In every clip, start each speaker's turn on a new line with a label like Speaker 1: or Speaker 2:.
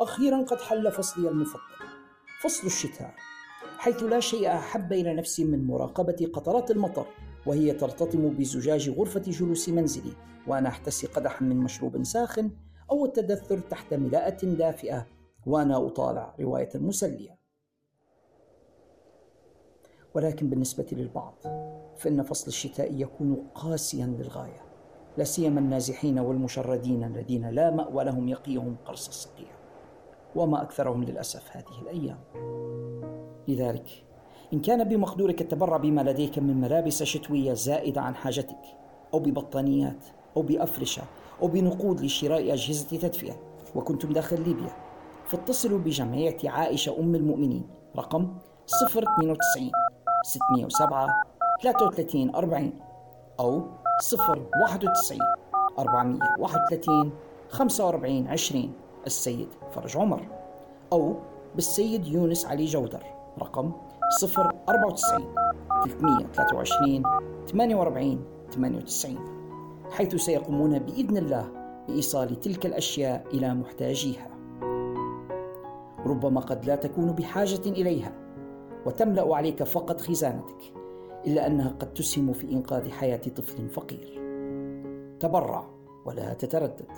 Speaker 1: أخيرا قد حل فصلي المفضل فصل الشتاء حيث لا شيء أحب إلى نفسي من مراقبة قطرات المطر وهي ترتطم بزجاج غرفة جلوس منزلي وأنا أحتسي قدحا من مشروب ساخن أو التدثر تحت ملاءة دافئة وأنا أطالع رواية مسلية. ولكن بالنسبة للبعض فإن فصل الشتاء يكون قاسيا للغاية. لا سيما النازحين والمشردين الذين لا مأوى لهم يقيهم قرص الصقيع. وما أكثرهم للأسف هذه الأيام. لذلك إن كان بمقدورك التبرع بما لديك من ملابس شتوية زائدة عن حاجتك أو ببطانيات أو بأفرشة أو بنقود لشراء أجهزة تدفئة وكنتم داخل ليبيا فاتصلوا بجمعية عائشة أم المؤمنين رقم 092 607 33 40 أو 091 431 45 20 السيد فرج عمر. أو بالسيد يونس علي جودر. رقم 094 323 48 98 حيث سيقومون بإذن الله بإيصال تلك الأشياء إلى محتاجيها. ربما قد لا تكون بحاجة إليها وتملأ عليك فقط خزانتك. إلا أنها قد تسهم في إنقاذ حياة طفل فقير. تبرع ولا تتردد.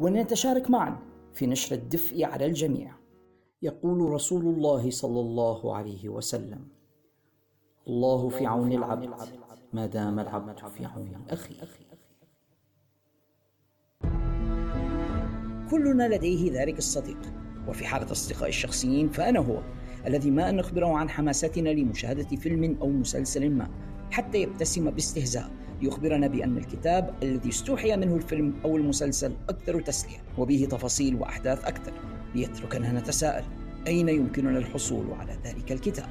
Speaker 1: ولنتشارك معا في نشر الدفء على الجميع. يقول رسول الله صلى الله عليه وسلم الله في عون العبد ما دام العبد في عون أخيه. كلنا لديه ذلك الصديق. وفي حالة أصدقائي الشخصيين فأنا هو. الذي ما أن نخبره عن حماستنا لمشاهدة فيلم أو مسلسل ما حتى يبتسم باستهزاء. ليخبرنا بأن الكتاب الذي استوحي منه الفيلم أو المسلسل أكثر تسلية وبه تفاصيل وأحداث أكثر. ليتركنا نتساءل أين يمكننا الحصول على ذلك الكتاب؟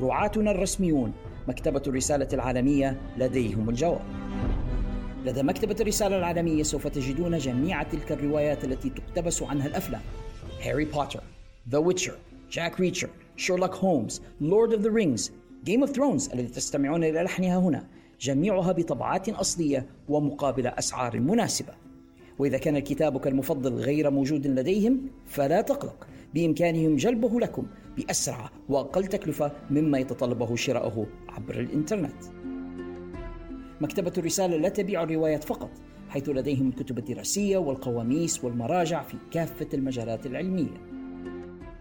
Speaker 1: رعاتنا الرسميون مكتبة الرسالة العالمية لديهم الجواب. لدى مكتبة الرسالة العالمية سوف تجدون جميع تلك الروايات التي تقتبس عنها الأفلام. Harry Potter The Witcher Jack Reacher Sherlock Holmes Lord of the Rings Game of Thrones الذي تستمعون إلى لحنها هنا. جميعها بطبعات أصلية ومقابل أسعار مناسبة. وإذا كان كتابك المفضل غير موجود لديهم فلا تقلق. بإمكانهم جلبه لكم بأسرع وأقل تكلفة مما يتطلبه شراؤه عبر الإنترنت. مكتبة الرسالة لا تبيع الروايات فقط حيث لديهم الكتب الدراسية والقواميس والمراجع في كافة المجالات العلمية.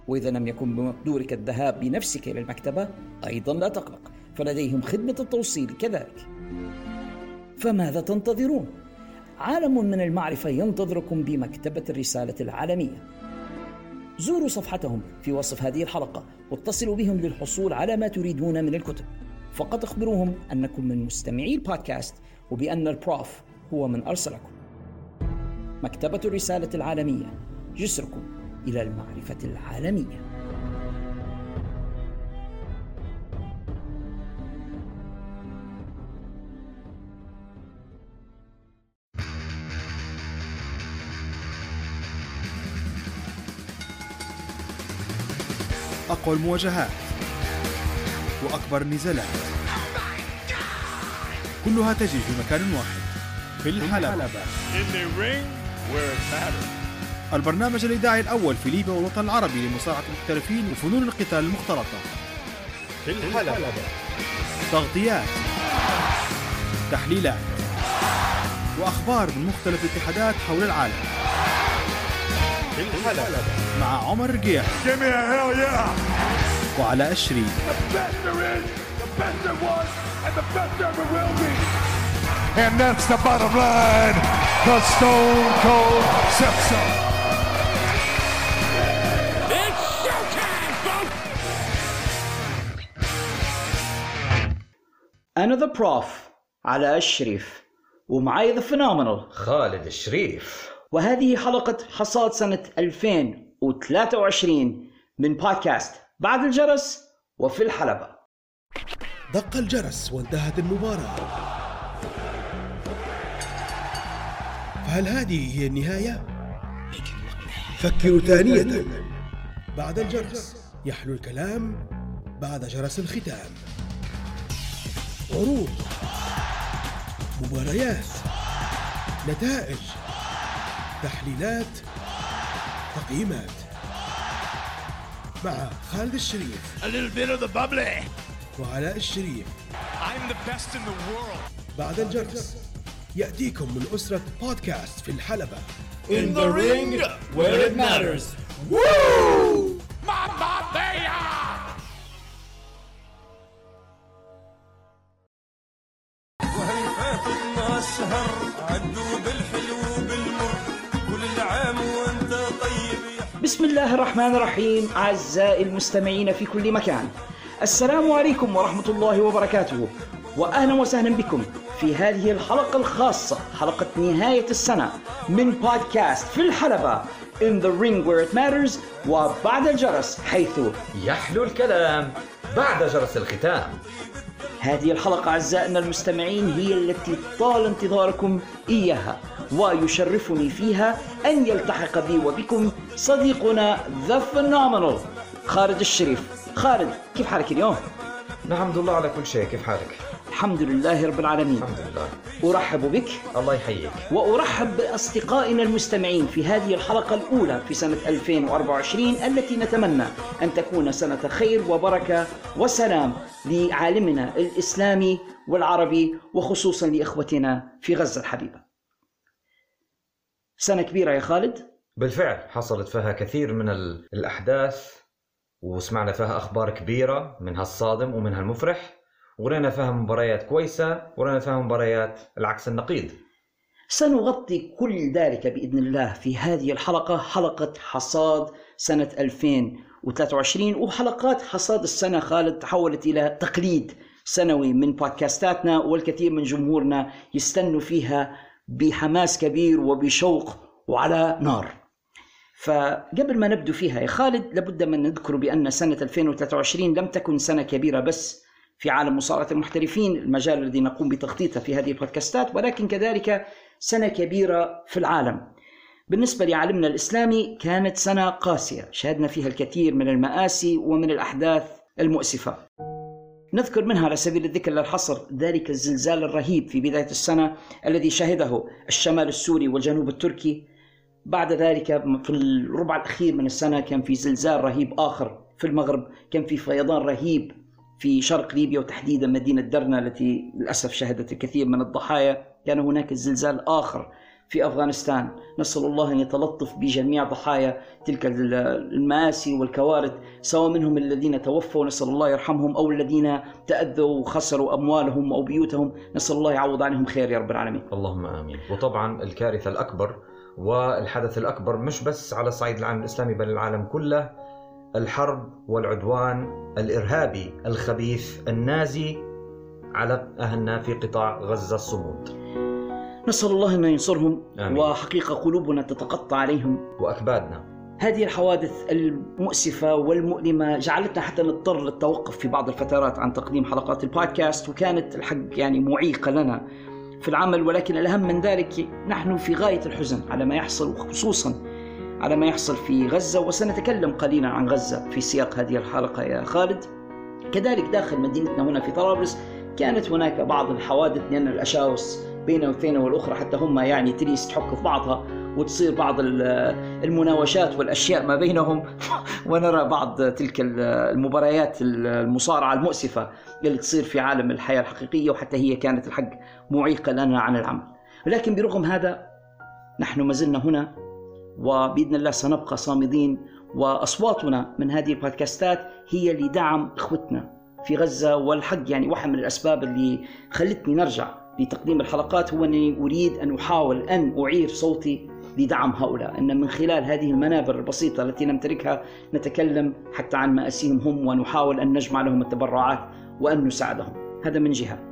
Speaker 1: وإذا لم يكن بمقدورك الذهاب بنفسك إلى المكتبة أيضا لا تقلق فلديهم خدمة التوصيل كذلك. فماذا تنتظرون؟ عالم من المعرفة ينتظركم بمكتبة الرسالة العالمية. زوروا صفحتهم في وصف هذه الحلقة واتصلوا بهم للحصول على ما تريدون من الكتب. فقط اخبروهم أنكم من مستمعي البودكاست وبأن البروف هو من أرسلكم. مكتبة الرسالة العالمية جسركم. إلى المعرفة العالمية.
Speaker 2: أقوى المواجهات وأكبر النزالات. كلها تجري في مكان واحد في الحلبة. البرنامج الإذاعي الأول في ليبيا والوطن العربي لمصارعة المحترفين وفنون القتال المختلطة. في الحلبة. تغطيات تحليلات وأخبار من مختلف الاتحادات حول العالم. في الحلبة. مع عمر رقيح وعلى أشري. And that's the bottom line, the Stone Cold Sepsis.
Speaker 1: أنا ذا بروف على الشريف. ومعي the phenomenal
Speaker 3: خالد الشريف.
Speaker 1: وهذه حلقة حصاد سنة 2023 من بودكاست بعد الجرس وفي الحلبة.
Speaker 2: دق الجرس وانتهت المباراة. فهل هذه هي النهاية؟ فكروا ثانية. بعد الجرس يحلو الكلام بعد جرس الختام. عروض مباريات نتائج
Speaker 3: تحليلات تقييمات مع خالد الشريف
Speaker 4: A little bit of the bubbly.
Speaker 3: وعلاء الشريف
Speaker 4: I'm the best in the world.
Speaker 3: بعد الجرس يأتيكم من أسرة بودكاست في الحلبة
Speaker 4: In the ring where it matters. Mamma Mia!
Speaker 5: 12 شهر عدوا بالحلو بالمر. كل العام وأنت طيب
Speaker 1: بسم الله الرحمن الرحيم أعزائي المستمعين في كل مكان. السلام عليكم ورحمة الله وبركاته وأهلا وسهلا بكم في هذه الحلقة الخاصة حلقة نهاية السنة من بودكاست في الحلبة In the Ring Where It Matters وبعد الجرس حيث
Speaker 6: يحلو الكلام بعد جرس الختام.
Speaker 1: هذه الحلقة أعزائنا المستمعين هي التي طال انتظاركم إياها ويشرفني فيها أن يلتحق بي وبكم صديقنا the phenomenal خالد الشريف خالد كيف حالك اليوم؟
Speaker 6: الحمد لله على كل شيء كيف حالك؟
Speaker 1: الحمد لله رب العالمين.
Speaker 6: الحمد لله.
Speaker 1: أرحب بك
Speaker 6: الله يحييك.
Speaker 1: وأرحب بأصدقائنا المستمعين في هذه الحلقة الأولى في سنة 2024 التي نتمنى أن تكون سنة خير وبركة وسلام لعالمنا الإسلامي والعربي وخصوصا لإخوتنا في غزة الحبيبة. سنة كبيرة يا خالد.
Speaker 6: بالفعل حصلت فيها كثير من ال- الأحداث وسمعنا فيها أخبار كبيرة منها الصادم ومنها المفرح ورينا فيها مباريات كويسة ورينا فيها مباريات العكس النقيض
Speaker 1: سنغطي كل ذلك بإذن الله في هذه الحلقة حلقة حصاد سنة 2023 وحلقات حصاد السنة خالد تحولت إلى تقليد سنوي من بودكاستاتنا والكثير من جمهورنا يستنوا فيها بحماس كبير وبشوق وعلى نار. فقبل ما نبدو فيها يا خالد لابد من نذكر بأن سنة 2023 لم تكن سنة كبيرة بس في عالم مصارعة المحترفين المجال الذي نقوم بتغطيته في هذه البودكاستات ولكن كذلك سنة كبيرة في العالم. بالنسبة لعالمنا الإسلامي كانت سنة قاسية، شهدنا فيها الكثير من المآسي ومن الأحداث المؤسفة. نذكر منها على سبيل الذكر للحصر ذلك الزلزال الرهيب في بداية السنة الذي شهده الشمال السوري والجنوب التركي بعد ذلك في الربع الأخير من السنة كان في زلزال رهيب آخر في المغرب كان في فيضان رهيب في شرق ليبيا وتحديدا مدينة درنا التي للأسف شهدت الكثير من الضحايا كان هناك زلزال آخر في أفغانستان. نسأل الله أن يتلطف بجميع ضحايا تلك المآسي والكوارث سواء منهم الذين توفوا نسأل الله يرحمهم أو الذين تأذوا وخسروا أموالهم أو بيوتهم. نسأل الله يعوض عنهم خير يا رب العالمين.
Speaker 6: اللهم آمين. وطبعا الكارثة الأكبر والحدث الأكبر مش بس على صعيد العالم الإسلامي بل العالم كله الحرب والعدوان الإرهابي الخبيث النازي على أهلنا في قطاع غزة الصمود.
Speaker 1: نسأل الله أن ينصرهم
Speaker 6: آمين.
Speaker 1: وحقيقة قلوبنا تتقطع عليهم.
Speaker 6: وأكبادنا.
Speaker 1: هذه الحوادث المؤسفة والمؤلمة جعلتنا حتى نضطر للتوقف في بعض الفترات عن تقديم حلقات البودكاست وكانت الحق يعني معيقة لنا في العمل ولكن الأهم من ذلك نحن في غاية الحزن على ما يحصل وخصوصا على ما يحصل في غزة وسنتكلم قليلا عن غزة في سياق هذه الحلقة يا خالد. كذلك داخل مدينتنا هنا في طرابلس كانت هناك بعض الحوادث لأن الأشاوس بين والثانية والأخرى حتى هم يعني تريس تحك في بعضها وتصير بعض ال- المناوشات والأشياء ما بينهم. ونرى بعض تلك المباريات المصارعة المؤسفة اللي تصير في عالم الحياة الحقيقية وحتى هي كانت الحق معيقة لنا عن العمل. ولكن برغم هذا نحن ما زلنا هنا وبإذن الله سنبقى صامدين. وأصواتنا من هذه البودكاستات هي لدعم إخوتنا في غزة والحق يعني واحد من الأسباب اللي خلتني نرجع لتقديم الحلقات هو أنني أريد أن أحاول أن أعير صوتي لدعم هؤلاء. أن من خلال هذه المنابر البسيطة التي نمتلكها نتكلم حتى عن مآسيهم هم ونحاول أن نجمع لهم التبرعات وأن نساعدهم. هذا من جهة.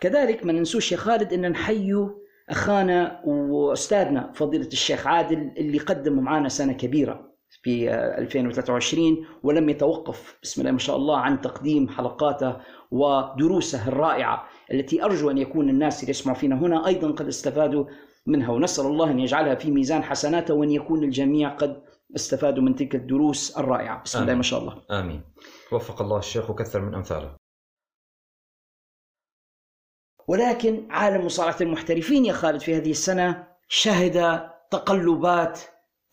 Speaker 1: كذلك ما ننسوش يا خالد إن نحيوا أخانا وأستاذنا فضيلة الشيخ عادل اللي قدموا معنا سنة كبيرة في 2023 ولم يتوقف بسم الله ما شاء الله عن تقديم حلقاته ودروسه الرائعة التي أرجو أن يكون الناس اللي يسمعوا فينا هنا أيضا قد استفادوا منها ونسأل الله أن يجعلها في ميزان حسناته وأن يكون الجميع قد استفادوا من تلك الدروس الرائعة. بسم الله. ما شاء الله.
Speaker 6: آمين. وفق الله الشيخ وكثر من أمثاله.
Speaker 1: ولكن عالم مصارعة المحترفين يا خالد في هذه السنة شهد تقلبات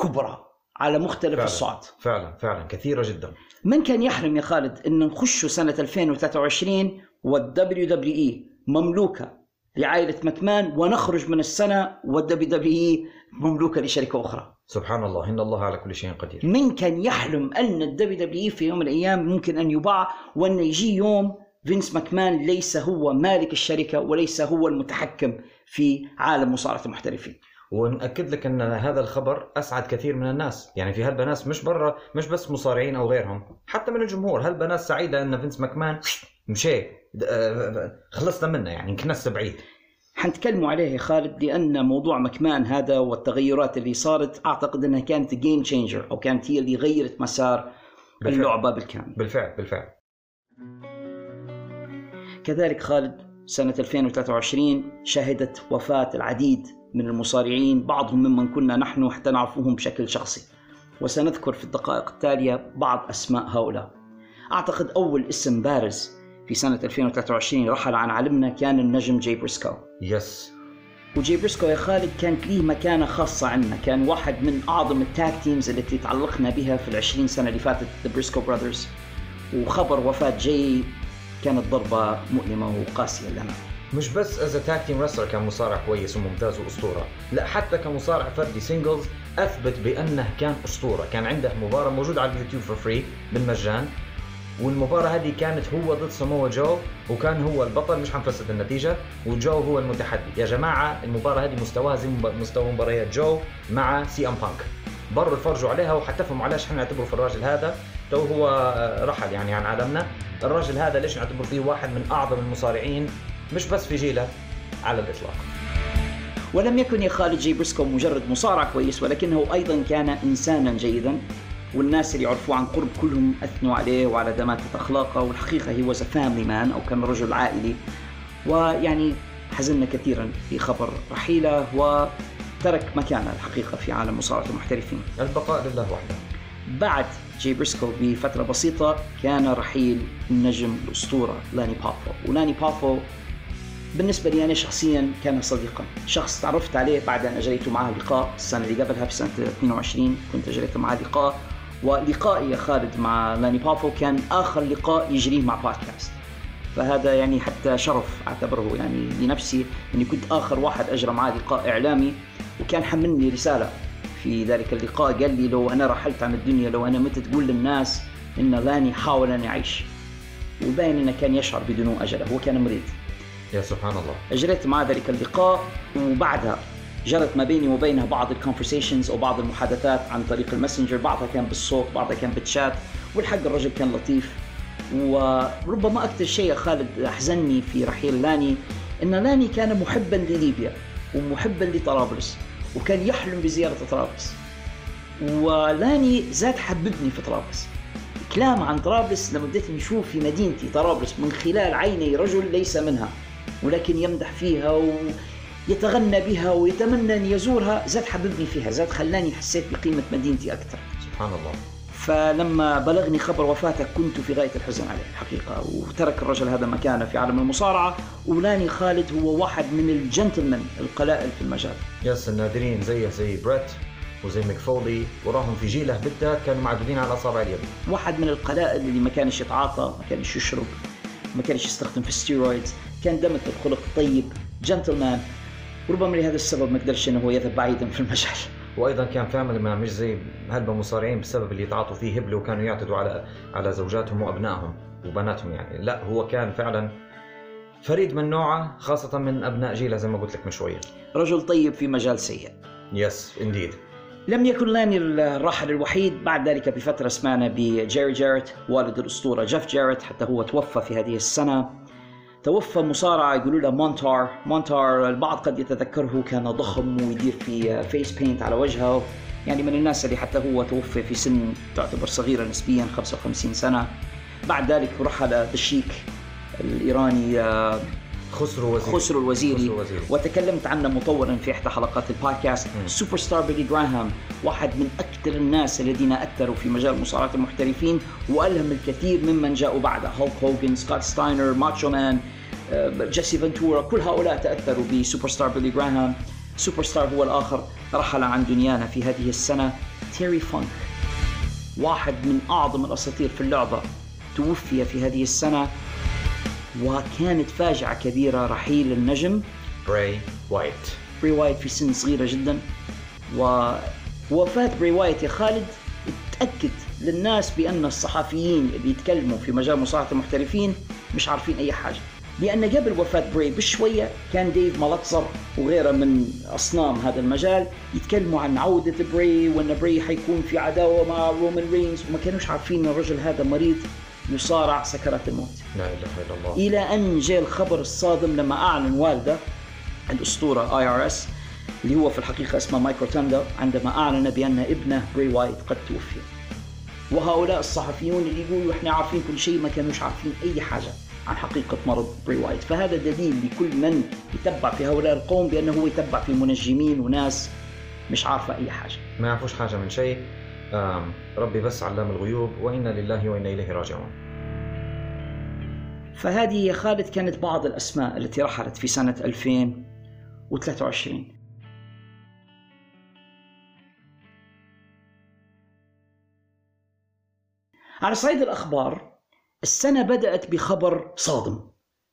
Speaker 1: كبرى على مختلف
Speaker 6: فعلا.
Speaker 1: الصعد.
Speaker 6: فعلا فعلا كثيرة جدا.
Speaker 1: من كان يحلم يا خالد أن نخش سنة 2023 وال WWE مملوكة لعائلة مكمان ونخرج من السنة وال WWE مملوكة لشركة أخرى.
Speaker 6: سبحان الله إن الله على كل شيء قدير.
Speaker 1: من كان يحلم أن ال WWE في يوم من الأيام ممكن أن يباع وأن يجي يوم فينس ماكمان ليس هو مالك الشركة وليس هو المتحكم في عالم مصارعة المحترفين.
Speaker 6: ونأكد لك أن هذا الخبر أسعد كثير من الناس يعني في هلبة ناس مش برا مش بس مصارعين أو غيرهم حتى من الجمهور هلبة ناس سعيدة أن فينس ماكمان مشي آه، خلصنا منه يعني انكنست بعيد
Speaker 1: حنتكلموا عليه يا خالد لأن موضوع مكمان هذا والتغيرات اللي صارت أعتقد أنها كانت game changer أو كانت هي اللي غيرت مسار
Speaker 6: بالفعل.
Speaker 1: اللعبة بالكامل.
Speaker 6: بالفعل بالفعل
Speaker 1: كذلك خالد سنة 2023 شهدت وفاة العديد من المصارعين بعضهم ممن كنا نحن حتى نعرفهم بشكل شخصي. وسنذكر في الدقائق التالية بعض أسماء هؤلاء. أعتقد أول اسم بارز في سنة 2023 رحل عن عالمنا كان النجم جاي بريسكو.
Speaker 6: yes
Speaker 1: وجاي بريسكو يا خالد كانت ليه مكانة خاصة عندنا كان واحد من أعظم ال tag teams التي تعلقنا بها في العشرين سنة اللي فاتت The Briscoe Brothers وخبر وفاة جاي كانت ضربة مؤلمة وقاسية لنا.
Speaker 6: مش بس as tag team wrestler كان مصارع كويس وممتاز وأسطورة لا حتى كمصارع فردي singles أثبت بأنه كان أسطورة. كان عنده مباراة موجودة على اليوتيوب for free بالمجان والمباراة هذه كانت هو ضد سمو جو وكان هو البطل مش حنفسد النتيجة وجو هو المتحدي. يا جماعة المباراة هذه مستواها زي مستوى مباريات جو مع سي أم بانك. بروا اتفرجوا عليها وحتفهموا علاش إحنا نعتبره في الراجل هذا تو هو رحل يعني عن عالمنا. الراجل هذا ليش نعتبر فيه واحد من أعظم المصارعين؟ مش بس في جيله على الإطلاق.
Speaker 1: ولم يكن يا خالد جي بريسكو مجرد مصارع كويس ولكنه أيضا كان إنسانا جيدا. والناس اللي يعرفوه عن قرب كلهم أثنوا عليه وعلى دماثة أخلاقه والحقيقة he was family man أو كان رجل عائلي. ويعني حزنا كثيرا في خبر رحيله وترك مكانه الحقيقة في عالم مصارعة المحترفين.
Speaker 6: البقاء لله وحده.
Speaker 1: بعد جي بريسكو بفترة بسيطة كان رحيل النجم الأسطورة لاني بافو. ولاني بافو بالنسبة لي أنا شخصيا كان صديقا. شخص تعرفت عليه بعد أن أجريت معه لقاء السنة اللي قبلها في سنة 22 كنت أجريت معه لقاء. ولقائي يا خالد مع لاني بافو كان آخر لقاء يجريه مع بودكاست. فهذا يعني حتى شرف أعتبره يعني لنفسي إني كنت آخر واحد أجرى معاه لقاء إعلامي. وكان حملني رسالة في ذلك اللقاء قال لي لو أنا رحلت عن الدنيا لو أنا مت تقول للناس إن لاني حاول أن يعيش وباين إنه كان يشعر بدنو أجله هو كان مريض.
Speaker 6: يا سبحان الله.
Speaker 1: أجريت معه ذلك اللقاء وبعدها جرت ما بيني وبينه بعض ال conversations أو بعض المحادثات عن طريق الماسنجر بعضها كان بالصوت بعضها كان بالشات والحق الرجل كان لطيف. وربما أكثر شيء يا خالد أحزنني في رحيل لاني إن لاني كان محبا لليبيا ومحبا لطرابلس. وكان يحلم بزيارة طرابلس. ولاني زاد حببني في طرابلس. كلام عن طرابلس لما بديت نشوف في مدينتي طرابلس من خلال عيني رجل ليس منها ولكن يمدح فيها ويتغنى بها ويتمنى أن يزورها زاد حببني فيها زاد خلاني حسيت بقيمة مدينتي أكثر.
Speaker 6: سبحان الله.
Speaker 1: فلما بلغني خبر وفاته كنت في غاية الحزن عليه الحقيقة وترك الرجل هذا مكانه في عالم المصارعة. ولاني خالد هو واحد من الجنتلمان القلائل في المجال.
Speaker 6: yes النادرين زيه زي بريت وزي ميك فولي وراهم في جيله بالذات كانوا معدودين على اصابع اليد
Speaker 1: واحد من القلائل اللي ما كانش يتعاطى ما كانش يشرب ما كانش يستخدم في ال steroids. كان دمث الخلق طيب جنتلمان. وربما لهذا السبب ما قدرش إنه هو يذهب بعيدا في المجال.
Speaker 6: وأيضا كان family man مش زي هلبة مصارعين بسبب اللي يتعاطوا فيه هبلوا وكانوا يعتدوا على على زوجاتهم وأبنائهم وبناتهم يعني. لا هو كان فعلا فريد من نوعه خاصة من أبناء جيله زي ما قلت لك من شوية.
Speaker 1: رجل طيب في مجال سيء.
Speaker 6: yes indeed
Speaker 1: لم يكن لاني الراحل الوحيد بعد ذلك بفترة سمعنا بجيري جاريت والد الأسطورة جيف جاريت حتى هو توفى في هذه السنة. توفى مصارع يقولوا له مونتار. مونتار البعض قد يتذكره كان ضخم ويدير في face paint على وجهه. يعني من الناس اللي حتى هو توفي في سن تعتبر صغيرة نسبيا 55 سنة. بعد ذلك رحل الشيك الإيراني آه، خسرو الوزيري.
Speaker 6: خسرو الوزيري.
Speaker 1: وتكلمت عنه مطولا في إحدى حلقات البودكاست. سوبر ستار بيلي جراهام واحد من أكثر الناس الذين أثروا في مجال مصارعة المحترفين وألهم الكثير ممن جاءوا بعده. هولك هوجن سكوت ستاينر ماتشو مان جيسي فنتورا كل هؤلاء تأثروا بسوبر ستار بيلي جراهام. سوبر ستار هو الآخر رحل عن دنيانا في هذه السنة تيري فانك. واحد من أعظم الأساطير في اللعبة توفي في هذه السنة وكانت فاجعة كبيرة رحيل النجم.
Speaker 6: براي وايت.
Speaker 1: بري وايت في سن صغيرة جدا. ووفاة بري وايت يا خالد تأكد للناس بأن الصحفيين اللي يتكلموا في مجال مصارعة المحترفين مش عارفين أي حاجة. لأن قبل وفاة بري بشوية كان ديف ميلتزر وغيره من أصنام هذا المجال يتكلموا عن عودة بري وأن بري حيكون في عداوة مع رومان رينز وما كانوش عارفين أن الرجل هذا مريض يصارع سكرات الموت.
Speaker 6: لا إله إلا الله.
Speaker 1: إلى أن جاء الخبر الصادم لما أعلن والده الأسطورة اي ار اس اللي هو في الحقيقة اسمه مايك روتاندا عندما أعلن بأن ابنه بري وايت قد توفي. وهؤلاء الصحفيون اللي يقولوا إحنا عارفين كل شيء ما كانوش عارفين أي حاجة. عن حقيقة مرض بري وايت. فهذا دليل لكل من يتبع في هؤلاء القوم بأنه هو يتبع في منجمين وناس مش عارفة أي حاجة.
Speaker 6: ما يعرفوش حاجة من شيء. ربي بس علام الغيوب وإنا لله وإنا إليه راجعون.
Speaker 1: فهذه يا خالد كانت بعض الأسماء التي رحلت في سنة 2023 على صعيد الأخبار السنة بدأت بخبر صادم.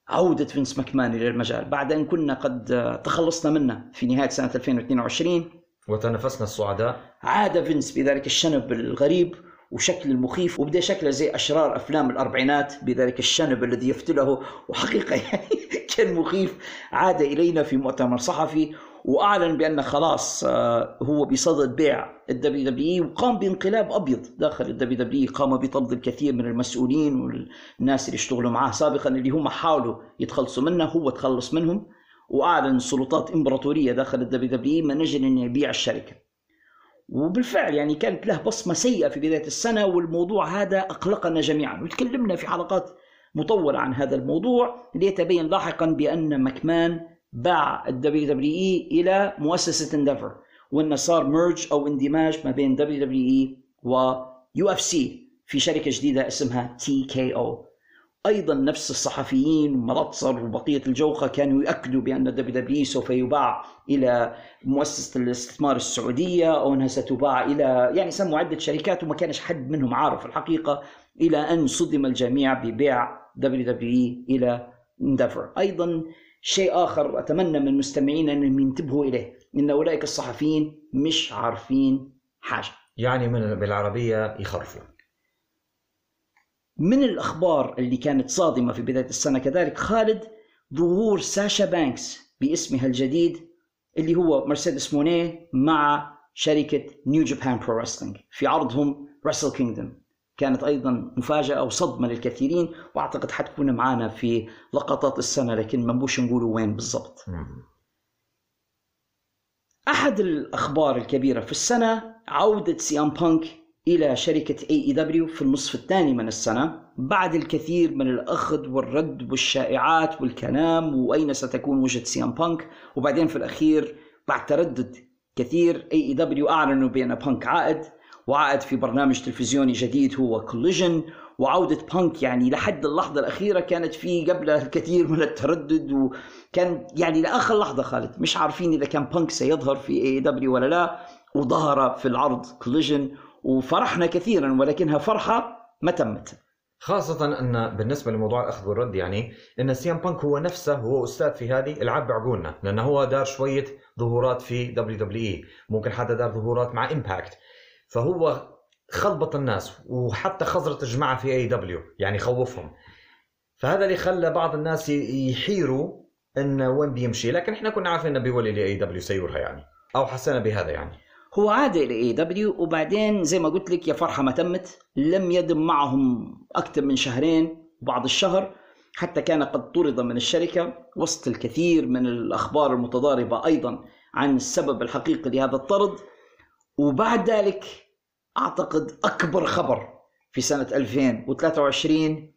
Speaker 1: عودة فينس ماكمان إلى المجال بعد أن كنا قد تخلصنا منه في نهاية سنة 2022
Speaker 6: وتنفسنا الصعداء.
Speaker 1: عاد فينس بذلك الشنب الغريب وشكله المخيف وبدأ شكله زي أشرار أفلام الأربعينات بذلك الشنب الذي يفتله. وحقيقة يعني كان مخيف. عاد إلينا في مؤتمر صحفي وأعلن بأن خلاص آه، هو بصدد بيع الدبليو دبليو وقام بانقلاب أبيض داخل الدبليو دبليو قام بطرد الكثير من المسؤولين والناس اللي اشتغلوا معاه سابقا اللي هم حاولوا يتخلصوا منه هو تخلص منهم وأعلن سلطات إمبراطورية داخل الدبليو دبليو من أجل أن يبيع الشركة. وبالفعل يعني كانت له بصمة سيئة في بداية السنة والموضوع هذا أقلقنا جميعا. وتكلمنا في حلقات مطولة عن هذا الموضوع ليتبين لاحقا بأن مكمان باع الدبليو دبليو إي إلى مؤسسة انديفور وأنه صار merge أو اندماج ما بين دبليو دبليو إي ويو إف سي في شركة جديدة اسمها تي كي أو. أيضا نفس الصحفيين ميلتزر وبقية الجوقه كانوا يؤكدوا بأن دبليو دبليو سوف يباع إلى مؤسسة الاستثمار السعودية أو أنها ستباع إلى يعني سموا عدة شركات وما كانش حد منهم عارف الحقيقة إلى أن صدم الجميع ببيع دبليو دبليو إلى انديفور أيضا شيء آخر أتمنى من مستمعينا انهم ينتبهوا إليه إن أولئك الصحفيين مش عارفين حاجة.
Speaker 6: يعني من بالعربية يخرفوا
Speaker 1: من الأخبار اللي كانت صادمة في بداية السنة كذلك خالد ظهور ساشا بانكس باسمها الجديد اللي هو مرسيدس مونيه مع شركة نيو جابان برو رسلينج في عرضهم رسل كينجدوم. كانت أيضا مفاجأة وصدمة للكثيرين وأعتقد حتكون معنا في لقطات السنة لكن ما نبوش نقولوا وين بالضبط. أحد الأخبار الكبيرة في السنة عودة سي ام بانك إلى شركة اي اي دبليو في النصف الثاني من السنة بعد الكثير من الأخذ والرد والشائعات والكلام وأين ستكون وجهة سي ام بانك؟ وبعدين في الأخير بعد تردد كثير اي اي دبليو أعلنوا بأن بانك عائد. وعائد في برنامج تلفزيوني جديد هو كوليجن وعودة بانك يعني لحد اللحظة الأخيرة كانت في قبلها الكثير من التردد وكان يعني لآخر لحظة خالد مش عارفين إذا كان بانك سيظهر في اي دبليو ولا لا. وظهر في العرض Collision وفرحنا كثيرا ولكنها فرحة ما تمت.
Speaker 6: خاصة أن بالنسبة لموضوع الأخذ والرد يعني أن CM Punk هو نفسه هو أستاذ في هذه العاب بعقولنا لأنه هو دار شوية ظهورات في WWE ممكن حتى دار ظهورات مع Impact فهو خلبط الناس وحتى خزرة الجماعة في AEW يعني خوفهم. فهذا اللي خلى بعض الناس يحيروا انه وين بيمشي. لكن إحنا كنا عارفين إنه بيولي ل AEW سيورها يعني أو حسينا بهذا يعني.
Speaker 1: هو عاد إلى AEW وبعدين زي ما قلت لك يا فرحة ما تمت لم يدم معهم أكثر من شهرين بعض الشهر حتى كان قد طرد من الشركة. وسط الكثير من الأخبار المتضاربة أيضا عن السبب الحقيقي لهذا الطرد وبعد ذلك أعتقد أكبر خبر في سنة 2023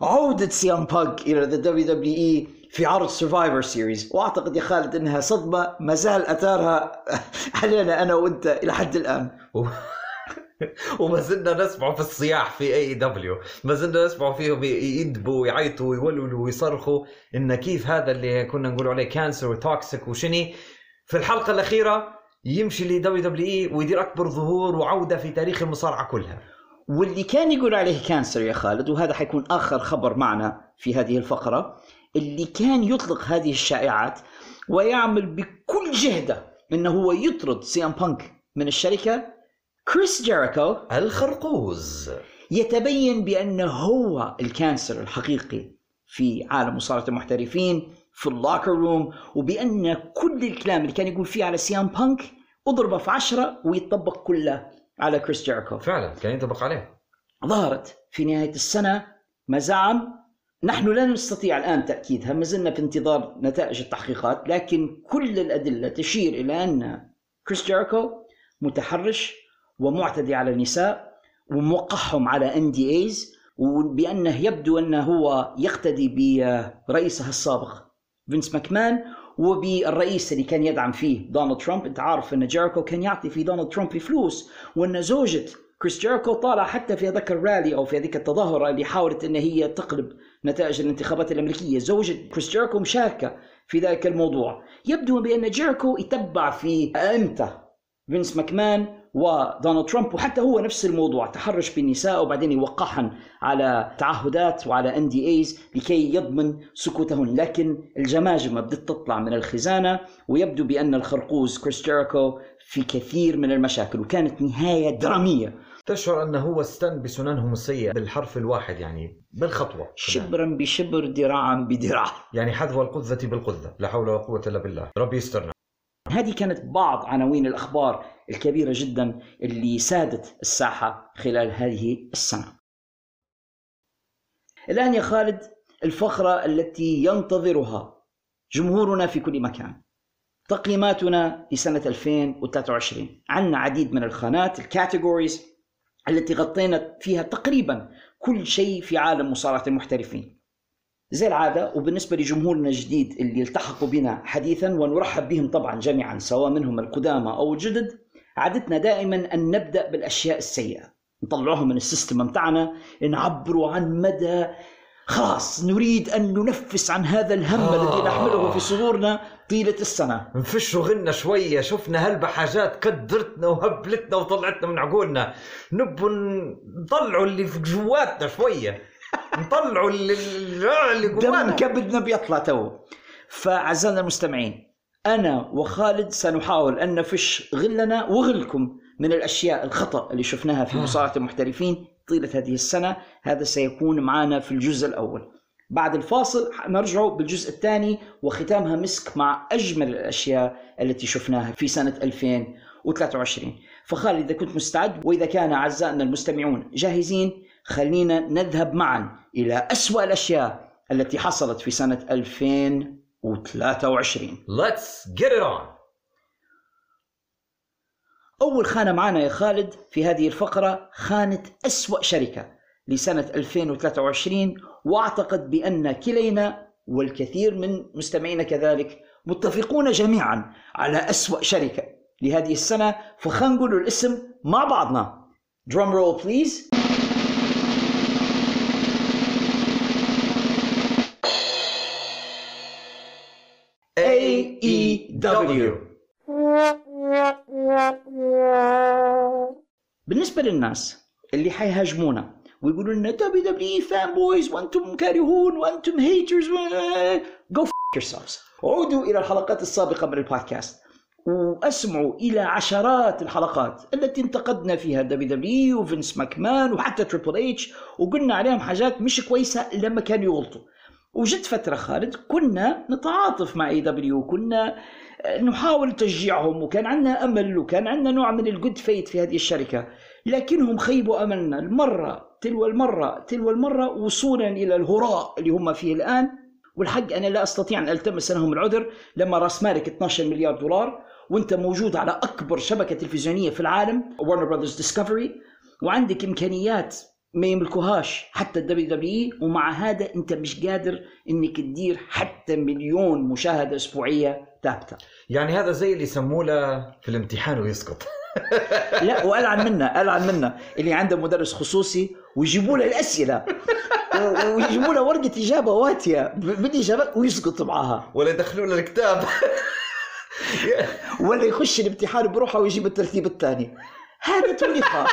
Speaker 1: عودة CM Punk إلى ذا دبليو دبليو إي في عرض Survivor Series وأعتقد يا خالد أنها صدمة ما زال أثارها علينا أنا وأنت إلى حد الآن.
Speaker 6: وما زلنا نسمعه في الصياح في AEW ما زلنا نسمعه فيهم يندبوا ويعيطوا ويولولوا ويصرخوا. إن كيف هذا اللي كنا نقول عليه cancer و toxic وشني. في الحلقة الأخيرة يمشي ل WWE ويدير أكبر ظهور وعودة في تاريخ المصارعة كلها.
Speaker 1: واللي كان يقول عليه cancer يا خالد وهذا حيكون آخر خبر معنا في هذه الفقرة اللي كان يطلق هذه الشائعات ويعمل بكل جهده إنه هو يطرد CM Punk من الشركة كريس جيريكو.
Speaker 6: الخرقوز.
Speaker 1: يتبين بانه هو ال cancer الحقيقي في عالم مصارعة المحترفين في ال locker room وبأن كل الكلام اللي كان يقول فيه على CM Punk اضربه في عشرة ويطبق كله على كريس جيريكو.
Speaker 6: فعلا كان ينطبق عليه.
Speaker 1: ظهرت في نهاية السنة مزاعم نحن لا نستطيع الآن تأكيدها ما زلنا في انتظار نتائج التحقيقات لكن كل الأدلة تشير إلى أن كريس جيريكو متحرش ومعتدي على النساء وموقعهم على NDAs وبأنه يبدو أنه هو يقتدي برئيسه السابق. فينس ماكمان وبالرئيس اللي كان يدعم فيه دونالد ترامب. انت عارف إن جيريكو كان يعطي في دونالد ترامب فلوس وإن زوجة كريس جيريكو طالع حتى في هذاك الرالي أو في هذيك التظاهرة اللي حاولت إن هي تقلب نتائج الانتخابات الأمريكية. زوجة كريس جيريكو مشاركة في ذلك الموضوع. يبدو بأن جيريكو يتبع في ائمته فينس ماكمان ودونالد ترامب وحتى هو نفس الموضوع تحرش بالنساء وبعدين يوقعهن على تعهدات وعلى NDAs لكي يضمن سكوتهن. لكن الجماجم بدت تطلع من الخزانة ويبدو بأن الخرقوز كريس جيريكو في كثير من المشاكل وكانت نهاية درامية.
Speaker 6: تشعر أنه هو استن بسننهم السيئه بالحرف الواحد يعني بالخطوة.
Speaker 1: شبرا بشبر ذراعا بذراع.
Speaker 6: يعني حذو القذة بالقذة لا حول ولا قوة إلا بالله. ربي يسترنا.
Speaker 1: هذه كانت بعض عناوين الأخبار الكبيرة جدا اللي سادت الساحة خلال هذه السنة. الآن يا خالد الفقرة التي ينتظرها جمهورنا في كل مكان. تقييماتنا لسنة 2023 عندنا عديد من الخانات الكاتيجوريز التي غطينا فيها تقريبا كل شيء في عالم مصارعة المحترفين. زي العادة وبالنسبة لجمهورنا الجديد اللي التحقوا بنا حديثا ونرحب بهم طبعا جميعا سواء منهم القدامى أو الجدد عادتنا دائما أن نبدأ بالأشياء السيئة. نطلعهم من ال system متاعنا نعبروا عن مدى خلاص نريد أن ننفس عن هذا الهم آه. الذي نحمله في صدورنا طيلة السنة.
Speaker 6: نفشوا غلنا شوية شفنا هلبة حاجات كدرتنا وهبلتنا وطلعتنا من عقولنا. نبوا نطلعوا اللي في جواتنا شوية. نطلعوا اللي, اللي
Speaker 1: دم
Speaker 6: جوانا
Speaker 1: كبدنا بيطلع تو. فأعزائنا المستمعين أنا وخالد سنحاول أن نفش غلنا وغلكم من الأشياء الخطأ اللي شفناها في مصارعة المحترفين طيلة هذه السنة. هذا سيكون معنا في الجزء الأول. بعد الفاصل نرجع بالجزء الثاني وختامها مسك مع أجمل الأشياء التي شفناها في سنة 2023 فخالد إذا كنت مستعد وإذا كان أعزائنا المستمعون جاهزين خلينا نذهب معا إلى أسوأ الأشياء التي حصلت في سنة 2023
Speaker 6: Let's get it on.
Speaker 1: أول خانة معنا يا خالد في هذه الفقرة خانة أسوأ شركة لسنة 2023 وأعتقد بأن كلينا والكثير من مستمعينا كذلك متفقون جميعا على أسوأ شركة لهذه السنة فخلينا نقول الاسم مع بعضنا. Drum roll please. AEW بالنسبة للناس اللي حيهاجمونا ويقولوا لنا WWE fanboys وأنتم كارهون وأنتم haters go yourselves. عودوا إلى الحلقات السابقة من البودكاست وأسمعوا إلى عشرات الحلقات التي انتقدنا فيها WWE وفينس ماكمان وحتى Triple H وقلنا عليهم حاجات مش كويسة لما كانوا يغلطوا. وجت فترة خالد كنا نتعاطف مع AEW كنا نحاول تشجيعهم وكان عندنا أمل وكان عندنا نوع من ال good faith في هذه الشركة لكنهم خيبوا أملنا. المرة تلو المرة تلو المرة وصولا إلى الهراء اللي هم فيه الآن. والحق أنا لا أستطيع أن ألتمس لهم العذر لما راس مالك 12 مليار دولار وأنت موجود على أكبر شبكة تلفزيونية في العالم Warner Brothers Discovery وعندك إمكانيات ما يملكوهاش حتى ال WWE ومع هذا أنت مش قادر إنك تدير حتى مليون مشاهدة أسبوعية. ثابته
Speaker 6: يعني هذا زي اللي يسموه له في الامتحان ويسقط.
Speaker 1: لا وألعن منا ألعن منا اللي عنده مدرس خصوصي ويجيبوا له الأسئلة. ويجيبوا له ورقة إجابة واتية. بالاجابات ويسقط معاها
Speaker 6: ولا يدخلوا له الكتاب.
Speaker 1: ولا يخش الامتحان بروحه ويجيب الترتيب الثاني. هذا توني خاب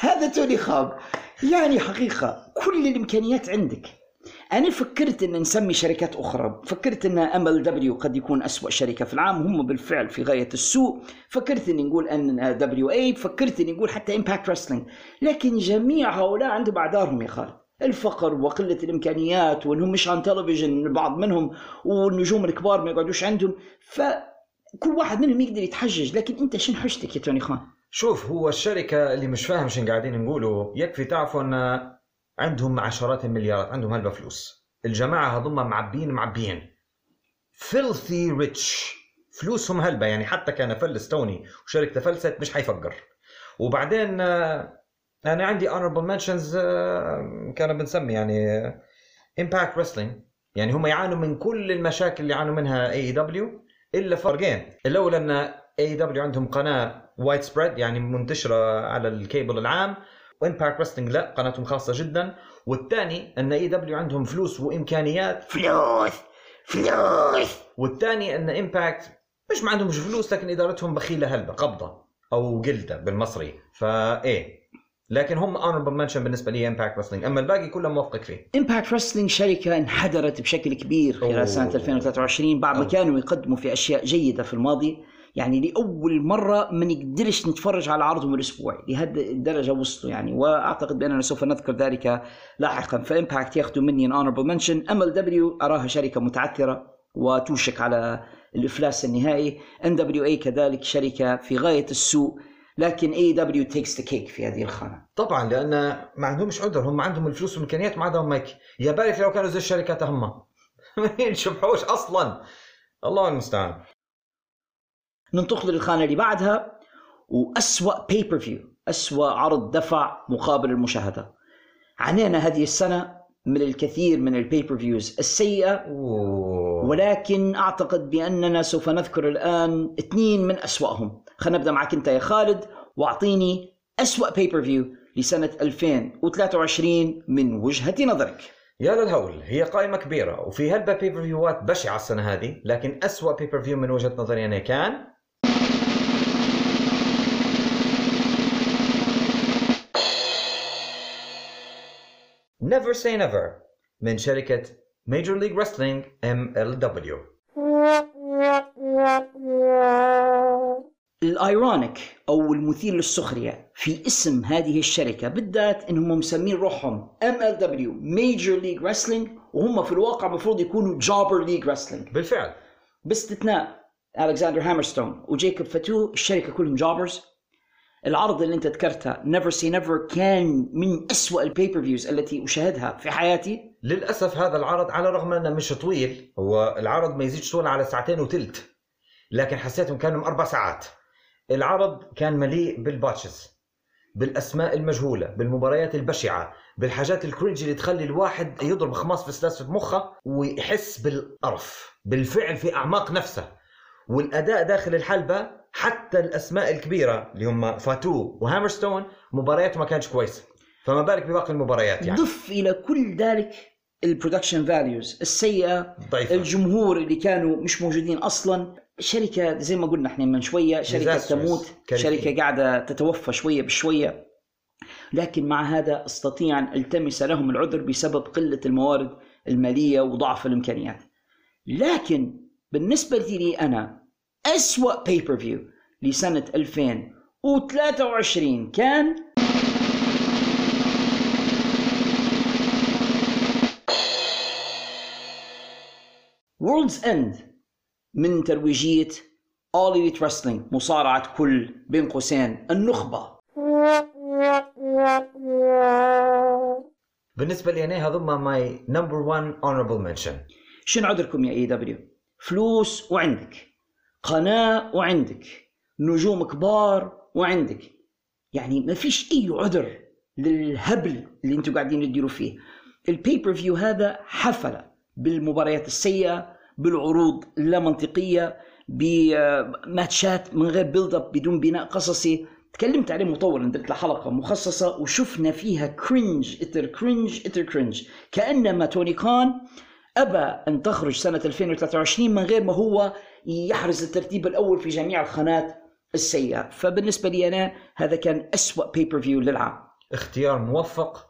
Speaker 1: هذا توني خاب يعني حقيقة كل الإمكانيات عندك. أنا فكرت أن نسمي شركات أخرى فكرت أن MLW قد يكون أسوأ شركة في العالم هم بالفعل في غاية السوء فكرت أني نقول NWA فكرت أني نقول حتى Impact Wrestling لكن جميع هؤلاء عندهم أعذارهم يا خالد الفقر وقلة الإمكانيات وأنهم مش عن تلفزيون البعض منهم والنجوم الكبار ما يقعدوش عندهم فكل واحد منهم يقدر يتحجج لكن أنت شنو حجتك يا توني خان؟
Speaker 6: شوف هو الشركة اللي مش فاهم شن قاعدين نقوله يكفي تعرفوا إن عندهم عشرات المليارات عندهم هلبة فلوس. الجماعة هذم معبين معبين filthy rich فلوسهم هلبة يعني حتى كان فلس توني وشركته فلست مش حيفقر وبعدين آه، أنا عندي honorable mentions آه، كان بنسمي يعني Impact Wrestling يعني هم يعانوا من كل المشاكل اللي يعانوا منها AEW إلا فرقين الأول أن AEW عندهم قناة widespread يعني منتشرة على الكيبل العام. و Impact Wrestling لا قناتهم خاصة جدا. والثاني أن AEW عندهم فلوس وإمكانيات.
Speaker 1: فلوس! فلوس!
Speaker 6: والثاني أن Impact مش ما عندهمش فلوس لكن إدارتهم بخيلة هلبة قبضة أو جلدة بالمصري. فايه لكن هم honorable mention بالنسبة لي Impact Wrestling أما الباقي كله موافقك فيه.
Speaker 1: Impact Wrestling شركة انحدرت بشكل كبير خلال
Speaker 6: أوه.
Speaker 1: سنة 2023 بعد ما. كانوا يقدموا في أشياء جيدة في الماضي. يعني لأول مرة ما نقدرش نتفرج على عرضهم الأسبوعي لهذه الدرجة وصلوا يعني. وأعتقد بأننا سوف نذكر ذلك لاحقا. ف Impact ياخذوا مني honorable mention أما ال AEW أراها شركة متعثرة وتوشك على الإفلاس النهائي. NWA كذلك شركة في غاية السوء. لكن AEW takes the cake في هذه الخانة.
Speaker 6: طبعا لأن ما عندهمش عذر. هم عندهم الفلوس والإمكانيات ما عندهم مايك. يا بالك لو كانوا زي الشركات هم. ما ينشبحوش أصلا. الله المستعان.
Speaker 1: ننتقل للخانة اللي بعدها وأسوأ pay-per-view أسوأ عرض دفع مقابل المشاهدة. عانينا هذه السنة من الكثير من ال pay-per-views السيئة. ولكن أعتقد بأننا سوف نذكر الآن اثنين من أسوأهم. خلينا نبدأ معك أنت يا خالد وأعطيني أسوأ pay-per-view لسنة 2023 من وجهة نظرك.
Speaker 6: يا للهول هي قائمة كبيرة وفي هلبة pay-per-view ات بشعة السنة هذه لكن أسوأ pay-per-view من وجهة نظري أنا كان Never Say Never من شركة Major League Wrestling MLW
Speaker 1: ال ironic أو المثير للسخرية في اسم هذه الشركة بالذات انهم مسمين روحهم MLW Major League Wrestling وهم في الواقع المفروض يكونوا Jobber League Wrestling
Speaker 6: بالفعل.
Speaker 1: باستثناء Alexander Hammerstone و Jacob Fatu الشركة كلهم jobbers العرض اللي انت ذكرته Never Say Never كان من أسوأ ال pay-per-views التي أشاهدها في حياتي.
Speaker 6: للأسف هذا العرض على الرغم أنه مش طويل هو العرض ما يزيدش طول على ساعتين وثلث لكن حسيتهم كانوا أربع ساعات. العرض كان مليء بال botches بالأسماء المجهولة بالمباريات البشعة بالحاجات ال cringe اللي تخلي الواحد يضرب خماس في سلاس في مخه ويحس بالقرف بالفعل في أعماق نفسه. والأداء داخل الحلبة حتى الأسماء الكبيرة اللي هم Fatu و Hammerstone مبارياته ما كانتش كويسة. فما بالك بباقي المباريات يعني.
Speaker 1: ضف إلى كل ذلك ال production values السيئة
Speaker 6: ضعيفة.
Speaker 1: الجمهور اللي كانوا مش موجودين أصلا. شركة زي ما قلنا إحنا من شوية
Speaker 6: شركة.
Speaker 1: تموت. شركة قاعدة تتوفى شوية بشوية. لكن مع هذا أستطيع أن ألتمس لهم العذر بسبب قلة الموارد المالية وضعف الإمكانيات. لكن بالنسبة لي أنا أسوأ pay-per-view لسنه 2023 كان Worlds End من ترويجية All Elite Wrestling مصارعة كل بين قوسين النخبة.
Speaker 6: بالنسبة لي أنا هذوما my number 1 honorable mention.
Speaker 1: شنو عذركم يا AEW فلوس وعندك قناة وعندك نجوم كبار وعندك. يعني ما فيش أي عذر للهبل اللي أنتم قاعدين تديروا فيه. ال pay-per-view هذا حفل بالمباريات السيئة بالعروض اللا منطقية بماتشات من غير build-up بدون بناء قصصي. تكلمت عليه مطولا درت له حلقة مخصصة وشفنا فيها cringe after cringe after cringe كأنما توني خان أبى أن تخرج سنة 2023 من غير ما هو يحرز الترتيب الأول في جميع الخانات السيئة. فبالنسبة لي أنا هذا كان أسوأ pay-per-view للعام
Speaker 6: اختيار موفق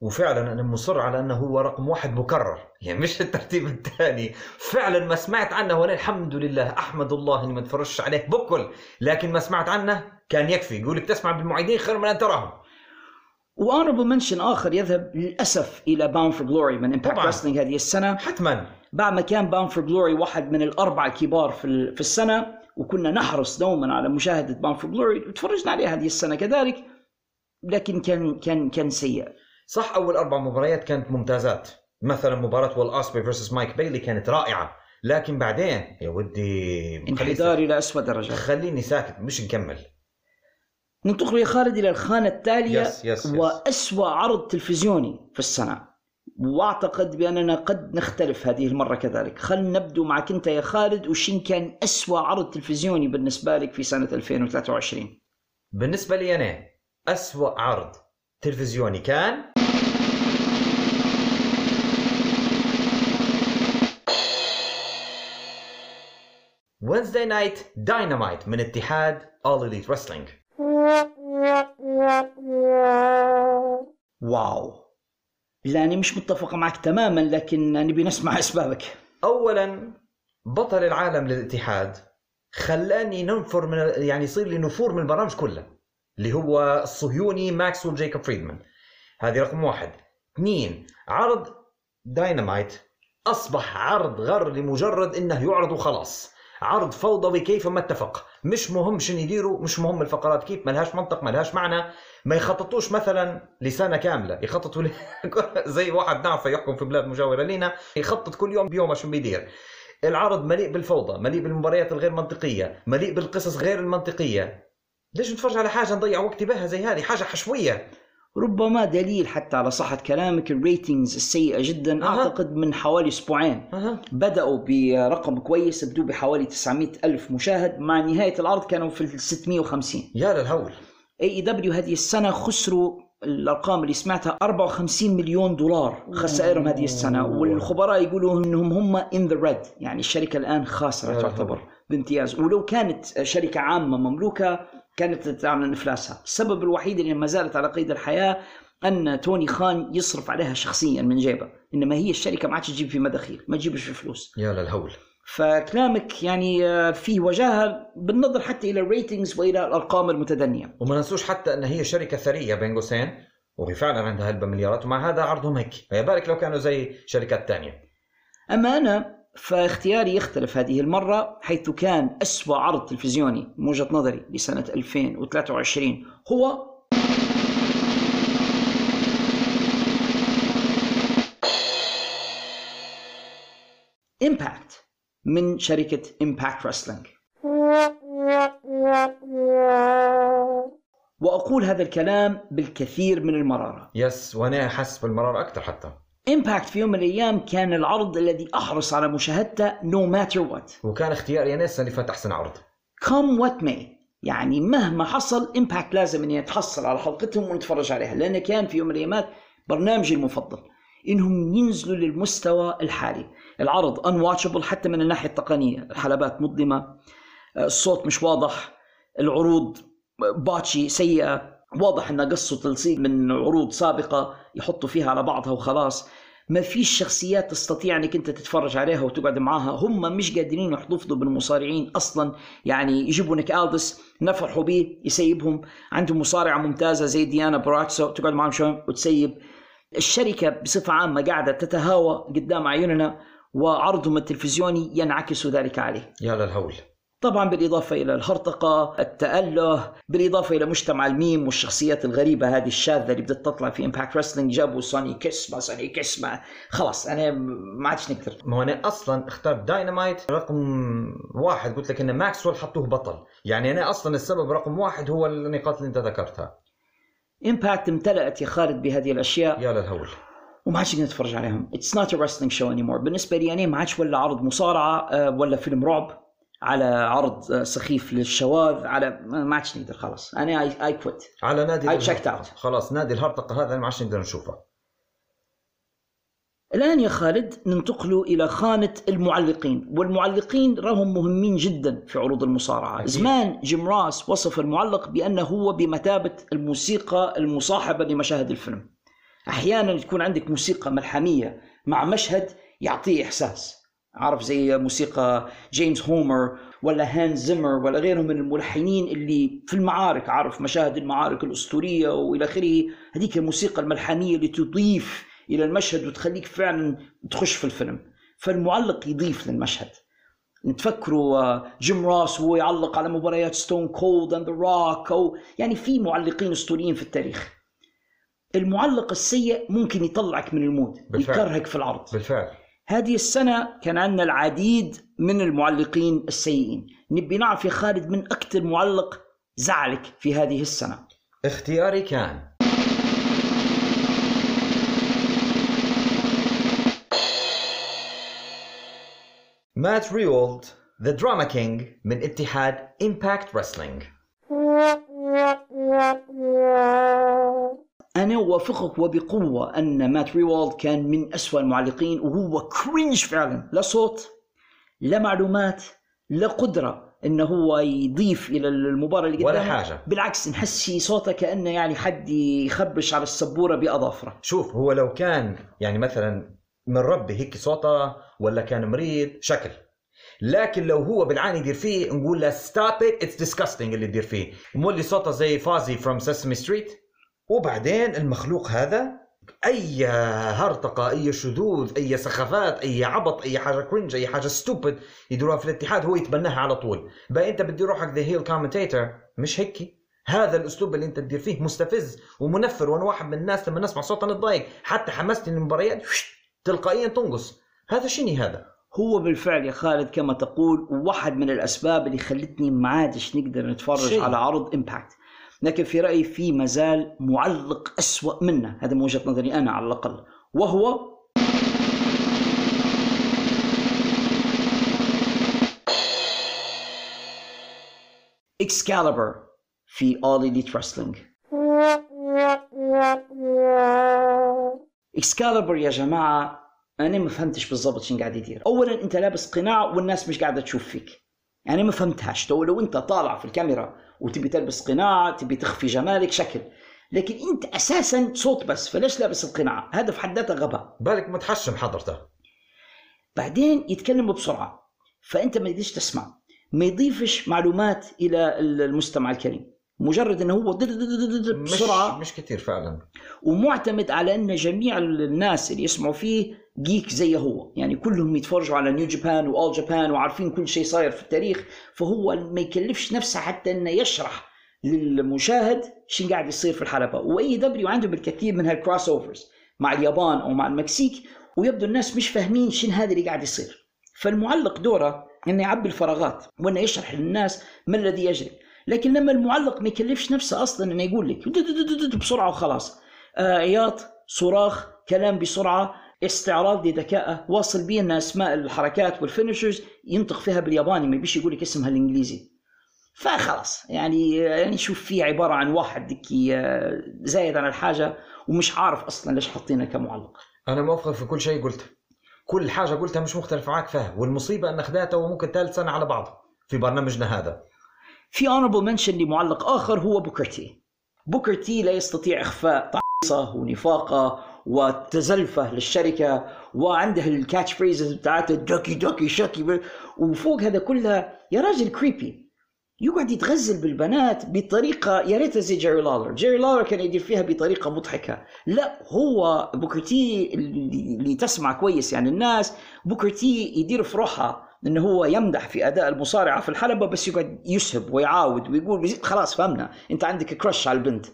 Speaker 6: وفعلا أنا مصر على أنه هو رقم واحد مكرر. يعني مش الترتيب الثاني. فعلا ما سمعت عنه وأنا الحمد لله أحمد الله إني ما تفرجش عليه بكل. لكن ما سمعت عنه كان يكفي. يقولك تسمع بالمعيدين خير من أن تراهم.
Speaker 1: و honorable mention آخر يذهب للأسف إلى Bound for Glory من
Speaker 6: Impact.
Speaker 1: Wrestling هذه السنة.
Speaker 6: حتما.
Speaker 1: بعد ما كان Bound for Glory واحد من الاربعه الكبار في في السنة وكنا نحرص دوما على مشاهدة Bound for Glory وتفرجنا عليه هذه السنة كذلك لكن كان كان كان سيء.
Speaker 6: صح أول أربع مباريات كانت ممتازات. مثلا مباراة Will Ospreay versus Mike Bailey كانت رائعة. لكن بعدين يا ودي
Speaker 1: انحدار إلى اسوء درجة.
Speaker 6: خليني ساكت مش نكمل.
Speaker 1: ننتقل يا خالد إلى الخانة التالية
Speaker 6: yes yes, yes.
Speaker 1: وأسوأ عرض تلفزيوني في السنة. وأعتقد بأننا قد نختلف هذه المرة كذلك. خلينا نبدو معك أنت يا خالد وشين كان أسوأ عرض تلفزيوني بالنسبة لك في سنة 2023
Speaker 6: بالنسبة لي أنا أسوأ عرض تلفزيوني كان Wednesday Night Dynamite من اتحاد All Elite Wrestling.
Speaker 1: واو. لا أنا مش متفق معك تماما لكن نبي نسمع أسبابك.
Speaker 6: أولا بطل العالم للاتحاد خلاني ننفر من يعني يصير لي نفور من البرامج كلها اللي هو الصهيوني ماكسويل جيكوب فريدمان. هذه رقم واحد. اثنين عرض داينامايت. أصبح عرض غير لمجرد إنه يعرض وخلاص. عرض فوضوي كيف ما اتفق. مش مهم شنو يديروا مش مهم الفقرات كيف ملهاش منطق ملهاش معنى. ما يخططوش مثلا لسنة كاملة. يخططوا. زي واحد نعرفه يحكم في بلاد مجاورة لنا. يخطط كل يوم بيوم شو بيدير. العرض مليء بالفوضى مليء بالمباريات الغير منطقية مليء بالقصص غير المنطقية. ليش نتفرج على حاجة نضيع وقتي بها زي هذه؟ حاجة حشوية.
Speaker 1: ربما دليل حتى على صحة كلامك ال ratings السيئة جدا
Speaker 6: أها.
Speaker 1: أعتقد من حوالي أسبوعين.
Speaker 6: أها.
Speaker 1: بدأوا برقم كويس بدوا بحوالي 900 ألف مشاهد. مع نهاية العرض كانوا في ال 650
Speaker 6: يا للهول.
Speaker 1: AEW هذه السنة خسروا الأرقام اللي سمعتها 54 مليون دولار خسائرهم هذه السنة. والخبراء يقولوا إنهم هم in the red يعني الشركة الآن
Speaker 6: خاسرة
Speaker 1: تعتبر بامتياز. ولو كانت شركة عامة مملوكة كانت تعلن افلاسها السبب الوحيد اللي ما زالت على قيد الحياة أن توني خان يصرف عليها شخصيا من جيبه إنما هي الشركة ما عادش تجيب في مداخيل ما تجيبش في فلوس.
Speaker 6: يا للهول.
Speaker 1: فكلامك يعني آه، فيه وجاهة بالنظر حتى إلى ال ratings وإلى الأرقام المتدنية.
Speaker 6: وما ننسوش حتى أن هي شركة ثرية بين قوسين وهي فعلا عندها هلبة مليارات ومع هذا عرضهم هيك. فما بالك لو كانوا زي شركات تانية.
Speaker 1: أما أنا فاختياري يختلف هذه المرة حيث كان أسوأ عرض تلفزيوني من وجهة نظري لسنة 2023 هو إمباكت من شركة إمباكت رسلينج وأقول هذا الكلام بالكثير من المرارة.
Speaker 6: yes وأنا حاسس بالمرار أكثر حتى.
Speaker 1: إمباكت في يوم من الأيام كان العرض الذي أحرص على مشاهدته no matter what.
Speaker 6: وكان اختياري أنا السنة اللي فات احسن عرض.
Speaker 1: Come what may. يعني مهما حصل إمباكت لازم أن يتحصل على حلقتهم ونتفرج عليها لأن كان في يوم من الأيامات برنامجي المفضل. إنهم ينزلوا للمستوى الحالي. العرض unwatchable حتى من الناحية التقنية. الحلبات مظلمة الصوت مش واضح العروض باتشي سيئة. واضح انها قصوا تلصيق من عروض سابقة يحطوا فيها على بعضها وخلاص. ما فيش شخصيات تستطيع أنك أنت تتفرج عليها وتقعد معاها. هم مش قادرين يحتفظوا بالمصارعين أصلا. يعني يجيبوا نيك ألدس نفرحوا به يسيبهم. عندهم مصارعة ممتازة زي ديونا بورازو تقعد معهم شوي وتسيب. الشركة بصفة عامة قاعدة تتهاوى قدام عيوننا وعرضهم التلفزيوني ينعكس ذلك عليه.
Speaker 6: يا للهول.
Speaker 1: طبعا بالإضافة إلى الهرطقة التأله بالإضافة إلى مجتمع الميم والشخصيات الغريبة هذه الشاذة اللي بدها تطلع في إمباكت رسلينج جابوا سوني كسمة سوني كسمة خلاص أنا ما عادش نقدر.
Speaker 6: ما هو أنا أصلا اخترت داينامايت رقم واحد. قلت لك إن ماكسويل حطوه بطل. يعني أنا أصلا السبب رقم واحد هو النقاط اللي أنت ذكرتها.
Speaker 1: إمباكت امتلأت يا خالد بهذه الأشياء.
Speaker 6: يا للهول.
Speaker 1: وما عادش نقدر نتفرج عليهم. It's not a wrestling show anymore. بالنسبة لي أنا ما عادش ولا عرض مصارعة آه، ولا فيلم رعب. على عرض سخيف للشواذ على ما عادش نقدر خلاص أنا I I quit
Speaker 6: على نادي
Speaker 1: checked
Speaker 6: الهرطقة.
Speaker 1: out.
Speaker 6: خلاص نادي الهرطقة هذا ما عادش نقدر نشوفه
Speaker 1: الآن يا خالد ننتقل إلى خانة المعلقين والمعلقين راهم مهمين جدا في عروض المصارعة
Speaker 6: أكيد.
Speaker 1: زمان جيم راس وصف المعلق بأنه هو بمثابة الموسيقى المصاحبة لمشاهد الفيلم أحيانا تكون عندك موسيقى ملحمية مع مشهد يعطيه إحساس عارف زي موسيقى جيمس هومر ولا هان زيمر ولا غيرهم من الملحنين اللي في المعارك عارف مشاهد المعارك الأسطورية وإلى آخره. هذيك الموسيقى الملحمية اللي تضيف إلى المشهد وتخليك فعلا تخش في الفيلم. فالمعلق يضيف للمشهد. نتفكروا آه، جيم راس وهو يعلق على مباريات ستون كولد and ذا روك أو يعني في معلقين أسطوريين في التاريخ. المعلق السيء ممكن يطلعك من ال mood
Speaker 6: بالفعل.
Speaker 1: يكرهك في العرض.
Speaker 6: بالفعل.
Speaker 1: هذه السنة كان عندنا العديد من المعلقين السيئين. نبي نعرف يا خالد من أكثر معلق زعلك في هذه السنة.
Speaker 6: اختياري كان. مات ريوالد the drama king من اتحاد امباكت رسلينج
Speaker 1: أنا أوافقك وبقوة أن مات ريوالد كان من أسوأ المعلقين وهو cringe فعلا. لا صوت لا معلومات لا قدرة أنه هو يضيف إلى المباراة اللي
Speaker 6: ولا. حاجة.
Speaker 1: بالعكس نحس صوته كأنه يعني حد يخبش على السبورة بأظافره.
Speaker 6: شوف هو لو كان يعني مثلا من ربي هيك صوته ولا كان مريض شكل. لكن لو هو بالعاني يدير فيه نقول له stop it it's disgusting اللي يدير فيه. مولي صوته زي فازي from سيسمي ستريت وبعدين المخلوق هذا أي هرطقة أي شذوذ أي سخافات أي عبط أي حاجة cringe أي حاجة stupid يديروها في الاتحاد هو يتبناها على طول. بقى أنت بدي روحك the heel commentator مش هيك هذا الأسلوب اللي أنت تدير فيه مستفز ومنفر وأنا واحد من الناس لما نسمع صوت نتضايق. حتى حمستني المباريات تلقائيا تنقص. هذا شني هذا؟
Speaker 1: هو بالفعل يا خالد كما تقول واحد من الأسباب اللي خلتني ما عادش نقدر نتفرج
Speaker 6: شيء.
Speaker 1: على عرض إمباكت لكن في رأيي في مازال معلق أسوأ منه. هذا من وجهة نظري أنا على الأقل. وهو اكسكاليبر في All Elite Wrestling. اكسكاليبر يا جماعة أنا ما فهمتش بالضبط شنو قاعد يدير. أولا أنت لابس قناع والناس مش قاعدة تشوف فيك. يعني ما فهمتهاش. تو لو أنت طالع في الكاميرا وتبي تلبس قناع تبي تخفي جمالك شكل. لكن أنت أساسا صوت بس فليش لابس القناع؟ هذا في حد ذاته غباء.
Speaker 6: بالك متحشم حضرته.
Speaker 1: بعدين يتكلم بسرعة فأنت ما تقدرش تسمع. ما يضيفش معلومات إلى المستمع الكريم. مجرد إنه هو دد-
Speaker 6: مش
Speaker 1: بسرعة.
Speaker 6: مش كثير فعلا.
Speaker 1: ومعتمد على أن جميع الناس اللي يسمعوا فيه جيك زي هو. يعني كلهم يتفرجوا على نيو جابان واول جابان وعارفين كل شيء صاير في التاريخ فهو ما يكلفش نفسه حتى إنه يشرح للمشاهد شو قاعد يصير في الحلبة. و AEW عندهم الكثير من هال crossovers مع اليابان أو مع المكسيك ويبدو الناس مش فاهمين شنو هذا اللي قاعد يصير. فالمعلق دوره إنه يعبي الفراغات وإنه يشرح للناس ما الذي يجري. لكن لما المعلق ما يكلفش نفسه أصلا إنه يقول لك بسرعة وخلاص. آه، صراخ كلام بسرعة استعراض لذكائه واصل بيه أن أسماء الحركات وال finishers ينطق فيها بالياباني ما يبيش يقول لك اسمها الإنجليزي. فخلاص يعني يعني شوف فيه عبارة عن واحد دكي آه، زايد عن الحاجة ومش عارف أصلا ليش حاطينه كمعلق.
Speaker 6: أنا موافق في كل شيء قلته. كل حاجة قلتها مش مختلف معك فيها والمصيبة أن خذاتها وممكن ثالث سنة على بعض في برنامجنا هذا.
Speaker 1: في honorable mention لمعلق آخر هو بوكر تي. بوكر تي لا يستطيع إخفاء تعصبه ونفاقه وتزلفه للشركة وعنده ال catchphrases بتاعته ducky ducky shucky وفوق هذا كلها يا راجل creepy يقعد يتغزل بالبنات بطريقة يا ريتها زي جيري لالر جيري لالر كان يدير فيها بطريقة مضحكة. لا هو بوكر تي اللي تسمع كويس يعني الناس بوكر تي يدير في روحها إنه هو يمدح في أداء المصارعة في الحلبة بس يقعد يسهب ويعاود ويقول خلاص فهمنا. أنت عندك crush على البنت.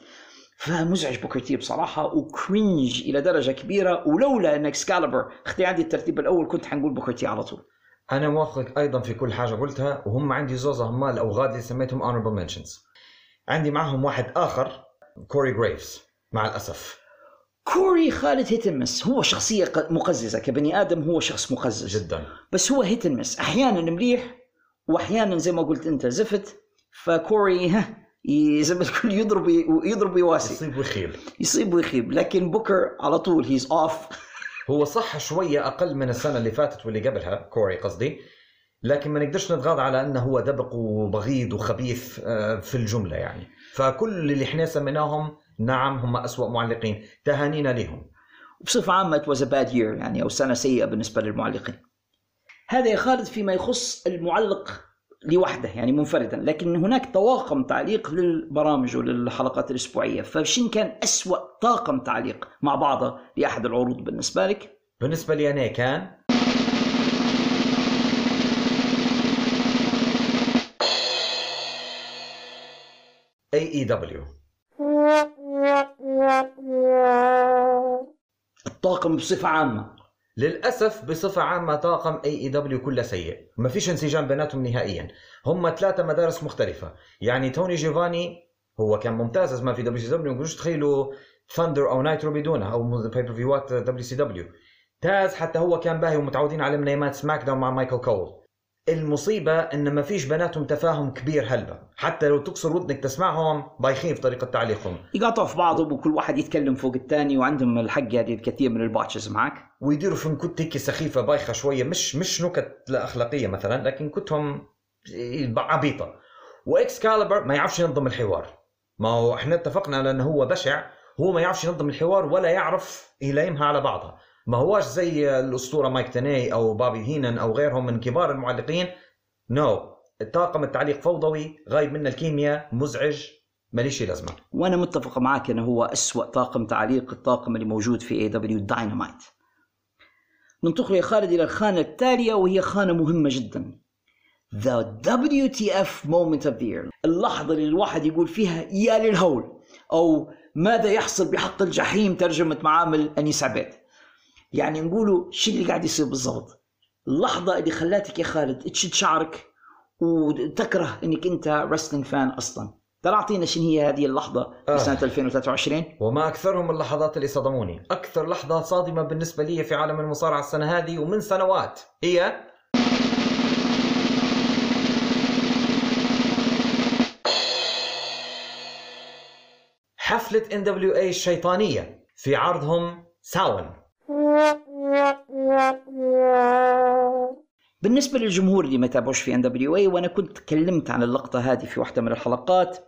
Speaker 1: فمزعج بوكر تي بصراحة و cringe إلى درجة كبيرة ولولا ان اكسكالبر أخذ عندي الترتيب الأول كنت حنقول بوكر تي على طول.
Speaker 6: أنا موافقك أيضا في كل حاجة قلتها وهم عندي زوزة هم الاوغاد اللي سميتهم honorable mentions. عندي معهم واحد آخر كوري جريفز مع الأسف.
Speaker 1: كوري خالد hit or miss هو شخصية ق- مقززة كبني آدم هو شخص مقزز.
Speaker 6: جدا.
Speaker 1: بس هو hit miss أحيانا مليح واحيانا زي ما قلت أنت زفت فكوري ها زي ما تقول يضرب يضرب ويواسي
Speaker 6: يصيب ويخيب.
Speaker 1: يصيب ويخيب. لكن بوكر على طول he's awful
Speaker 6: هو صح شوية أقل من السنة اللي فاتت واللي قبلها كوري قصدي. لكن ما نقدرش نتغاضى على أنه هو دبق وبغيض وخبيث آه، في الجملة يعني. فكل اللي إحنا سميناهم نعم هم أسوأ معلقين. تهانينا لهم
Speaker 1: بصفة عامة it was a bad year يعني أو سنة سيئة بالنسبة للمعلقين. هذا يا خالد فيما يخص المعلق لوحده يعني منفردا. لكن هناك طواقم تعليق للبرامج وللحلقات الأسبوعية. فشين كان أسوأ طاقم تعليق مع بعضه لأحد العروض بالنسبة لك؟
Speaker 6: بالنسبة لي أنا كان AEW
Speaker 1: الطاقم بصفة عامة.
Speaker 6: للأسف بصفة عامة طاقم AEW كله سيء. ما فيش انسجام بيناتهم نهائيا. هم ثلاثة مدارس مختلفة. يعني توني جيفاني هو كان ممتاز ما في دبليو سي دبليو ما تخيلوا ثاندر أو نايترو بدونه أو pay-per-view ات دبليو سي دبليو تاز حتى هو كان باهي ومتعودين عليه من سماك داون مع مايكل كول. المصيبة إن ما فيش بيناتهم تفاهم كبير هلبة حتى لو تكسر ودنك تسمعهم بايخين في طريقة تعليقهم.
Speaker 1: يقاطعوا في بعضهم وكل واحد يتكلم فوق الثاني وعندهم الحق هذه الكثير من ال botches معك
Speaker 6: ويديروا في نكت هيك سخيفة بايخة شوية مش مش نكت لا أخلاقية مثلا لكن كتهم عبيطة. واكس كاليبر ما يعرفش ينظم الحوار. ما هو إحنا اتفقنا على إنه هو بشع هو ما يعرفش ينظم الحوار ولا يعرف يلائمها على بعضها. ما هواش زي الأسطورة مايك تاني أو بابي هينن أو غيرهم من كبار المعلقين. no no. طاقم التعليق فوضوي غايب منه الكيمياء مزعج ماليش لازمة.
Speaker 1: وأنا متفق معك إنه هو أسوأ طاقم تعليق الطاقم اللي موجود في اي دبليو داينامايت ننتقل يا خالد إلى الخانة التالية وهي خانة مهمة جدا. The WTF moment of the year. اللحظة اللي الواحد يقول فيها يا للهول أو ماذا يحصل بحق الجحيم ترجمة معامل أنيس عبيد. يعني نقولوا شو اللي قاعد يصير بالضبط. اللحظة اللي خلاتك يا خالد تشد شعرك وتكره إنك أنت رسلينج فان أصلا. ترى أعطينا شنو هي هذه اللحظة في
Speaker 6: آه.
Speaker 1: سنة 2023
Speaker 6: وما أكثرهم اللحظات اللي صدموني. أكثر لحظة صادمة بالنسبة لي في عالم المصارعة السنة هذه ومن سنوات. هي حفلة ان دبليو اي الشيطانية في عرضهم ساون
Speaker 1: بالنسبة للجمهور اللي ما تابعوش في ان دبليو اي وأنا كنت تكلمت عن اللقطة هذه في واحدة من الحلقات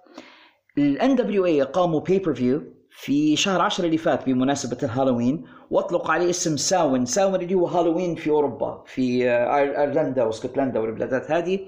Speaker 1: الان دبليو اي قاموا pay-per-view في شهر 10 اللي فات بمناسبة الهالوين واطلقوا عليه اسم ساون ساون اللي هو هالوين في أوروبا في ايرلندا واسكتلندا والبلادات هذه.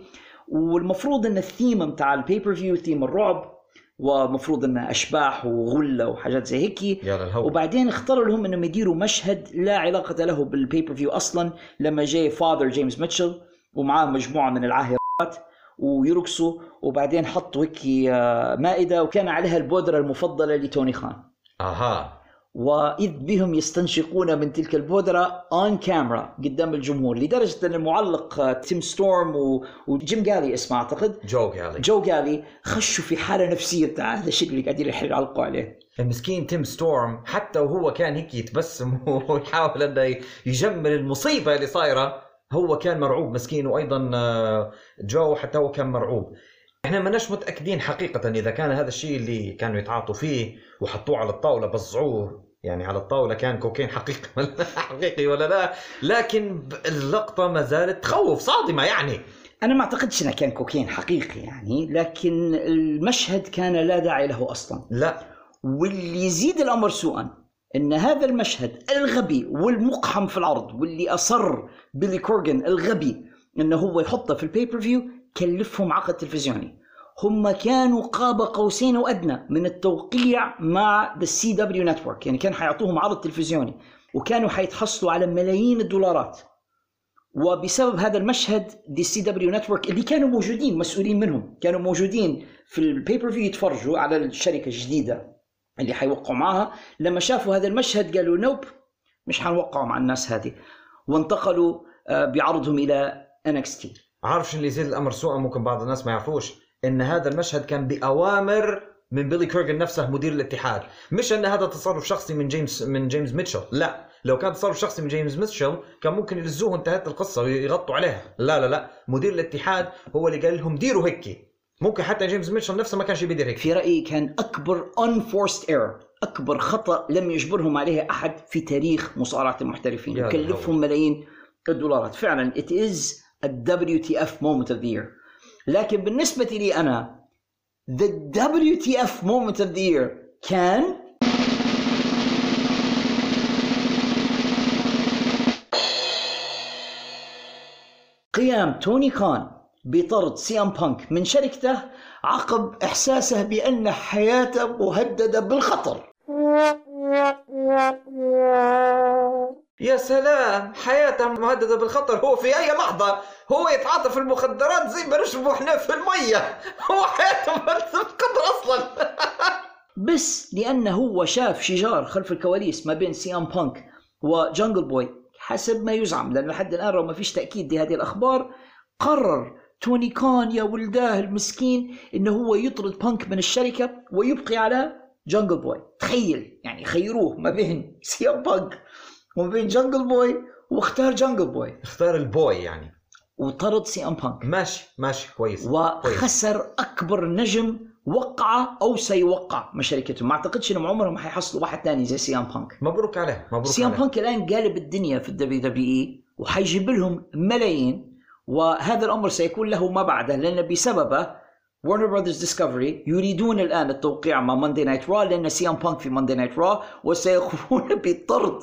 Speaker 1: والمفروض إن الثيم بتاع ال pay-per-view theme الرعب ومفروض إنه أشباح وغولة وحاجات زي هيك وبعدين اختاروا لهم إنهم يديروا مشهد لا علاقة له بال pay-per-view أصلا لما جاي فاذر جيمس ميتشل ومعاه مجموعة من العاهرات ويرقصوا وبعدين حطوا هيك آه، مائدة وكان عليها البودرة المفضلة لتوني خان.
Speaker 6: أها.
Speaker 1: وإذ بهم يستنشقون من تلك البودرة on camera قدام الجمهور لدرجة أن المعلق تيم ستورم و- وجيم جالي اسمه أعتقد.
Speaker 6: جو قالي
Speaker 1: جو جالي خشوا في حالة نفسية. بتاع هذا الشيء اللي قاعدين يعلقوا عليه.
Speaker 6: المسكين تيم ستورم حتى وهو كان هيك يتبسم ويحاول أنه يجمل المصيبة اللي صايرة هو كان مرعوب مسكين وأيضا آه، جو حتى هو كان مرعوب. إحنا ماناش متأكدين حقيقة إذا كان هذا الشيء اللي كانوا يتعاطوا فيه وحطوه على الطاولة بصعوه يعني على الطاولة كان كوكين حقيقي ولا حقيقي ولا لا لكن اللقطة ما زالت تخوف صادمة يعني.
Speaker 1: أنا ما أعتقدش إنه كان كوكين حقيقي يعني لكن المشهد كان لا داعي له أصلا.
Speaker 6: لا.
Speaker 1: واللي يزيد الأمر سوءا إن هذا المشهد الغبي والمقحم في العرض واللي أصر بيلي كورجن الغبي إنه هو يحطه في ال pay-per-view كلفهم عقد تلفزيوني. هم كانوا قاب قوسين وأدنى من التوقيع مع the CW network يعني كان حيعطوهم عرض تلفزيوني وكانوا حيتحصلوا على ملايين الدولارات. وبسبب هذا المشهد the CW network اللي كانوا موجودين مسؤولين منهم كانوا موجودين في ال pay-per-view يتفرجوا على الشركة الجديدة اللي حيوقعوا معاها لما شافوا هذا المشهد قالوا nope مش حنوقعوا مع الناس هذه. وانتقلوا آه، بعرضهم إلى NXT
Speaker 6: عارف شو اللي يزيد الأمر؟ سوءا ممكن بعض الناس ما يعرفوش. إن هذا المشهد كان بأوامر من بيلي كورجن نفسه مدير الاتحاد. مش إن هذا تصرف شخصي من جيمس من جيمس ميتشل. لا. لو كان تصرف شخصي من جيمس ميتشل كان ممكن يلزوه انتهت القصة ويغطوا عليها. لا لا لا. مدير الاتحاد هو اللي قال لهم ديروا هيك. ممكن حتى جيمس ميتشل نفسه ما كانش بيدير هيك.
Speaker 1: في رأيي كان أكبر unforced error أكبر خطأ لم يجبرهم عليه أحد في تاريخ مصارعة المحترفين.
Speaker 6: يا
Speaker 1: وكلفهم ملايين الدولارات. فعلا it is a WTF moment of the year. لكن بالنسبة لي أنا the WTF moment of the year كان قيام توني خان بطرد سي إم بانك من شركته عقب إحساسه بأن حياته مهددة بالخطر.
Speaker 6: يا سلام حياته مهددة بالخطر. هو في أي لحظة هو يتعاطى في المخدرات زي ما نشربوا إحنا في المية. هو حياته مهدده بالخطر أصلا.
Speaker 1: بس لأنه هو شاف شجار خلف الكواليس ما بين سي أم بانك و Jungle Boy. حسب ما يزعم لأنه لحد الآن رغم ما فيش تأكيد لهذه الأخبار قرر توني خان يا ولداه المسكين إنه هو يطرد بانك من الشركة ويبقي على Jungle Boy. تخيل يعني خيروه ما بين CM Punk. وما بين Jungle Boy واختار جانجل بوي
Speaker 6: اختار ال boy يعني.
Speaker 1: وطرد CM Punk
Speaker 6: ماشي ماشي كويس كويس.
Speaker 1: وخسر أكبر نجم وقع أو سيوقع من شركته. ما أعتقدش إنهم عمرهم حيحصلوا واحد ثاني زي CM Punk
Speaker 6: مبروك عليه مبروك CM
Speaker 1: Punk الآن قالب الدنيا في ال WWE وحيجيب لهم ملايين. وهذا الأمر سيكون له ما بعده لأن بسببه Warner Brothers Discovery يريدون الآن التوقيع مع Monday Night Raw لأن CM Punk في Monday Night Raw وسيقومون بطرد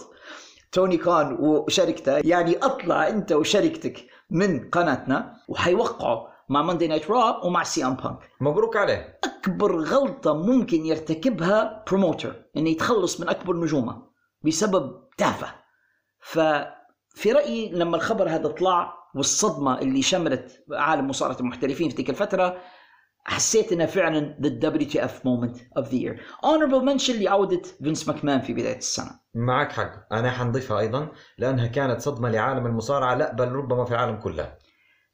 Speaker 1: توني خان وشركته يعني أطلع أنت وشركتك من قناتنا وحيوقعوا مع Monday Night Raw ومع CM Punk
Speaker 6: مبروك عليه.
Speaker 1: أكبر غلطة ممكن يرتكبها promoter إنه يتخلص من أكبر نجومه بسبب تافه. ففي رأيي لما الخبر هذا طلع والصدمة اللي شملت عالم مصارعة المحترفين في تلك الفترة حسيت انها فعلا the WTF moment of the year. honorable mention لعودة فينس ماكمان في بداية السنة.
Speaker 6: معك حق أنا حنضيفها أيضا لأنها كانت صدمة لعالم المصارعة لا بل ربما في العالم كله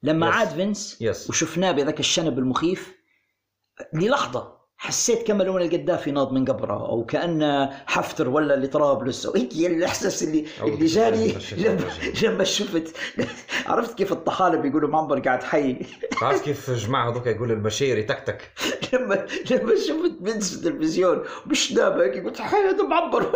Speaker 1: لما
Speaker 6: Yes.
Speaker 1: عاد فينس
Speaker 6: Yes.
Speaker 1: وشفناه بذاك الشنب المخيف للحظة حسيت كما لو أن القذافي ناض من قبره أو كأن حفتر ولا لطرابلس أو هيك الإحساس اللي اللي جاني لما. لما شفت. عرفت كيف الطحالب بيقولوا معمر قاعد حي؟
Speaker 6: عارف كيف جماعة هذوك يقول المشير يتكتك
Speaker 1: لما لما شفت في التلفزيون بشنابه هيك قلت حي هذا معمر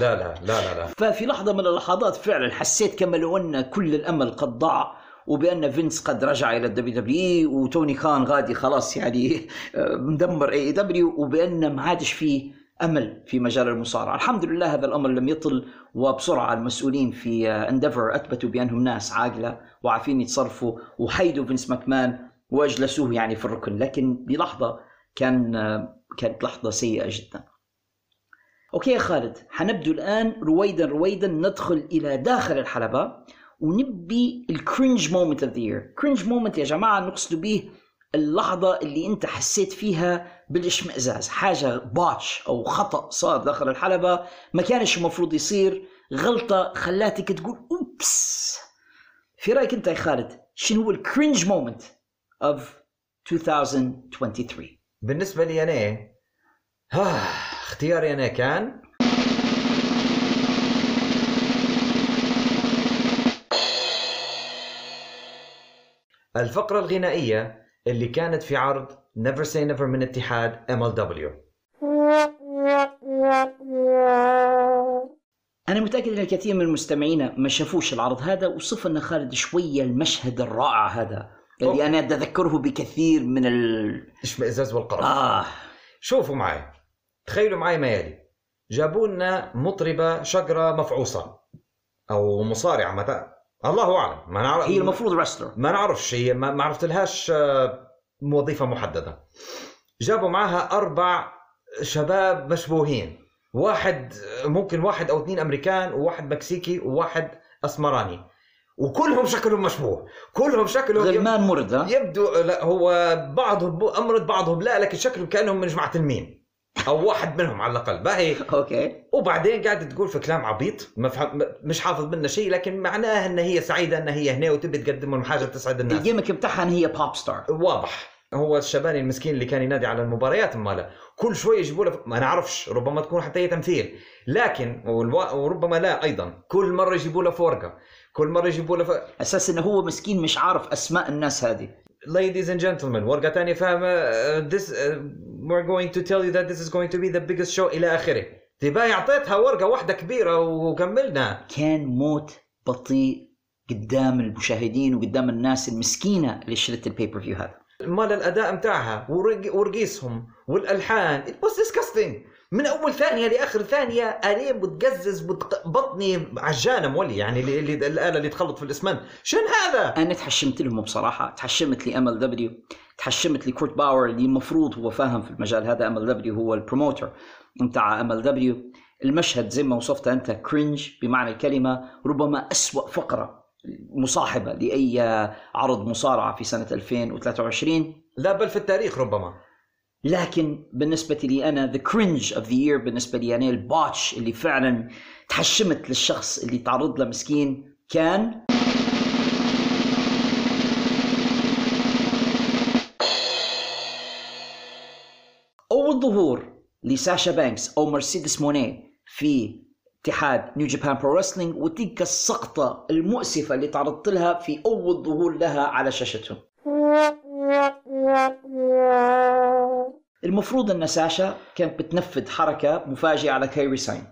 Speaker 6: لا لا لا لا لا.
Speaker 1: ففي لحظة من اللحظات فعلا حسيت كما لو أن كل الأمل قد ضاع. وبأن فينس قد رجع إلى ال WW وتوني خان غادي خلاص يعني آه، مدمر AEW وبأن ما عادش فيه أمل في مجال المصارعة. الحمد لله هذا الأمر لم يطل وبسرعة المسؤولين في Endeavor أثبتوا بأنهم ناس عاقلة وعارفين يتصرفوا وحيدوا فينس ماكمان وأجلسوه يعني في الركن. لكن للحظة كان آه، كانت لحظة سيئة جدا. okay يا خالد حنبدو الآن رويدا رويدا ندخل إلى داخل الحلبة. ونبي ال cringe moment of the year cringe moment يا جماعة نقصد به اللحظة اللي أنت حسيت فيها بالإشمئزاز. حاجة botch أو خطأ صار داخل الحلبة. ما كانش المفروض يصير. غلطة خلاتك تقول oops. في رأيك أنت يا خالد شنو هو ال cringe moment of 2023
Speaker 6: بالنسبة لي أنا ها اختياري أنا كان الفقرة الغنائية اللي كانت في عرض Never Say Never من اتحاد MLW
Speaker 1: أنا متأكد أن الكثير من المستمعين ما شافوش العرض هذا وصف لنا خالد شوية المشهد الرائع هذا اللي
Speaker 6: أوه.
Speaker 1: أنا أتذكره بكثير من ال
Speaker 6: إشمئزاز والقرف.
Speaker 1: آه.
Speaker 6: شوفوا معي. تخيلوا معي ما يلي. جابوا لنا مطربة شقرة مفعوصة أو مصارعة متى الله أعلم. ما نعرف
Speaker 1: هي المفروض رسلر
Speaker 6: ما نعرفش هي ما ما عرفت لهاش آه، وظيفة محددة. جابوا معاها أربع شباب مشبوهين. واحد ممكن واحد أو اثنين أمريكان وواحد مكسيكي وواحد أسمراني. وكلهم شكلهم مشبوه. كلهم شكلهم
Speaker 1: غلمان ها؟
Speaker 6: يبدو لا هو بعضهم أمرد بعضهم لا لكن شكلهم كأنهم من جماعة المين أو واحد منهم على الأقل. باهي
Speaker 1: okay.
Speaker 6: وبعدين قاعد تقول في كلام عبيط مش حافظ منه شيء لكن معناه إن هي سعيدة إن هي هنا وتبي تقدم لهم حاجة تسعد الناس.
Speaker 1: ال gimmick بتاعها إن هي pop star
Speaker 6: واضح. هو الشباني المسكين اللي كان ينادي على المباريات ماله كل شوي يجيبوا له ما نعرفش ربما تكون حتى هي تمثيل. لكن وربما لا أيضا. كل مرة يجيبوا له ورقة كل مرة يجيبوا له ف...
Speaker 1: أساس إنه هو مسكين مش عارف أسماء الناس هذه.
Speaker 6: Ladies and gentlemen ورقة ثانية فاهمة؟ uh, this uh, we're going to tell you that this is going to be the biggest show إلى آخره. تبقى اعطيتها ورقة واحدة كبيرة وكملنا.
Speaker 1: كان موت بطيء قدام المشاهدين وقدام الناس المسكينة اللي شرت ال pay-per-view هذا.
Speaker 6: مال الأداء متاعها ورق- ورقيصهم والألحان. It was disgusting. من أول ثانية لآخر ثانية الين بتقزز بتق... بطني عجانة مولي يعني اللي, اللي الآلة اللي تخلط في الاسمنت شن هذا؟
Speaker 1: أنا تحشمت لهم بصراحة تحشمت ل MLW تحشمت ل Court Bauer اللي المفروض هو فاهم في المجال هذا. MLW هو ال promoter بتاع MLW. المشهد زي ما وصفتها أنت cringe بمعنى الكلمة ربما أسوأ فقرة مصاحبة لأي عرض مصارعة في سنة 2023
Speaker 6: لا بل في التاريخ ربما.
Speaker 1: لكن بالنسبة لي أنا the cringe of the year بالنسبة لي أنا ال botch اللي فعلا تحشمت للشخص اللي تعرض له مسكين كان أول ظهور لساشا بانكس أو مرسيدس موني في اتحاد New Japan Pro Wrestling وتلك السقطة المؤسفة اللي تعرضت لها في أول ظهور لها على شاشتهم. المفروض أن ساشا كانت بتنفذ حركة مفاجئة على كايري ساين.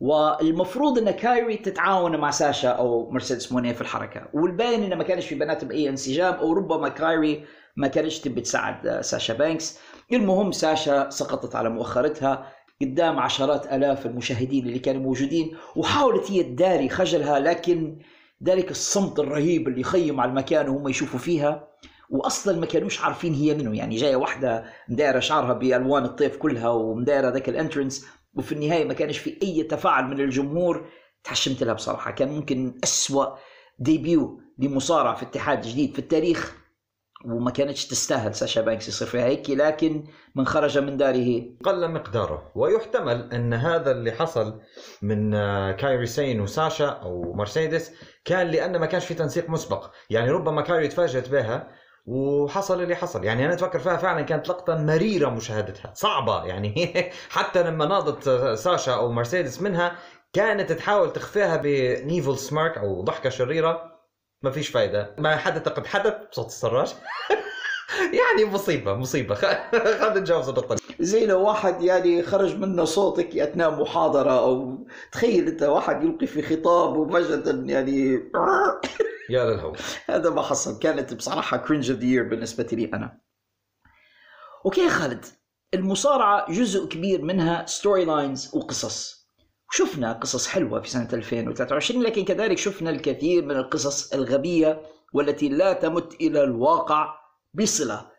Speaker 1: والمفروض أن كايري تتعاون مع ساشا أو مرسيدس موني في الحركة. والباين إنه ما كانش في بيناتهم اي انسجام أو ربما كايري ما كانتش تبي تساعد ساشا بانكس. المهم ساشا سقطت على مؤخرتها قدام عشرات آلاف المشاهدين اللي كانوا موجودين وحاولت هي تداري خجلها لكن ذلك الصمت الرهيب اللي يخيم على المكان وهم يشوفوا فيها واصلا ما كانوش عارفين هي منه. يعني جاية واحدة مدايرة شعرها بألوان الطيف كلها ومدايرة ذاك ال entrance وفي النهاية ما كانش في أي تفاعل من الجمهور. تحشمت لها بصراحة. كان ممكن أسوأ debut لمصارع في اتحاد جديد في التاريخ وما كانتش تستاهل ساشا بانكس يصير فيها هيك. لكن من خرج من داره.
Speaker 6: قل مقداره. ويحتمل أن هذا اللي حصل من آه، كايري سين وساشا أو مرسيدس كان لأن ما كانش في تنسيق مسبق. يعني ربما كايري تفاجأت بها وحصل اللي حصل. يعني أنا أتفكر فيها فعلا كانت لقطة مريرة مشاهدتها. صعبة يعني. حتى لما ناضت ساشا أو مرسيدس منها كانت تحاول تخفيها بنيفل سمارك أو ضحكة شريرة. ما فيش فايدة. ما حدث قد حدث. بصوت السراج. يعني مصيبة مصيبة. خلينا نتجاوز النقطة دي.
Speaker 1: زي لو واحد يعني خرج منه صوت أثناء محاضرة أو تخيل أنت واحد يلقي في خطاب وفجأة يعني
Speaker 6: يا للهول
Speaker 1: هذا ما حصل. كانت بصراحة cringe of the year بالنسبة لي أنا. okay خالد. المصارعة جزء كبير منها storylines وقصص. شفنا قصص حلوة في سنة 2023 لكن كذلك شفنا الكثير من القصص الغبية والتي لا تمت إلى الواقع بصلة.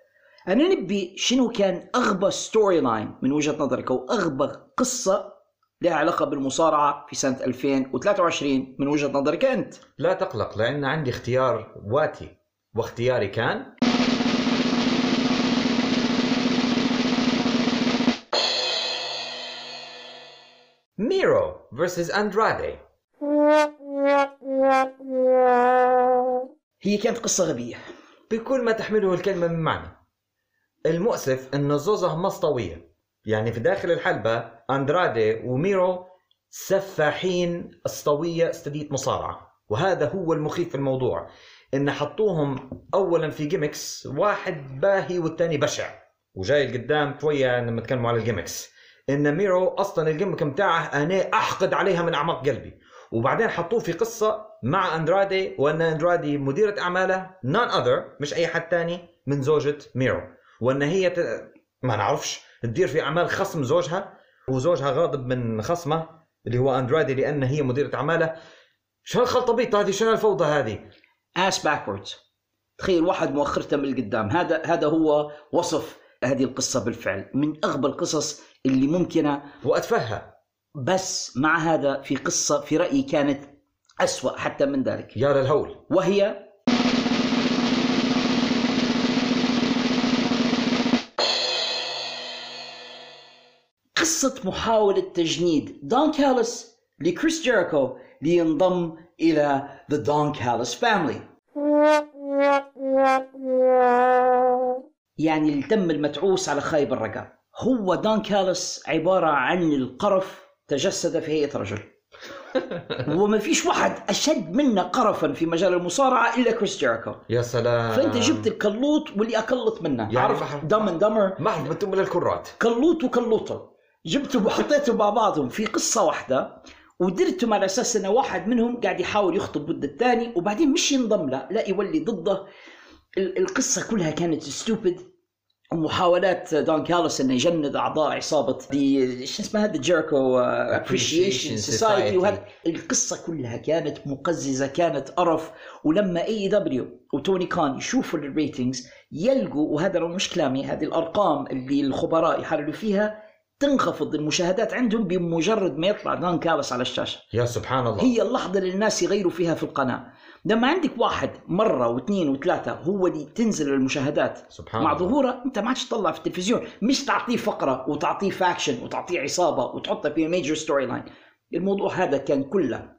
Speaker 1: أنا نبي شنو كان أغبى storyline من وجهة نظرك أو أغبى قصة لها علاقة بالمصارعة في سنة 2023 من وجهة نظرك أنت؟
Speaker 6: لا تقلق لأن عندي اختيار واتي واختياري كان ميرو versus اندرادي
Speaker 1: هي كانت قصة غبية.
Speaker 6: بكل ما تحمله الكلمة من معنى. المؤسف أن زوزة مسطوية يعني في داخل الحلبة أندرادي وميرو سفاحين اسطوية استدية مصارعة. وهذا هو المخيف في الموضوع إن حطوهم اولا في جيمكس واحد باهي والثاني بشع. وجاي لقدام شوية لما تكلموا على الجيمكس إن ميرو أصلا الجيمك بتاعه أنا أحقد عليها من أعماق قلبي. وبعدين حطوه في قصة مع أندرادي وأن أندرادي مديرة أعماله none other مش أي حد تاني than زوجة ميرو. وأن هي ت... ما نعرفش تدير في أعمال خصم زوجها وزوجها غاضب من خصمه اللي هو اندرادي لأن هي مديرة اعماله شو هالخلطبيط هذه؟ شنو الفوضى هذه؟
Speaker 1: Ass backwards. تخيل واحد مؤخرته من القدام. هذا هذا هو وصف هذه القصة بالفعل. من أغبى القصص اللي ممكنة.
Speaker 6: وأتفهى.
Speaker 1: بس مع هذا في قصة في رأيي كانت أسوأ حتى من ذلك.
Speaker 6: يا للهول.
Speaker 1: وهي قصة محاولة تجنيد. دون كالس لكريس جيريكو لينضم إلى The Don Callis Family. يعني الدم المتعوس على خايب الرقاب. هو دون كالس عبارة عن القرف تجسد في هيئة رجل. وما فيش واحد أشد منا قرفا في مجال المصارعة إلا كريس جيريكو.
Speaker 6: يا سلام.
Speaker 1: فأنت جبت الكلوط واللي أكلط منه.
Speaker 6: يعني
Speaker 1: عارف
Speaker 6: بحر-
Speaker 1: دم اند دمر
Speaker 6: ما اعرف بتم للكرات.
Speaker 1: كلوط وكلوطة جبتهم وحطيتهم مع بعضهم في قصة واحدة ودرتهم على أساس انه واحد منهم قاعد يحاول يخطب ضد الثاني وبعدين مش ينضم له لا يولي ضده. ال- القصة كلها كانت stupid ومحاولات دون كالوس إنه يجند أعضاء عصابة دي شو اسمها؟ هذا Jericho Appreciation Society وهذا القصة كلها كانت مقززة كانت قرف. ولما AEW وتوني كان يشوفوا ال ratings يلقوا وهذا مش كلامي هذه الأرقام اللي الخبراء يحللوا فيها تنخفض المشاهدات عندهم بمجرد ما يطلع دون كالوس على الشاشة.
Speaker 6: يا سبحان الله.
Speaker 1: هي اللحظة اللي الناس يغيروا فيها في القناة. لما عندك واحد مرة واثنين وثلاثة هو اللي تنزل المشاهدات
Speaker 6: سبحان الله مع.
Speaker 1: ظهوره انت ما عادش تطلع في التلفزيون. مش تعطيه فقرة وتعطيه faction وتعطيه عصابة وتحطها في major storyline الموضوع هذا كان كله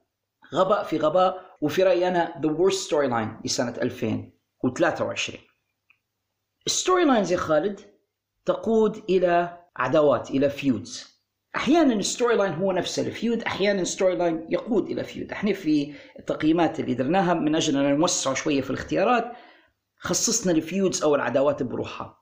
Speaker 1: غباء في غباء وفي رأيي أنا the worst story line لسنة 2023 ال storylines يا خالد تقود إلى عداوات إلى feuds أحيانا ال storyline هو نفسه ال feud أحيانا ال storyline يقود إلى feud إحنا في التقييمات اللي درناها من أجل أن نوسع شوية في الاختيارات خصصنا ال feuds أو العداوات بروحها.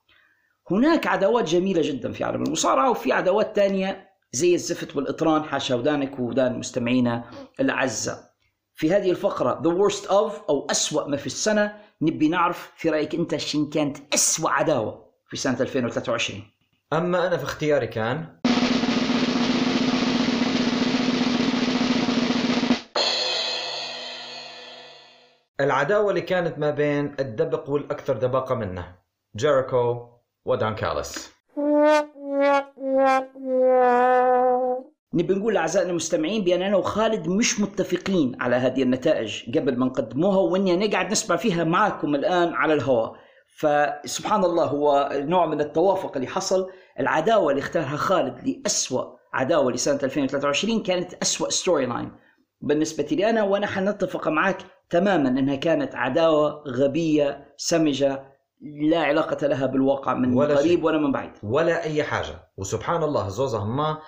Speaker 1: هناك عداوات جميلة جدا في عالم المصارعة وفي عداوات تانية زي الزفت والقطران حاشا ودانك ودان مستمعينا الأعزاء. في هذه الفقرة The worst of أو أسوأ ما في السنة نبي نعرف في رأيك أنت شن كانت أسوأ عداوة في سنة 2023
Speaker 6: أما أنا في اختياري كان العداوة اللي كانت ما بين الدبق والأكثر دباقة منه جيريكو ودان كالس
Speaker 1: نبي نقول لاعزائنا المستمعين بأن أنا وخالد مش متفقين على هذه النتائج قبل ما نقدموها وإني نقعد نسمع فيها معكم الآن على الهواء. فسبحان الله هو نوع من التوافق اللي حصل. العداوة اللي اختارها خالد لأسوأ عداوة لسنة 2023 كانت أسوأ storyline بالنسبة لي أنا وأنا حنتفق معك تماما إنها كانت عداوة غبية سمجة لا علاقة لها بالواقع من
Speaker 6: ولا
Speaker 1: قريب
Speaker 6: شيء.
Speaker 1: ولا من بعيد.
Speaker 6: ولا أي حاجة. وسبحان الله زوز هما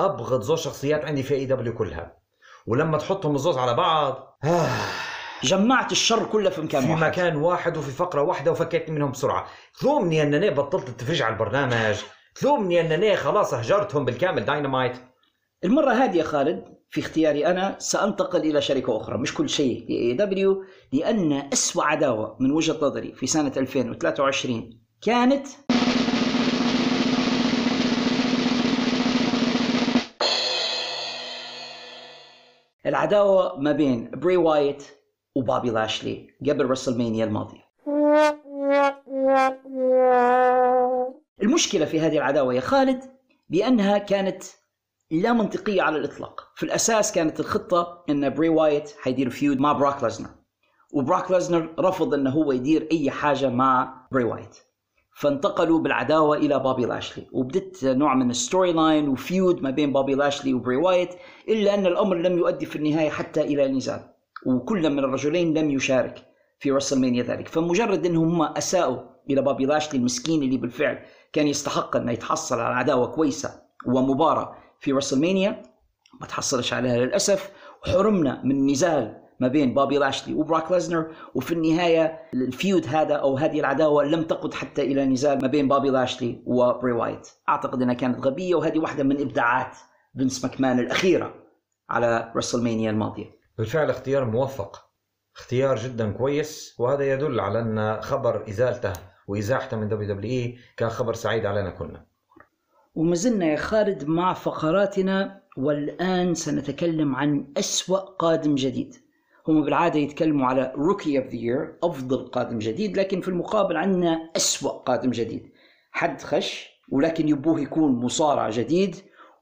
Speaker 6: أبغض زوز شخصيات عندي في AEW كلها. ولما تحطهم الزوز على بعض آه.
Speaker 1: جمعت الشر كله في مكان
Speaker 6: في
Speaker 1: واحد.
Speaker 6: مكان واحد وفي فقرة واحدة وفكيت منهم بسرعة. ثومني أنني بطلت التفريج على البرنامج. ثومني أنني خلاص هجرتهم بالكامل. داينامايت
Speaker 1: المرة هذه يا خالد في اختياري أنا سأنتقل إلى شركة أخرى مش كل شيء ل AEW لأن أسوأ عداوة من وجهة نظري في سنة 2023 كانت العداوة ما بين بري وايت وبابي لاشلي قبل رسلمانيا الماضية. المشكلة في هذه العداوة يا خالد بأنها كانت لا منطقية على الإطلاق. في الأساس كانت الخطة أن بري وايت حيدير feud مع براك لازنر وبراك لازنر رفض أنه هو يدير أي حاجة مع بري وايت. فانتقلوا بالعداوة إلى بابي لاشلي وبدت نوع من ال storyline و feud ما بين بابي لاشلي وبري وايت إلا أن الأمر لم يؤدي في النهاية حتى إلى نزال وكل من الرجلين لم يشارك في رسلمانيا ذلك. فمجرد أنهم هم أساءوا إلى بابي لاشلي المسكين اللي بالفعل كان يستحق أنه يتحصل على عداوة كويسة ومباراة في رسلمانيا. ما تحصلش عليها للأسف. وحرمنا من نزال ما بين بابي لاشلي وبروك ليسنر. وفي النهاية ال feud هذا أو هذه العداوة لم تقد حتى إلى نزال ما بين بابي لاشلي وبراي وايت. أعتقد أنها كانت غبية وهذه واحدة من إبداعات فينس ماكمان الأخيرة على رسلمانيا الماضية.
Speaker 6: بالفعل اختيار موفق اختيار جدا كويس وهذا يدل على أن خبر إزالته وإزاحته من WWE كان خبر سعيد علينا كلنا.
Speaker 1: وما زلنا يا خالد مع فقراتنا والآن سنتكلم عن أسوأ قادم جديد. هم بالعادة يتكلموا على rookie of the year أفضل قادم جديد لكن في المقابل عندنا أسوأ قادم جديد. حد خش ولكن يبوه يكون مصارع جديد.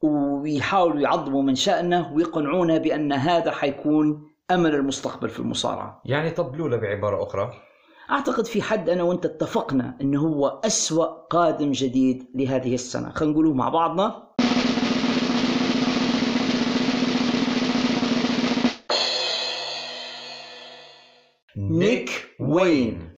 Speaker 1: ويحاولوا يعظموا من شأنه ويقنعونا بأن هذا حيكون أمل المستقبل في المصارعة.
Speaker 6: يعني طبلوا له بعبارة أخرى؟
Speaker 1: أعتقد في حد أنا وأنت اتفقنا أنه هو أسوأ قادم جديد لهذه السنة. خلينا نقوله مع بعضنا. نيك وين.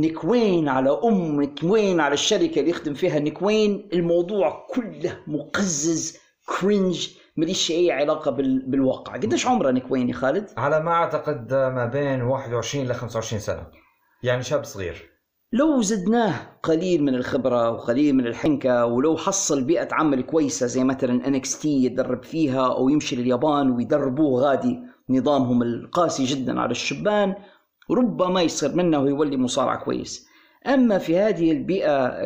Speaker 1: نيك وين على أم نيك وين على الشركة اللي يخدم فيها نيك وين الموضوع كله مقزز cringe ماليش أي علاقة بال... بالواقع. قديش عمره نيك وين يا خالد؟
Speaker 6: على ما أعتقد ما بين 21 ل 25 سنة. يعني شاب صغير.
Speaker 1: لو زدناه قليل من الخبرة وقليل من الحنكة ولو حصل بيئة عمل كويسة زي مثلا NXT يتدرب فيها أو يمشي لليابان ويدربوه غادي نظامهم القاسي جدا على الشبان. ربما يصير منه ويولي مصارع كويس. أما في هذه البيئة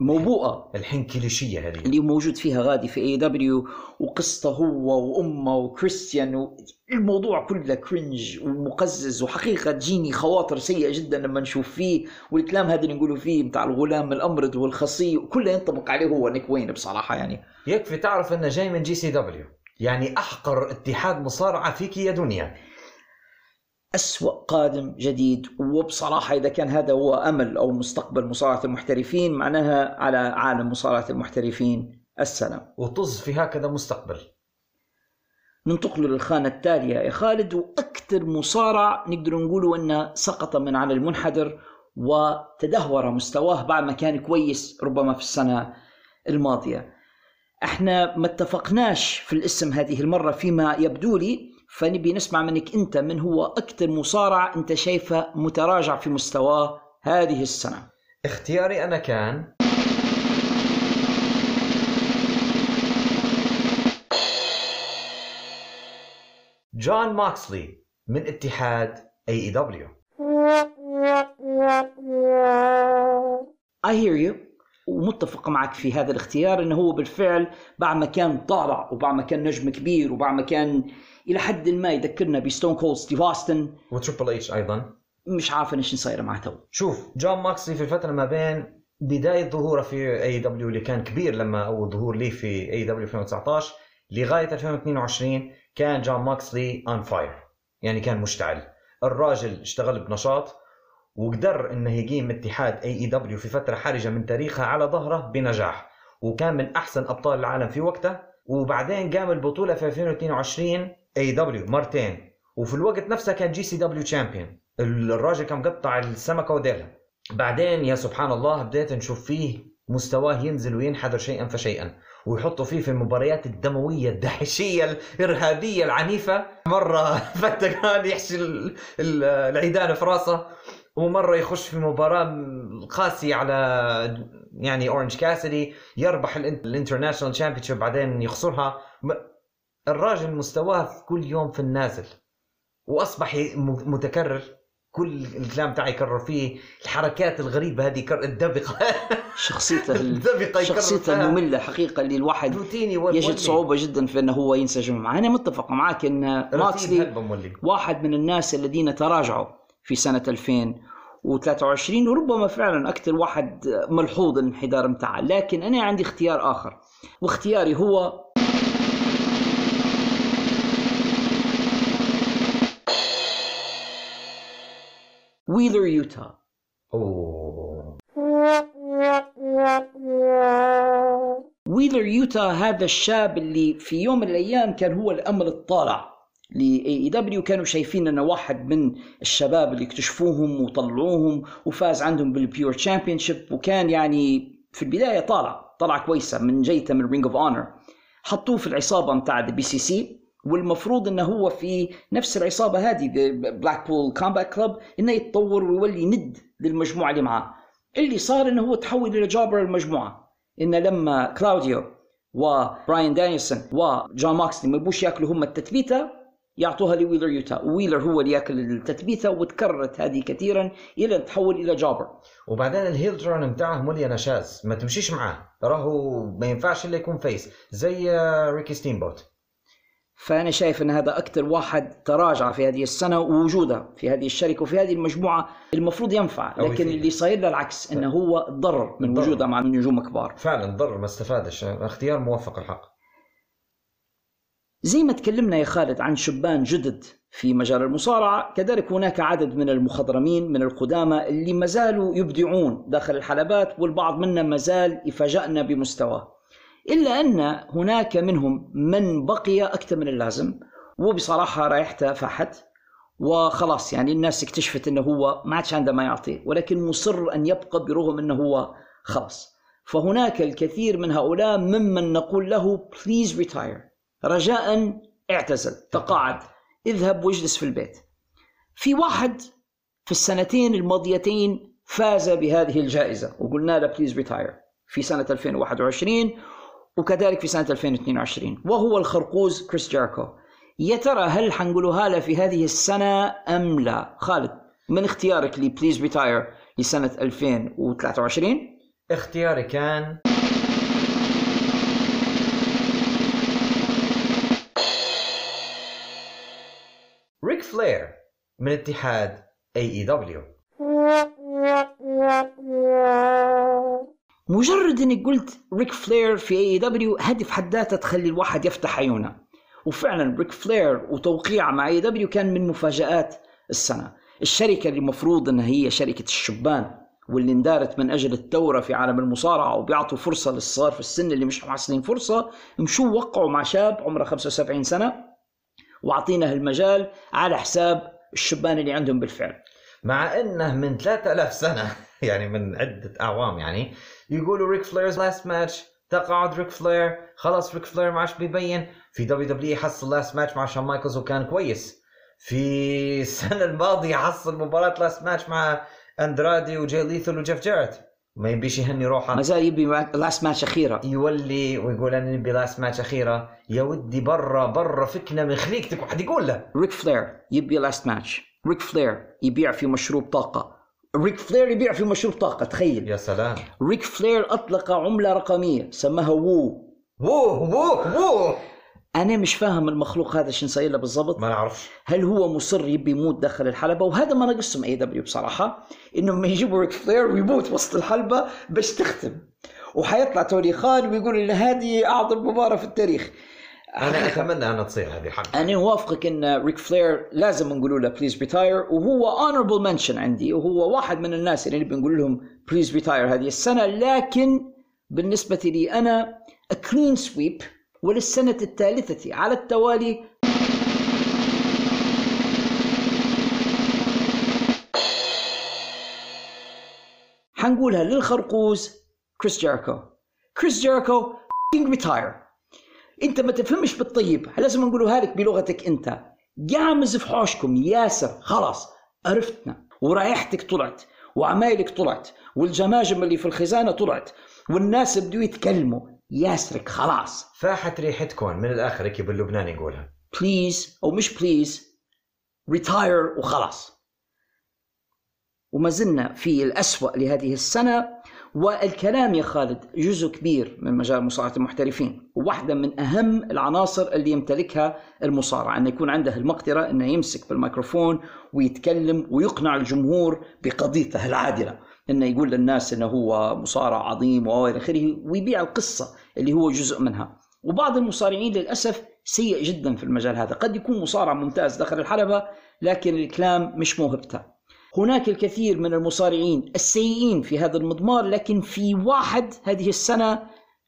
Speaker 1: الموبوءة
Speaker 6: الحين كليشيه هذه.
Speaker 1: اللي موجود فيها غادي في AEW وقصته هو وأمه وكريستيان و... الموضوع كله cringe ومقزز وحقيقة تجيني خواطر سيئة جدا لما نشوف فيه. والكلام هذا اللي نقوله فيه بتاع الغلام الامرد والخصي كله ينطبق عليه هو نيك وين بصراحة يعني.
Speaker 6: يكفي تعرف أنه جاي من GCW. يعني أحقر اتحاد مصارعة فيك يا دنيا.
Speaker 1: أسوأ قادم جديد. وبصراحة إذا كان هذا هو أمل أو مستقبل مصارعة المحترفين معناها على عالم مصارعة المحترفين. السلام.
Speaker 6: وطز في هكذا مستقبل.
Speaker 1: ننتقل للخانة التالية يا خالد وأكثر مصارع نقدر نقوله أنه سقط من على المنحدر وتدهور مستواه بعد ما كان كويس ربما في السنة الماضية. إحنا ما اتفقناش في الاسم هذه المرة فيما يبدو لي. فنبي نسمع منك انت من هو أكثر مصارع انت شايفه متراجع في مستواه هذه السنة.
Speaker 6: اختياري أنا كان جون موكسلي من اتحاد AEW
Speaker 1: I hear you. ومتفق معك في هذا الاختيار إنه هو بالفعل بعد ما كان طالع وبعد ما كان نجم كبير وبعد ما كان إلى حد ما يذكرنا بستون كولد ستيف اوستن
Speaker 6: وتريبل اتش أيضا.
Speaker 1: مش عارف إيش صايره معه تو.
Speaker 6: شوف جون موكسلي في الفترة ما بين بداية ظهوره في AEW اللي كان كبير لما أول ظهور ليه في AEW 2019 لغاية 2022 كان جون موكسلي on fire يعني كان مشتعل. الراجل اشتغل بنشاط وقدر إنه يقيم اتحاد AEW في فترة حرجة من تاريخها على ظهره بنجاح. وكان من أحسن أبطال العالم في وقتها وبعدين قام البطولة في 2022 AEW مرتين. وفي الوقت نفسه كان GCW champion الراجل كان مقطع السمكة وديلها. بعدين يا سبحان الله بديت نشوف فيه مستواه ينزل وينحدر شيئا فشيئا. ويحطوا فيه في المباريات الدموية الداعشية الإرهابية العنيفة. مرة فتى كان يحشي ال- ال- العيدان في راسه. ومرة يخش في مباراة قاسية على يعني اورنج كاسيدي يربح ال Int- ال International Championship بعدين يخسرها. الراجل مستواه كل يوم في النازل وأصبح متكرر. كل الكلام تاعي يكرر فيه الحركات الغريبة هذه يكرر الدبقة.
Speaker 1: شخصيته ال-
Speaker 6: الدبقة
Speaker 1: شخصيته
Speaker 6: فيها.
Speaker 1: المملة حقيقة اللي الواحد يجد. صعوبة جدا في إنه هو ينسجم معه. أنا متفق معك
Speaker 6: إن
Speaker 1: ماكسلي واحد من الناس الذين تراجعوا في سنة 2023 وربما فعلا أكثر واحد ملحوظ الانحدار متاعه لكن أنا عندي اختيار آخر واختياري هو ويلر يوتا
Speaker 6: اوه
Speaker 1: ويلر يوتا هذا الشاب اللي في يوم من الأيام كان هو الامل الطالع ل AEW كانوا شايفين أنه واحد من الشباب اللي اكتشفوهم وطلعوهم وفاز عندهم بال Pure Championship وكان يعني في البداية طالع طلع كويسة من جيته من Ring of Honor حطوه في العصابة بتاع ال BCC والمفروض إنه هو في نفس العصابة هذه Blackpool Combat Club إنه يتطور ويولي ند للمجموعة اللي معاه. اللي صار إنه هو تحول إلى jobber المجموعة. ان لما كلاوديو وبراين دانيلسون وجون موكسلي ما يبوش يأكلوا هم التثبيتة يعطوها لويلر يوتا. ويلر هو اللي يأكل التثبيتة وتكررت هذه كثيرا إلى تحول إلى jobber.
Speaker 6: وبعدين ال heel turn بتاعه مولي نشاز ما تمشيش معاه. راهو ما ينفعش إلا يكون face. زي آه، ريكي ستيمبوت.
Speaker 1: فأنا شايف أن هذا أكثر واحد تراجع في هذه السنة ووجوده في هذه الشركة وفي هذه المجموعة المفروض ينفع لكن. اللي صاير له العكس إنه هو ضرر من
Speaker 6: ضرر.
Speaker 1: وجوده مع نجوم كبار.
Speaker 6: فعلا ضر ما استفادش. اختيار موفق الحق.
Speaker 1: زي ما تكلمنا يا خالد عن شبان جدد في مجال المصارعة كذلك هناك عدد من المخضرمين من القدامى اللي ما زالوا يبدعون داخل الحلبات والبعض منا ما زال يفاجأنا بمستواه. إلا أن هناك منهم من بقي أكثر من اللازم وبصراحة ريحته فاحت وخلاص يعني الناس اكتشفت إنه هو ما عادش عنده ما يعطيه ولكن مصر أن يبقى برغم إنه هو خلاص. فهناك الكثير من هؤلاء ممن نقول له please retire رجاء اعتزل تقاعد اذهب واجلس في البيت. في واحد في السنتين الماضيتين فاز بهذه الجائزة وقلنا له please retire في سنة 2021 وكذلك في سنة 2022 وهو الخرقوز كريس جيركو. يا ترى هل حنقولها له في هذه السنة أم لا؟ خالد من اختيارك لي please retire لسنة 2023
Speaker 6: اختياري كان ريك فلير من اتحاد AEW
Speaker 1: مجرد إني قلت ريك فلير في AEW هذه في حد ذاتها تخلي الواحد يفتح عيونه. وفعلا ريك فلير وتوقيعه مع AEW كان من مفاجآت السنة. الشركة اللي المفروض إنها هي شركة الشبان واللي اندارت من أجل الثورة في عالم المصارعة وبيعطوا فرصة للصغار في السن اللي مش محصلين فرصة مشوا وقعوا مع شاب عمره 75 سنة واعطينا المجال على حساب الشبان اللي عندهم بالفعل.
Speaker 6: مع إنه من 3000 سنة. يعني من عدة أعوام يعني. يقولوا Ric Flair's last match تقاعد ريك فلير خلاص ريك فلير ما عادش بيبين. في WWE حصل last match مع شون مايكلز وكان كويس. في السنة الماضية حصل مباراة last match مع اندرادي وجاي ليثل وجيف جاريت ما يبيش يهني روحه.
Speaker 1: ما زال يبي last match أخيرة.
Speaker 6: يولي ويقول أنا نبي last match أخيرة. يا ودي برا برا فكنا من خليقتك واحد يقول له.
Speaker 1: ريك فلير يبي لاست ماتش ريك فلير يبيع في مشروب طاقة. ريك فلير يبيع في مشروب طاقة تخيل.
Speaker 6: يا سلام.
Speaker 1: ريك فلير أطلق عملة رقمية سماها Woo.
Speaker 6: Woo woo woo
Speaker 1: أنا مش فاهم المخلوق هذا شو نسوي له بالضبط.
Speaker 6: ما نعرفش.
Speaker 1: هل هو مصر يبي يموت داخل الحلبة؟ وهذا ما نقصهم AEW بصراحة انهم يجيبوا ريك فلير ويموت وسط الحلبة باش تختم. وحيطلع توني خان ويقول إن هذه أعظم مباراة في التاريخ.
Speaker 6: أنا أتمنى انها تصير هذه الحلقة
Speaker 1: أنا اوافقك إن ريك فلير لازم نقول له please retire وهو honorable mention عندي وهو واحد من الناس اللي نبي نقول لهم please retire هذه السنة لكن بالنسبة لي أنا clean sweep وللسنة الثالثة على التوالي. حنقولها للخرقوز كريس جيريكو كريس جيريكو retire انت ما تفهمش بالطيب. لازم نقولها لك بلغتك انت. قعمز في حوشكم ياسر خلاص عرفتنا. ورائحتك طلعت وعمايلك طلعت والجماجم اللي في الخزانة طلعت والناس بدوا يتكلموا. ياسرك خلاص.
Speaker 6: فاحت ريحتكم من الآخر هيك باللبناني يقولها.
Speaker 1: please أو مش please retire وخلاص. وما زلنا في الأسوأ لهذه السنة. والكلام يا خالد جزء كبير من مجال مصارعة المحترفين وواحدة من أهم العناصر اللي يمتلكها المصارع أن يكون عنده المقدرة أنه يمسك بالميكروفون ويتكلم ويقنع الجمهور بقضيته العادلة أنه يقول للناس أنه هو مصارع عظيم وإلى آخره ويبيع القصة اللي هو جزء منها. وبعض المصارعين للأسف سيء جدا في المجال هذا قد يكون مصارع ممتاز داخل الحلبة لكن الكلام مش موهبته. هناك الكثير من المصارعين السيئين في هذا المضمار لكن في واحد هذه السنة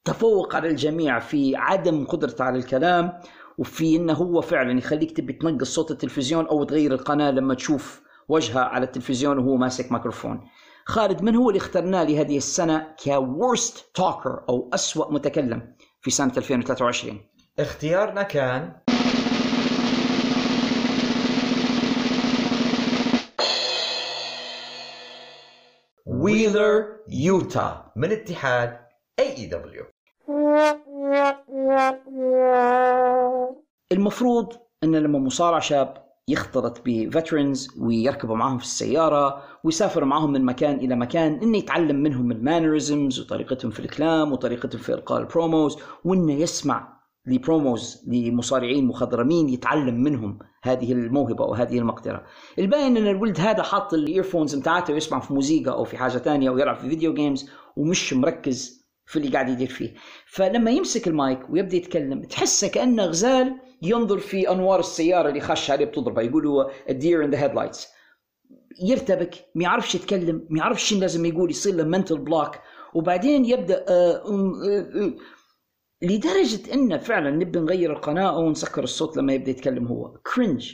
Speaker 1: تفوق على الجميع في عدم قدرته على الكلام وفي إنه هو فعلا يخليك تبي تنقص صوت التلفزيون أو تغير القناة لما تشوف وجهه على التلفزيون وهو ماسك ميكروفون. خالد من هو اللي اخترناه لهذه السنة كورست توكر أو أسوأ متكلم في سنة 2023
Speaker 6: اختيارنا كان
Speaker 1: ويلر يوتا
Speaker 6: من اتحاد AEW
Speaker 1: المفروض إن لما مصارع شاب يختلط ب veterans ويركبوا معاهم في السيارة ويسافر معاهم من مكان إلى مكان إنه يتعلم منهم ال mannerisms وطريقتهم في الكلام وطريقتهم في إلقاء ال promos وإنه يسمع ل promos لمصارعين مخضرمين يتعلم منهم هذه الموهبة وهذه المقدرة. الباين أن الولد هذا حاط ال earphones متاعته ويسمع في موسيقى أو في حاجة تانية أو يلعب في video games ومش مركز في اللي قاعد يدير فيه. فلما يمسك المايك ويبدأ يتكلم تحسه كانه غزال ينظر في أنوار السيارة اللي خش عليه بتضربه. يقولوا ال deer in the headlights يرتبك ما يعرفش يتكلم ما يعرفش لازم يقول يصير له mental block وبعدين يبدأ آه لدرجة انه فعلا نبي نغير القناة أو نسكر الصوت لما يبدأ يتكلم هو. cringe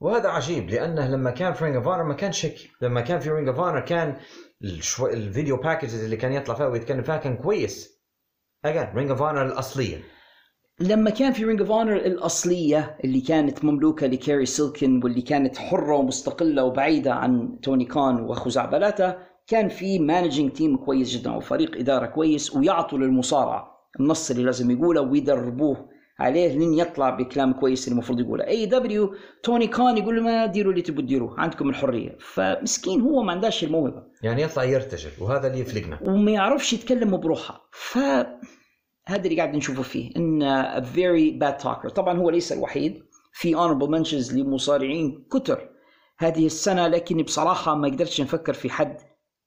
Speaker 6: وهذا عجيب لأنه لما كان في Ring of ما كانش هيك لما كان في Ring of كان ال show... ال video packages اللي كان يطلع فيها ويتكلم فيها كان كويس. again Ring of الأصلية.
Speaker 1: لما كان في Ring of Honor الأصلية اللي كانت مملوكة لكاري سيلكن واللي كانت حرة ومستقلة وبعيدة عن توني كان وخزعبلاته كان في managing team كويس جدا وفريق إدارة كويس ويعطوا للمصارعة. النص اللي لازم يقوله ويدربوه عليه لين يطلع بكلام كويس المفروض يقوله. AEW توني كان يقول ما ديروا اللي تبوا تديروه عندكم الحرية. فمسكين هو ما عندهاش الموهبة.
Speaker 6: يعني يطلع يرتجل وهذا اللي يفلقنا.
Speaker 1: وما يعرفش يتكلم بروحه. ف هذا اللي قاعد نشوفه فيه إن a very bad talker. طبعا هو ليس الوحيد. في honorable mentions لمصارعين كتر. هذه السنة لكن بصراحة ما قدرتش نفكر في حد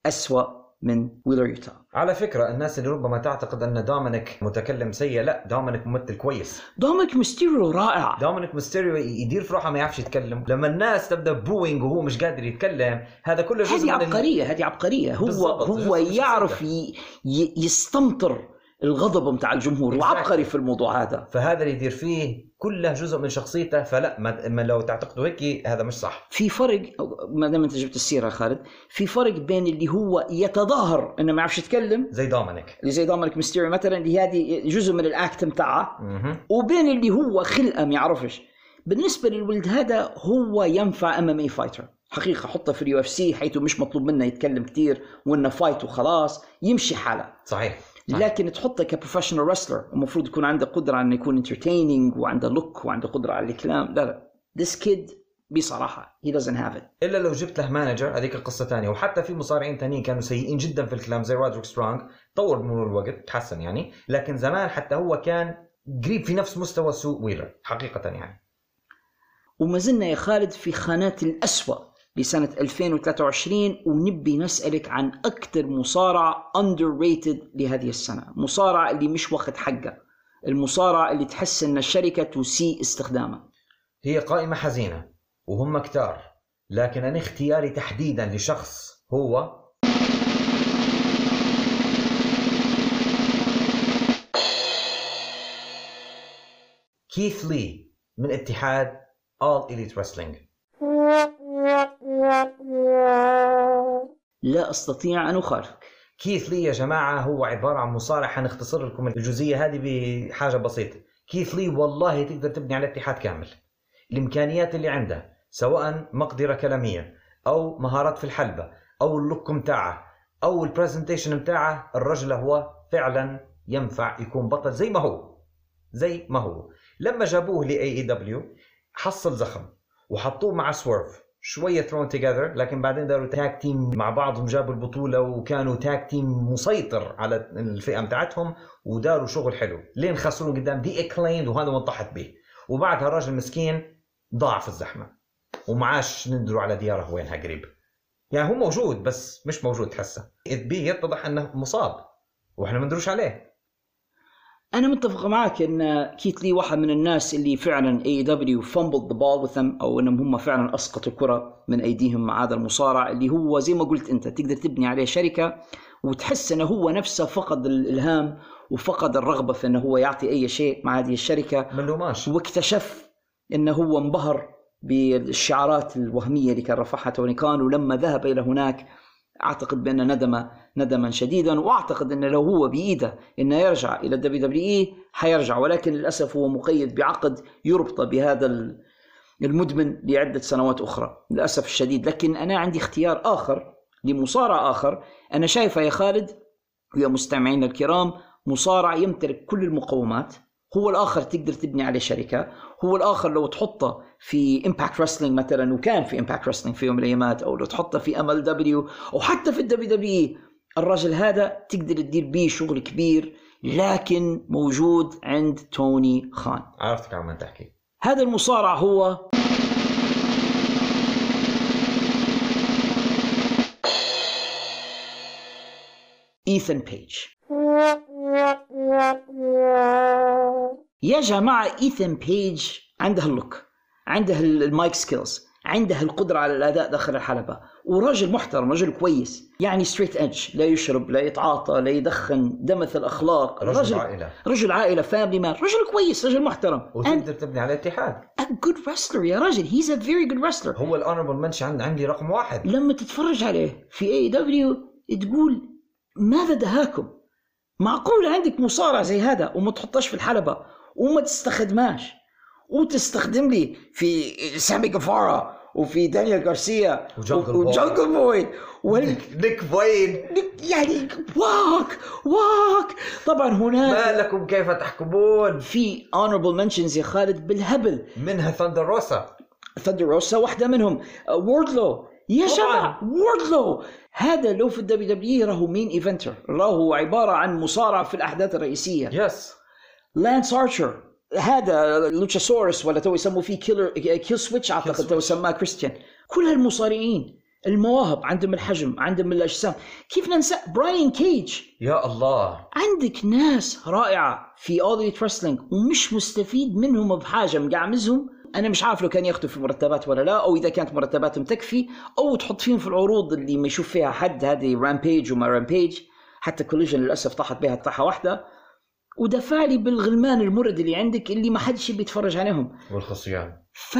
Speaker 1: أسوأ من ويلر يوتا.
Speaker 6: على فكرة الناس اللي ربما تعتقد أن دومينيك متكلم سيء لا دومينيك ممثل كويس.
Speaker 1: دومينيك ميستيريو رائع.
Speaker 6: دومينيك ميستيريو يدير في روحه ما يعرفش يتكلم. لما الناس تبدأ booing وهو مش قادر يتكلم هذا كله جزء
Speaker 1: هذه عبقرية هذه عبقرية. هو هو يعرف. ي... يستمطر الغضب متاع الجمهور. وعبقري في الموضوع هذا.
Speaker 6: فهذا اللي يدير فيه كله جزء من شخصيته فلا ما لو تعتقدوا هيك هذا مش صح.
Speaker 1: في فرق ما دام انت جبت السيرة يا خالد في فرق بين اللي هو يتظاهر إنه ما يعرفش يتكلم
Speaker 6: زي دومينيك.
Speaker 1: اللي زي دومينيك ميستيريو مثلا اللي هذه جزء من ال act بتاعه
Speaker 6: مهم.
Speaker 1: وبين اللي هو خلقة ما يعرفش. بالنسبة للولد هذا هو ينفع MMA fighter. حقيقة حطه في ال UFC حيث مش مطلوب منه يتكلم كثير وإنه fight وخلاص يمشي حاله.
Speaker 6: صحيح.
Speaker 1: لكن تحطه ك professional wrestler المفروض يكون عنده قدرة إنه يكون entertaining وعنده look وعنده قدرة على الكلام. لا لا. This kid بصراحة he doesn't have it.
Speaker 6: إلا لو جبت له manager هذيك القصة ثانية وحتى في مصارعين ثانيين كانوا سيئين جدا في الكلام زي رودريك سترونج. طور بمرور الوقت تحسن يعني. لكن زمان حتى هو كان قريب في نفس مستوى سوء ويلر. حقيقة يعني.
Speaker 1: وما زلنا يا خالد في خانات الأسوأ. لسنة 2023 ونبي نسألك عن أكثر مصارع underrated لهذه السنة. مصارع اللي مش واخد حقه المصارع اللي تحس ان الشركة تسيء استخدامه
Speaker 6: هي قائمة حزينة وهم كتار لكن أنا اختياري تحديدا لشخص هو كيث لي من اتحاد All Elite Wrestling.
Speaker 1: لا أستطيع أن أخالفك
Speaker 6: كيث لي يا جماعة هو عبارة عن مصارع حنختصر لكم الجزئية هذه بحاجة بسيطة. كيث لي؟ والله تقدر تبني على اتحاد كامل. الإمكانيات اللي عنده سواء مقدرة كلامية أو مهارات في الحلبة أو ال look متاعه أو ال presentation متاعه الرجل هو فعلا ينفع يكون بطل زي ما هو. زي ما هو. لما جابوه ل AEW حصل زخم وحطوه مع سويرف شوية thrown together لكن بعدين داروا tag team مع بعضهم جابوا البطولة وكانوا tag team مسيطر على الفئة بتاعتهم وداروا شغل حلو. لين خسروا قدام The Acclaimed وهذا منطحت به. وبعدها الراجل مسكين ضاع في الزحمة. ومعاش ندروا على دياره وينها قريب. يعني هو موجود بس مش موجود تحسه بي يتضح إنه مصاب. وإحنا ما ندروش عليه.
Speaker 1: أنا متفق معك أن كيت لي واحد من الناس اللي فعلا AEW ball with them أو أنهم هم فعلا أسقطوا الكرة من أيديهم مع هذا المصارع اللي هو زي ما قلت أنت تقدر تبني عليه شركة وتحس أنه هو نفسه فقد الإلهام وفقد الرغبة في أنه هو يعطي أي شيء مع هذه الشركة.
Speaker 6: ملوماش
Speaker 1: واكتشف أنه هو انبهر بالشعارات الوهمية اللي كان رفعها توني خان ولما ذهب إلى هناك أعتقد بأن ندم ندما شديدا وأعتقد أن لو هو بإيده إنه يرجع إلى ال WWE حيرجع ولكن للأسف هو مقيد بعقد يربط بهذا ال- المدمن لعدة سنوات أخرى للأسف الشديد. لكن أنا عندي اختيار آخر لمصارع آخر. أنا شايفه يا خالد ويا مستمعينا الكرام مصارع يمتلك كل المقومات هو الآخر تقدر تبني عليه شركة. هو الآخر لو تحطه في Impact Wrestling مثلا وكان في Impact Wrestling في يوم من الأيامات أو لو تحطه في MLW أو حتى في ال WWE الرجل هذا تقدر تدير بيه شغل كبير لكن موجود عند توني خان.
Speaker 6: عرفتك عم تحكي.
Speaker 1: هذا المصارع هو ايثن بيج يا جماعة ايثن بيج عنده اللوك عنده ال mic skills عنده القدرة على الأداء داخل الحلبة ورجل محترم رجل كويس يعني straight edge لا يشرب لا يتعاطى لا يدخن دمث الأخلاق
Speaker 6: رجل عائلة.
Speaker 1: رجل عائلة family man رجل كويس رجل محترم.
Speaker 6: وتقدر تبني على اتحاد
Speaker 1: a good wrestler يا رجل he's a very good wrestler.
Speaker 6: هو ال honorable mention عندي رقم واحد.
Speaker 1: لما تتفرج عليه في AEW تقول ماذا دهاكم؟ معقول عندك مصارع زي هذا وما تحطش في الحلبة وما تستخدماش وتستخدم لي في سامي جيفارا وفي دانيال غارسيا
Speaker 6: وجانجل بوي. نيك وين.
Speaker 1: يعني wack wack. طبعا هناك
Speaker 6: ما لكم كيف تحكمون؟
Speaker 1: في honorable mentions يا خالد بالهبل.
Speaker 6: منها ثاندر روسا
Speaker 1: ثاندر روسا واحدة منهم. ووردلو يا. جماعة ووردلو هذا لو في ال WWE راهو main eventer راهو عبارة عن مصارع في الأحداث الرئيسية.
Speaker 6: yes
Speaker 1: لانس ارشر هذا لوتشاسورس ولا تو يسموه فيه كيلر كيل سويتش أعتقد تو سماه كريستيان كل هالمصارعين المواهب عندهم الحجم عندهم الأجسام. كيف ننسى براين كيج
Speaker 6: يا الله.
Speaker 1: عندك ناس رائعة في All Elite Wrestling ومش مستفيد منهم بحاجة مقعمزهم؟ أنا مش عارف لو كان ياخذوا في مرتبات ولا لا أو إذا كانت مرتباتهم تكفي أو تحط فيهم في العروض اللي ما يشوف فيها حد هذه Rampage وما Rampage حتى Collision للأسف طاحت بها طاحة واحدة. ودفع لي بالغلمان المرد اللي عندك اللي ما حدش يبي يتفرج عليهم.
Speaker 6: والخصيان.
Speaker 1: ف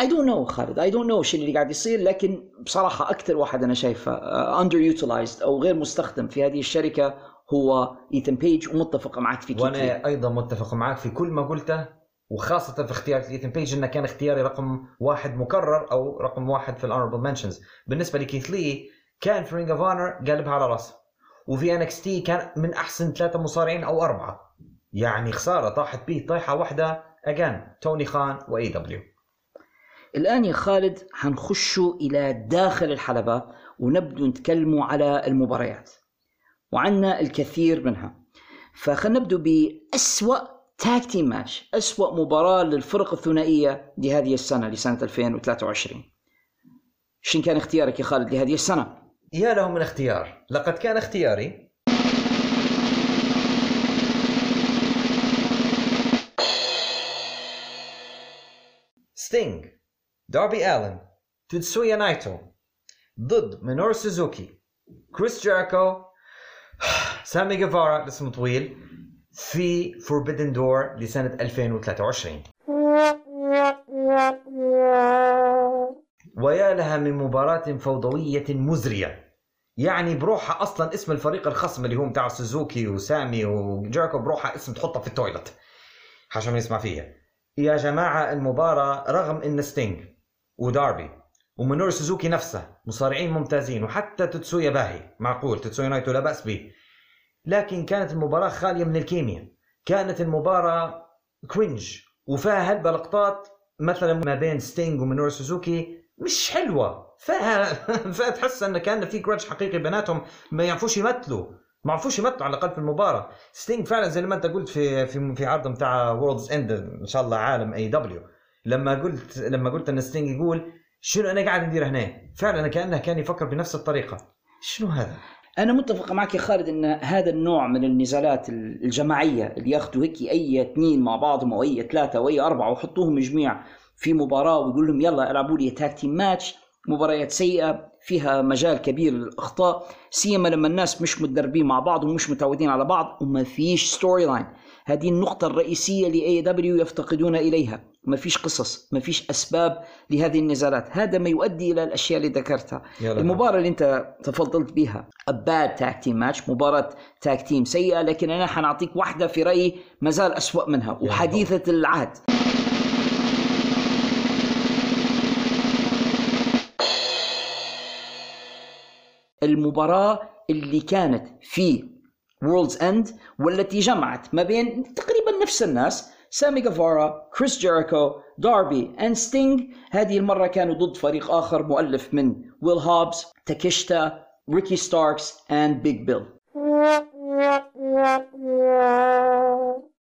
Speaker 1: I don't know خالد. I don't know شو اللي قاعد يصير لكن بصراحة أكثر واحد أنا شايفه underutilized أو غير مستخدم في هذه الشركة هو ايثن بيج ومتفق معك في كثير
Speaker 6: وأنا أيضا متفق معك في كل ما قلته. وخاصة في اختيار ايثن بيج إنه كان اختياري رقم واحد مكرر أو رقم واحد في ال honorable mentions بالنسبة لكيث لي كان في Ring of Honor قلبها على رأسه. وفي NXT كان من أحسن ثلاثة مصارعين أو أربعة. يعني خسارة طاحت بيه طيحة واحدة again توني خان و AEW
Speaker 1: الآن يا خالد حنخشوا إلى داخل الحلبة ونبدو نتكلموا على المباريات. وعندنا الكثير منها. فخلينا نبدو بأسوأ tag team match أسوأ مباراة للفرق الثنائية لهذه السنة لسنة 2023 شن كان اختيارك يا خالد لهذه السنة؟
Speaker 6: يا له من اختيار. لقد كان اختياري. ستينج داربي آلن تتسويا نايتو ضد مينور سوزوكي كريس جيريكو سامي جيفارا اسمه طويل في Forbidden Door لسنة 2023 ويا لها من مباراة فوضوية مزرية. يعني بروحها أصلا اسم الفريق الخصم اللي هو بتاع سوزوكي وسامي وجيريكو بروحها اسم تحطها في ال toilet. عشان يسمع فيها. يا جماعة المباراة رغم إن ستينج وداربي ومينورو سوزوكي نفسه مصارعين ممتازين وحتى تتسويا باهي معقول؟ تتسويا نايتو لا بأس به لكن كانت المباراة خالية من الكيمياء. كانت المباراة cringe وفيها هلبة لقطات مثلا ما بين ستينج ومينورو سوزوكي مش حلوة. فيها فيها تحس إن كأن في grudge حقيقي بيناتهم ما يعرفوش يمثلوا. ما عرفوش يمثلوا على الأقل في المباراة. ستينج فعلا زي ما أنت قلت في في في عرض بتاع وورلدز اند إن شاء الله عالم AEW لما قلت لما قلت إن ستينج يقول شنو أنا قاعد ندير هنا؟ فعلا كأنه كان يفكر بنفس الطريقة. شنو هذا؟
Speaker 1: أنا متفق معك يا خالد أن هذا النوع من النزالات الجماعية اللي ياخذوا هيك أي اثنين مع بعضهم أو أي ثلاثة أو أي أربعة ويحطوهم جميع في مباراة ويقول لهم يلا العبوا لي tag team match مباريات سيئة فيها مجال كبير للأخطاء سيما لما الناس مش متدربين مع بعض ومش متعودين على بعض وما فيش storyline هذه النقطة الرئيسية ل AEW يفتقدون إليها. ما فيش قصص ما فيش أسباب لهذه النزالات هذا ما يؤدي إلى الأشياء اللي ذكرتها. المباراة اللي أنت تفضلت بها bad tag team match مباراة tag team سيئة لكن أنا حنعطيك واحدة في رأيي ما زال أسوأ منها وحديثة العهد. المباراة اللي كانت في وورلدز اند والتي جمعت ما بين تقريبا نفس الناس سامي جيفارا كريس جيريكو داربي and ستينج هذه المرة كانوا ضد فريق آخر مؤلف من ويل هوبز تاكيشيتا ريكي ستاركس and بيج بيل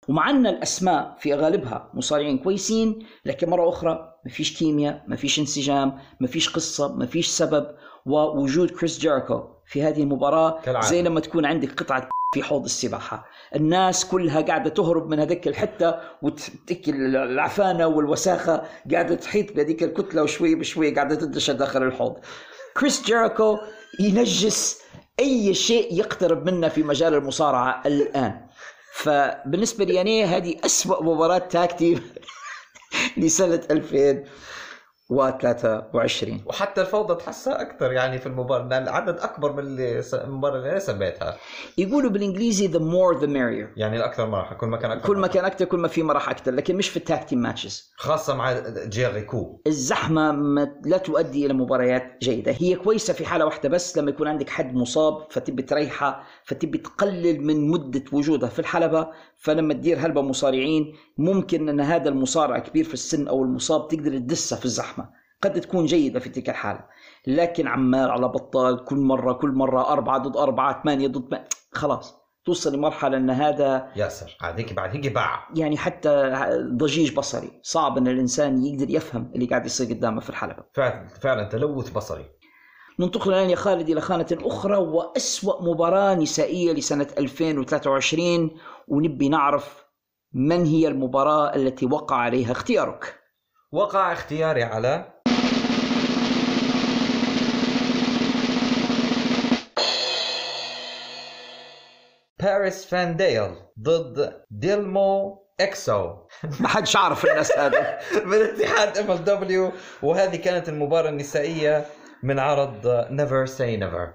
Speaker 1: ومع أن الأسماء في غالبها مصارعين كويسين لكن مرة أخرى ما فيش كيمياء ما فيش انسجام ما فيش قصة ما فيش سبب ووجود كريس جيريكو في هذه المباراة
Speaker 6: كالعادة.
Speaker 1: زي لما تكون عندك قطعة في حوض السباحة. الناس كلها قاعدة تهرب من هذيك الحتة وتك العفانة والوساخة قاعدة تحيط بهذيك الكتلة وشوي بشوي قاعدة تدش داخل الحوض. كريس جيريكو ينجس أي شيء يقترب منه في مجال المصارعة الآن. فبالنسبة لي أنا هذه أسوأ مباراة tag team لسنة 2000 و23
Speaker 6: وحتى الفوضى تحسها أكثر يعني في المباراة لأن العدد أكبر من اللي س- المباراة اللي أنا سميتها.
Speaker 1: يقولوا بالإنجليزي the more the merrier.
Speaker 6: يعني الأكثر مراحل كل ما كان أكثر
Speaker 1: كل ما. كان أكثر كل ما في مرح أكثر لكن مش في ال tag team
Speaker 6: matches خاصة مع جيريكو
Speaker 1: الزحمة ما لا تؤدي إلى مباريات جيدة. هي كويسة في حالة واحدة بس لما يكون عندك حد مصاب فتبي تريحه فتبي تقلل من مدة وجودها في الحلبة فلما تدير هلبة مصارعين ممكن إن هذا المصارع كبير في السن أو المصاب تقدر تدسه في الزحمة. قد تكون جيدة في تلك الحالة. لكن عمال على بطال كل مرة كل مرة أربعة ضد أربعة ثمانية ضد ثمانية. خلاص توصل لمرحلة إن هذا
Speaker 6: ياسر عاد هيك بعد هيك باع.
Speaker 1: يعني حتى ضجيج بصري. صعب إن الإنسان يقدر يفهم اللي قاعد يصير قدامه في الحلبة.
Speaker 6: فعلا فعلا تلوث بصري.
Speaker 1: ننتقل الآن يا خالد إلى خانة أخرى وأسوأ مباراة نسائية لسنة 2023 ونبي نعرف من هي المباراة التي وقع عليها اختيارك.
Speaker 6: وقع اختياري على باريس فانديل ضد ديلمو إكسو.
Speaker 1: ما حدش عارف الناس هذا
Speaker 6: من اتحاد MLW وهذه كانت المباراة النسائية من عرض نيفر سي نيفر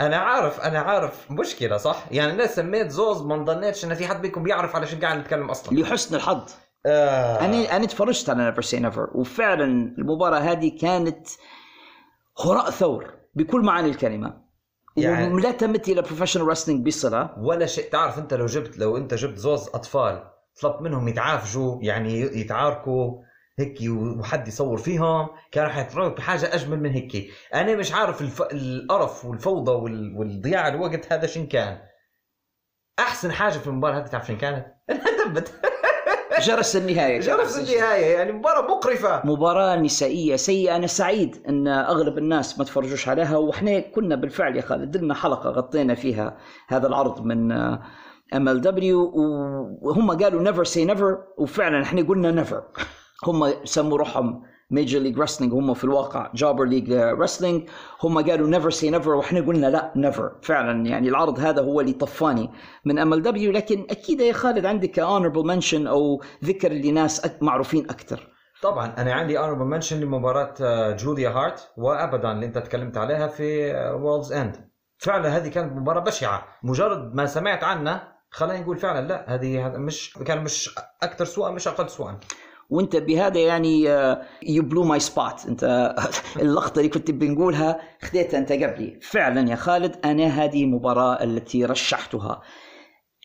Speaker 6: أنا عارف أنا عارف مشكلة صح؟ يعني أنا سميت زوز ما ظنيتش إن في حد منكم بيعرف على شو قاعد نتكلم أصلا.
Speaker 1: لحسن الحظ.
Speaker 6: آه.
Speaker 1: أنا أنا تفرجت على نيفر سي نيفر وفعلا المباراة هذه كانت هراء ثور بكل معاني الكلمة.
Speaker 6: يعني-
Speaker 1: لا تمت إلى professional wrestling بصله
Speaker 6: ولا شيء. تعرف أنت لو جبت لو أنت جبت زوز أطفال طلبت منهم يتعافجوا يعني يتعاركوا هيك وحد يصور فيهم كانوا حيطلعوا بحاجة أجمل من هيك. أنا مش عارف الف... القرف والفوضى وال... والضياع الوقت هذا شن كان. أحسن حاجة في المباراة هذه تعرف شن كانت؟ انها دبت
Speaker 1: جرس النهاية
Speaker 6: جرس النهاية يعني مباراة مقرفة.
Speaker 1: مباراة نسائية سيئة. أنا سعيد أن أغلب الناس ما تفرجوش عليها وإحنا كنا بالفعل يا خالد لنا حلقة غطينا فيها هذا العرض من MLW وهم قالوا نيفر سي نيفر وفعلا إحنا قلنا never هم سموا روحهم ميجر ليج رسلينج هم في الواقع جابر league wrestling هم قالوا نيفر سي نيفر وإحنا قلنا لا never فعلا يعني العرض هذا هو اللي طفاني من MLW لكن أكيد يا خالد عندك honorable mention أو ذكر لناس معروفين أكثر
Speaker 6: طبعا أنا عندي honorable mention لمباراة جوليا هارت وأبادون اللي أنت تكلمت عليها في وورلدز اند فعلا هذه كانت مباراة بشعة. مجرد ما سمعت عنها خلينا نقول فعلا لا هذه مش كان مش أكثر سوءا مش أقل سوءا.
Speaker 1: وانت بهذا يعني you blew my spot انت اللقطة اللي كنت بنقولها خديتها انت قبلي. فعلا يا خالد أنا هذه المباراة التي رشحتها.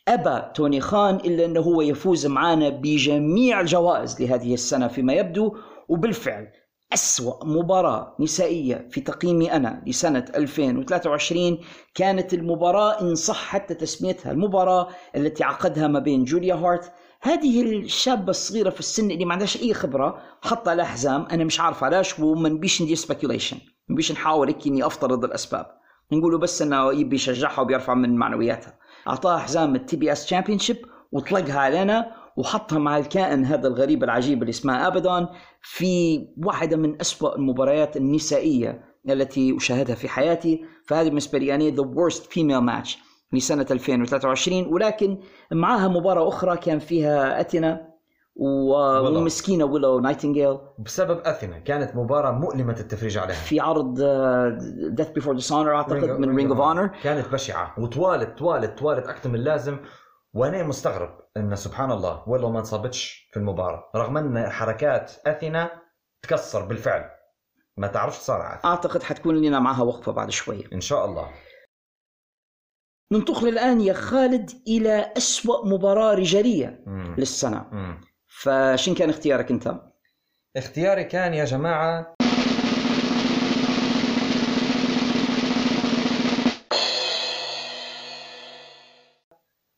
Speaker 1: ابى توني خان إلا أنه هو يفوز معنا بجميع الجوائز لهذه السنة فيما يبدو. وبالفعل أسوأ مباراة نسائية في تقييمي أنا لسنة 2023 كانت المباراة إن صح حتى تسميتها المباراة التي عقدها ما بين جوليا هارت هذه الشابة الصغيرة في السن اللي ما عندهاش أي خبرة حط على حزام أنا مش عارف علاش وما نبيش ندير speculation ما نبيش نحاول هيك إني أفترض الأسباب. نقولوا بس إنه يبي يشجعها وبيرفع من معنوياتها. أعطاها حزام ال TBS championship وطلقها علينا وحطها مع الكائن هذا الغريب العجيب اللي اسمه أبادون في واحدة من أسوأ المباريات النسائية التي أشاهدها في حياتي. فهذه بالنسبة لي يعني the worst female match. لسنه 2023 ولكن معها مباراة أخرى كان فيها أثينا و- والمسكينه ويلو نايتنجيل.
Speaker 6: بسبب أثينا كانت مباراة مؤلمة التفريج عليها.
Speaker 1: في عرض Death Before
Speaker 6: Dishonor of-
Speaker 1: من
Speaker 6: Ring of
Speaker 1: Honor
Speaker 6: كانت بشعه وطوالت طوالت طوالت أكثر من اللازم. وأنا مستغرب إن سبحان الله ويلو ما انصابتش في المباراة. رغم إن حركات أثينا تكسر بالفعل. ما تعرفش صار.
Speaker 1: أعتقد حتكون لنا معها وقفة بعد شوية.
Speaker 6: إن شاء الله.
Speaker 1: ننتقل الآن يا خالد إلى أسوأ مباراة رجالية
Speaker 6: مم.
Speaker 1: للسنة
Speaker 6: مم.
Speaker 1: فشين كان اختيارك أنت
Speaker 6: اختياري كان يا جماعة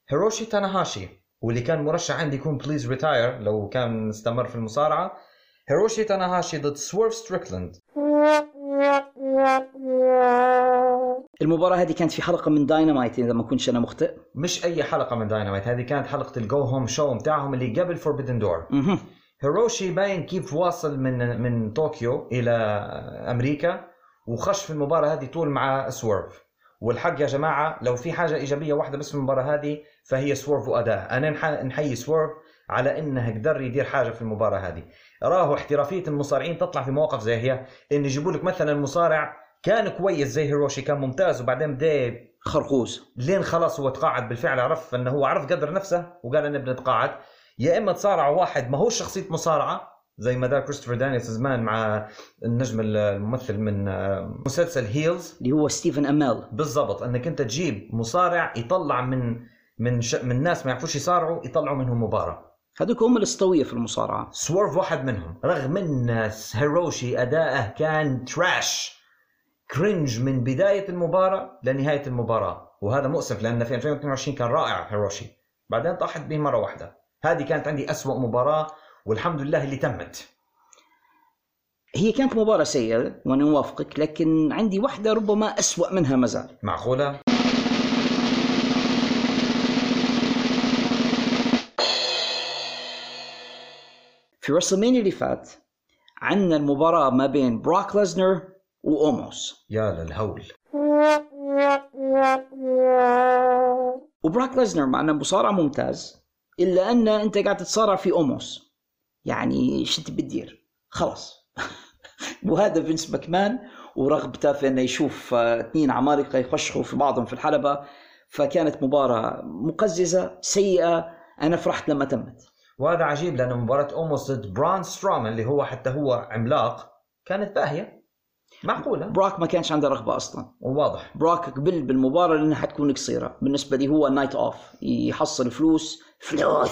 Speaker 6: هيروشي تاناهاشي واللي كان مرشح عندي يكون please retire لو كان استمر في المصارعة هيروشي تاناهاشي ضد سويرف ستريكلاند
Speaker 1: المباراة هذه كانت في حلقة من داينامايت إذا ما كنتش أنا مخطئ.
Speaker 6: مش أي حلقة من داينامايت هذه كانت حلقة ال go home show بتاعهم اللي قبل Forbidden
Speaker 1: Door.
Speaker 6: هيروشي باين كيف واصل من من طوكيو إلى أمريكا وخش في المباراة هذه طول مع سويرف والحق يا جماعة لو في حاجة إيجابية واحدة بس في المباراة هذه فهي سويرف وأداء. أنا نح- نحيي سورف على إنه قدر يدير حاجة في المباراة هذه. راهو احترافية المصارعين تطلع في مواقف زي هي. ان يجيبوا لك مثلا مصارع كان كويس زي هيروشي كان ممتاز وبعدين بدأ
Speaker 1: خرقوز
Speaker 6: لين خلاص هو تقاعد بالفعل عرف إنه هو عرف قدر نفسه وقال أنا بنتقاعد يا إما تصارع واحد ما هو شخصية مصارعة زي ما دار كريستوفر دانيلز زمان مع النجم الممثل من مسلسل هيلز
Speaker 1: اللي هو ستيفن أمال
Speaker 6: بالضبط إنك أنت تجيب مصارع يطلع من من ش... من ناس ما يعرفوش يصارعوا يطلعوا منهم مباراة.
Speaker 1: هذوك هم الأسطورية في المصارعة.
Speaker 6: سويرف واحد منهم رغم إن هيروشي أداءه كان trash cringe من بداية المباراة لنهاية المباراة. وهذا مؤسف لأن في 2022 كان رائع هيروشي. بعدين طاحت به مرة واحدة. هذه كانت عندي أسوأ مباراة والحمد لله اللي تمت.
Speaker 1: هي كانت مباراة سيئة وأنا اوافقك لكن عندي واحدة ربما أسوأ منها مازال
Speaker 6: معقولة؟
Speaker 1: في رسلمانيا اللي فات عندنا المباراة ما بين بروك ليسنر واوموس
Speaker 6: يا للهول.
Speaker 1: وبروك ليسنر مع إنه مصارع ممتاز إلا أن أنت قاعد تتصارع في اوموس يعني شو أنت بتدير؟ خلاص. وهذا فينس ماكمان ورغبته في إنه يشوف آه، اثنين عمالقة يخشخوا في بعضهم في الحلبة. فكانت مباراة مقززة سيئة. أنا فرحت لما تمت.
Speaker 6: وهذا عجيب لأنه مباراة اوموس ضد براون سترومان اللي هو حتى هو عملاق كانت باهية. معقولة؟
Speaker 1: بروك ما كانش عنده رغبة أصلا.
Speaker 6: وواضح
Speaker 1: بروك قبل بالمباراة لأنها حتكون قصيرة. بالنسبة لي هو night off يحصل فلوس فلوس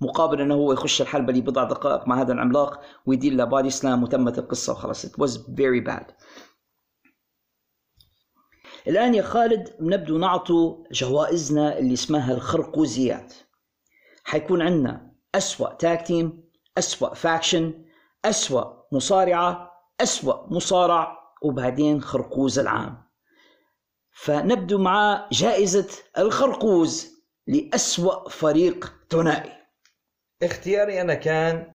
Speaker 1: مقابل إنه هو يخش الحلبة لبضع دقائق مع هذا العملاق ويدير له body slam وتمت القصة وخلاص. It was very bad. الآن يا خالد نبدو نعطوا جوائزنا اللي اسمها الخرقوزيات. حيكون عندنا أسوأ tag team أسوأ faction أسوأ مصارعة أسوأ مصارع وبعدين خرقوز العام. فنبدو مع جائزة الخرقوز لأسوأ فريق ثنائي.
Speaker 6: اختياري أنا كان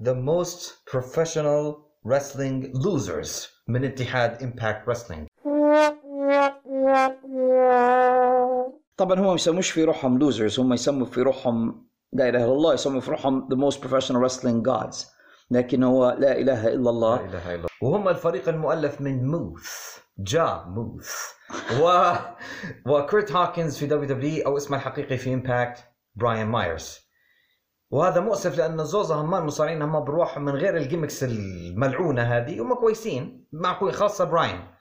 Speaker 6: The most professional wrestling losers من اتحاد Impact Wrestling.
Speaker 1: طبعا هم ما يسموش في روحهم losers هم يسموا في روحهم لا إله إلا الله يسموا في روحهم the most professional wrestling gods. لكن هو لا إله إلا
Speaker 6: لا
Speaker 1: الله
Speaker 6: إله إلا الله. وهم الفريق المؤلف من موث جا موث و وكيرت هوكنز في WWE أو اسمه الحقيقي في امباكت براين مايرز وهذا مؤسف لأن زوزة هم المصارعين هم بروحهم من غير ال gimmicks الملعونة هذه هم كويسين معقول خاصة براين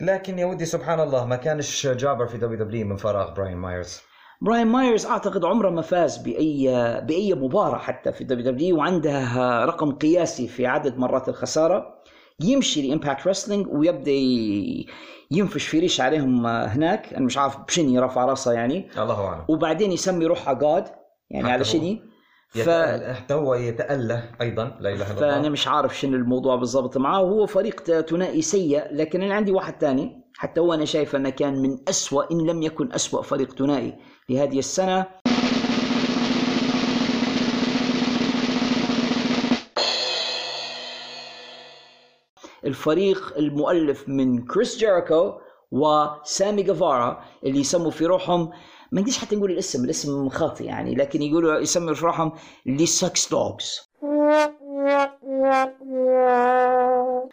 Speaker 6: لكن يا ودي سبحان الله ما كانش جابر في دبليو دبليو من فراغ براين مايرز.
Speaker 1: براين مايرز أعتقد عمره ما فاز بأي بأي مباراة حتى في WWE وعنده رقم قياسي في عدد مرات الخسارة. يمشي ل Impact Wrestling ويبدأ ينفش في ريش عليهم هناك. أنا مش عارف بشني رفع راسه يعني.
Speaker 6: الله أعلم.
Speaker 1: وبعدين يسمي روحه god يعني على. شني. ف...
Speaker 6: هو يتأله أيضا لا إله إلا
Speaker 1: فأنا
Speaker 6: الله
Speaker 1: مش عارف شنو الموضوع بالضبط معاه. وهو فريق ثنائي سيء لكن أنا عندي واحد ثاني حتى هو أنا شايف أنه كان من أسوأ إن لم يكن أسوأ فريق ثنائي لهذه السنة. الفريق المؤلف من كريس جيريكو وسامي جافارا اللي يسموا في روحهم ما نقدرش حتى نقول الاسم الاسم خاطئ يعني لكن يقولوا يسموا في روحهم Le Sex Gods.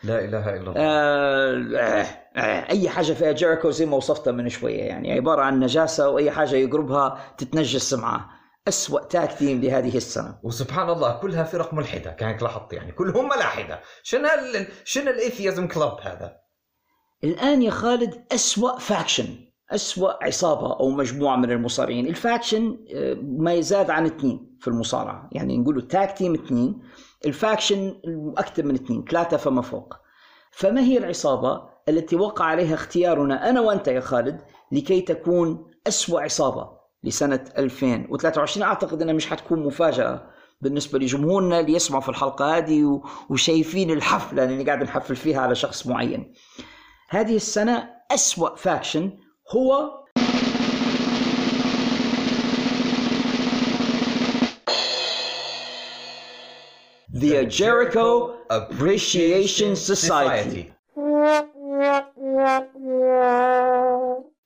Speaker 6: لا إله إلا الله.
Speaker 1: آه آه آه أي حاجة فيها جيريكو زي ما وصفتها من شوية يعني عبارة عن نجاسة وأي حاجة يقربها تتنجس معاه أسوأ tag team لهذه السنة.
Speaker 6: وسبحان الله كلها فرق ملحدة. كانك لاحظت يعني كلهم ملاحدة. شنو. شنو ال atheism كلب هذا؟
Speaker 1: الآن يا خالد أسوأ faction. أسوأ عصابة أو مجموعة من المصارعين. ال faction آه، ما يزاد عن اثنين في المصارعة. يعني نقولوا tag team اثنين ال faction أكثر من اثنين ثلاثة فما فوق. فما هي العصابة التي وقع عليها اختيارنا أنا وأنت يا خالد لكي تكون أسوأ عصابة لسنة 2023 أعتقد أنها مش حتكون مفاجأة بالنسبة لجمهورنا اللي يسمعوا في الحلقة هذه وشايفين الحفلة اللي قاعد نحفل فيها على شخص معين. هذه السنة أسوأ faction هو The Jericho Appreciation Society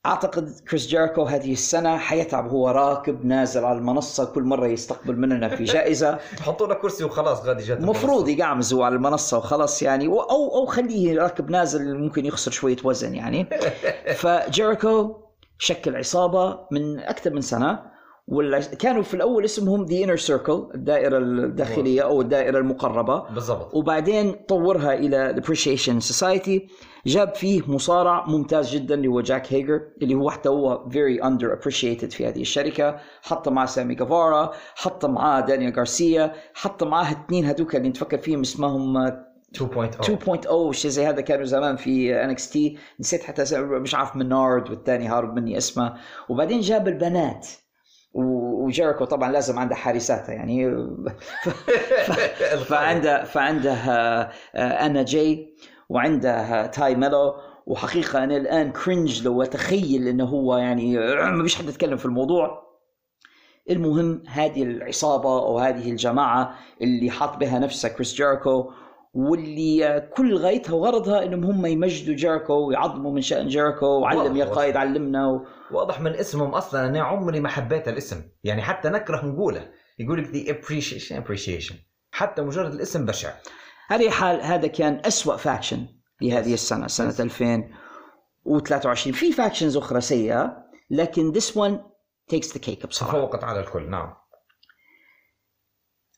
Speaker 1: أعتقد كريس جيريكو هذه السنة حيتعب. هو راكب نازل على المنصة كل مرة يستقبل مننا في جائزة.
Speaker 6: حطوا له كرسي وخلاص غادي جات
Speaker 1: المفروض يقعمز هو على المنصة وخلاص يعني. أو أو خليه راكب نازل ممكن يخسر شوية وزن يعني. فجيريكو شكل عصابة من أكثر من سنة. ولا كانوا في الأول اسمهم The Inner Circle الدائرة الداخلية أو الدائرة المقربة.
Speaker 6: بالضبط.
Speaker 1: وبعدين طورها إلى ال Appreciation Society جاب فيه مصارع ممتاز جدا اللي هو جاك هيجر اللي هو حتى هو very underappreciated في هذه الشركة. حط معاه سامي جيفارا حط معاه دانيال غارسيا حط معاه الاثنين هذوك اللي نتفكر فيهم اسمهم
Speaker 6: 2.0
Speaker 1: 2.0 شيء زي هذا كانوا زمان في NXT نسيت حتى مش عارف منارد والثاني هارب مني اسمه. وبعدين جاب البنات. وجيريكو طبعا لازم عنده حارساتها يعني. فعنده فعنده آه، أنا جاي وعنده تاي ميلو وحقيقة أنا الآن cringe لو اتخيل إنه هو يعني ما فيش حد يتكلم في الموضوع. المهم هذه العصابة أو هذه الجماعة اللي حاط بها نفسها كريس جيريكو واللي كل غايتها وغرضها إنهم هم يمجدوا جيريكو ويعظموا من شأن جيريكو وعلم يا. قائد علمنا و...
Speaker 6: واضح من اسمهم أصلا. أنا عمري ما حبيت الاسم. يعني حتى نكره نقوله. يقول لك appreciation appreciation. حتى مجرد الاسم بشع.
Speaker 1: هذه حال هذا كان أسوأ faction لهذه السنة سنة 2023 في factions أخرى سيئة لكن this one takes the cake بصراحة.
Speaker 6: تفوقت على الكل. نعم.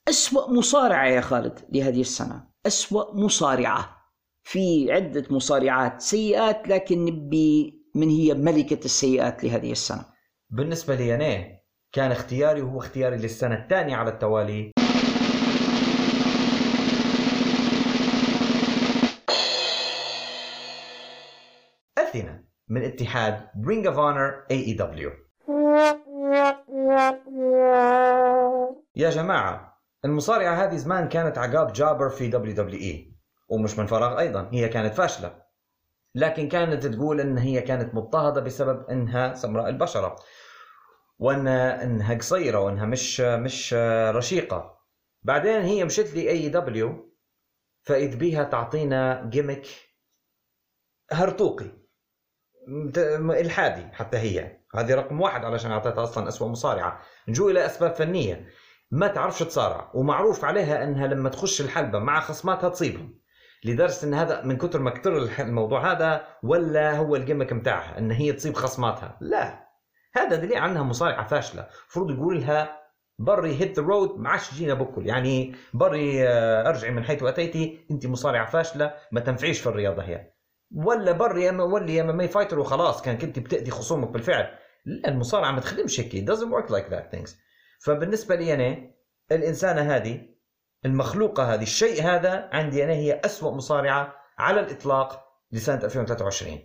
Speaker 1: أسوأ مصارعة يا خالد لهذه السنة. أسوأ مصارعة. في عدة مصارعات سيئات لكن نبي من هي ملكة السيئات لهذه السنة.
Speaker 6: بالنسبة لي أنا كان اختياري وهو اختياري للسنة الثانية على التوالي. أثينا من اتحاد Honor AEW يا جماعة المصارعة هذه زمان كانت عقاب جابر في WWE ومش من فراغ أيضا هي كانت فاشلة. لكن كانت تقول إن هي كانت مضطهدة بسبب إنها سمراء البشرة وإن إنها قصيرة وإنها مش مش رشيقة. بعدين هي مشت ل AEW فإذ بيها تعطينا جيمك هرطوقي إلحادي حتى هي. هذه رقم واحد علشان أعطيتها أصلا اسوء مصارعة. نجو إلى أسباب فنية. ما تعرفش تصارع ومعروف عليها إنها لما تخش الحلبة مع خصماتها تصيبهم. لدرجة إن هذا من كثر ما الح- الموضوع هذا ولا هو الجيمك متاعها إن هي تصيب خصماتها. لا. هذا دليل عنها مصارعة فاشلة. المفروض يقول لها بري hit the road ما عادش تجينا بكل. يعني بري آه، أرجعي من حيث أتيتي أنت مصارعة فاشلة ما تنفعيش في الرياضة هي. ولا بري يا ولي MMA fighter وخلاص كان كنت بتأذي خصومك بالفعل. لا المصارعة ما تخدمش هيك doesn't work like that things. فبالنسبة لي أنا الإنسانة هذه المخلوقة هذه الشيء هذا عندي أنا هي أسوأ مصارعة على الإطلاق لسنة 2023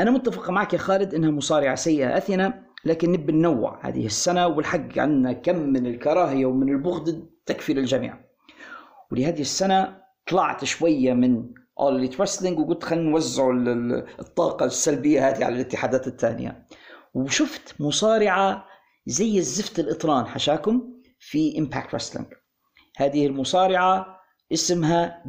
Speaker 1: أنا متفق معك يا خالد إنها مصارعة سيئة أثينا لكن نبي ننوع هذه السنة والحق عنا كم من الكراهية ومن البغض تكفي للجميع. ولهذه السنة طلعت شوية من Elite Wrestling وقلت خلينا نوزع ال- ال- الطاقة السلبية هذه على الاتحادات الثانية. وشفت مصارعة زي الزفت الإطران حشاكم في Impact Wrestling. هذه المصارعة اسمها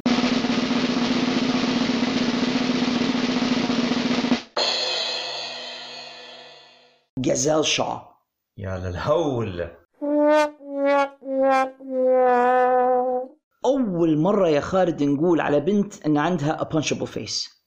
Speaker 1: جازال شا
Speaker 6: يا للهول.
Speaker 1: أول مرة يا خالد نقول على بنت أن عندها punchable face.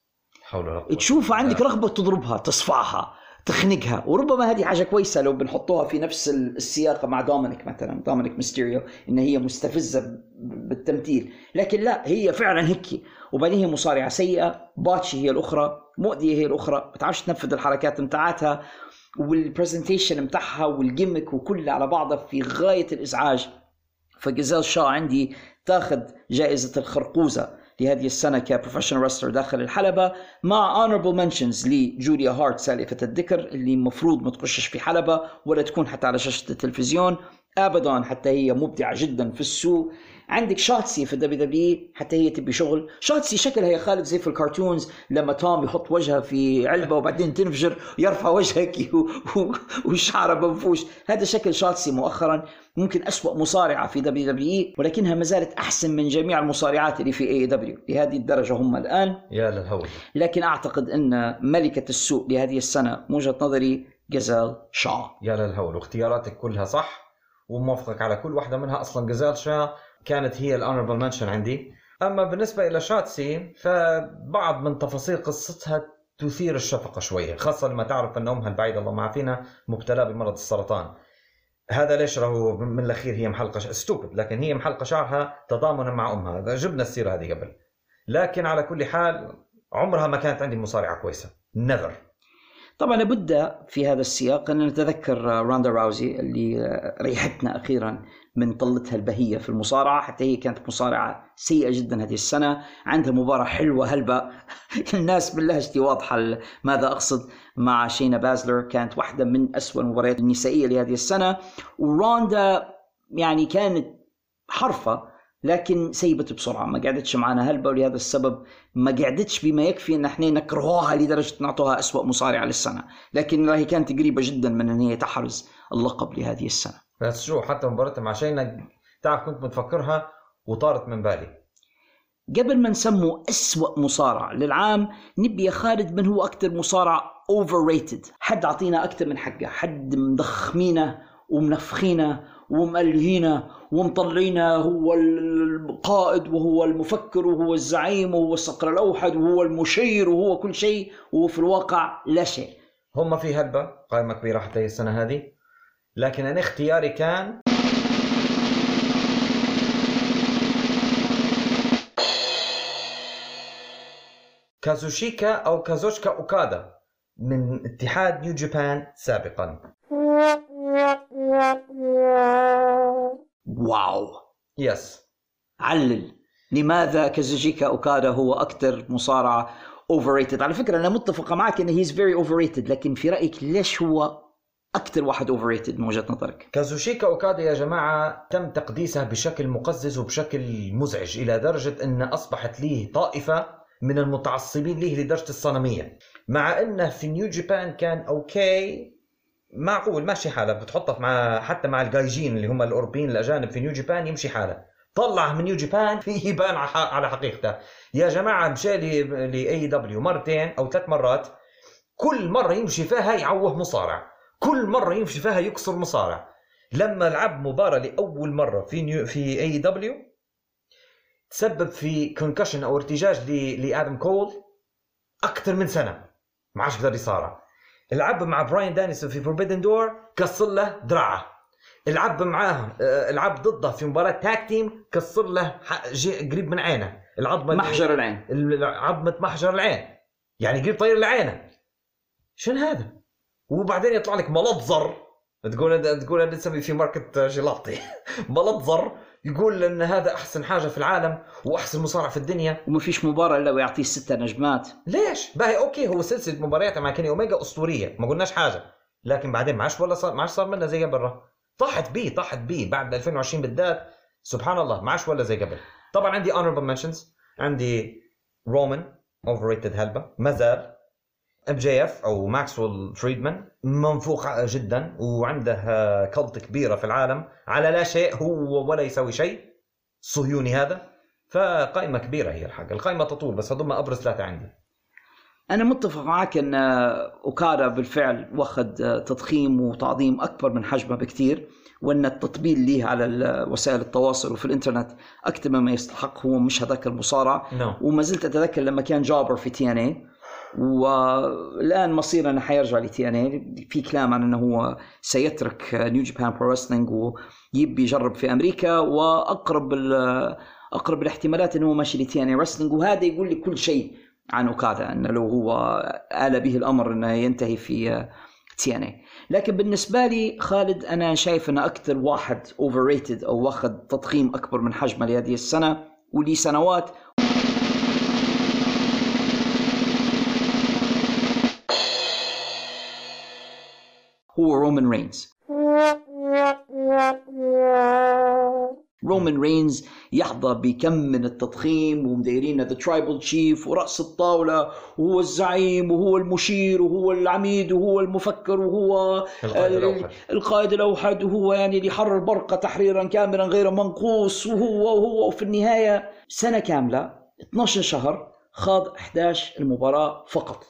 Speaker 6: حول ولا قوة
Speaker 1: تشوف عندك رغبة تضربها تصفعها تخنقها. وربما هذه حاجة كويسة لو بنحطوها في نفس السياق مع دومينيك مثلا. دومينيك ميستيريو إن هي مستفزة ب- بالتمثيل. لكن لا هي فعلا هيك. وبعدين هي مصارعة سيئة. botchy هي الأخرى. مؤذية هي الأخرى. بتعرفش تنفذ الحركات متاعتها وال presentation متاعها وال gimmick وكل على بعضها في غاية الإزعاج. فجزال شا عندي تاخذ جائزة الخرقوزة. لهذه السنة كبروفيشنال رستر داخل الحلبة مع honorable mentions لجوليا هارت سالفة الذكر اللي المفروض ما تخشش في حلبة ولا تكون حتى على شاشة التلفزيون ابدا حتى هي مبدعة جدا في السوق. عندك شاتسي في الدبليو دبليو حتى هي تبي شغل. شاتسي شكلها يا خالد زي في الكرتونز لما توم يحط وجهها في علبة وبعدين تنفجر يرفع وجهك وشعرها منفوش. هذا شكل شاتسي مؤخرا. ممكن أسوأ مصارعة في WW ولكنها ما زالت أحسن من جميع المصارعات اللي في AEW لهذه الدرجة هم الآن.
Speaker 6: يا للهول.
Speaker 1: لكن أعتقد أن ملكة السوق لهذه السنة من وجهة نظري جازال شا
Speaker 6: يا للهول. واختياراتك كلها صح وموافقك على كل واحدة منها. أصلا جازال شا كانت هي ال honorable mention عندي. أما بالنسبة إلى شاتسي فبعض من تفاصيل قصتها تثير الشفقة شوية خاصة لما تعرف أن أمها البعيدة الله ما فينا مبتلى بمرض السرطان. هذا ليش راهو من الأخير هي محلقه ستوبد لكن هي محلقه شعرها تضامنا مع أمها. جبنا السيرة هذه قبل. لكن على كل حال عمرها ما كانت عندي مصارعة كويسة. نيفر
Speaker 1: طبعا لابد في هذا السياق أن نتذكر راندا راوزي اللي ريحتنا أخيرا من طلتها البهية في المصارعة حتى هي كانت مصارعة سيئة جدا هذه السنة. عندها مباراة حلوة هلبة. الناس من لهجتي واضحة ماذا أقصد مع شينا بازلر. كانت واحدة من أسوأ المباريات النسائية لهذه السنة. وروندا يعني كانت حرفة لكن سيبت بسرعة. ما قعدتش معنا هلبة ولهذا السبب ما قعدتش بما يكفي إن إحنا نكرهوها لدرجة نعطوها اسوء مصارعه للسنة. لكن هي كانت قريبة جدا من إن هي تحرز اللقب لهذه السنة.
Speaker 6: بس شو حتى مباراتها مع شينا تعرف كنت متفكرها وطارت من بالي.
Speaker 1: قبل ما نسموا أسوأ مصارع للعام نبي يا خالد من هو أكثر مصارع overrated حد أعطينا أكثر من حقه حد مضخمينه ومنفخينه ومألهينه ومطلعينه. هو القائد وهو المفكر وهو الزعيم وهو الصقر الأوحد وهو المشير وهو كل شيء. وهو في الواقع لا شيء.
Speaker 6: هم في هلبة قائمة كبيرة حتى السنة هذه. لكن أنا اختياري كان كازوشيكا أو كازوشكا أوكادا من اتحاد New Japan سابقا.
Speaker 1: Wow.
Speaker 6: Yes
Speaker 1: علل. لماذا كازوشيكا أوكادا هو أكثر مصارعة overrated على فكرة أنا متفقة معك أن he's very overrated لكن في رأيك ليش هو أكثر واحد overrated من وجهة نظرك؟
Speaker 6: كازوشيكا أوكادا يا جماعة تم تقديسها بشكل مقزز وبشكل مزعج إلى درجة أن أصبحت ليه طائفة من المتعصبين ليه لدرجة الصنمية. مع انه في New Japan كان okay معقول ماشي حاله. بتحطه مع حتى مع ال gaijin اللي هم الأوروبيين الأجانب في New Japan يمشي حاله. طلع من New Japan يبان على حقيقته. يا جماعة مشى ل AEW مرتين أو ثلاث مرات كل مرة يمشي فيها يعوه مصارع. كل مرة يمشي فيها يكسر مصارع. لما لعب مباراة لأول مرة في نيو في اي دبليو تسبب في concussion أو ارتجاج لآدم كول أكثر من سنة. ما عادش قدر يصارع. لعب مع براين دانيلسون في Forbidden Door كسر له دراعه. لعب معاه آه، لعب ضده في مباراة tag team كسر له قريب من عينه.
Speaker 1: العظمة محجر العين.
Speaker 6: عظمة محجر العين. يعني قريب طير لعينه. شنو هذا؟ وبعدين يطلع لك ملطزر تقول تقول أنا نسمي في ماركت جيلاتي. ملطزر يقول إن هذا أحسن حاجة في العالم وأحسن مصارع في الدنيا.
Speaker 1: وما فيش مباراة إلا ويعطيه ستة نجمات.
Speaker 6: ليش؟ باهي أوكي هو سلسلة مبارياته مع كيني اوميجا أسطورية ما قلناش حاجة. لكن بعدين ما عادش ولا صار ما عادش صار منها زي قبل. طاحت بيه طاحت بيه. بعد 2020 بالذات سبحان الله ما عادش ولا زي قبل. طبعا عندي honorable mentions عندي رومان overrated هلبة ما زال. MJF أو ماكسويل فريدمان منفوخ جدا وعنده cult كبيرة في العالم على لا شيء هو ولا يسوي شيء. صهيوني هذا. فقائمة كبيرة هي الحق. القائمة تطول بس هذول أبرز ثلاثة عندي.
Speaker 1: أنا متفق معك إن أوكادا بالفعل واخذ تضخيم وتعظيم أكبر من حجمه بكثير وإن التطبيل ليه على وسائل التواصل وفي الإنترنت أكثر مما يستحق هو مش هذاك المصارع.
Speaker 6: no.
Speaker 1: وما زلت أتذكر لما كان جابر في TNA والآن مصيره انه حيرجع ل TNA في كلام عن إنه هو سيترك New Japan Pro Wrestling ويبي يجرب في أمريكا وأقرب أقرب الاحتمالات إنه هو ماشي ل TNA Wrestling وهذا يقول لي كل شيء عن اوكادا إنه لو هو آل به الأمر إنه ينتهي في TNA لكن بالنسبة لي خالد أنا شايف إنه أكثر واحد overrated أو واخذ تضخيم أكبر من حجمه لهذه السنة ولي سنوات هو رومان رينز رومان رينز يحظى بكم من التضخيم ومديرين the Tribal Chief ورأس الطاولة وهو الزعيم وهو المشير وهو العميد وهو المفكر وهو
Speaker 6: القائد الأوحد.
Speaker 1: القائد الأوحد وهو يعني اللي يحرر البرقة تحريرا كاملا غير منقوص وهو وهو وفي النهاية سنة كاملة 12 شهر خاض 11 المباراة فقط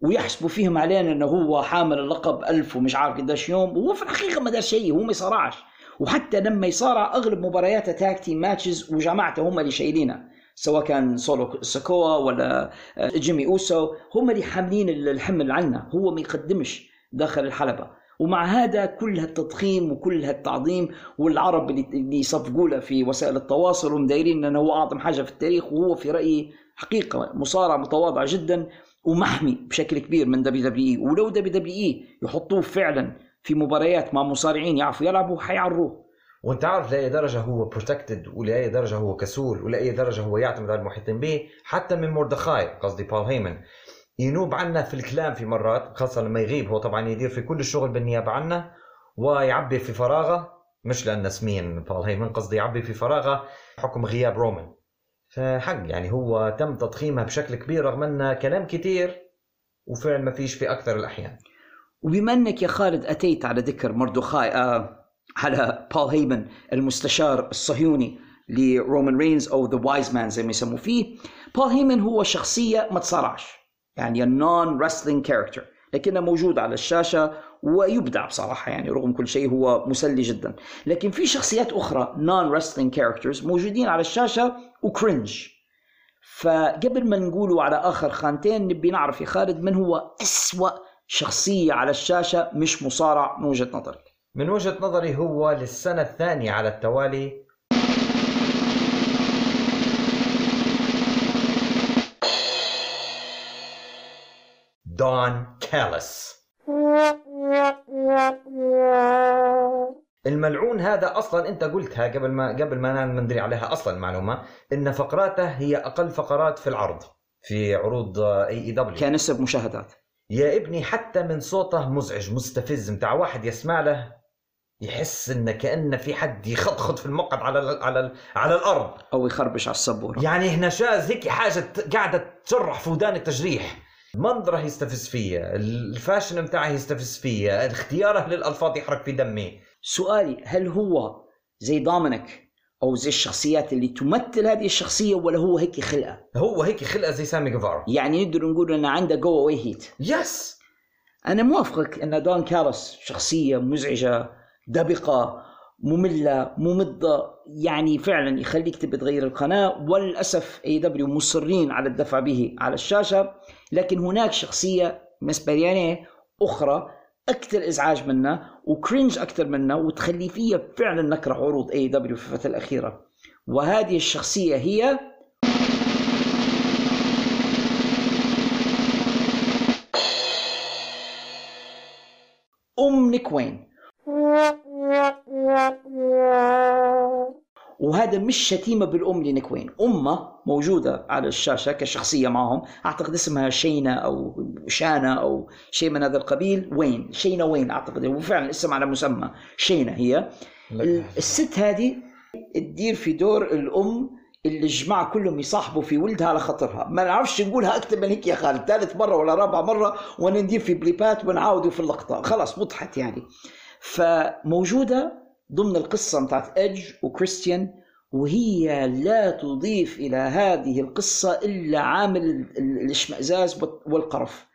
Speaker 1: ويحسبوا فيهم علينا إنه هو حامل اللقب ألف ومش عارف قديش يوم وهو في الحقيقة ما دار شيء هو ما يصارعش. وحتى لما يصارع أغلب مبارياته tag team matches وجماعته هم اللي شايلينها سواء كان سولو سيكوا ولا آه، جيمي أوسو هم اللي حاملين الحمل عنه هو ما يقدمش داخل الحلبة. ومع هذا كل هالتضخيم وكل هالتعظيم والعرب اللي يصفقوا له في وسائل التواصل ومدايرين إنه هو أعظم حاجة في التاريخ وهو في رأيي حقيقة مصارع متواضع جدا. ومحمي بشكل كبير من WWE. ولو WWE يحطوه فعلا في مباريات مع مصارعين يعرفوا يلعبوا حيعروه
Speaker 6: وانت عارف لأي درجة هو بروتكتد ولأي درجة هو كسول ولأي درجة هو يعتمد على المحيطين به حتى من مردخاي قصدي بول هيمن ينوب عنا في الكلام في مرات خاصة لما يغيب هو طبعا يدير في كل الشغل بالنيابة عنا ويعبي في فراغه مش لأن سمين بول هيمن قصدي يعبي في فراغه حكم غياب رومان فحق يعني هو تم تضخيمها بشكل كبير رغم انه كلام كتير وفعل ما فيش في أكثر الأحيان.
Speaker 1: وبما انك يا خالد أتيت على ذكر مردخاي آه على بول هيمن المستشار الصهيوني لرومان رينز أو the Wise Man زي ما يسموه فيه. بول هيمن هو شخصية ما تصارعش يعني ال non wrestling character لكنه موجود على الشاشة ويبدع بصراحة يعني رغم كل شيء هو مسلي جدا. لكن في شخصيات أخرى non wrestling characters موجودين على الشاشة و cringe فقبل ما نقولوا على آخر خانتين نبي نعرف يا خالد من هو أسوأ شخصية على الشاشة مش مصارع من وجهة نظرك.
Speaker 6: من وجهة نظري هو للسنة الثانية على التوالي دون كالس الملعون هذا أصلا أنت قلتها قبل ما قبل ما ندري عليها أصلا المعلومه إن فقراته هي أقل فقرات في العرض في عروض AEW
Speaker 1: كنسب مشاهدات.
Speaker 6: يا ابني حتى من صوته مزعج مستفز متاع واحد يسمع له يحس إنه كانه في حد يخطخط في المقعد على ال على ال على الأرض.
Speaker 1: أو يخربش على السبورة.
Speaker 6: يعني هنا شاز هيك حاجة قاعدة تشرح في التجريح. منظره يستفز فيا؟ ال fashion متاعه يستفز فيا؟ اختياره للالفاظ يحرق في دمي.
Speaker 1: سؤالي هل هو زي دومينيك أو زي الشخصيات اللي تمثل هذه الشخصية ولا هو هيك خلقة؟
Speaker 6: هو هيك خلقة زي سامي جيفارا
Speaker 1: يعني نقدر نقول انه عنده go away heat.
Speaker 6: yes!
Speaker 1: أنا موافقك إن دون كاليس شخصية مزعجة دبقة مملة ممضة يعني فعلا يخليك تبي تغير القناة وللأسف AEW مصرين على الدفع به على الشاشة. لكن هناك شخصية بالنسبة لي أنا أخرى أكثر إزعاج منه و cringe أكثر منه وتخلي فيها فعلا نكره عروض AEW في الفترة الأخيرة. وهذه الشخصية هي أم نيك وين. وهذا مش شتيمة بالأم لنيك وين أمة موجودة على الشاشة كشخصية معهم. أعتقد اسمها شينا أو شانا أو شيء من هذا القبيل. وين؟ شينا وين أعتقد. وفعلا اسم على مسمى. شينا هي. الست هذه تدير في دور الأم اللي الجماعة كلهم يصاحبوا في ولدها على خاطرها. ما نعرفش نقولها أكثر من هيك يا خالد. ثالث مرة ولا رابع مرة وأنا ندير في بليبات ونعاودوا في اللقطة. خلاص وضحت يعني. فموجودة ضمن القصة بتاعت إدج وكريستيان وهي لا تضيف إلى هذه القصة إلا عامل ال- ال- الإشمئزاز وال- والقرف.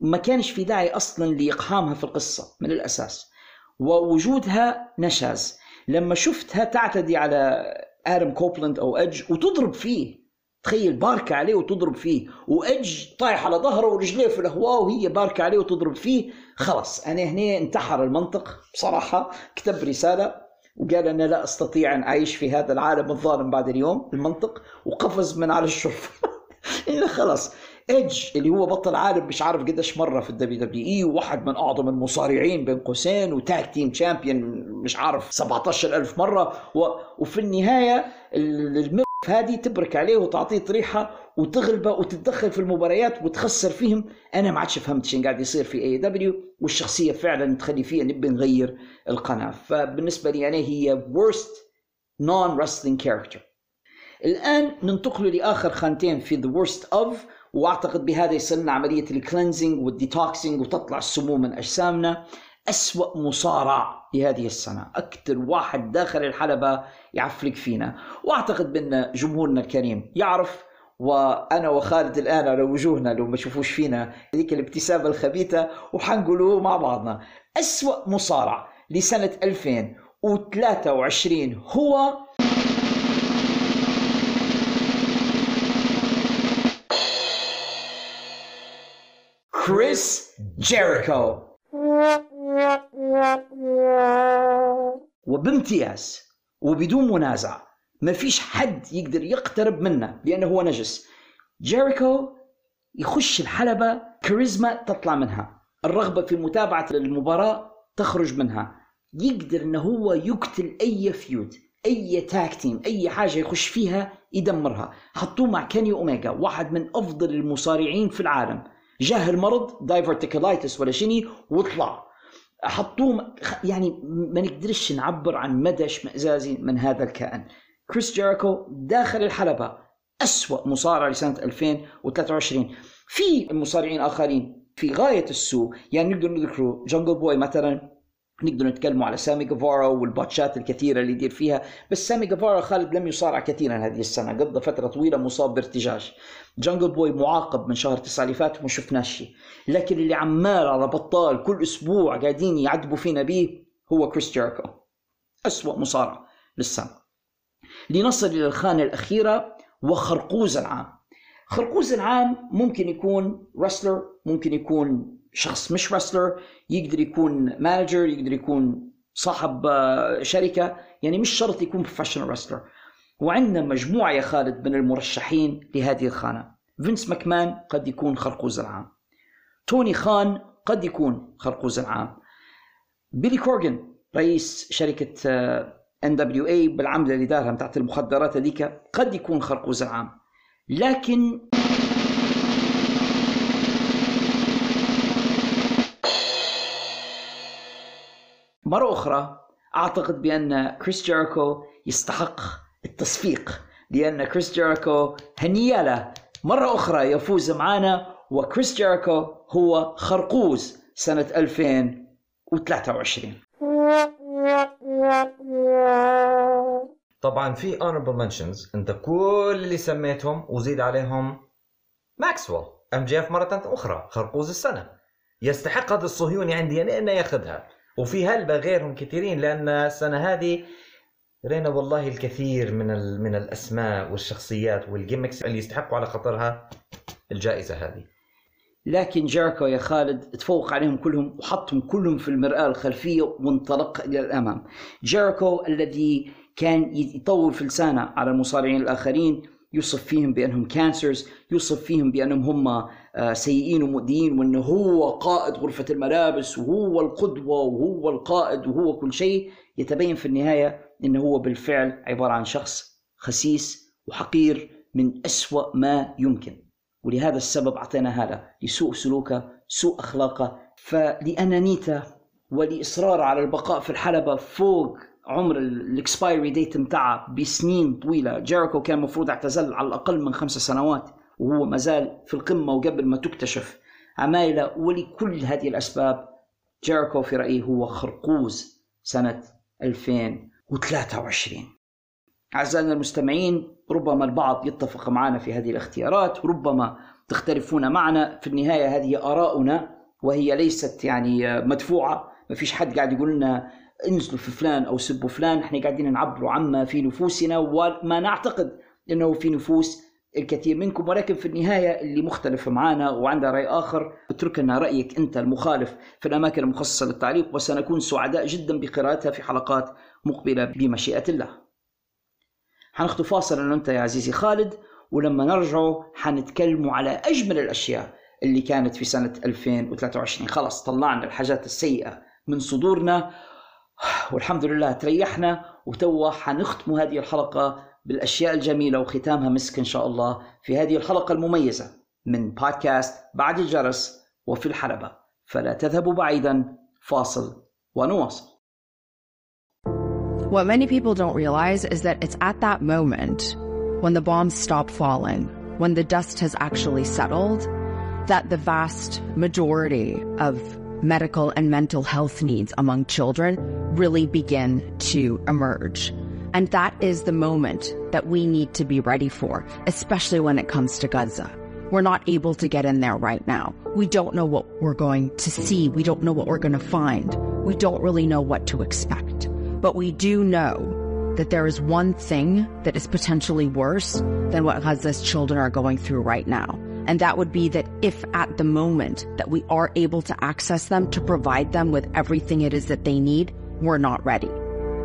Speaker 1: ما كانش في داعي أصلا لإقحامها في القصة من الأساس. ووجودها نشاز. لما شفتها تعتدي على آدم كوبلاند أو إدج وتضرب فيه تخيل باركة عليه وتضرب فيه وإدج طايح على ظهره ورجليه في الهواء وهي باركة عليه وتضرب فيه. خلاص أنا هنا انتحر المنطق بصراحة كتب رسالة وقال أنا لا أستطيع أن أعيش في هذا العالم الظالم بعد اليوم المنطق وقفز من على الشرفة إلا خلاص. ايدج اللي هو بطل عالم مش عارف قديش مرة في ال WWE وواحد من أعظم المصارعين بين قوسين و tag team champion مش عارف 17000 مرة و... وفي النهاية ال- المف هذه تبرك عليه وتعطيه طريحة وتغلبة وتتدخل في المباريات وتخسر فيهم. أنا ما عادش فهمت شو قاعد يصير في AEW والشخصية فعلا تخلي فيها نبي نغير القناة. فبالنسبة لي أنا هي worst non wrestling character. الآن ننتقل لآخر خانتين في the worst of وأعتقد بهذا يصلنا عملية ال cleansing وال detoxing وتطلع السموم من أجسامنا. أسوأ مصارع لهذه السنة. أكثر واحد داخل الحلبة يعفلق فينا. وأعتقد بأن جمهورنا الكريم يعرف وأنا وخالد الآن على وجوهنا لو ما شوفوش فينا هذيك الابتسامة الخبيثة وحنقولوه مع بعضنا. أسوأ مصارع لسنة 2023 هو كريس جيريكو وبامتياز وبدون منازع ما فيش حد يقدر يقترب منه لأنه هو نجس. جيريكو يخش الحلبة كاريزما تطلع منها. الرغبة في متابعة المباراة تخرج منها. يقدر إنه هو يقتل أي feud أي tag team أي حاجة يخش فيها يدمرها. حطوه مع كيني اوميجا واحد من أفضل المصارعين في العالم. جاه المرض diverticulitis ولا شيني وطلع. حطوه يعني ما نقدرش نعبر عن مدى اشمئزازي من هذا الكائن. كريس جيريكو داخل الحلبة أسوأ مصارع لسنة 2023 في مصارعين آخرين في غاية السوء يعني نقدر نذكره جونجل بوي مثلا. نقدر نتكلموا على سامي جافارا والبوتشات الكثيرة اللي يدير فيها بس سامي جافارا خالد لم يصارع كثيرا هذه السنة قضى فترة طويلة مصاب بارتجاج. جانجل بوي معاقب من شهر تسعة اللي فات وما شفناش شيء. لكن اللي عمال على بطال كل أسبوع قاعدين يعذبوا فينا به هو كريس جيريكو. أسوأ مصارع للسنة. لنصل إلى الخانة الأخيرة وخرقوز العام. خرقوز العام ممكن يكون wrestler ممكن يكون شخص مش wrestler يقدر يكون manager يقدر يكون صاحب آه، شركة يعني مش شرط يكون professional wrestler وعندنا مجموعة يا خالد من المرشحين لهذه الخانة. فينس ماكمان قد يكون خرقوز العام. توني خان قد يكون خرقوز العام. بيلي كورجن رئيس شركة NWA بالعملة اللي دارها بتاعت المخدرات هذيك قد يكون خرقوز العام. لكن مرة أخرى أعتقد بأن كريس جيريكو يستحق التصفيق لأن كريس جيريكو هنية له مرة أخرى يفوز معنا وكريس جيريكو هو خرقوز سنة 2023
Speaker 6: طبعا في honorable mentions أنت كل اللي سميتهم وزيد عليهم ماكسويل MJF مرة أخرى خرقوز السنة. يستحق هذا الصهيوني عندي أنا إنه ياخذها. وفي هلبة غيرهم كثيرين لأن السنة هذه رينا والله الكثير من من الأسماء والشخصيات وال gimmicks اللي يستحقوا على خطرها الجائزة هذه.
Speaker 1: لكن جيريكو يا خالد تفوق عليهم كلهم وحطهم كلهم في المرآة الخلفية وانطلق إلى الأمام. جيريكو الذي كان يطول في لسانه على المصارعين الآخرين يوصف فيهم بأنهم cancers يوصف فيهم بأنهم هم سيئين ومؤذيين وأنه هو قائد غرفة الملابس وهو القدوة وهو القائد وهو كل شيء يتبين في النهاية أنه هو بالفعل عبارة عن شخص خسيس وحقير من أسوأ ما يمكن. ولهذا السبب أعطينا هذا لسوء سلوكه سوء أخلاقه. فلأنانيته ولإصراره على البقاء في الحلبة فوق عمر الإكسبايري ديت متاعه بسنين طويلة جيريكو كان المفروض اعتزل على الأقل من خمس سنوات. وهو ما زال في القمة وقبل ما تكتشف. عمايلة ولكل هذه الأسباب جيريكو في رايي هو خرقوز سنة 2023 أعزائنا المستمعين ربما البعض يتفق معنا في هذه الاختيارات وربما تختلفون معنا. في النهاية هذه ارائنا وهي ليست يعني مدفوعة. ما فيش حد قاعد يقول لنا انزلوا في فلان أو سبوا فلان إحنا قاعدين نعبروا عما في نفوسنا وما نعتقد إنه في نفوس الكثير منكم ولكن في النهاية اللي مختلف معنا وعنده رأي آخر اترك لنا رأيك أنت المخالف في الأماكن المخصصة للتعليق وسنكون سعداء جدا بقراءتها في حلقات مقبلة بمشيئة الله. حناخذ فاصل أنا أنت يا عزيزي خالد ولما نرجع حنتكلموا على أجمل الأشياء اللي كانت في سنة 2023 خلاص طلعنا الحاجات السيئة من صدورنا والحمد لله تريحنا وتوا حنختم هذه الحلقة بالاشياء الجميله وختامها مسك ان شاء الله في هذه الحلقه المميزه من بودكاست بعد الجرس وفي الحلبه فلا تذهبوا بعيدا فاصل ونواصل
Speaker 7: What many people don't realize is that it's at that moment when the bombs stop falling, when the dust has actually settled, that the vast majority of medical and mental health needs among children really begin to emerge. And that is the moment that we need to be ready for, especially when it comes to Gaza. We're not able to get in there right now. We don't know what we're going to see. We don't know what we're going to find. We don't really know what to expect. But we do know that there is one thing that is potentially worse than what Gaza's children are going through right now. And that would be that if at the moment that we are able to access them to provide them with everything it is that they need, we're not ready.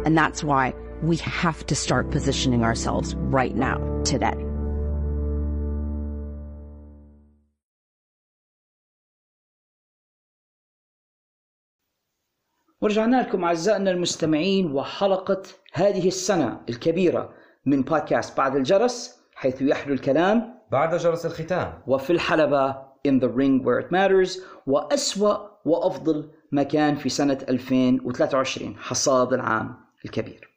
Speaker 7: And that's why we have to start positioning ourselves right now, today.
Speaker 1: ورجعنا لكم أعزائنا المستمعين وحلقة هذه السنة الكبيرة من بودكاست بعد الجرس حيث يحلو الكلام
Speaker 6: بعد جرس الختام
Speaker 1: وفي الحلبة in the ring where it matters وأسوأ وأفضل مكان في سنة 2023 حصاد العام الكبير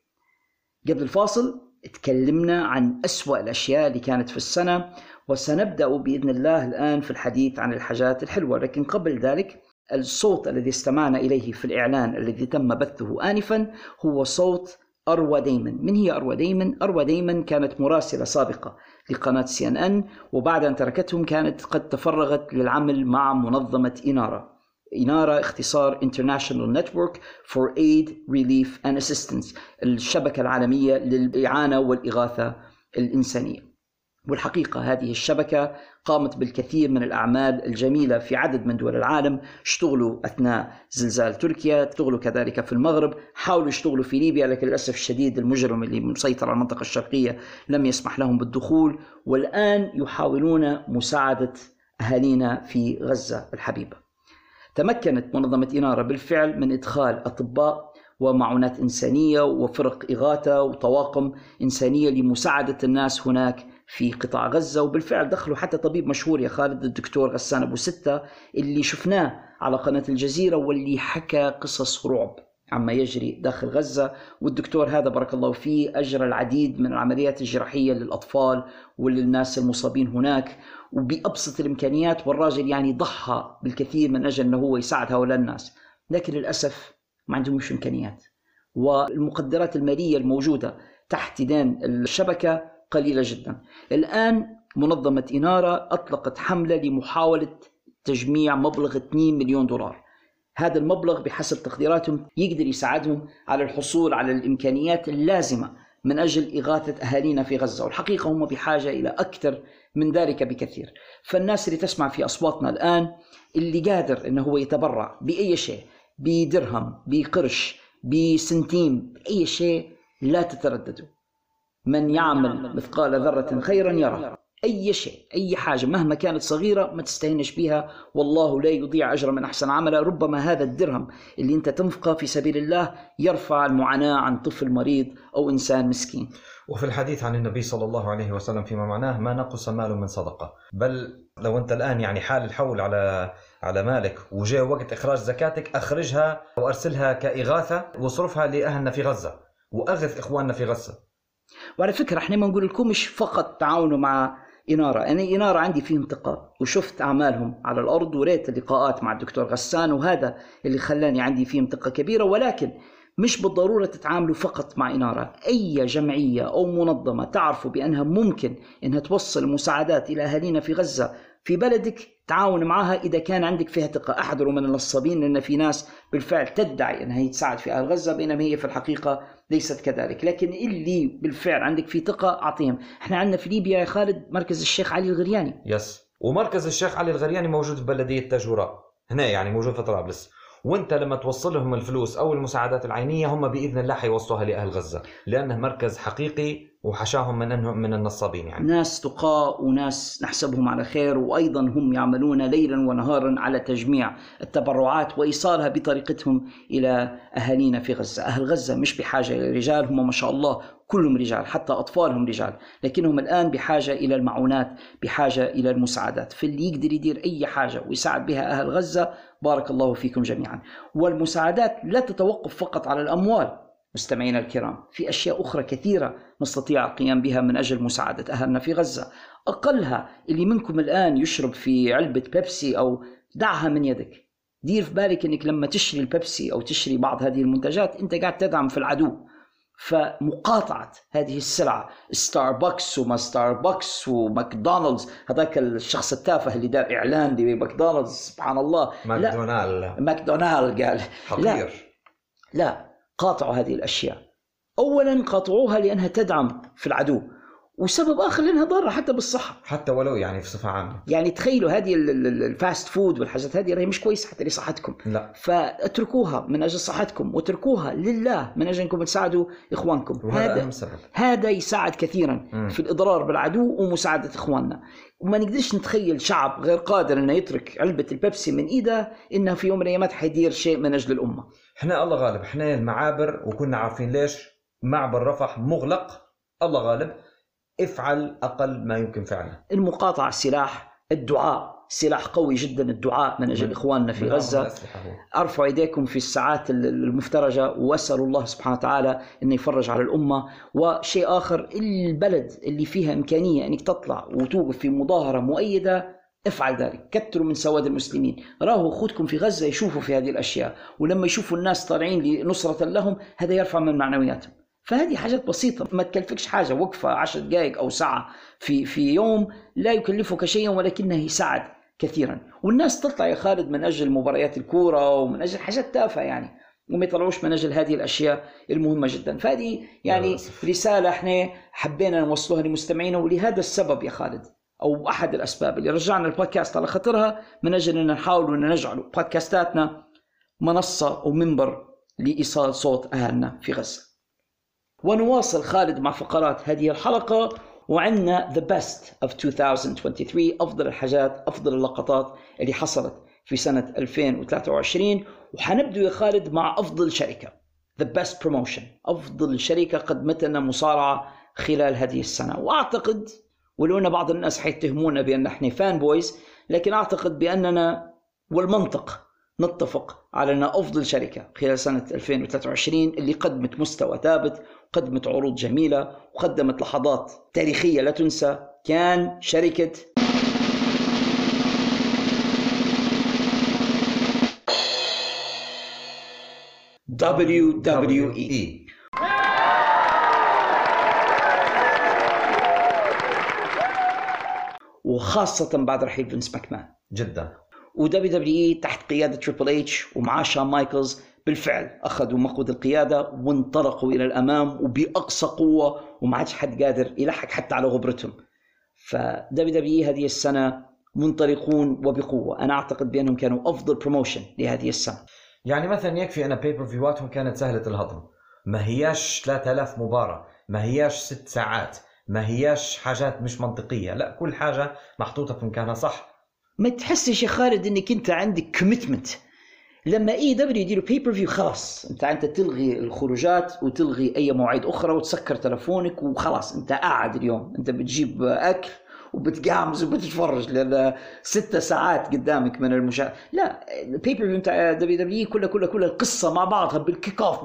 Speaker 1: قبل الفاصل تكلمنا عن أسوأ الأشياء اللي كانت في السنة وسنبدأ بإذن الله الآن في الحديث عن الحاجات الحلوة. لكن قبل ذلك الصوت الذي استمعنا إليه في الإعلان الذي تم بثه آنفا هو صوت أروى ديمن من هي أروى ديمن؟ أروى ديمن كانت مراسلة سابقة لقناة سي إن إن وبعد أن تركتهم كانت قد تفرغت للعمل مع منظمة إنارة. إنارة اختصار International Network for Aid, Relief and Assistance الشبكة العالمية للإعانة والإغاثة الإنسانية. والحقيقة هذه الشبكة قامت بالكثير من الأعمال الجميلة في عدد من دول العالم اشتغلوا أثناء زلزال تركيا اشتغلوا كذلك في المغرب حاولوا يشتغلوا في ليبيا لكن للأسف الشديد المجرم اللي مسيطر على المنطقة الشرقية لم يسمح لهم بالدخول. والآن يحاولون مساعدة أهالينا في غزة الحبيبة. تمكنت منظمة إنارة بالفعل من إدخال أطباء ومعونات إنسانية وفرق إغاثة وطواقم إنسانية لمساعدة الناس هناك في قطاع غزة. وبالفعل دخلوا حتى طبيب مشهور يا خالد الدكتور غسان أبو ستة اللي شفناه على قناة الجزيرة واللي حكى قصص رعب عما يجري داخل غزة. والدكتور هذا بارك الله فيه أجرى العديد من العمليات الجراحية للأطفال وللناس المصابين هناك. وبأبسط الإمكانيات والراجل يعني ضحى بالكثير من أجل أنه هو يساعد هؤلاء الناس. لكن للأسف ما عندهمش إمكانيات. والمقدرات المالية الموجودة تحت دين الشبكة قليلة جدا. الآن منظمة إنارة أطلقت حملة لمحاولة تجميع مبلغ 2 مليون دولار. هذا المبلغ بحسب تقديراتهم يقدر يساعدهم على الحصول على الإمكانيات اللازمة من أجل إغاثة أهالينا في غزة والحقيقة هم بحاجة إلى أكثر من ذلك بكثير. فالناس اللي تسمع في أصواتنا الآن اللي قادر أنه هو يتبرع بأي شيء بدرهم بقرش بسنتيم بأي شيء لا تترددوا. من يعمل مثقال ذرة خيرا يرى. أي شيء أي حاجة مهما كانت صغيرة ما تستهينش بها والله لا يضيع أجر من أحسن عملا ربما هذا الدرهم اللي أنت تنفقه في سبيل الله يرفع المعاناة عن طفل مريض أو إنسان مسكين.
Speaker 6: وفي الحديث عن النبي صلى الله عليه وسلم فيما معناه ما نقص مال من صدقة. بل لو أنت الآن يعني حال الحول على على مالك وجاء وقت إخراج زكاتك أخرجها وأرسلها كإغاثة واصرفها لأهلنا في غزة. وأغث إخواننا في غزة.
Speaker 1: وعلى فكرة إحنا ما نقول لكمش فقط تعاونوا مع إنارة. أنا إنارة عندي فيهم ثقة وشفت أعمالهم على الأرض وريت اللقاءات مع الدكتور غسان وهذا اللي خلاني عندي فيهم ثقة كبيرة ولكن مش بالضرورة تتعاملوا فقط مع إنارة. أي جمعية أو منظمة تعرفوا بأنها ممكن أنها توصل المساعدات إلى أهالينا في غزة في بلدك تعاون معها إذا كان عندك فيها ثقة. أحذروا من النصابين لأن في ناس بالفعل تدعي أنها هي تساعد في أهل غزة بينما هي في الحقيقة ليست كذلك. لكن اللي بالفعل عندك فيه ثقة أعطيهم. إحنا عندنا في ليبيا يا خالد مركز الشيخ علي الغرياني.
Speaker 6: يس. ومركز الشيخ علي الغرياني موجود في بلدية تاجوراء هنا يعني موجود في طرابلس. وانت لما توصل لهم الفلوس أو المساعدات العينية هم بإذن الله حيوصلوها لأهل غزة لأنه مركز حقيقي وحشاهم من انهم من النصابين يعني.
Speaker 1: ناس تقاء وناس نحسبهم على خير وأيضا هم يعملون ليلا ونهارا على تجميع التبرعات وإيصالها بطريقتهم إلى أهالينا في غزة، أهل غزة مش بحاجة إلى رجال هم ما شاء الله كلهم رجال حتى أطفالهم رجال لكنهم الآن بحاجة إلى المعونات بحاجة إلى المساعدات. فاللي يقدر يدير أي حاجة ويساعد بها أهل غزة بارك الله فيكم جميعا. والمساعدات لا تتوقف فقط على الأموال مستمعينا الكرام في أشياء أخرى كثيرة نستطيع القيام بها من أجل مساعدة أهلنا في غزة. أقلها اللي منكم الآن يشرب في علبة بيبسي أو دعها من يدك. دير في بالك أنك لما تشتري البيبسي أو تشتري بعض هذه المنتجات أنت قاعد تدعم في العدو. فمقاطعة هذه السلعة ستاربكس وما ستاربكس وماكدونالدز هذاك الشخص التافه اللي دار إعلان لماكدونالدز سبحان الله. لا
Speaker 6: ماكدونالد
Speaker 1: ماكدونالد قال. لا
Speaker 6: حقير.
Speaker 1: لا قاطعوا هذه الأشياء. اولا قاطعوها لأنها تدعم في العدو. وسبب آخر لأنها ضارة حتى بالصحة.
Speaker 6: حتى ولو يعني في صفة عامة
Speaker 1: يعني تخيلوا هذه ال- ال- ال- ال fast food والحاجات هذه هي مش كويسة حتى لصحتكم.
Speaker 6: لا
Speaker 1: فاتركوها من أجل صحتكم واتركوها لله من أجل أنكم تساعدوا إخوانكم.
Speaker 6: وهذا أهم سبب
Speaker 1: هذا يساعد كثيرا
Speaker 6: مم.
Speaker 1: في الإضرار بالعدو ومساعدة إخواننا وما نقدرش نتخيل شعب غير قادر إنه يترك علبة البيبسي من إيده إنه في يوم من الأيام حيدير شيء من أجل الأمة
Speaker 6: إحنا الله غالب إحنا المعابر وكنا عارفين ليش معبر رفح مغلق الله غالب افعل أقل ما يمكن فعله.
Speaker 1: المقاطعة سلاح الدعاء. سلاح قوي جدا الدعاء من
Speaker 6: أجل
Speaker 1: إخواننا في
Speaker 6: غزة.
Speaker 1: ارفعوا إيديكم في الساعات ال- المفترجة. واسالوا الله سبحانه وتعالى انه يفرج على الأمة. وشيء آخر البلد اللي فيها إمكانية أنك تطلع وتوقف في مظاهرة مؤيدة افعل ذلك. كثروا من سواد المسلمين. راهوا أخوتكم في غزة يشوفوا في هذه الأشياء. ولما يشوفوا الناس طالعين لنصرة لهم هذا يرفع من معنوياتهم. فهذه حاجات بسيطة. ما تكلفكش حاجة وقفة عشر دقائق أو ساعة في في يوم لا يكلفك شيئا ولكنه يساعد كثيرا. والناس تطلع يا خالد من أجل مباريات الكورة ومن أجل حاجات تافهة يعني وما يطلعوش من أجل هذه الأشياء المهمة جدا. فهذه يعني. رسالة إحنا حبينا نوصلها لمستمعينا ولهذا السبب يا خالد أو أحد الأسباب اللي رجعنا البودكاست على خاطرها من أجل أن نحاول أن نجعل بودكاستاتنا منصة أو منبر لإيصال صوت أهلنا في غزة. ونواصل خالد مع فقرات هذه الحلقة وعندنا The Best of 2023 أفضل الحاجات أفضل اللقطات اللي حصلت في سنة 2023 وحنبدو يا خالد مع أفضل شركة The Best Promotion أفضل شركة قدمت لنا مصارعة خلال هذه السنة. وأعتقد ولو أن بعض الناس حيتهمونا بأن إحنا فان بويز لكن أعتقد بأننا والمنطق نتفق على أنها أفضل شركة خلال سنة 2023 اللي قدمت مستوى ثابت قدمت عروض جميلة وقدمت لحظات تاريخية لا تنسى. كان شركة WWE. وخاصة بعد رحيل فينس ماكمان
Speaker 6: جدا.
Speaker 1: و WWE تحت قيادة تريبل اتش ومعاه شان مايكلز بالفعل أخذوا مقود القيادة وانطلقوا إلى الأمام وبأقصى قوة وما عادش حد قادر يلحق حتى على غبرتهم. ف WWE هذه السنة منطلقون وبقوة، أنا أعتقد بأنهم كانوا أفضل promotion لهذه السنة.
Speaker 6: يعني مثلا يكفي أن pay-per-view اتهم كانت سهلة الهضم. ما هياش 3000 مباراة. ما هياش ست ساعات. ما هياش حاجات مش منطقية. لا كل حاجة محطوطة في مكانها صح
Speaker 1: ما تحسش يا خالد إنك أنت عندك commitment لما AEW يديروا pay-per-view خلاص أنت انت تلغي الخروجات وتلغي أي مواعيد أخرى وتسكر تلفونك وخلاص أنت قاعد اليوم أنت بتجيب أكل وبتقامز وبتتفرج لأن ستة ساعات قدامك من المشاهد لا ال pay-per-view بتاع WWE كلها كلها كلها القصة مع بعضها بال kick off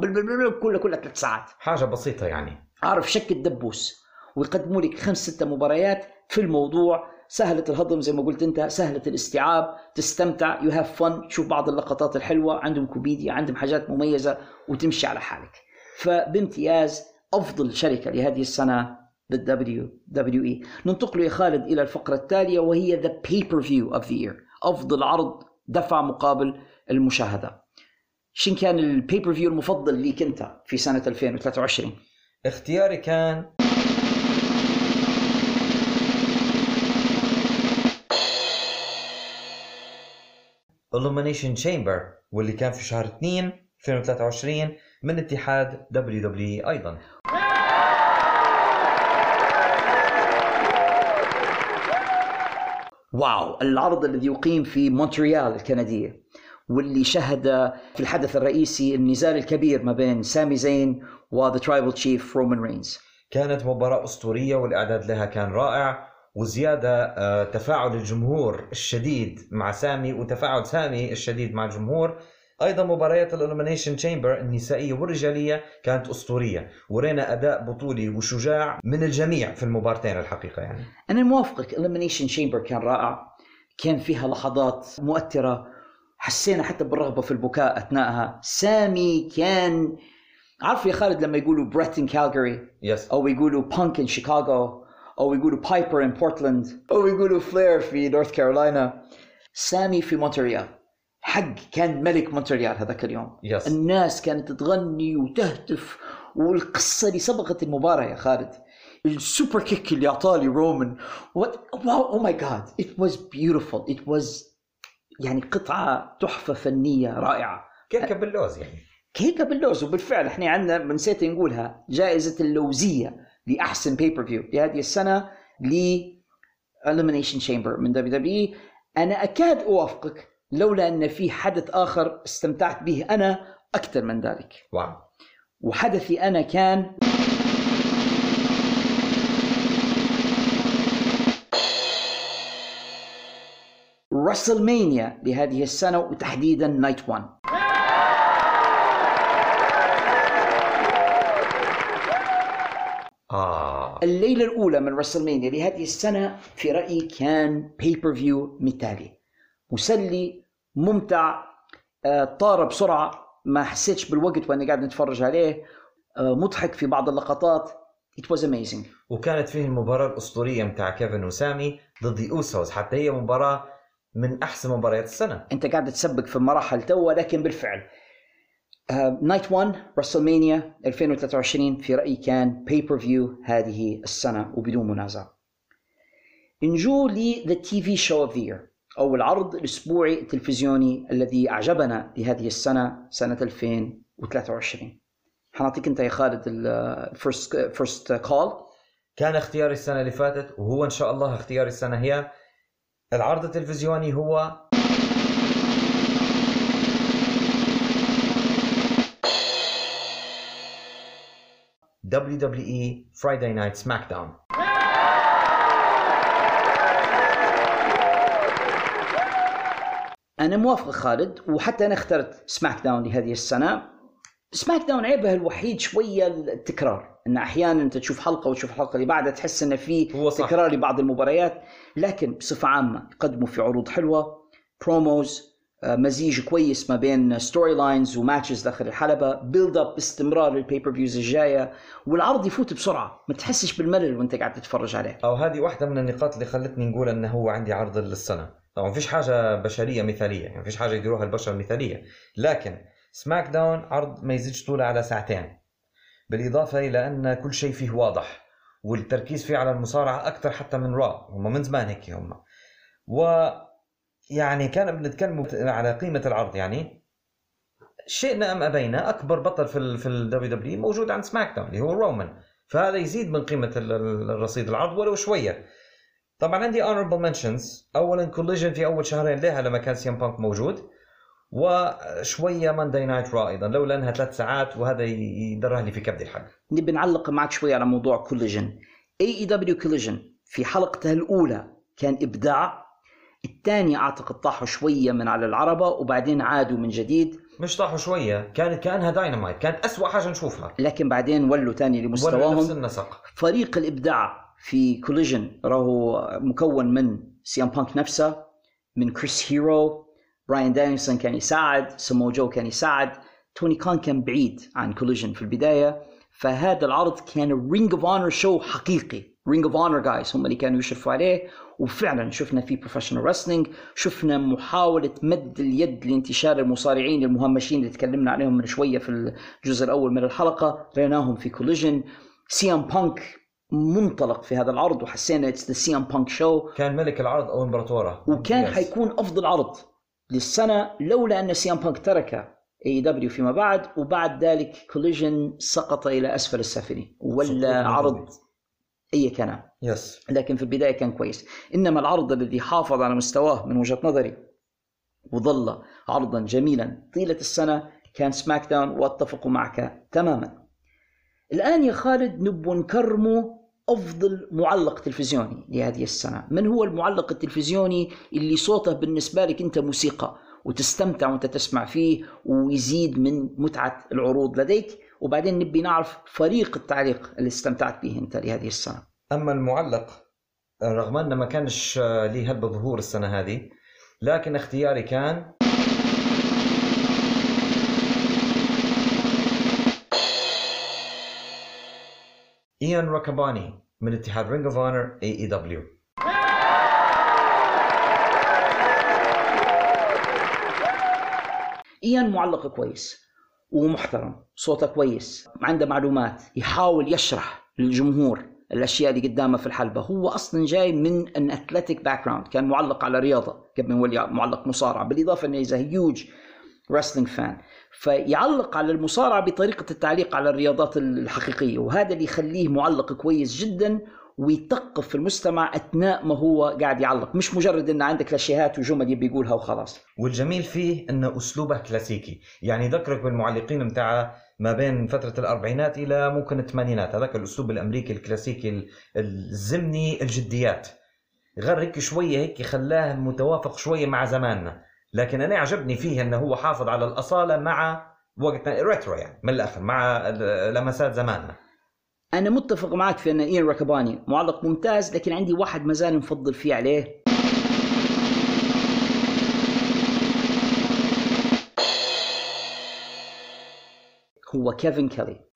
Speaker 1: كلها كلها ثلاث ساعات.
Speaker 6: حاجة بسيطة يعني.
Speaker 1: عارف شك الدبوس؟ ويقدموا لك خمس ست مباريات في الموضوع سهلة الهضم زي ما قلت أنت سهلة الاستيعاب تستمتع you have fun تشوف بعض اللقطات الحلوة عندهم كوميديا عندهم حاجات مميزة وتمشي على حالك. فبامتياز أفضل شركة لهذه السنة the WWE ننتقل يا خالد إلى الفقرة التالية وهي the pay-per-view of the year. أفضل عرض دفع مقابل المشاهدة. شن كان ال pay-per-view المفضل ليك أنت في سنة 2023
Speaker 6: اختياري كان Elimination Chamber واللي كان في شهر 2 2023 من اتحاد WWE أيضا.
Speaker 1: وهو العرض الذي أقيم في مونتريال الكندية واللي شهد في الحدث الرئيسي النزال الكبير ما بين سامي زين و The Tribal Chief رومان رينز
Speaker 6: كانت مباراة أسطورية والإعداد لها كان رائع. وزيادة آه، تفاعل الجمهور الشديد مع سامي وتفاعل سامي الشديد مع الجمهور. أيضا مباريات ال Elimination Chamber النسائية والرجالية كانت أسطورية ورأينا أداء بطولي وشجاع من الجميع في المبارتين الحقيقة يعني.
Speaker 1: أنا موافقك Elimination Chamber كان رائع كان فيها لحظات مؤثرة حسينا حتى بالرغبة في البكاء اثناءها سامي كان عارف يا خالد لما يقولوا Bret in Calgary
Speaker 6: yes
Speaker 1: أو يقولوا Punk in Chicago أو يقولوا Piper in Portland أو يقولوا فلير في نورث كارولاينا سامي في مونتريال حق كان ملك مونتريال هذاك اليوم.
Speaker 6: yes
Speaker 1: الناس كانت تغني وتهتف. والقصة اللي سبقت المباراة يا خالد. ال superkick اللي أعطاه لي رومان wow oh my God it was beautiful it was يعني قطعة تحفة فنية رائعة.
Speaker 6: كيكة باللوز يعني.
Speaker 1: كيكة باللوز. وبالفعل إحنا عندنا نسيت نقولها جائزة اللوزية. لاحسن pay-per-view لهذه السنة ل Elimination Chamber من WWE أنا أكاد أوافقك لولا أن في حدث آخر استمتعت به أنا أكثر من ذلك.
Speaker 6: wow.
Speaker 1: وحدثي أنا كان WrestleMania لهذه السنة وتحديدا night 1
Speaker 6: آه.
Speaker 1: الليلة الأولى من رسلمانيا لهذه السنة في رأيي كان بيبر فيو مثالي مسلي ممتع آه، طار بسرعة ما حسيتش بالوقت وأنا قاعد نتفرج عليه آه، مضحك في بعض اللقطات. It was amazing.
Speaker 6: وكانت فيه المباراة الأسطورية متاع كيفن وسامي ضد أوسوس حتى هي مباراة من أحسن مباريات السنة.
Speaker 1: أنت قاعد تسبق في المراحل توا لكن بالفعل. night 1 WrestleMania 2023 في رأيي كان pay-per-view هذه السنة وبدون منازع. نجو ل the TV show of أو العرض الاسبوعي التلفزيوني الذي أعجبنا لهذه السنة سنة 2023 حنعطيك أنت يا خالد ال first first call
Speaker 6: كان اختياري السنة اللي فاتت وهو إن شاء الله اختياري السنة هي العرض التلفزيوني هو WWE Friday Night SmackDown
Speaker 1: أنا موافق خالد وحتى أنا اخترت SmackDown لهذه السنة SmackDown عيبها الوحيد شوية التكرار إن أحيانا أنت تشوف حلقة وتشوف الحلقة اللي بعدها تحس ان في. تكرار لبعض المباريات لكن بصفة عامة يقدموا في عروض حلوة promos مزيج كويس ما بين storylines و matches داخل الحلبة build up باستمرار لل pay-per-views الجاية والعرض يفوت بسرعة ما تحسش بالملل وانت قاعد تتفرج عليه.
Speaker 6: أو هذه واحدة من النقاط اللي خلتني نقول أنه هو عندي عرض للسنة. طبعا مفيش حاجة بشرية مثالية يعني مفيش حاجة يديروها البشر مثالية. لكن سماك داون عرض ما يزيدش طوله على ساعتين. بالإضافة إلى أن كل شيء فيه واضح والتركيز فيه على المصارعة أكثر حتى من را هم من زمان هيك هم. و يعني كان بنتكلم على قيمة العرض يعني شئنا أم أبينا أكبر بطل في في ال WWE موجود عند SmackDown اللي هو رومان. فهذا يزيد من ال- الرصيد العرض ولو شوية. طبعا عندي honorable mentions. اولا Collision في أول شهرين لها لما كان CM Punk موجود وشوية Monday Night Raw أيضا لولا أنها ثلاث ساعات وهذا يدرها لي في كبد الحق.
Speaker 1: نبي نعلق معك شوي على موضوع Collision AEW Collision في حلقتها الأولى كان إبداع الثاني أعتقد طاحوا شوية من على العربة وبعدين عادوا من جديد.
Speaker 6: مش طاحوا شوية كانت كأنها داينامايت كانت أسوأ حاجة نشوفها.
Speaker 1: لكن بعدين ولوا ثاني
Speaker 6: ولا نفس
Speaker 1: لمستواهم
Speaker 6: النسق.
Speaker 1: فريق الإبداع في Collision راهو مكون من CM Punk نفسه من كريس هيرو براين دانيلسون كان يساعد سمو جو كان يساعد توني كان كان بعيد عن Collision في البداية فهذا العرض كان Ring of Honor show حقيقي. Ring of Honor guys هم اللي كانوا يشرفوا عليه. وفعلا شفنا في professional wrestling شفنا محاولة مد اليد لانتشار المصارعين المهمشين اللي تكلمنا عليهم من شوية في الجزء الأول من الحلقة. رأيناهم في Collision CM Punk منطلق في هذا العرض وحسينا it's the CM Punk show
Speaker 6: كان ملك العرض أو إمبراطوره.
Speaker 1: وكان
Speaker 6: Yes.
Speaker 1: حيكون أفضل عرض للسنة لولا أن CM Punk ترك AEW فيما بعد. وبعد ذلك Collision سقط إلى أسفل السافلين. ولا عرض. أي كلام.
Speaker 6: يس
Speaker 1: لكن في البداية كان كويس. إنما العرض الذي حافظ على مستواه من وجهة نظري وظل عرضا جميلا طيلة السنة كان سماك داون وأتفق معك تماما. الآن يا خالد نبغى نكرمه أفضل معلق تلفزيوني لهذه السنة. من هو المعلق التلفزيوني اللي صوته بالنسبة لك أنت موسيقى وتستمتع وأنت تسمع فيه ويزيد من متعة العروض لديك؟ وبعدين نبي نعرف فريق التعليق اللي استمتعت به أنت لهذه السنة.
Speaker 6: أما المعلق رغم أنه ما كانش ليه هلبا ظهور السنة هذه لكن اختياري كان إيان ريكابوني من اتحاد Ring of Honor AEW
Speaker 1: إيان معلق كويس. ومحترم صوته كويس عنده معلومات يحاول يشرح للجمهور الأشياء اللي قدامه في الحلبة. هو أصلا جاي من an athletic background كان معلق على رياضة قبل ما معلق مصارعة بالإضافة إنه is huge wrestling fan فيعلق على المصارعة بطريقة التعليق على الرياضات الحقيقية وهذا اللي يخليه معلق كويس جدا ويثقف في المستمع أثناء ما هو قاعد يعلق. مش مجرد إن عندك كلاشيهات وجمل يبي يقولها وخلاص.
Speaker 6: والجميل فيه انه أسلوبه كلاسيكي. يعني ذكرك بالمعلقين متاع ما بين فترة الأربعينات إلى ممكن الثمانينات. هذاك الأسلوب الأمريكي الكلاسيكي ال- الزمني الجديات. غير هيك شوية هيك خلاه متوافق شوية مع زماننا. لكن أنا عجبني فيه أنه هو حافظ على الأصالة مع وقتنا. ريترو يعني من الآخر مع لمسات زماننا.
Speaker 1: أنا متفق معك في أن اين ركباني معلق ممتاز لكن عندي واحد مازال مفضل فيه عليه. هو كيفن كيلي.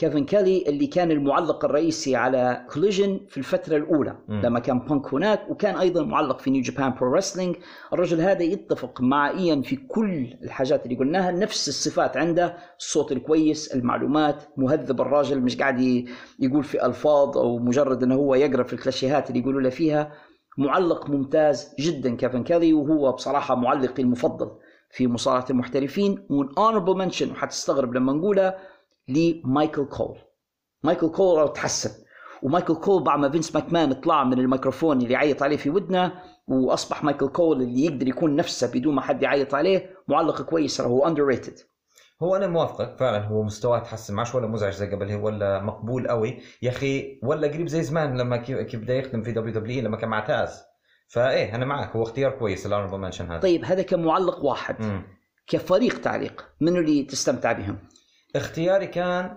Speaker 1: كيفن كيلي اللي كان المعلق الرئيسي على Collision في الفترة الأولى
Speaker 6: مم.
Speaker 1: لما كان بانك هناك وكان أيضا معلق في New Japan Pro Wrestling الرجل هذا يتفق مع إيان في كل الحاجات اللي قلناها نفس الصفات عنده الصوت الكويس المعلومات مهذب الراجل مش قاعد يقول في ألفاظ أو مجرد أنه هو يقرأ في الكلاشيهات اللي يقولوا له فيها. معلق ممتاز جدا كيفن كيلي وهو بصراحة معلقي المفضل في مصارعة المحترفين. honorable mention وحتستغرب لما نقولها لمايكل كول. مايكل كول تحسن ومايكل كول بعد ما فينس ماكمان طلع من الميكروفون اللي يعيط عليه في ودنه وأصبح مايكل كول اللي يقدر يكون نفسه بدون ما حد يعيط عليه معلق كويس هو underrated
Speaker 6: هو أنا موافقك فعلا هو مستواه تحسن معش ولا مزعج زي قبل ولا مقبول قوي يا أخي ولا قريب زي زمان لما كيف بدأ يخدم في WWE لما كان مع تاز. فإيه أنا معك هو اختيار كويس honorable mention هذا.
Speaker 1: طيب هذا كمعلق واحد.
Speaker 6: مم.
Speaker 1: كفريق تعليق منو اللي تستمتع بهم؟
Speaker 6: اختياري كان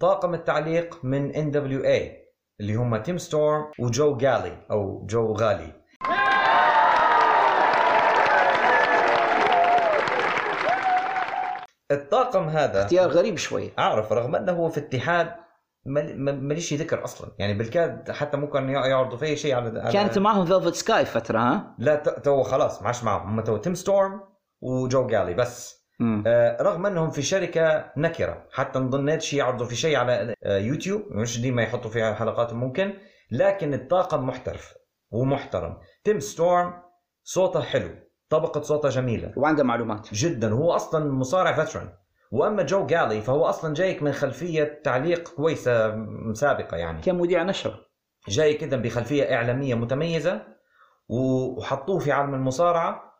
Speaker 6: طاقم التعليق من NWA اللي هم تيم ستورم وجو جالي أو جو غالي. الطاقم هذا
Speaker 1: اختيار غريب شوي.
Speaker 6: أعرف رغم أنه هو في اتحاد ماليش ذكر أصلا. يعني بالكاد حتى ممكن يعرضوا في شيء على على-
Speaker 1: كانت معهم فيلفت سكاي فترة ها؟
Speaker 6: لا تو خلاص ما عادش معهم. هم تو تيم ستورم وجو جالي بس.
Speaker 1: مم.
Speaker 6: آه رغم إنهم في شركة نكرة. حتى ما ظنيتش يعرضوا في شيء على آه يوتيوب. مش ديما يحطوا فيها حلقات ممكن. لكن الطاقم محترف ومحترم. تيم ستورم صوته حلو طبقة صوته جميلة.
Speaker 1: وعنده معلومات.
Speaker 6: جدا. هو أصلا مصارع veteran وأما جو جالي فهو أصلا جايك من خلفية تعليق كويسة سابقة يعني.
Speaker 1: كان مذيع نشر.
Speaker 6: جاي كده بخلفية إعلامية متميزة وحطوه في عالم المصارعة.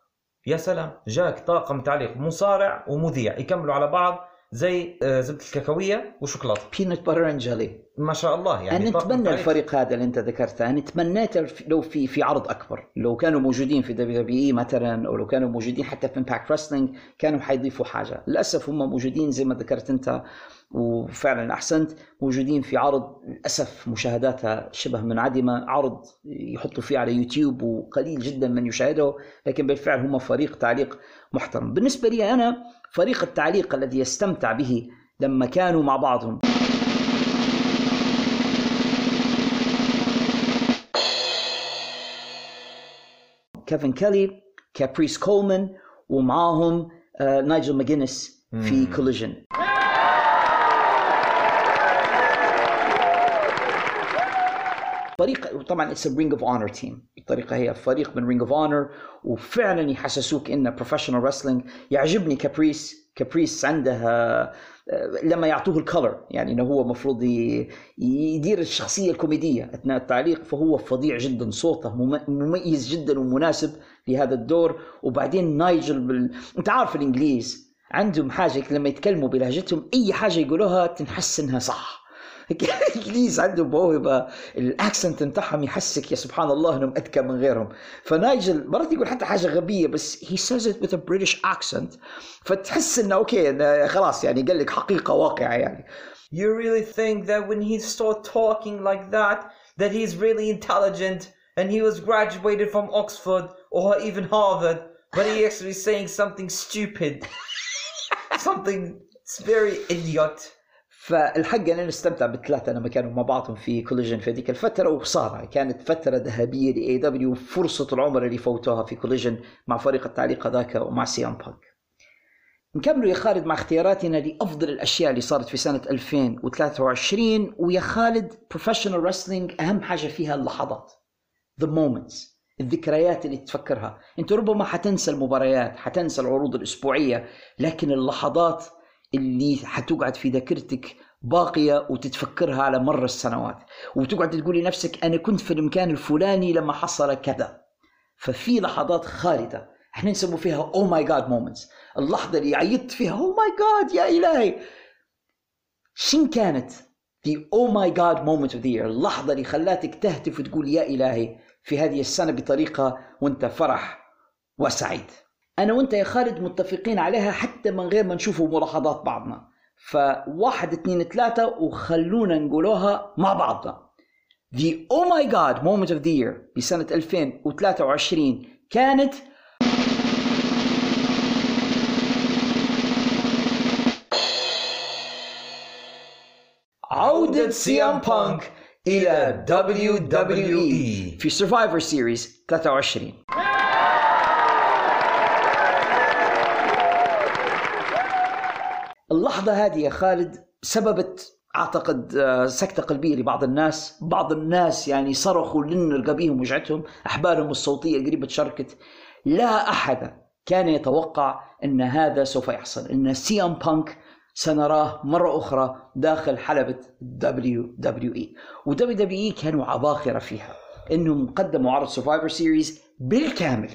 Speaker 6: يا سلام جاك طاقم تعليق مصارع ومذيع يكملوا على بعض. زي آه، زبدة الكاكاوية وشوكولاتة.
Speaker 1: peanut butter and jelly
Speaker 6: ما شاء الله يعني
Speaker 1: أنا
Speaker 6: أتمنى.
Speaker 1: الفريق هذا اللي أنت ذكرته. أنا تمنيت لو في في عرض أكبر. لو كانوا موجودين في WWE مثلا أو لو كانوا موجودين حتى في Impact Wrestling كانوا حيضيفوا حاجة. للأسف هم موجودين زي ما ذكرت أنت وفعلا أحسنت موجودين في عرض للأسف مشاهداتها شبه منعدمة. عرض يحطوا فيه على يوتيوب وقليل جدا من يشاهده لكن بالفعل هم فريق تعليق محترم. بالنسبة لي أنا فريق التعليق الذي يستمتع به لما كانوا مع بعضهم كيفن كيلي كابريس كولمان ومعاهم آه، نايجل ماجينيس في. Collision فريق طبعا it's Ring of Honor team الطريقة هي فريق من Ring of Honor وفعلا يحسسوك انه professional wrestling يعجبني كابريس كابريس عندها آه، لما يعطوه ال color يعني إنه هو المفروض يدير الشخصية الكوميدية. أثناء التعليق فهو فظيع جدا صوته مم- مميز جدا ومناسب لهذا الدور. وبعدين نايجل بال... أنت عارف الإنجليز عندهم حاجة لما يتكلموا بلهجتهم أي حاجة يقولوها تحس إنها صح. الانجليز عندهم موهبه ال accent بتاعهم يحسك يا سبحان الله انهم اذكى من غيرهم فنايجل مرات يقول حتى حاجة غبيه بس says it with a British accent فتحس انه okay خلاص يعني قال لك حقيقه واقعه يعني
Speaker 6: You really think that when he start talking like that, that he's really intelligent and he was graduated from Oxford or even Harvard, but he actually saying something stupid, something very idiot.
Speaker 1: فالحق أنا نستمتع بالثلاثة لما كانوا مع بعضهم في Collision في ذيك الفترة وصار كانت فترة ذهبية ل AEW فرصه العمر اللي فوتوها في Collision مع فريق التعليق هذاك ومع CM Punk. نكملوا يا خالد مع اختياراتنا لأفضل الأشياء اللي صارت في سنة 2023 ويا خالد professional wrestling أهم حاجة فيها اللحظات. the moments الذكريات اللي تفكرها أنت ربما حتنسى المباريات حتنسى العروض الأسبوعية لكن اللحظات اللي حتقعد في ذاكرتك باقية وتتفكرها على مر السنوات. وتقعد تقول لنفسك أنا كنت في المكان الفلاني لما حصل كذا. ففي لحظات خالدة. إحنا نسموا فيها oh my god moments اللحظة اللي عيطت فيها oh my god يا إلهي. شن كانت؟ The oh my god moment of the year. اللحظة اللي خلاتك تهتف وتقول يا إلهي في هذه السنة بطريقة وانت فرح وسعيد. أنا وأنت يا خالد متفقين عليها حتى من غير ما نشوفوا ملاحظات بعضنا. فواحد اثنين ثلاثة وخلونا نقولوها مع بعضنا The oh my god moment of the year بسنة 2023 كانت عودة سي إم بانك إلى WWE في Survivor Series 23 اللحظة هذه يا خالد سببت أعتقد آه، سكتة قلبية لبعض الناس، بعض الناس يعني صرخوا لن رقابيهم وجعتهم، أحبالهم الصوتية قريبة شركت. لا أحد كان يتوقع إن هذا سوف يحصل، إن CM Punk سنراه مرة أخرى داخل حلبة دبليو دبليو إي. ودبليو دبليو إي كانوا عباقرة فيها إنهم قدموا عرض Survivor Series بالكامل.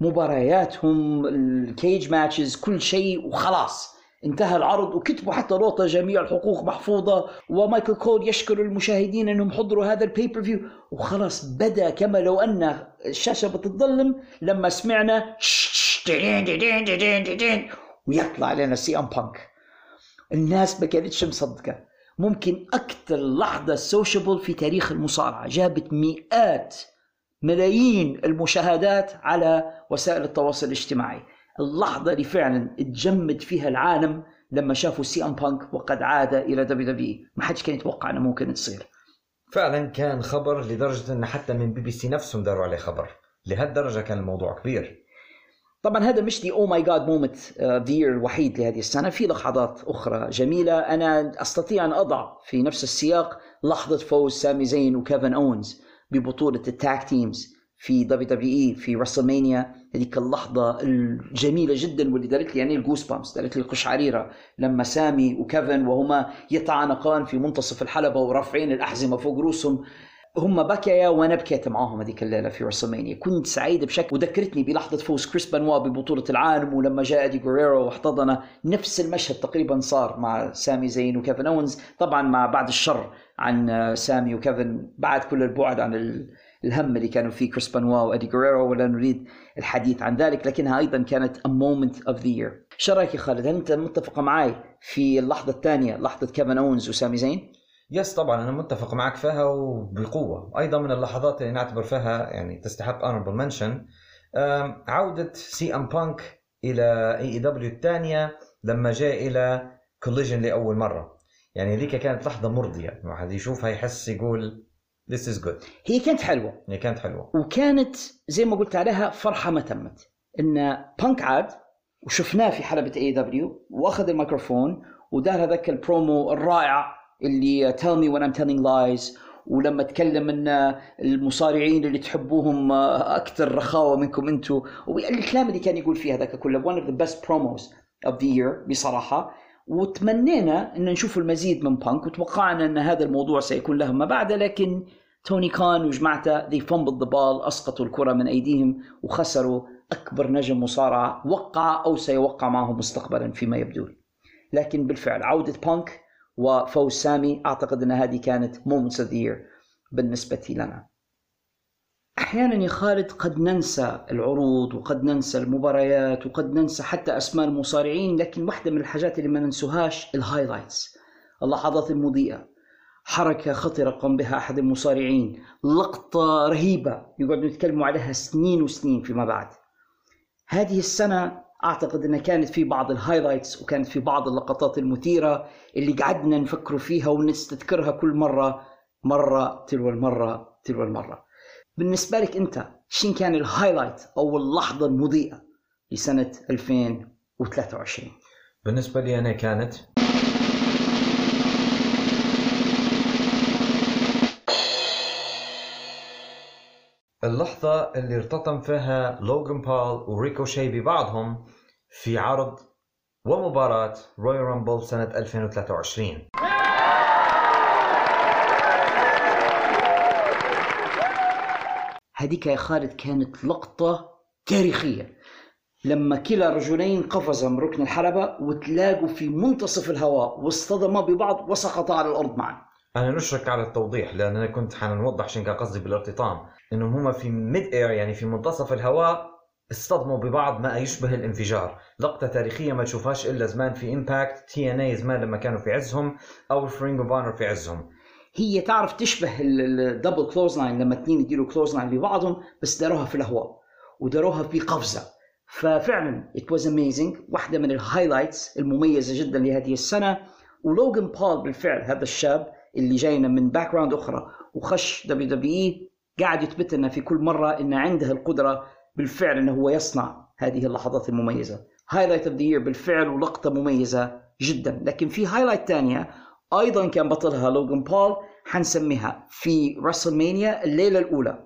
Speaker 1: مبارياتهم ال cage matches كل شيء وخلاص. انتهى العرض وكتبوا حتى نوتة جميع الحقوق محفوظة ومايكل كول يشكر المشاهدين انهم حضروا هذا ال pay-per-view وخلاص بدأ كما لو أن الشاشة بتتظلم لما سمعنا ويطلع لنا CM Punk. الناس ما كانتش مصدقة. ممكن أكثر لحظة sociable في تاريخ المصارعة. جابت مئات ملايين المشاهدات على وسائل التواصل الاجتماعي. اللحظة اللي فعلا اتجمد فيها العالم لما شافوا CM Punk وقد عاد إلى WWE ما حدش كان يتوقع إنه ممكن تصير.
Speaker 6: فعلا كان خبر لدرجة إن حتى من بي بي سي نفسهم داروا عليه خبر. لهالدرجة كان الموضوع كبير.
Speaker 1: طبعا هذا مش the oh my god moment of the year الوحيد لهذه السنة. في لحظات أخرى جميلة. أنا أستطيع أن أضع في نفس السياق لحظة فوز سامي زين وكيفن اونز ببطولة ال tag teams في WWE في WrestleMania هذيك اللحظة الجميلة جدا واللي دارت لي يعني ال goosebumps دارت لي القشعريرة. لما سامي وكيفن وهما يتعانقان في منتصف الحلبة ورافعين الأحزمة فوق رؤوسهم هم بكيا وأنا بكيت معاهم هذيك الليلة في WrestleMania كنت سعيد بشكل وذكرتني بلحظة فوز كريس بنوا ببطولة العالم ولما جاء ادي جوريرو واحتضنه. نفس المشهد تقريبا صار مع سامي زين وكيفن اونز طبعا مع بعد الشر عن سامي وكيفن بعد كل البعد عن ال- الهم اللي كانوا فيه كريس بنوا وأدي جوريرو ولا نريد الحديث عن ذلك لكنها أيضا كانت a moment of the year. شو رأيك يا خالد؟ هل أنت متفق معي في اللحظة الثانية لحظة كيفن أونز وسامي زين؟
Speaker 6: yes طبعا أنا متفق معك فيها وبقوه أيضا من اللحظات اللي نعتبر فيها يعني تستحق honorable أم، عودة سي ام بانك إلى AEW الثانية لما جاء إلى Collision لأول مرة. يعني هذيك كانت لحظة مرضية. الواحد يشوفها يحس يقول this is good.
Speaker 1: هي كانت حلوة.
Speaker 6: هي كانت حلوة.
Speaker 1: وكانت زي ما قلت عليها فرحة ما تمت. إن بانك عاد وشفناه في حلبة AEW وأخذ الميكروفون ودار هذاك البرومو الرائع اللي tell me when I'm telling lies. ولما تكلم إن المصارعين اللي تحبوهم أكثر رخاوة منكم أنتم والكلام اللي كان يقول فيه هذاك كله one of the best promos of the year بصراحة. وتمنينا أن نشوف المزيد من بانك وتوقعنا أن هذا الموضوع سيكون له ما بعد لكن توني خان وجماعته fumbled the ball أسقطوا الكرة من أيديهم وخسروا أكبر نجم مصارعة وقع أو سيوقع معه مستقبلا فيما يبدو لكن بالفعل عودة بانك وفوز سامي أعتقد أن هذه كانت of the year بالنسبة لنا. أحيانا يا خالد قد ننسى العروض وقد ننسى المباريات وقد ننسى حتى أسماء المصارعين لكن واحدة من الحاجات اللي ما ننسوهاش ال highlights. اللحظات المضيئة حركة خطرة قام بها أحد المصارعين. لقطة رهيبة يقعدوا يتكلموا عليها سنين وسنين فيما بعد. هذه السنة أعتقد أنها كانت في بعض ال highlights وكانت في بعض اللقطات المثيرة اللي قعدنا نفكر فيها ونستذكرها كل مرة مرة تلو المرة تلو المرة. بالنسبة لك أنت شين كان ال highlight أو اللحظة المضيئة لسنة 2023
Speaker 6: بالنسبة لي أنا كانت اللحظة اللي ارتطم فيها لوغان بول وريكوشي ببعضهم في عرض ومباراة Royal Rumble سنة 2023
Speaker 1: هذيك يا خالد كانت لقطة تاريخية. لما كلا رجلين قفزا من ركن الحلبة وتلاقوا في منتصف الهواء واصطدما ببعض وسقطا على الأرض معا.
Speaker 6: أنا نشكرك على التوضيح لأن أنا كنت حنوضح عشان كان قصدي بالارتطام. إنهم هم في mid air يعني في منتصف الهواء اصطدموا ببعض ما يشبه الانفجار. لقطة تاريخية ما تشوفهاش إلا زمان في Impact TNA زمان لما كانوا في عزهم أو في Ring of في عزهم.
Speaker 1: هي تعرف تشبه ال double clothesline لما اثنين يديروا clothesline لبعضهم بس داروها في الهواء وداروها في قفزة. ففعلا it was amazing واحدة من ال highlights المميزة جدا لهذه السنة. ولوجن بول بالفعل هذا الشاب اللي جاينا من background أخرى وخش WWE قاعد يثبت لنا في كل مرة إن عنده القدرة بالفعل إنه هو يصنع هذه اللحظات المميزة. highlight of the year بالفعل ولقطة مميزة جدا. لكن في highlight ثانية أيضا كان بطلها لوغان بول حنسميها في WrestleMania الليلة الأولى.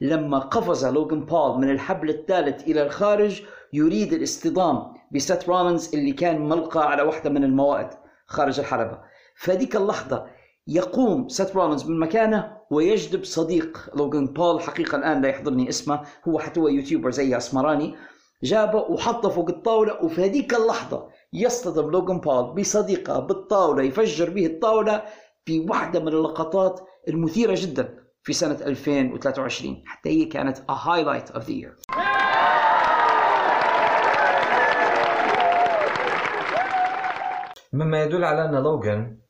Speaker 1: لما قفز لوغان بول من الحبل الثالث إلى الخارج يريد الاصطدام بسيث رولنز اللي كان ملقى على واحدة من الموائد خارج الحلبة. فديك اللحظة يقوم سيث رولنز من مكانه ويجذب صديق لوغان بول. حقيقة الآن لا يحضرني اسمه هو حتى هو YouTuber زي أسمراني جابه وحطه فوق الطاولة وفي هذيك اللحظة يصطدم لوغان بول بصديقه بالطاولة يفجر به الطاولة في واحدة من اللقطات المثيرة جدا في سنة 2023 حتى هي كانت a highlight of the year.
Speaker 6: مما يدل على أن لوغان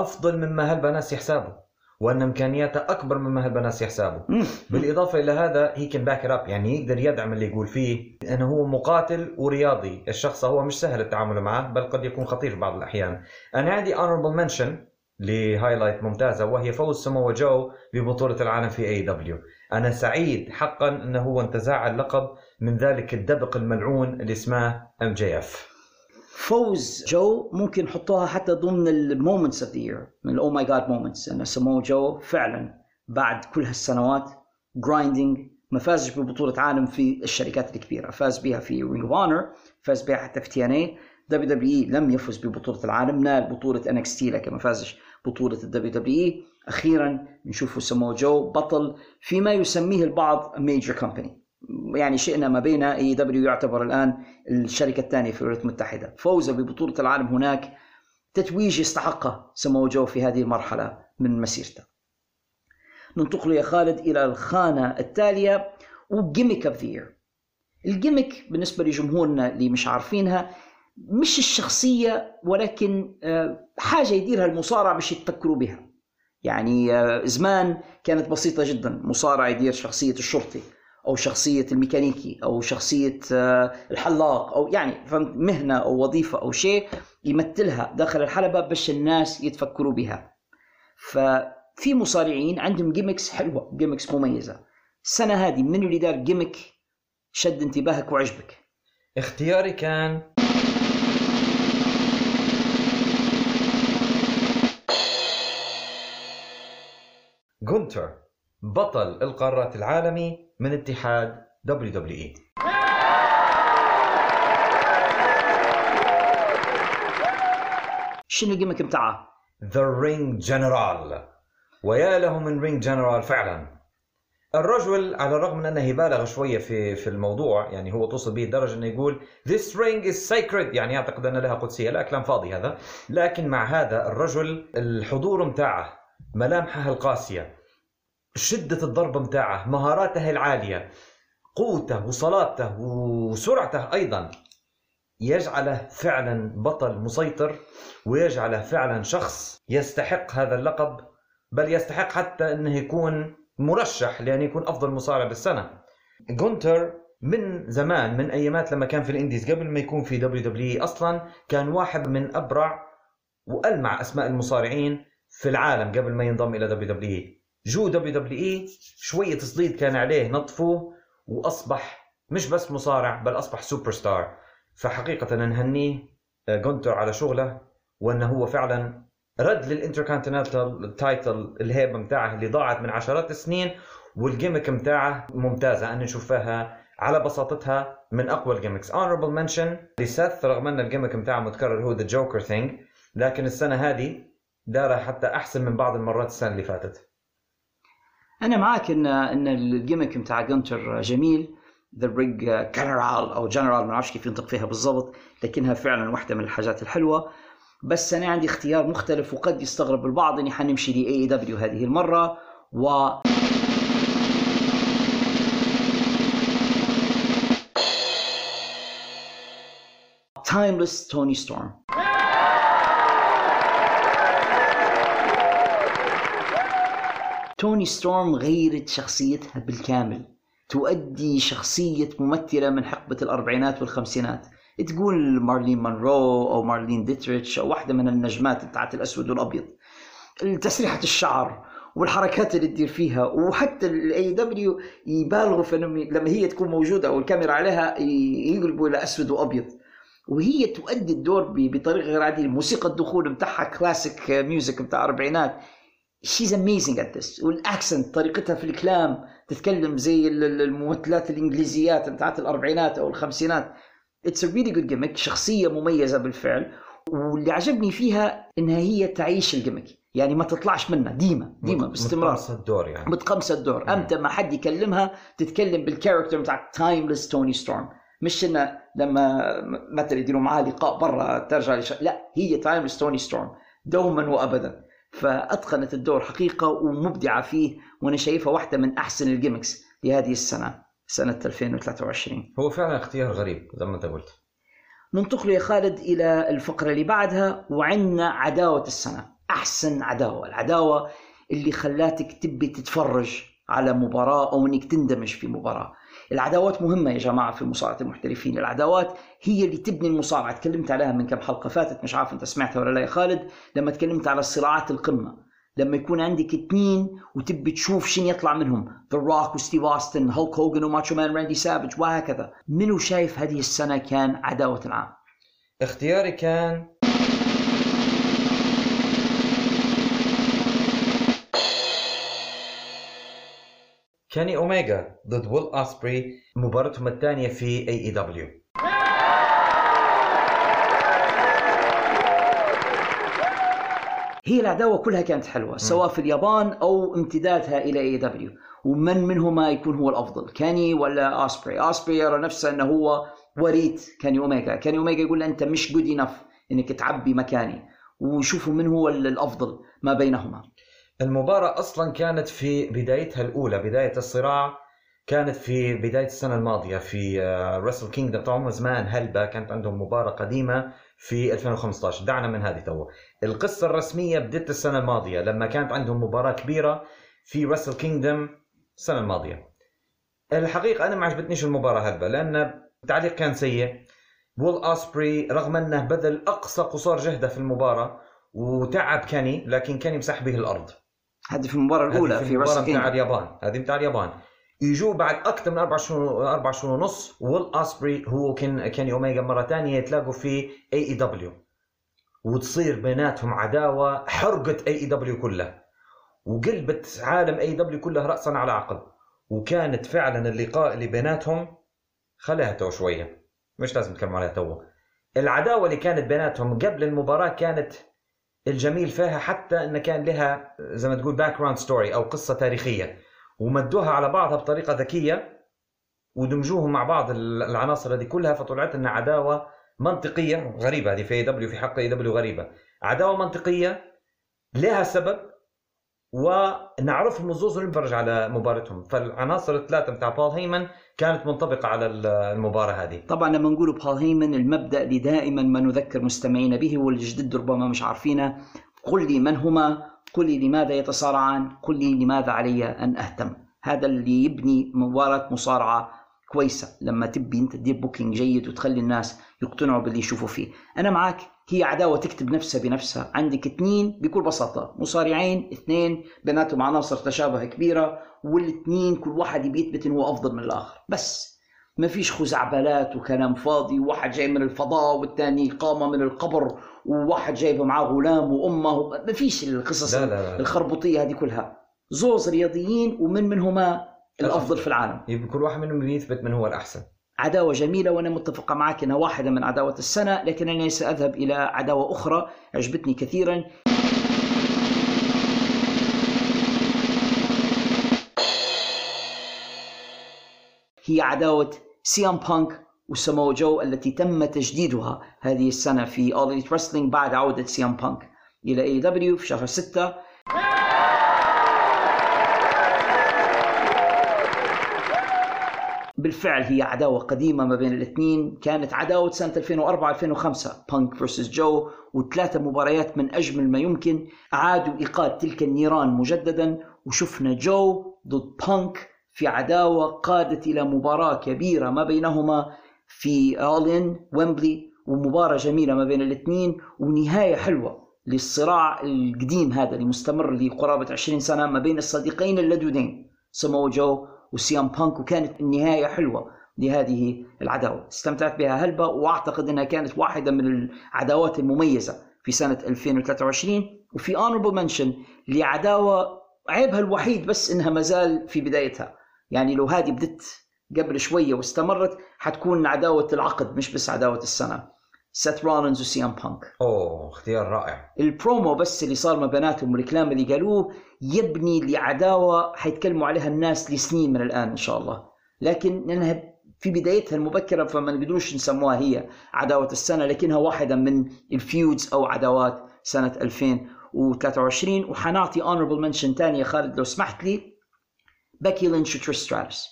Speaker 6: أفضل مما هالناس يحسابه وأن إمكانياته أكبر مما هالناس يحسابه بالإضافة إلى هذا هي كان back up يعني يقدر يدعم اللي يقول فيه أنه هو مقاتل ورياضي. الشخص هو مش سهل التعامل معه بل قد يكون خطير في بعض الأحيان. أنا عندي honorable mention ل highlight ممتازة وهي فوز سمو جو ببطولة العالم في AEW أنا سعيد حقا أنه هو انتزع اللقب من ذلك الدبق الملعون اللي اسمه ام جي اف
Speaker 1: فوز جو ممكن نحطوها حتى ضمن ال moments of the year من ال oh my god moments انه سمو جو فعلا بعد كل هالسنوات grinding ما فازش ببطولة عالم في الشركات الكبيرة فاز بها في Ring of Honor فاز بها حتى في تي ان اي دبليو دبليو اي لم يفز ببطولة العالم نال بطولة ان إكس تي لكن ما فازش بطولة الدبليو دبليو اي أخيرا نشوف سمو جو بطل فيما يسميه البعض major company يعني شئنا ام ابينا اي اي دبليو يعتبر الآن الشركة الثانية في الولايات المتحدة. فوزه ببطولة العالم هناك تتويج يستحقه سمو جو في هذه المرحلة من مسيرته. ننتقل يا خالد إلى الخانة التالية و gimmick of the ال gimmick بالنسبة لجمهورنا اللي مش عارفينها مش الشخصية ولكن آه، حاجة يديرها المصارع باش يتفكروا بها. يعني آه، زمان كانت بسيطة جدا مصارع يدير شخصية الشرطي. أو شخصية الميكانيكي أو شخصية آه، الحلاق أو يعني فهمت مهنة أو وظيفة أو شيء يمثلها داخل الحلبة باش الناس يتفكروا بها. ففي مصارعين عندهم gimmicks حلوة gimmicks مميزة. السنة هذه من اللي دار gimmick شد انتباهك وعجبك؟
Speaker 6: اختياري كان جونتر بطل القارات العالمي من اتحاد E. WWE
Speaker 1: شنو ال gimmick بتاعها؟
Speaker 6: the ring general ويا له من ring general فعلا. الرجل على الرغم من أنه بالغ شوية في في الموضوع يعني هو توصل به لدرجة إنه يقول this ring is sacred. يعني يعتقد أن لها قدسية لا كلام فاضي هذا. لكن مع هذا الرجل الحضور متاعه ملامحه القاسية. شدة الضرب متاعه مهاراته العالية قوته وصلابته وسرعته أيضا يجعله فعلا بطل مسيطر ويجعله فعلا شخص يستحق هذا اللقب بل يستحق حتى إنه يكون مرشح لأن يكون أفضل مصارع بالسنة. جونتر من زمان من أيامات لما كان في ال indies قبل ما يكون في دبليو دبليو أصلا كان واحد من أبرع وألمع أسماء المصارعين في العالم قبل ما ينضم إلى دبليو دبليو جا دبليو دبليو اي شوية صديد كان عليه نظفه وأصبح مش بس مصارع بل أصبح سوبر ستار فحقيقة نهنيه آه، جونتر على شغله وأنه هو فعلا رد لل intercontinental title الهيبة متاعه اللي ضاعت من عشرات السنين وال gimmick متاعه ممتازة. أنا نشوفها على بساطتها من أقوى ال gimmicks honorable mention ل سيث رغم أن ال gimmick متاعه متكرر هو the joker thing لكن السنة هذه دارها حتى أحسن من بعض المرات السنة اللي فاتت.
Speaker 1: أنا معك ان إن ال gimmick بتاع جونتر جميل the ring general أو جنرال ما أعرفش كيف ينطق فيها بالضبط لكنها فعلا واحدة من الحاجات الحلوة. بس أنا عندي اختيار مختلف وقد يستغرب البعض إني حنمشي ل اي اي دبليو هذه المرة و timeless توني ستورم توني ستورم غيرت شخصيتها بالكامل. تؤدي شخصية ممثلة من حقبة الأربعينات والخمسينات. تقول مارلين مونرو أو مارلين ديتريتش أو واحدة من النجمات بتاعت الأسود والأبيض. تسريحة الشعر والحركات اللي تدير فيها وحتى الاي اي دبليو يبالغوا في لما هي تكون موجودة والكاميرا عليها ي- يقلبوا إلى أسود وأبيض. وهي تؤدي الدور بطريقة غير عادية. موسيقى الدخول بتاعها classic music بتاع الاربعينات she's amazing at this وال accent طريقتها في الكلام تتكلم زي ال- ال- الممثلات الإنجليزيات بتاعت الأربعينات أو الخمسينات. it's a really good gimmick شخصية مميزة بالفعل. واللي عجبني فيها إنها هي تعيش ال gimmick يعني ما تطلعش منها ديما ديما باستمرار.
Speaker 6: متقمص الدور يعني.
Speaker 1: متقمصة الدور. أمتى ما حد يكلمها تتكلم بال character بتاع timeless توني ستورم مش انه لما مثلا يديروا معاه لقاء برا ترجع لش... لا هي timeless توني ستورم دوما وابدا. فأتقنت الدور حقيقة ومبدعة فيه وأنا شايفها واحدة من أحسن الجيمكس لهذه السنة سنة 2023
Speaker 6: هو فعلا اختيار غريب زي ما انت قلت.
Speaker 1: ننتقل يا خالد إلى الفقرة اللي بعدها وعندنا عداوة السنة. أحسن عداوة العداوة اللي خلاتك تبي تتفرج على مباراة أو إنك تندمج في مباراة. العداوات مهمة يا جماعة في مصارعة المحترفين. العداوات هي اللي تبني المصارعة. تكلمت عليها من كم حلقة فاتت مش عارف انت سمعتها ولا لا يا خالد. لما تكلمت على الصراعات القمة لما يكون عندك اثنين وتبي تشوف شن يطلع منهم ذا روك وستيف أوستن هولك هوجن وماتشو مان راندي سافج وهكذا. منو شايف هذه السنة كان عداوة العام؟
Speaker 6: اختياري كان كاني أوميجا ضد ويل اسبري مباراتهم الثانية في اي اي دبليو
Speaker 1: هي العداوة كلها كانت حلوة سواء في اليابان أو امتدادها إلى اي اي دبليو ومن منهما يكون هو الأفضل كاني ولا أسبري أسبري يرى نفسه أنه هو وريث كاني أوميجا. كاني أوميجا يقول أنت مش good enough أنك تعبي مكاني. وشوفوا من هو الأفضل ما بينهما.
Speaker 6: المباراة أصلا كانت في بدايتها الأولى بداية الصراع كانت في بداية السنة الماضية في رسل كينجدم طبعا زمان هلبة كانت عندهم مباراة قديمة في 2015 دعنا من هذه تو القصة الرسمية بدت السنة الماضية لما كانت عندهم مباراة كبيرة في رسل كينجدم السنة الماضية. الحقيقة أنا ما عجبتنيش المباراة هلبة لأن التعليق كان سيء. وويل أسبري رغم أنه بذل أقصى قصارى جهده في المباراة وتعب كاني لكن كاني مسح به الأرض.
Speaker 1: هذه في المباراة الأولى
Speaker 6: هذه
Speaker 1: في, رسل
Speaker 6: بتاع اليابان. هذه بتاع اليابان. يجوا بعد أكثر من أربع شهور أربع شهور ونص ويل أسبري هو وكاني اوميجا مرة ثانية يتلاقوا في اي اي دبليو وتصير بيناتهم عداوة حرقت AEW كلها. وقلبت عالم AEW كلها راسا على عقب. وكانت فعلا اللقاء اللي بيناتهم خليها تو شوية. مش لازم نتكلم عليها تو. العداوة اللي كانت بيناتهم قبل المباراة كانت الجميل فيها حتى إن كان لها زي ما تقول background story أو قصة تاريخية. ومدوها على بعضها بطريقة ذكية ودمجوهم مع بعض العناصر هذه كلها فطلعت لنا عداوة منطقية غريبة هذه في AEW في حق AEW غريبة. عداوة منطقية لها سبب ونعرفهم الزوز ونتفرج على مباراتهم. فالعناصر الثلاثة بتاع بول هيمن كانت منطبقة على المباراة هذه.
Speaker 1: طبعا لما نقول بول هيمن المبدأ اللي دائما ما نذكر مستمعينا به والجدد ربما مش عارفينه. قل لي من هما قل لي لماذا يتصارعان قل لي لماذا علي أن أهتم. هذا اللي يبني مباراة مصارعة كويسة. لما تبي أنت تدير بوكينج جيد وتخلي الناس يقتنعوا باللي يشوفوا فيه. أنا معك هي عداوة تكتب نفسها بنفسها. عندك اثنين بكل بساطة. مصارعين اثنين بيناتهم عناصر تشابه كبيرة والاثنين كل واحد يبي يثبت إنه هو أفضل من الآخر. بس ما فيش خزعبلات وكلام فاضي. وواحد جاي من الفضاء والثاني قامه من القبر وواحد جايبه معاه غلام وأمه ما فيش القصص
Speaker 6: لا لا لا.
Speaker 1: الخربطيه هذه كلها. زوز رياضيين ومن منهما الأفضل في العالم.
Speaker 6: يبقى كل واحد منهم يثبت من هو الأحسن.
Speaker 1: عداوة جميلة وأنا متفق معك أنها واحدة من عداوة السنة لكنني سأذهب إلى عداوة أخرى عجبتني كثيرا. هي عداوة سيام بانك وسمو جو التي تم تجديدها هذه السنة في All Elite Wrestling بعد عودة سيام بانك AEW في شهر 6 بالفعل هي عداوة قديمة ما بين الاثنين. كانت عداوة سنة 2004-2005 بانك versus جو وثلاثة مباريات من أجمل ما يمكن. أعادوا إيقاد تلك النيران مجددا. وشفنا جو ضد بانك في عداوة قادت إلى مباراة كبيرة ما بينهما في All In ويمبلي ومباراة جميلة ما بين الاثنين. ونهاية حلوة للصراع القديم هذا اللي مستمر لقرابة 20 سنة ما بين الصديقين اللدودين. سمو جو وسي إم بانك وكانت النهاية حلوة لهذه العداوة. استمتعت بها هلبة وأعتقد أنها كانت واحدة من العداوات المميزة في سنة 2023 وفي honorable mention لعداوة عيبها الوحيد بس إنها ما زال في بدايتها. يعني لو هذه بدت قبل شوية واستمرت حتكون عداوة العقد مش بس عداوة السنة. سيث رولينز وسي إم بانك.
Speaker 6: أوه اختيار رائع.
Speaker 1: البرومو بس اللي صار ما بيناتهم والكلام اللي قالوه يبني لعداوة حيتكلموا عليها الناس لسنين من الآن إن شاء الله. لكن لانها في بدايتها المبكرة فما نقدروش نسموها هي عداوة السنة لكنها واحدة من ال feuds أو عداوات سنة 2023 وحنعطي honorable mention ثانية خالد لو سمحت لي. باكي لينش ستراتس.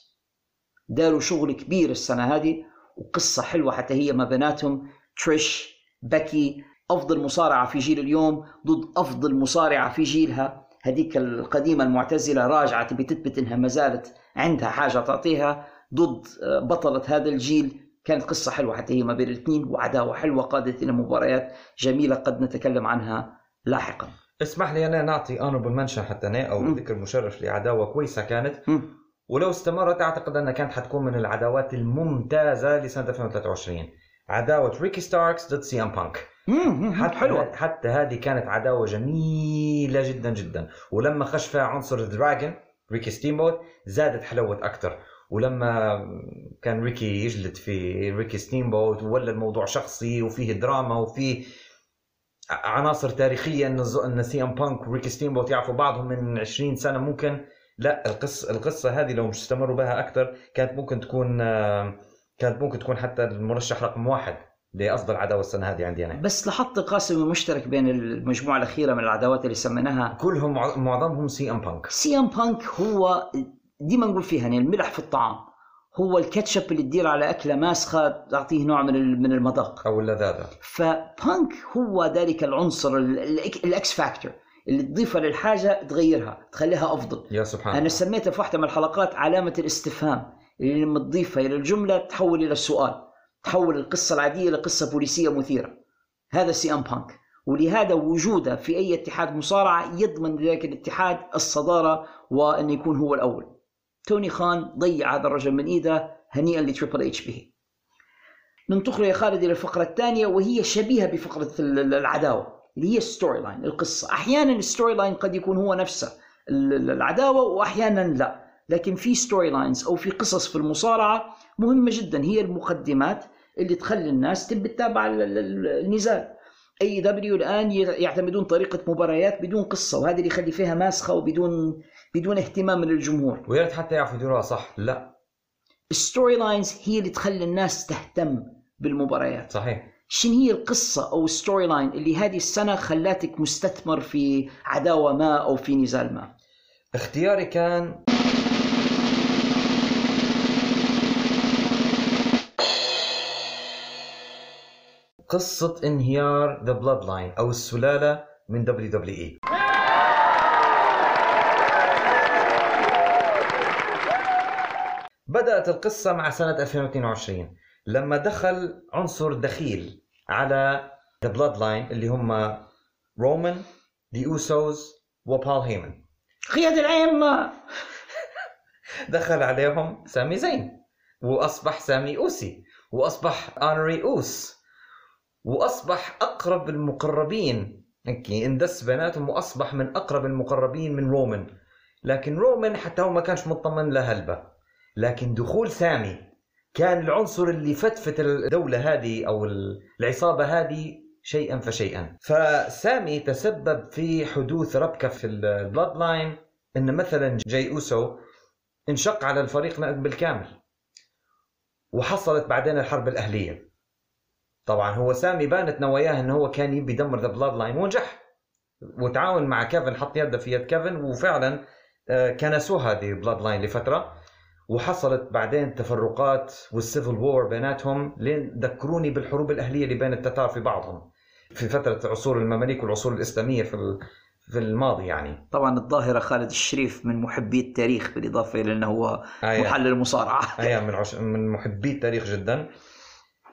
Speaker 1: داروا شغل كبير السنة هذه وقصة حلوة حتى هي ما بيناتهم تريش باكي أفضل مصارعة في جيل اليوم ضد أفضل مصارعة في جيلها. هذيك القديمة المعتزلة راجعة تبي تثبت إنها ما زالت عندها حاجة تعطيها. ضد بطلة هذا الجيل كانت قصة حلوة حتى هي ما بين الاثنين وعداوة حلوة قادت إلى مباريات جميلة قد نتكلم عنها لاحقا.
Speaker 6: اسمح لي أنا نعطي honorable mention حتى أنا أو
Speaker 1: مم.
Speaker 6: ذكر مشرف لعداوة كويسة كانت.
Speaker 1: مم.
Speaker 6: ولو استمرت أعتقد انها كانت حتكون من العداوات الممتازة لسنة 2023 عداوة ريكي ستاركس ضد سي إم بانك. حتى
Speaker 1: حلوة.
Speaker 6: حتى هذه كانت عداوة جميلة جدا جدا. ولما خش فيها عنصر دراجون ريكي ستيمبوت زادت حلوت أكثر ولما كان ريكي يجلد في ريكي ستيمبوت ولا الموضوع شخصي وفيه دراما وفيه عناصر تاريخية إن إن سي إم بانك وريكي ستيمبوت يعرفوا بعضهم من 20 سنة ممكن. لا القصة القصة هذه لو مش استمروا بها أكثر كانت ممكن تكون آه، كانت ممكن تكون حتى المرشح رقم واحد لأفضل عداوة السنة هذه عندي أنا.
Speaker 1: بس لاحظت القاسم المشترك بين المجموعة الأخيرة من العداوات اللي سميناها.
Speaker 6: كلهم مع- معظمهم سي إم بانك.
Speaker 1: سي إم بانك هو ديما نقول فيها يعني الملح في الطعام. هو الكاتشب اللي تدير على أكلة ماسخة تعطيه نوع من من المذاق.
Speaker 6: أو اللذاذة.
Speaker 1: فبانك هو ذلك العنصر ال- ال- ال X factor اللي تضيفها للحاجة تغيرها تخليها أفضل.
Speaker 6: يا سبحان أنا
Speaker 1: سميتها في واحدة من الحلقات علامة الاستفهام. اللي لما تضيفها إلى الجملة تحول إلى السؤال تحول القصة العادية لقصه بوليسية مثيرة. هذا سي إم بانك. ولهذا وجوده في أي اتحاد مصارعة يضمن لذلك الاتحاد الصدارة وأن يكون هو الأول. توني خان ضيع هذا الرجل من إيده هنيئا لتريبل إتش به ننتقل يا خالد إلى الفقرة الثانية وهي شبيهة بفقرة ال- ال- العداوة اللي هي ال storyline القصة. أحيانا ال storyline قد يكون هو نفسه ال- ال- العداوة واحيانا لا. لكن في storylines أو في قصص في المصارعة مهمة جدا. هي المقدمات اللي تخلي الناس تبي تتابع ال- ال- ال- النزال AEW الآن يعتمدون طريقة مباريات بدون قصة وهذا اللي يخلي فيها ماسخة وبدون بدون اهتمام من الجمهور.
Speaker 6: ويا ريت حتى يعرفوا يديروها صح؟ لا.
Speaker 1: ال storylines هي اللي تخلي الناس تهتم بالمباريات.
Speaker 6: صحيح.
Speaker 1: شن هي القصة أو ال storyline اللي هذه السنة خلاتك مستثمر في عداوة ما أو في نزال ما؟
Speaker 6: اختياري كان قصة انهيار The Bloodline أو السلالة من WWE بدأت القصة مع سنة 2022 لما دخل عنصر دخيل على The Bloodline اللي هم رومان The Usos وبول هيمن
Speaker 1: قيادة الأئمة
Speaker 6: دخل عليهم سامي زين وأصبح سامي أوسو وأصبح honorary Uce. وأصبح أقرب المقربين. هيك اندس بيناتهم وأصبح من أقرب المقربين من رومان لكن رومان حتى هو ما كانش مطمن لهلبة لكن دخول سامي كان العنصر اللي فتفت الدولة هذه أو العصابة هذه شيئا فشيئا. فسامي تسبب في حدوث ربكة في ال Bloodline إن مثلا جاي أوسو انشق على الفريق بالكامل وحصلت بعدين الحرب الأهلية. طبعا هو سامي بانت نواياه إنه هو كان يبي يدمر The Bloodline ونجح. وتعاون مع كيفن حط يده في يد كيفن وفعلا آه، كنسوا هذه Bloodline لفترة. وحصلت بعدين تفرقات وال civil war بيناتهم لين ذكروني بالحروب الأهلية اللي بين التتار في بعضهم. في فترة عصور المماليك والعصور الإسلامية في في الماضي يعني.
Speaker 1: طبعا الظاهرة خالد الشريف من محبي التاريخ بالإضافة إلى أنه هو
Speaker 6: آية.
Speaker 1: محلل مصارعة
Speaker 6: أيام من عش... من محبي التاريخ جدا.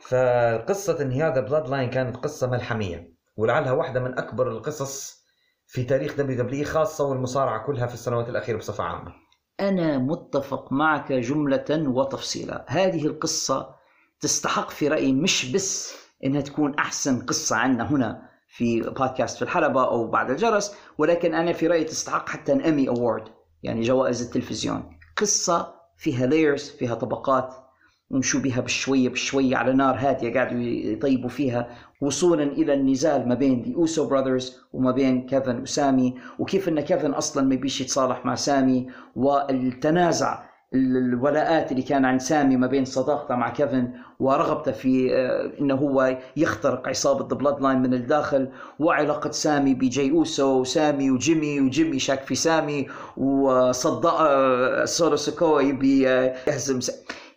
Speaker 6: فقصة انهيار The Blood line كانت قصة ملحمية ولعلها واحدة من أكبر القصص في تاريخ WWE خاصة والمصارعة كلها في السنوات الأخيرة بصفة عامة.
Speaker 1: أنا متفق معك جملة وتفصيلا. هذه القصة تستحق في رأيي مش بس إنها تكون أحسن قصة عنا هنا في بودكاست في الحلبة أو بعد الجرس ولكن أنا في رأيي تستحق حتى Emmy award يعني جوائز التلفزيون. قصة فيها layers فيها طبقات ومشوا بها بشوية بشوية على نار هادية قاعدوا يطيبوا فيها وصولا إلى النزال ما بين The Uso Brothers وما بين كيفن وسامي. وكيف أن كيفن أصلا ما بيش يتصالح مع سامي والتنازع ال- الولاءات اللي كان عند سامي ما بين صداقته مع كيفن ورغبته في آه، إنه هو يخترق عصابة Bloodline من الداخل وعلاقة سامي بجاي أوسو وسامي وجيمي وجيمي شاك في سامي وصدق آه، سولو سيكوا آه، يهزم س...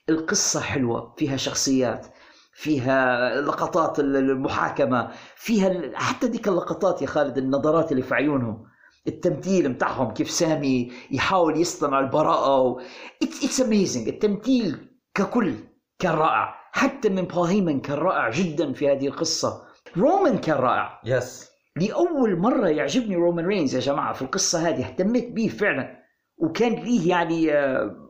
Speaker 1: القصة حلوة فيها شخصيات فيها لقطات المحاكمة فيها حتى ديك اللقطات يا خالد النظرات اللي في عيونهم التمثيل بتاعهم كيف سامي يحاول يصطنع البراءة و... it's amazing التمثيل ككل كان رائع حتى من بول هيمن كان رائع جدا في هذه القصة. رومان كان رائع
Speaker 6: yes
Speaker 1: لأول مرة يعجبني رومان رينز يا جماعة في القصة هذه اهتميت به فعلا وكان ليه يعني آه،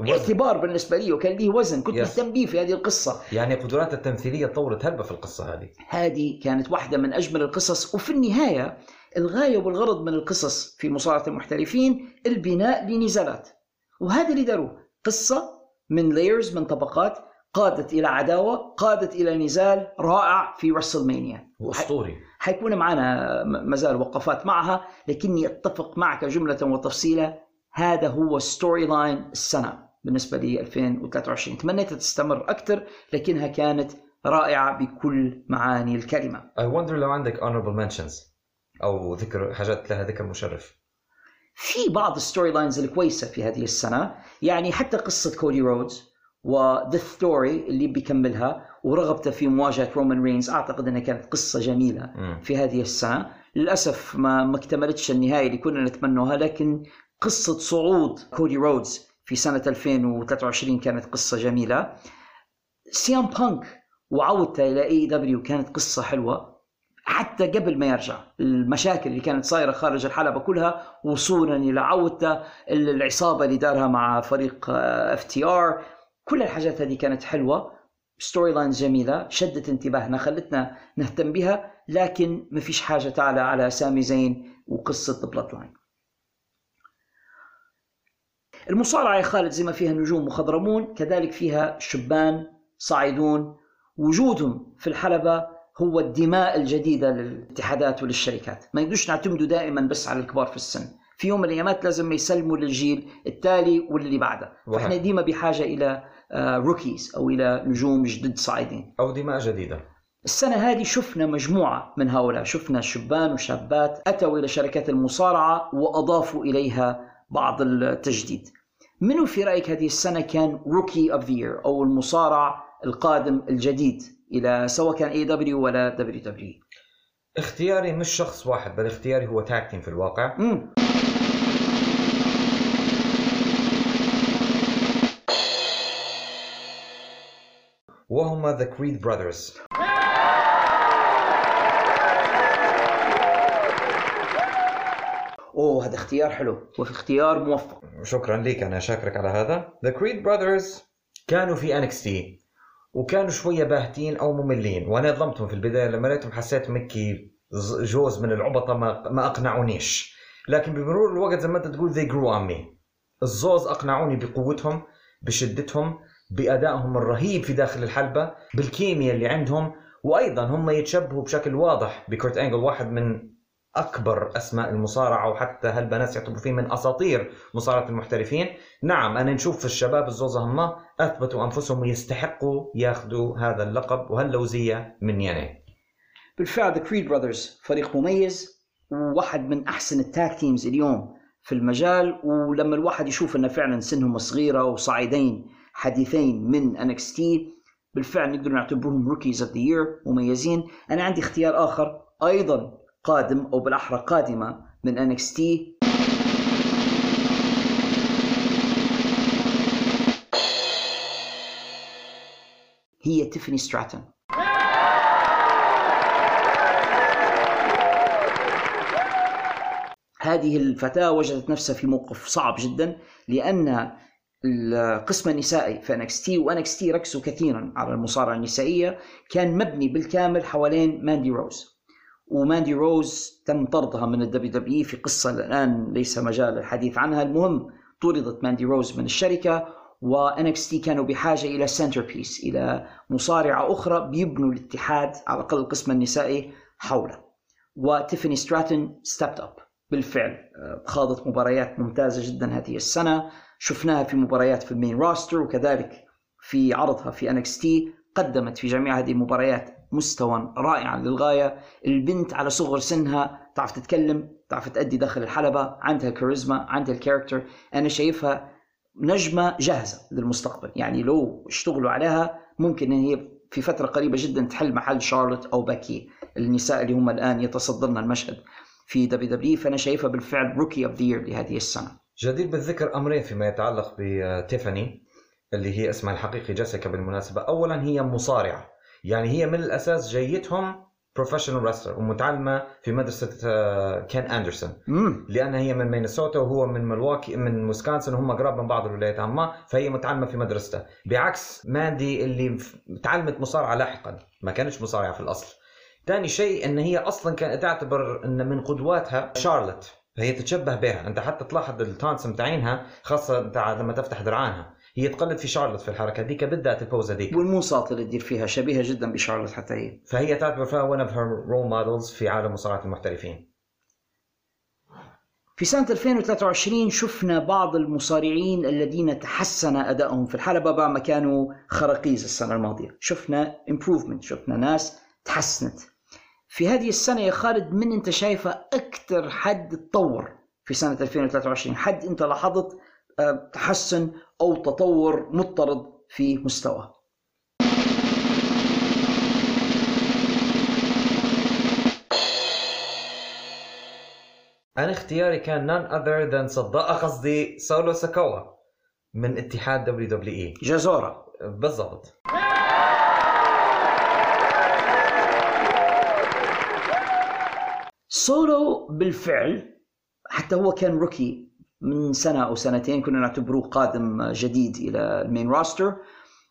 Speaker 1: اعتبار بالنسبة لي وكان ليه وزن. كنت. مهتم به في هذه القصة.
Speaker 6: يعني قدرات التمثيلية تطورت هلبة في القصة هذه.
Speaker 1: هذه كانت واحدة من أجمل القصص. وفي النهاية الغاية والغرض من القصص في مصارعة المحترفين البناء لنزالات. وهذا اللي داروه. قصة من layers من طبقات. قادت إلى عداوة قادت إلى نزال رائع في WrestleMania
Speaker 6: وأسطوري.
Speaker 1: حيكون معنا مازال وقفات معها لكني أتفق معك جملة وتفصيلا هذا هو storyline السنة. بالنسبة لي 2023 تمنيتها تستمر أكثر لكنها كانت رائعة بكل معاني الكلمة.
Speaker 6: I wonder لو عندك honorable mentions أو ذكر حاجات لها ذكر مشرف.
Speaker 1: في بعض ال storylines الكويسة في هذه السنة يعني حتى قصة كودي رودز و the story اللي بيكملها ورغبته في مواجهة رومان رينز أعتقد أنها كانت قصة جميلة
Speaker 6: مم.
Speaker 1: في هذه السنة. للأسف ما ما اكتملتش النهاية اللي كنا نتمنوها لكن قصة صعود كودي رودز في سنة 2023 كانت قصة جميلة. سي ام بانك وعودته إلى AEW كانت قصة حلوة. حتى قبل ما يرجع المشاكل اللي كانت صايرة خارج الحلبة كلها وصولا إلى عودته العصابة اللي دارها مع فريق FTR كل الحاجات هذه كانت حلوة. storylines جميلة شدت انتباهنا خلتنا نهتم بها لكن ما فيش حاجة تعلى على سامي زين وقصة Bloodline المصارعة يا خالد زي ما فيها نجوم مخضرمون كذلك فيها شبان صاعدون. وجودهم في الحلبة هو الدماء الجديدة للاتحادات وللشركات. ما يقدرش نعتمدوا دائما بس على الكبار في السن. في يوم من الأيامات لازم يسلموا للجيل التالي واللي بعده. فإحنا ديما بحاجة إلى روكيز أو إلى نجوم جدد صاعدين.
Speaker 6: أو دماء جديدة.
Speaker 1: السنة هذه شفنا مجموعة من هؤلاء. شفنا شبان وشابات أتوا إلى شركات المصارعة وأضافوا إليها بعض التجديد. منو في رأيك هذه السنة كان rookie of the year أو المصارع القادم الجديد إلى سواء كان AEW ولا WWE
Speaker 6: اختياري مش شخص واحد بل اختياري هو tag team في الواقع.
Speaker 1: مم.
Speaker 6: وهما The Creed Brothers
Speaker 1: أوه هذا اختيار حلو وفي اختيار موفق.
Speaker 6: شكرا لك أنا شاكرك على هذا. The Creed Brothers كانوا في NXT وكانوا شوية باهتين أو مملين وأنا ظلمتهم في البداية لما لقيتهم حسيت مكي جوز من العبطه ما, ما أقنعونيش. لكن بمرور الوقت زي ما أنت تقول they grew on me. الزوز أقنعوني بقوتهم بشدتهم بأدائهم الرهيب في داخل الحلبة بالكيمياء اللي عندهم وأيضا هم يتشبهوا بشكل واضح بكورت إنجل واحد من أكبر أسماء المصارعة وحتى هالبنات يعتبروا فيه من أساطير مصارعة المحترفين؟ نعم أنا نشوف الشباب الزوزة هم أثبتوا أنفسهم ويستحقوا ياخذوا هذا اللقب وهاللوزية من يناي
Speaker 1: بالفعل The Creed Brothers فريق مميز وواحد من أحسن ال tag teams اليوم في المجال ولما الواحد يشوف إن فعلا سنهم صغيرة وصاعدين حديثين من NXT بالفعل نقدر نعتبرهم rookies of the year مميزين. أنا عندي اختيار آخر أيضا قادم أو بالأحرى قادمة من NXT هي تيفاني ستراتون. هذه الفتاة وجدت نفسها في موقف صعب جدا لأن القسم النسائي في تي وNXT ركزوا كثيرا على المصارعة النسائية كان مبني بالكامل حوالين ماندي روز. وماندي روز تم طردها من ال WWE في قصة الآن ليس مجال الحديث عنها. المهم طردت ماندي روز من الشركة وNXT كانوا بحاجة إلى centerpiece إلى مصارعة أخرى بيبنوا الاتحاد على الأقل القسم النسائي حوله. وتيفاني ستراتون stepped up بالفعل. آه، خاضت مباريات ممتازة جدا هذه السنة. شفناها في مباريات في ال main roster وكذلك في عرضها في NXT قدمت في جميع هذه المباريات مستوى رائعا للغاية. البنت على صغر سنها تعرف تتكلم تعرف تأدي داخل الحلبة عندها كاريزما عندها ال character أنا شايفها نجمة جاهزة للمستقبل. يعني لو اشتغلوا عليها ممكن إن هي في فترة قريبة جدا تحل محل شارلوت أو باقي النساء اللي هم الآن يتصدرن المشهد في WWE فأنا شايفها بالفعل rookie of the لهذه السنة.
Speaker 6: جدير بالذكر أمرين فيما يتعلق بتيفاني اللي هي اسمها الحقيقي جيسيكا بالمناسبة. اولا هي مصارعة. يعني هي من الأساس جيتهم professional wrestler ومتعلمة في مدرسة آه، كين
Speaker 1: أندرسون.
Speaker 6: لأنها هي من مينيسوتا وهو من ملواكي من ويسكونسن وهم قراب من بعض الولايات. عما فهي متعلمة في مدرسته. بعكس ماندي اللي تعلمت مصارعة لاحقا ما كانتش مصارعة في الأصل. ثاني شيء إن هي أصلا كانت تعتبر إن من قدواتها شارلوت. فهي تتشبه بها. أنت حتى تلاحظ ال taunts متاعينها خاصة أنت لما تفتح درعانها هي تقلد في شارلوت في الحركة ديك بالذات البوزه ديك
Speaker 1: والموساط اللي تدير فيها شبيهة جدا بشارلوت حتى هي.
Speaker 6: فهي تعتبر فيها one of her role models في عالم مصارعة المحترفين.
Speaker 1: في سنة 2023 شفنا بعض المصارعين الذين تحسن أدائهم. في الحلبة بعد ما كانوا خراقيز السنة الماضية. شفنا improvement شفنا ناس تحسنت. في هذه السنة يا خالد من أنت شايفة أكثر حد تطور في سنة 2023 حد أنت لاحظت تحسن أو تطور مضطرد في مستواه
Speaker 6: أنا اختياري كان none other than صداقة قصدي سولو سيكوا من اتحاد WWE.
Speaker 1: جازورا
Speaker 6: بالضبط.
Speaker 1: سولو بالفعل حتى هو كان rookie من سنة أو سنتين كنا نعتبروه قادم جديد إلى ال main roster.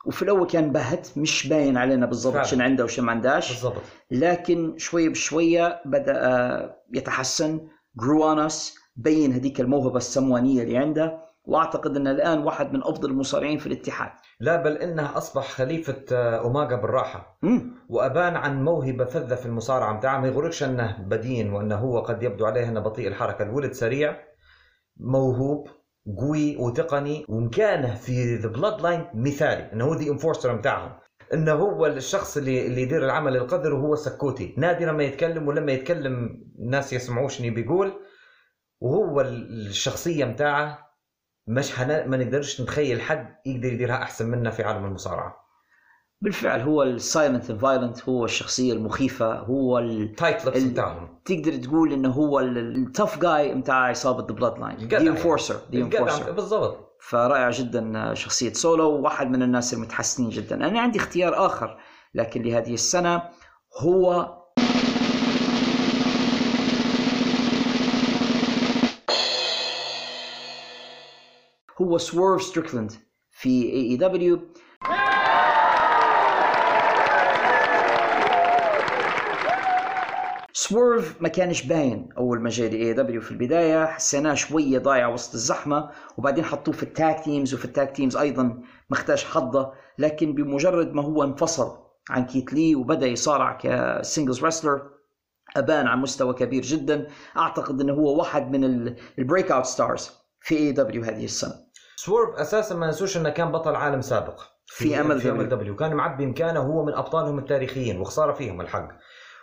Speaker 1: وفي الأول كان باهت مش باين علينا بالضبط. شن عنده وشن ما عنداش
Speaker 6: بالضبط.
Speaker 1: لكن شوية بشوية بدأ يتحسن جرو بين هذيك الموهبة السموانية اللي عنده. وأعتقد انه الآن واحد من أفضل المصارعين في الاتحاد.
Speaker 6: لا بل انه أصبح خليفة آه، أوماغا بالراحة.
Speaker 1: مم.
Speaker 6: وأبان عن موهبة فذة في المصارعة متاعه ما يغركش إنه بدين وإنه هو قد يبدو عليه إنه بطيء الحركة. الولد سريع. موهوب قوي وتقني ومكانه في The Bloodline مثالي إنه هو the enforcer متاعهم إنه هو الشخص اللي اللي يدير العمل القذر وهو سكوتي نادرا ما يتكلم ولما يتكلم الناس يسمعوه شنو بيقول وهو الشخصية متاعه مش. ما نقدرش نتخيل حد يقدر يديرها أحسن منا في عالم المصارعة
Speaker 1: بالفعل هو ال silent violent هو الشخصية المخيفة هو ال...
Speaker 6: tight lips
Speaker 1: ال-
Speaker 6: متاعهم
Speaker 1: تقدر تقول إنه هو التوف جاي بتاع عصابه The
Speaker 6: Bloodline
Speaker 1: the. enforcer
Speaker 6: the
Speaker 1: enforcer
Speaker 6: بالضبط.
Speaker 1: فرائع جدا شخصية سولو وواحد من الناس المتحسنين جدا. أنا عندي اختيار آخر لكن لهذه السنة هو هو سويرف ستريكلاند في AEW سويرف ما كانش باين أول ما جاء AEW في البداية حسيناه شوية ضايع وسط الزحمة وبعدين حطوه في ال tag teams وفي ال tag teams أيضا ما خداش حظه لكن بمجرد ما هو انفصل عن كيت لي وبدأ يصارع ك singles wrestler أبان عن مستوى كبير جدا. أعتقد إنه هو واحد من ال breakout stars في AEW هذه السنة.
Speaker 6: سويرف أساسا ما ننسوش إنه كان بطل عالم سابق
Speaker 1: في
Speaker 6: MLW. MLW كان معبي مكانه هو من أبطالهم التاريخيين وخسارة فيهم الحق.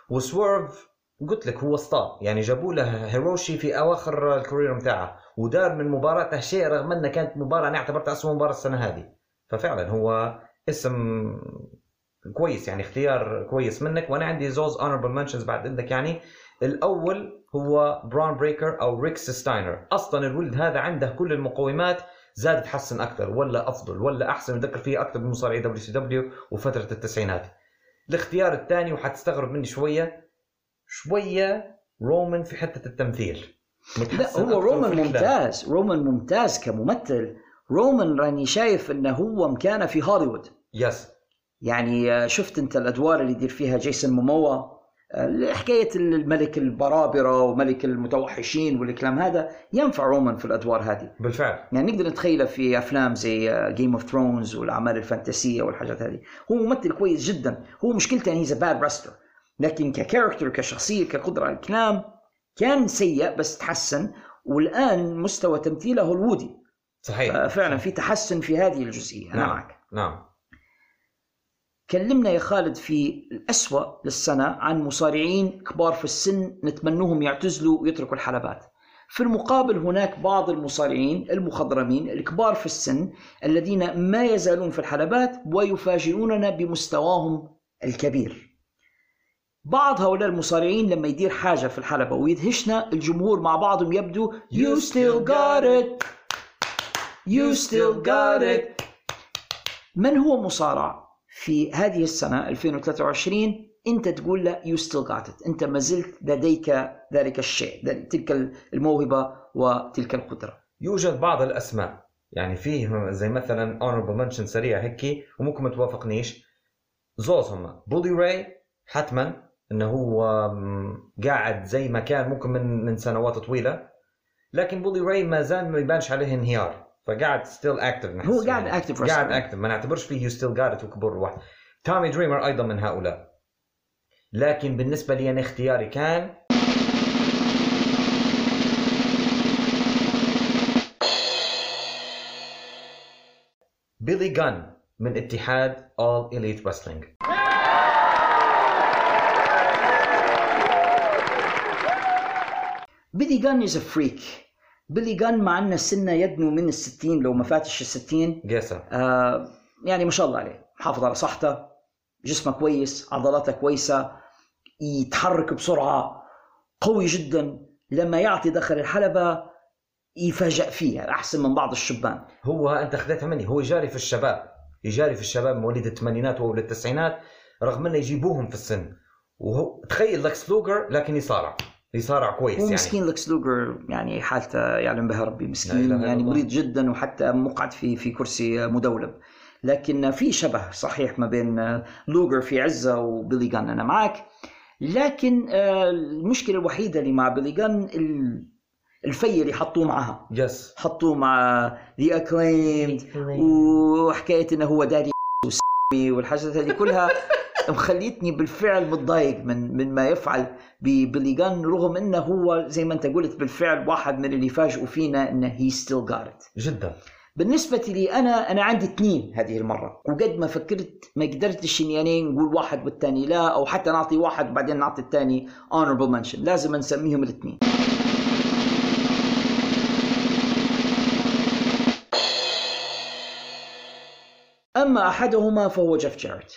Speaker 6: وسويرف قلت لك هو اسطى. يعني جابوا له هيروشي في أواخر ال career بتاعه ودار من مباراته شيء رغم انها كانت مباراة أنا أعتبرتها اسوء مباراة السنة هذه. ففعلا هو اسم كويس يعني اختيار كويس منك. وأنا عندي زوز honorable mentions بعد عندك يعني. الأول هو برون بريكر أو ريكس ستاينر أصلا الولد هذا عنده كل المقومات زاد تحسن أكثر ولا أفضل ولا أحسن. نذكر فيه أكثر من مصارعي WCW وفترة التسعينات. الاختيار الثاني وحتستغرب مني شوية شوية رومان في حتة التمثيل.
Speaker 1: لا هو رومان. ممتاز رومان ممتاز كممثل. رومان راني شايف إنه هو مكانه في هوليوود.
Speaker 6: yes
Speaker 1: يعني آه، شفت أنت الأدوار اللي يدير فيها جيسون موموا؟ آه، حكاية الملك البرابرة وملك المتوحشين والكلام هذا ينفع رومان في الأدوار هذه.
Speaker 6: بالفعل.
Speaker 1: يعني نقدر نتخيله في أفلام زي Game of Thrones والأعمال ال fantasy والحاجات هذه. هو ممثل كويس جدا. هو مشكلته he's bad wrestler لكن ك character كشخصية كقدرة على الكلام كان سيء بس تحسن والآن مستوى تمثيله هوليوودي
Speaker 6: صحيح.
Speaker 1: فعلا في تحسن في هذه الجزئية. أنا
Speaker 6: نعم.
Speaker 1: معك.
Speaker 6: نعم.
Speaker 1: كلمنا يا خالد في الأسوأ للسنة عن مصارعين كبار في السن نتمنوهم يعتزلوا ويتركوا الحلبات. في المقابل هناك بعض المصارعين المخضرمين الكبار في السن الذين ما يزالون في الحلبات ويفاجئوننا بمستواهم الكبير. بعض هؤلاء المصارعين لما يدير حاجة في الحلبة ويدهشنا الجمهور مع بعضهم يبدو You still got it. You still got it. من هو مصارع في هذه السنة 2023 أنت تقول له you still got it. أنت ما زلت لديك ذلك الشيء تلك الموهبة وتلك القدرة.
Speaker 6: يوجد بعض الأسماء يعني فيه زي مثلا honorable منشن سريع هيك وممكن ما توافقنيش. زوز هم بولي راي حتما. إنه هو قاعد زي ما كان ممكن من من سنوات طويلة. لكن بولي راي ما زال ما يبانش عليه انهيار. فقاعد still active
Speaker 1: هو قاعد active
Speaker 6: قاعد
Speaker 1: wrestler.
Speaker 6: active ما نعتبرش فيه you still got it وكبر واحد. تامي دريمر أيضا من هؤلاء. لكن بالنسبة لي أنا اختياري كان بيلي جان من اتحاد All Elite Wrestling.
Speaker 1: بيلي جان is freak بيلي جان مع أن سنه يدنو من الستين لو ما فاتش الستين
Speaker 6: قيسة
Speaker 1: آه يعني ما شاء الله عليه. محافظ على صحته جسمه كويس عضلاته كويسة يتحرك بسرعة قوي جدا. لما يعطي دخل الحلبة يفاجأ فيها أحسن من بعض الشبان.
Speaker 6: هو أنت خذيتها مني هو جاري في الشباب. يجاري في الشباب مواليد الثمانينات واولاد التسعينات رغم إنه يجيبوهم في السن. وهو تخيل لكس لوجر لكن يصارع. يصارع كويس يعني.
Speaker 1: مسكين لكس لوجر يعني حالته يعلم بها ربي مسكين يعني
Speaker 6: الله.
Speaker 1: مريض جدا وحتى مقعد في في كرسي مدولب. لكن في شبه صحيح ما بين لوجر في عزة وبيلي جان. أنا معك لكن آه، المشكلة الوحيدة اللي مع بيلي جان ال- الفي اللي حطوه معها
Speaker 6: يس
Speaker 1: حطوه مع ذا اكليمد وحكاية إنه هو داري وسمي والحاجات هذه كلها. مخليتني بالفعل متضايق من من ما يفعل جان رغم إنه هو زي ما أنت قلت بالفعل واحد من اللي فاجئوا فينا إنه هي ستيل جارت
Speaker 6: جدا.
Speaker 1: بالنسبة لي أنا أنا عندي اثنين هذه المرة. وقد ما فكرت ما قدرتش إني يعني نقول واحد والثاني لا أو حتى نعطي واحد وبعدين نعطي الثاني honorable mention. لازم نسميهم الاثنين. أما أحدهما فهو جيف جاريت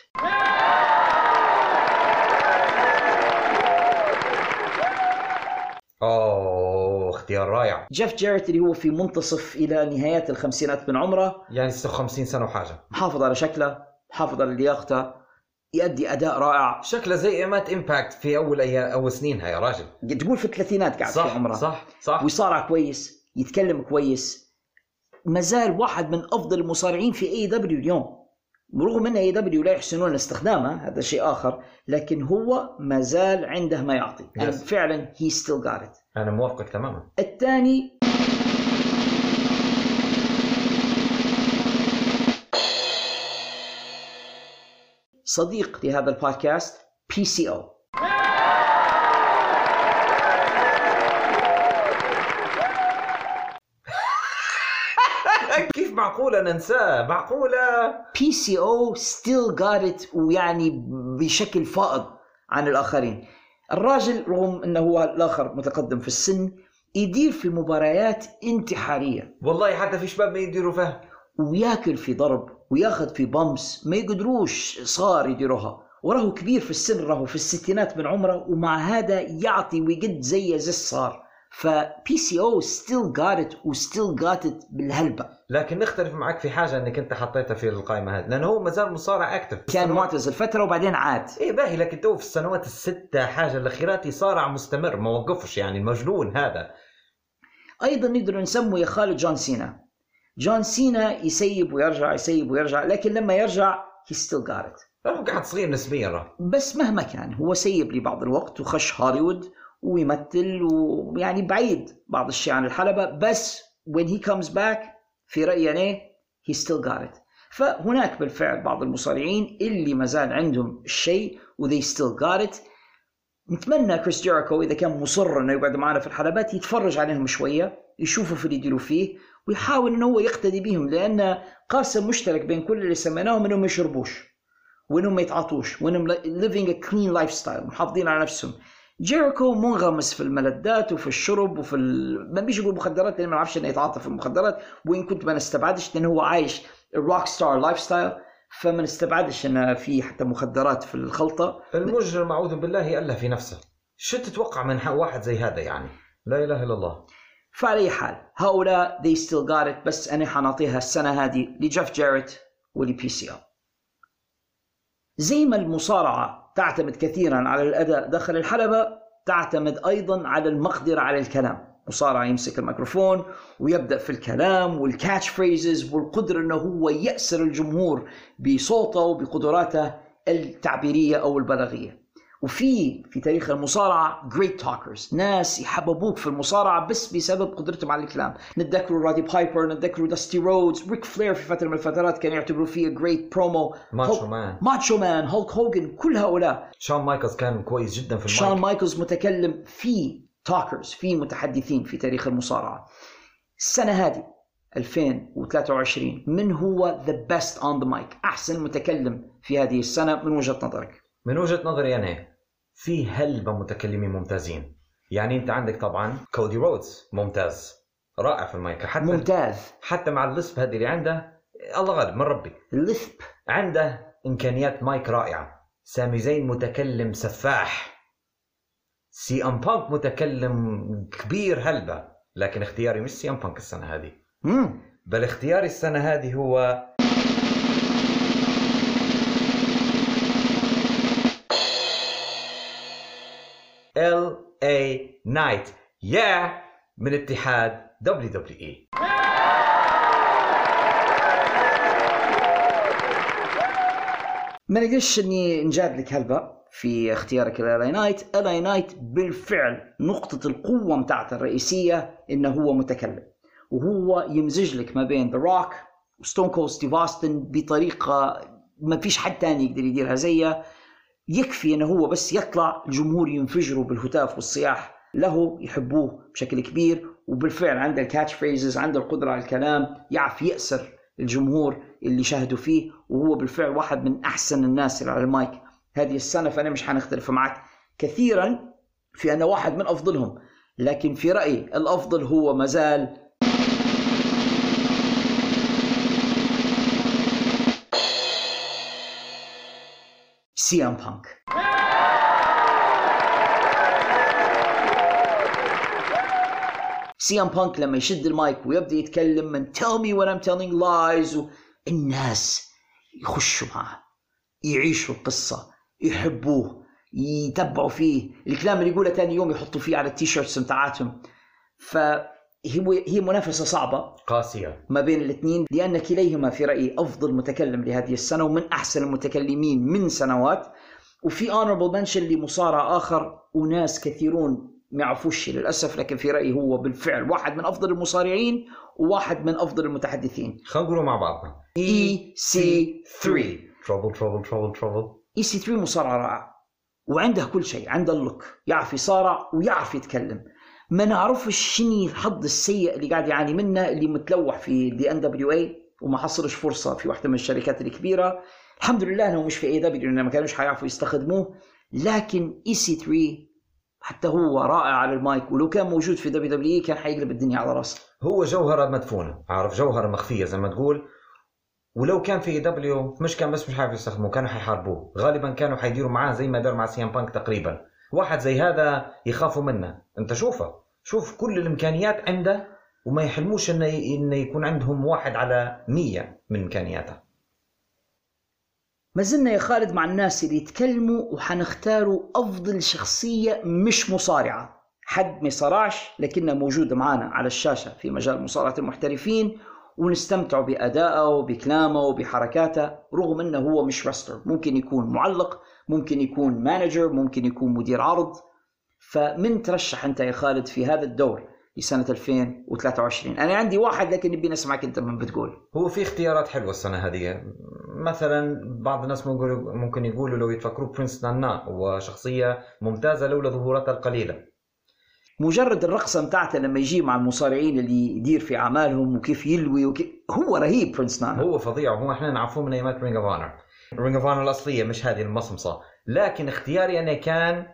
Speaker 6: أوه اختيار رائع.
Speaker 1: جيف جاريت اللي هو في منتصف إلى نهايات الخمسينات من عمره.
Speaker 6: يعني 56 سنة وحاجة.
Speaker 1: محافظ على شكله محافظ على لياقته يؤدي أداء رائع.
Speaker 6: شكله زي أيامات إمباكت في أول أيام أول سنينها يا راجل.
Speaker 1: تقول في الثلاثينات قاعد في
Speaker 6: صح
Speaker 1: عمره.
Speaker 6: صح صح.
Speaker 1: ويصارع كويس يتكلم كويس. ما زال واحد من أفضل المصارعين في AEW اليوم. رغم إن AEW لا يحسنون استخدامه هذا شيء آخر لكن هو ما زال عنده ما يعطي. يعني
Speaker 6: Yes.
Speaker 1: فعلا he still got it
Speaker 6: أنا موافقك تماما.
Speaker 1: الثاني صديق لهذا البودكاست PCO
Speaker 6: كيف معقولة ننساه
Speaker 1: معقولة. PCO still got it ويعني بشكل فائض عن الآخرين. الراجل رغم إنه هو الآخر متقدم في السن يدير في مباريات انتحارية.
Speaker 6: والله حتى في شباب ما يديروا فيهم
Speaker 1: وياكل في ضرب وياخذ في bumps ما يقدروش صغار يديروها. وراه كبير في السن راه في الستينات من عمره ومع هذا يعطي ويقد زي زي صغار ف PCO still got it و still got it بالهلبة.
Speaker 6: لكن نختلف معك في حاجة إنك أنت حطيتها في القائمة هذه لأنه هو ما زال مصارع active
Speaker 1: كان معتزل فترة وبعدين عاد.
Speaker 6: إيه باهي لكن تو في السنوات الستة حاجة الأخيرات يصارع مستمر ما وقفش يعني المجنون هذا.
Speaker 1: أيضا نقدر نسمه يا خالد جون سينا. جون سينا يسيب ويرجع يسيب ويرجع لكن لما يرجع he still got it
Speaker 6: هو قاعد صغير نسبيا
Speaker 1: بس مهما كان هو سيب لي بعض الوقت وخش هوليوود ويمثل ويعني بعيد بعض الشيء عن الحلبة بس when he comes back في رأيي أنا he still got it. فهناك بالفعل بعض المصارعين اللي ما زال عندهم الشيء و they still got it. نتمنى كريس جيريكو إذا كان مصر إنه يقعد معنا في الحلبات يتفرج عليهم شوية يشوفوا في اللي يديروا فيه ويحاول إنه هو يقتدي بهم لأن قاسم مشترك بين كل اللي سميناهم إنهم ما يشربوش وإنهم ما يتعاطوش وإنهم living a clean lifestyle محافظين على نفسهم. جيريكو منغمس في الملذات وفي الشرب وفي ال... ما بيجي يقول مخدرات لأن ما نعرفش إنه يتعاطى في المخدرات. وإن كنت ما نستبعدش لأنه هو عايش ال rock star lifestyle فما نستبعدش انه في حتى مخدرات في الخلطة.
Speaker 6: المجرم أعوذ بالله ألا في نفسه. شو تتوقع من واحد زي هذا يعني؟ لا إله إلا الله.
Speaker 1: فعلى أي حال هؤلاء they still got it بس أنا حنعطيها السنة هذه لجيف جاريت ول PCO زي ما المصارعة تعتمد كثيرا على الأداء داخل الحلبة تعتمد أيضا على المقدرة على الكلام. مصارع يمسك الميكروفون ويبدأ في الكلام وال catchphrases والقدرة إنه هو يأسر الجمهور بصوته وبقدراته التعبيرية أو البلاغية. وفي في تاريخ المصارعة great talkers ناس يحببوك في المصارعة بس بسبب قدرتهم على الكلام. نتذكروا رودي بايبر نتذكروا داستي رودز ريك فلير في فترة من الفترات كانوا يعتبروا فيه great promo
Speaker 6: ماتشو مان.
Speaker 1: ماتشو مان هولك هوجن كل هؤلاء.
Speaker 6: شون مايكلز كان كويس جدا في
Speaker 1: شون
Speaker 6: المايك
Speaker 1: مايكلز متكلم في talkers في متحدثين في تاريخ المصارعة. السنة هذه 2023 من هو the best on the mic أحسن متكلم في هذه السنة من وجهة نظرك.
Speaker 6: من وجهة نظري أنا في هلبة متكلمين ممتازين. يعني انت عندك طبعا كودي رودز ممتاز. رائع في المايك. حتى
Speaker 1: ممتاز.
Speaker 6: حتى مع ال lisp هذه اللي عنده الله غالب من ربي.
Speaker 1: ال lisp
Speaker 6: عنده إمكانيات مايك رائعة. سامي زين متكلم سفاح. CM Punk متكلم كبير هلبة. لكن اختياري مش CM Punk السنة هذه.
Speaker 1: مم.
Speaker 6: بل اختياري السنة هذه هو نايت يا من اتحاد دبليو دبليو اي
Speaker 1: ما نقدرش إني نجادلك هلبة في اختيارك ل LA Knight LA Knight بالفعل نقطة القوة متاعته الرئيسية إنه هو متكلم وهو يمزج لك ما بين ذا روك وستون كول ستيف اوستن بطريقة ما فيش حد تاني يقدر يديرها زيه يكفي إنه هو بس يطلع الجمهور ينفجروا بالهتاف والصياح. له يحبوه بشكل كبير وبالفعل عنده ال catchphrases عنده القدرة على الكلام يعرف يأسر الجمهور اللي شاهدوا فيه وهو بالفعل واحد من أحسن الناس اللي على المايك. هذه السنة فأنا مش حنختلف معك كثيرا في أنه واحد من أفضلهم لكن في رأيي الأفضل هو مازال سي أم سي إم بانك لما يشد المايك ويبدأ يتكلم من tell me when I'm telling lies و... الناس يخشوا معه يعيشوا القصة يحبوه يتبعوا فيه. الكلام اللي يقوله ثاني يوم يحطوا فيه على ال T-shirts بتاعتهم فهي هي منافسة صعبة
Speaker 6: قاسية.
Speaker 1: ما بين الاثنين لأن كليهما في رأيي أفضل متكلم لهذه السنة ومن أحسن المتكلمين من سنوات. وفي honorable mention لمصارع آخر وناس كثيرون ما يعرفوش للأسف لكن في رأيي هو بالفعل واحد من أفضل المصارعين وواحد من أفضل المتحدثين.
Speaker 6: خلينا مع بعضنا
Speaker 1: EC3
Speaker 6: trouble trouble
Speaker 1: trouble trouble EC3 مصارع رائع وعنده كل شيء عنده ال look يعرف يصارع ويعرف يتكلم. ما نعرفش شنو الحظ السيء اللي قاعد يعاني منه اللي متلوح في دي ان WWE وما حصلش فرصة في واحدة من الشركات الكبيرة. الحمد لله إنه مش في AEW ما كانوش حيعرفوا يستخدموه. لكن EC3 حتى هو رائع على المايك ولو كان موجود في WWE كان حيقلب الدنيا على راسه.
Speaker 6: هو جوهرة مدفونة عارف؟ جوهرة مخفية زي ما تقول. ولو كان في دبليو مش كان بس مش عارف يستخدموه كانوا حيحاربوه. غالبا كانوا حيديروا معاه زي ما دار مع سي إم بانك تقريبا. واحد زي هذا يخافوا منه. انت شوفه. شوف كل الإمكانيات عنده وما يحلموش إنه إنه يكون عندهم واحد على مية من إمكانياته.
Speaker 1: ما زلنا يا خالد مع الناس اللي يتكلموا وحنختاروا أفضل شخصية مش مصارعة. حد ما يصارعش لكنها موجودة معانا على الشاشة في مجال مصارعة المحترفين ونستمتعوا بادائه وبكلامه وبحركاته رغم إنه هو مش رستر ممكن يكون معلق ممكن يكون مانجر ممكن يكون مدير عرض. فمن ترشح أنت يا خالد في هذا الدور؟ لسنه 2023 أنا عندي واحد لكن نبي نسمعك أنت من بتقول.
Speaker 6: هو في اختيارات حلوة السنة هذه. مثلا بعض الناس ممكن يقولوا- لو يتفكروا برنس نانا هو شخصية ممتازة لولا ظهوراتها القليلة.
Speaker 1: مجرد الرقصة بتاعته لما يجي مع المصارعين اللي يدير في أعمالهم وكيف يلوي وكيف هو رهيب برنس نانا.
Speaker 6: هو فظيع. وهو إحنا نعرفوه من أيامات Ring of Honor. Ring of Honor الأصلية مش هذه المصمصة. لكن اختياري أنا كان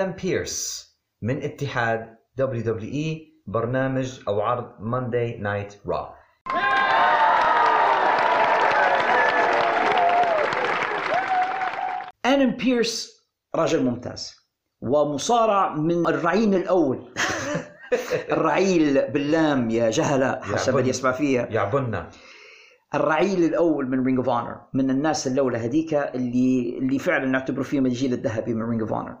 Speaker 6: آدم بيرس من اتحاد WWE برنامج أو عرض Monday Night Raw
Speaker 1: آدم بيرس رجل ممتاز ومصارع من الرعيل الأول. الرعيل باللام يا جهلة حسب. اللي يسمع فيها
Speaker 6: يعبنا
Speaker 1: الرعيل الأول من Ring of Honor من الناس اللولة هذيك اللي اللي فعلا نعتبره فيهم الجيل الذهبي من Ring of Honor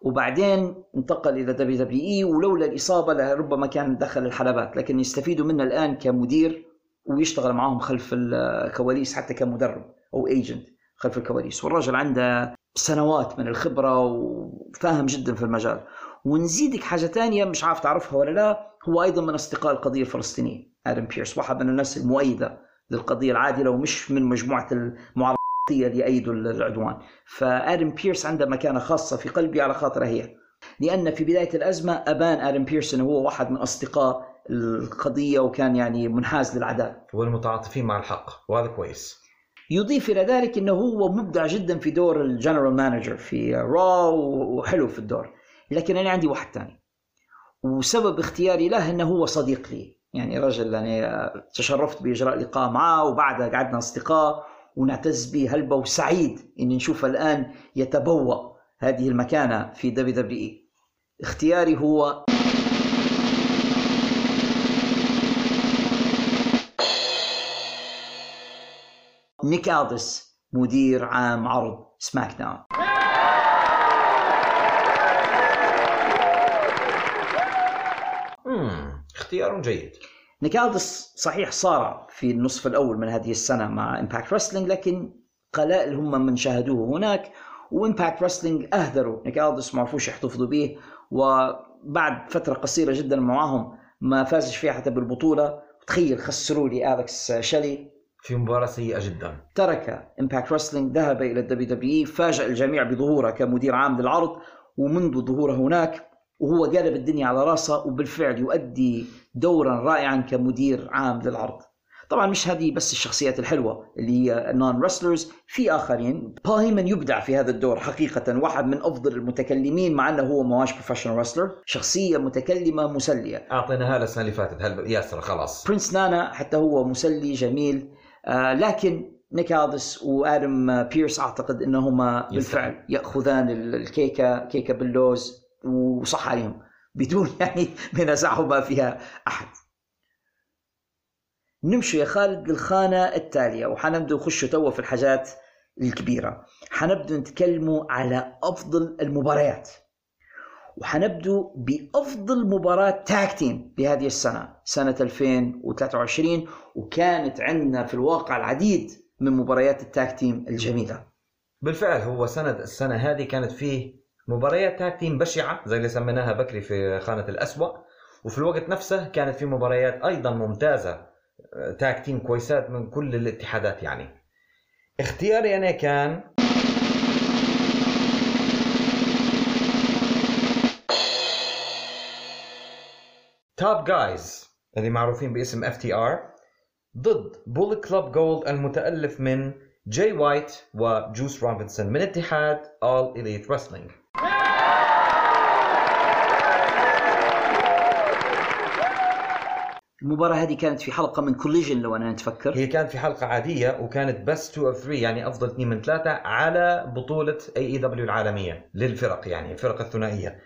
Speaker 1: وبعدين انتقل إلى WWE ولولا الإصابة لربما كان دخل الحلبات لكن يستفيدوا منه الآن كمدير ويشتغل معاهم خلف الكواليس حتى كمدرب أو agent خلف الكواليس. والرجل عنده سنوات من الخبرة وفاهم جدا في المجال. ونزيدك حاجة ثانية مش عارف تعرفها ولا لا هو أيضا من أصدقاء القضية الفلسطينية آدم بيرس واحد من الناس المؤيدة للقضية العادلة ومش من مجموعة المعارضة. اللي العدوان. فآدم بيرس عنده مكانة خاصة في قلبي على خاطر هي. لأن في بداية الأزمة أبان آدم بيرس إنه هو واحد من أصدقاء القضية وكان يعني منحاز للعداء
Speaker 6: والمتعاطفين مع الحق وهذا كويس.
Speaker 1: يضيف إلى ذلك إنه هو مبدع جدا في دور ال general manager في Raw وحلو في الدور. لكن أنا عندي واحد ثاني وسبب اختياري له إنه هو صديق لي. يعني رجل يعني تشرفت بإجراء لقاء معه وبعدها قعدنا أصدقاء. ونعتز به. هلبة وسعيد إن نشوفه الآن يتبوأ هذه المكانة في WWE؟ اختياري هو نيك ألدس مدير عام عرض
Speaker 6: SmackDown. اختيار جيد.
Speaker 1: نيك ألدس صحيح صار في النصف الأول من هذه السنة مع Impact Wrestling لكن قلائل هم من شاهدوه هناك و Impact Wrestling أهدروا. نيك ألدس ما عرفوش يحتفظوا به. وبعد فترة قصيرة جدا معاهم ما فازش فيها حتى بالبطولة. تخيل خسروا لي اليكس شيلي
Speaker 6: في مباراة سيئة جدا.
Speaker 1: ترك Impact Wrestling ذهب إلى الدبليو دبليو فاجأ الجميع بظهوره كمدير عام للعرض ومنذ ظهوره هناك وهو قلب الدنيا على راسه وبالفعل يؤدي دورا رائعا كمدير عام للعرض. طبعا مش هذه بس الشخصيات الحلوة اللي هي non-wrestlers في آخرين. بول هيمن يبدع في هذا الدور حقيقة واحد من أفضل المتكلمين مع أنه هو مواش professional wrestler شخصية متكلمة مسلية.
Speaker 6: اعطيناها له السنة اللي فاتت هل ياسر؟ خلاص.
Speaker 1: برنس نانا حتى هو مسلي جميل. آه لكن نيك ألدس وادم بيرس أعتقد إنهما بالفعل يأخذان الكيكة كيكة باللوز. وصح عليهم. بدون يعني منازعهما فيها أحد. نمشي يا خالد للخانة التالية وحنبدأ نخش توا في الحاجات الكبيرة. حنبدأ نتكلموا على أفضل المباريات. وحنبدأ بأفضل مباراة tag team بهذه السنة سنة 2023 وكانت عندنا في الواقع العديد من مباريات ال tag team الجميلة.
Speaker 6: بالفعل هو سنة السنة هذه كانت فيه مباريات tag team بشعة زي اللي سميناها بكري في خانة الأسوأ. وفي الوقت نفسه كانت في مباريات أيضا ممتازة tag team كويسات من كل الاتحادات يعني. اختياري أنا كان Top Guys اللي معروفين باسم FTR ضد Bullet Club Gold المتألف من جاي وايت وجوس روبنسون من اتحاد All Elite Wrestling.
Speaker 1: المباراة هذه كانت في حلقة من Collision لو أنا نتفكر.
Speaker 6: هي كانت في حلقة عادية وكانت بس 2 out of 3 يعني أفضل اثنين من ثلاثة على بطولة AEW العالمية للفرق يعني الفرق الثنائية.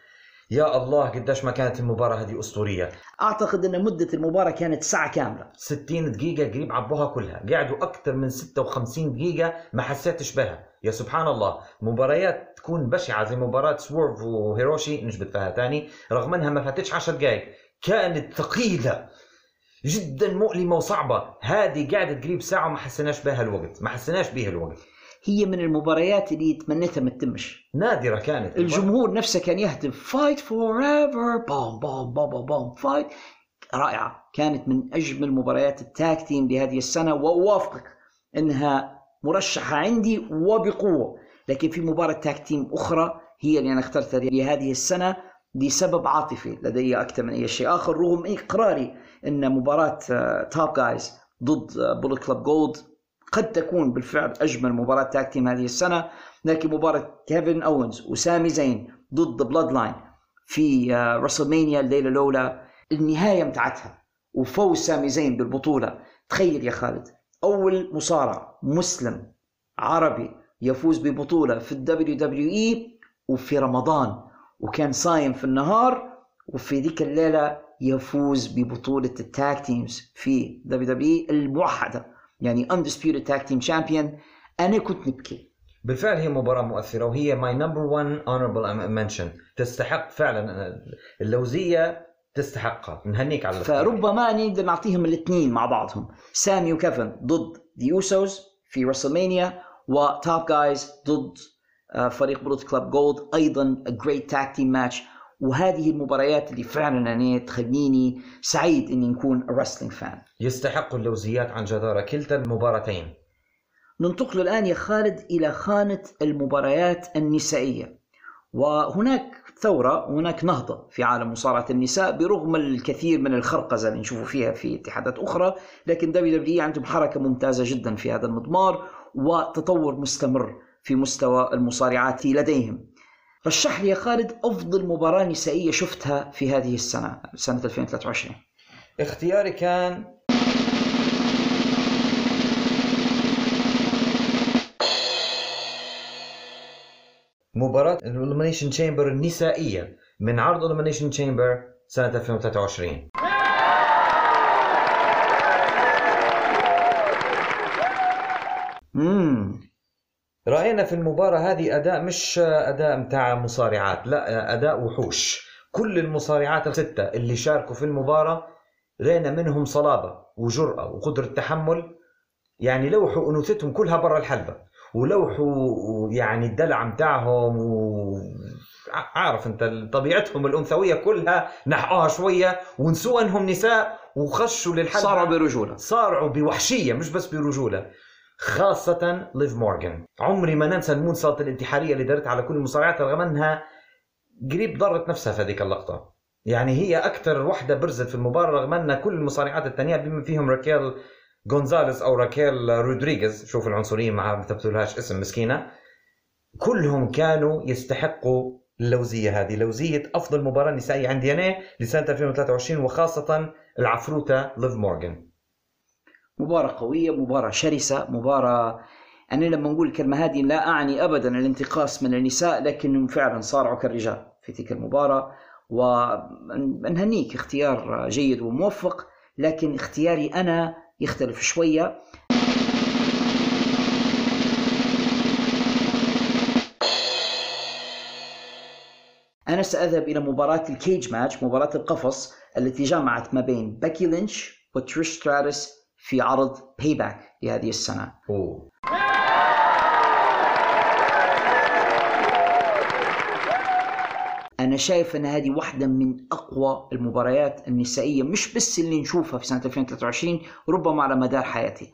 Speaker 6: يا الله قديش ما كانت المباراة هذه أسطورية.
Speaker 1: أعتقد أن مدة المباراة كانت ساعة كاملة.
Speaker 6: 60 دقيقة قريب عبوها كلها. قعدوا أكثر من 56 دقيقة ما حسيتش بها. يا سبحان الله مباريات تكون بشعة زي مباراة سورف وهيروشي نجبت فيها تاني رغم أنها ما فاتتش 10 دقائق كانت ثقيلة. جدا مؤلمة وصعبة. هذه قعدت قريب ساعة وما حسيناش بها الوقت. ما حسيناش بها الوقت.
Speaker 1: هي من المباريات اللي تمنيتها ما تتمش.
Speaker 6: نادرة كانت.
Speaker 1: الجمهور نفسه كان يهتف fight forever بوم بوم بوم بوم fight رائعة. كانت من أجمل مباريات ال tag team لهذه السنة. وأوافقك أنها مرشحة عندي وبقوة. لكن في مباراة tag team أخرى هي اللي أنا اخترتها لهذه السنة. لسبب عاطفي لدي أكثر من أي شيء آخر رغم إقراري أن مباراة Top Guys ضد Bullet Club Gold قد تكون بالفعل أجمل مباراة tag team هذه السنة. لكن مباراة كيفن أوينز وسامي زين ضد Bloodline في رسلمانيا الليلة الأولى النهاية متاعتها وفوز سامي زين بالبطولة. تخيل يا خالد أول مصارع مسلم عربي يفوز ببطولة في ال WWE وفي رمضان. وكان صايم في النهار وفي ذيك الليلة يفوز ببطولة ال tag teams في WWE الموحدة. يعني undisputed tag team champion أنا كنت نبكي.
Speaker 6: بالفعل هي مباراة مؤثرة وهي my number one honorable mention. تستحق فعلا اللوزية تستحقها. نهنيك على.
Speaker 1: فربما نقدر نعطيهم الاثنين مع بعضهم. سامي وكيفن ضد The Usos في رسلمانيا و Top Guys ضد فريق Bullet Club Gold أيضا great tag team match. وهذه المباريات اللي فعلا يعني تخليني سعيد إني نكون wrestling fan
Speaker 6: يستحق اللوزيات عن جدارة كلتا المباراتين
Speaker 1: ننتقل الآن يا خالد إلى خانة المباريات النسائية. وهناك ثورة وهناك نهضة في عالم مصارعة النساء برغم الكثير من الخرقزة اللي نشوفه فيها في اتحادات أخرى لكن WWE عندهم حركة ممتازة جدا في هذا المضمار وتطور مستمر. في مستوى المصارعات لديهم. رشح لي يا خالد أفضل مباراة نسائية شفتها في هذه السنة سنة 2023
Speaker 6: اختياري كان مباراة ال Elimination Chamber النسائية من عرض ال Elimination Chamber سنة 2023
Speaker 1: مم.
Speaker 6: رأينا في المباراة هذه أداء مش أداء متاع مصارعات لا أداء وحوش. كل المصارعات الستة اللي شاركوا في المباراة رينا منهم صلابة وجرأة وقدرة تحمل يعني لوحوا أنوثتهم كلها برا الحلبة ولوحوا يعني الدلع متاعهم و... عارف أنت طبيعتهم الأنثوية كلها نحقوها شوية ونسوا إنهم نساء وخشوا للحلبة.
Speaker 1: صاروا برجولة.
Speaker 6: صارعوا بوحشية مش بس برجولة. خاصة ليف مورغان. عمري ما ننسى ال moonsault الانتحارية اللي دارت على كل المصارعات رغم أنها قريب ضرت نفسها في هذيك اللقطة. يعني هي أكثر وحدة برزت في المباراة رغم أن كل المصارعات الثانية بما فيهم راكيل غونزاليز أو راكيل رودريغيز. شوف العنصرية معها ما ثبتلهاش اسم مسكينة. كلهم كانوا يستحقوا اللوزية هذه لوزية أفضل مباراة نسائية عندي أنا لسنة 2023 وخاصة العفروتة ليف مورغان.
Speaker 1: مباراة قوية مباراة شرسة مباراة أنا لما نقول الكلمة هذه لا أعني أبدا الانتقاص من النساء لكنهم فعلا صارعوا كالرجال في تلك المباراة. ونهنيك اختيار جيد وموفق لكن اختياري أنا يختلف شوية. أنا سأذهب إلى مباراة ال cage match مباراة القفص التي جمعت ما بين باكي لينش وتريش ستراتس في عرض Payback لهذه السنة.
Speaker 6: أوه.
Speaker 1: أنا شايف أن هذه واحدة من أقوى المباريات النسائية مش بس اللي نشوفها في سنة 2023 ربما على مدار حياتي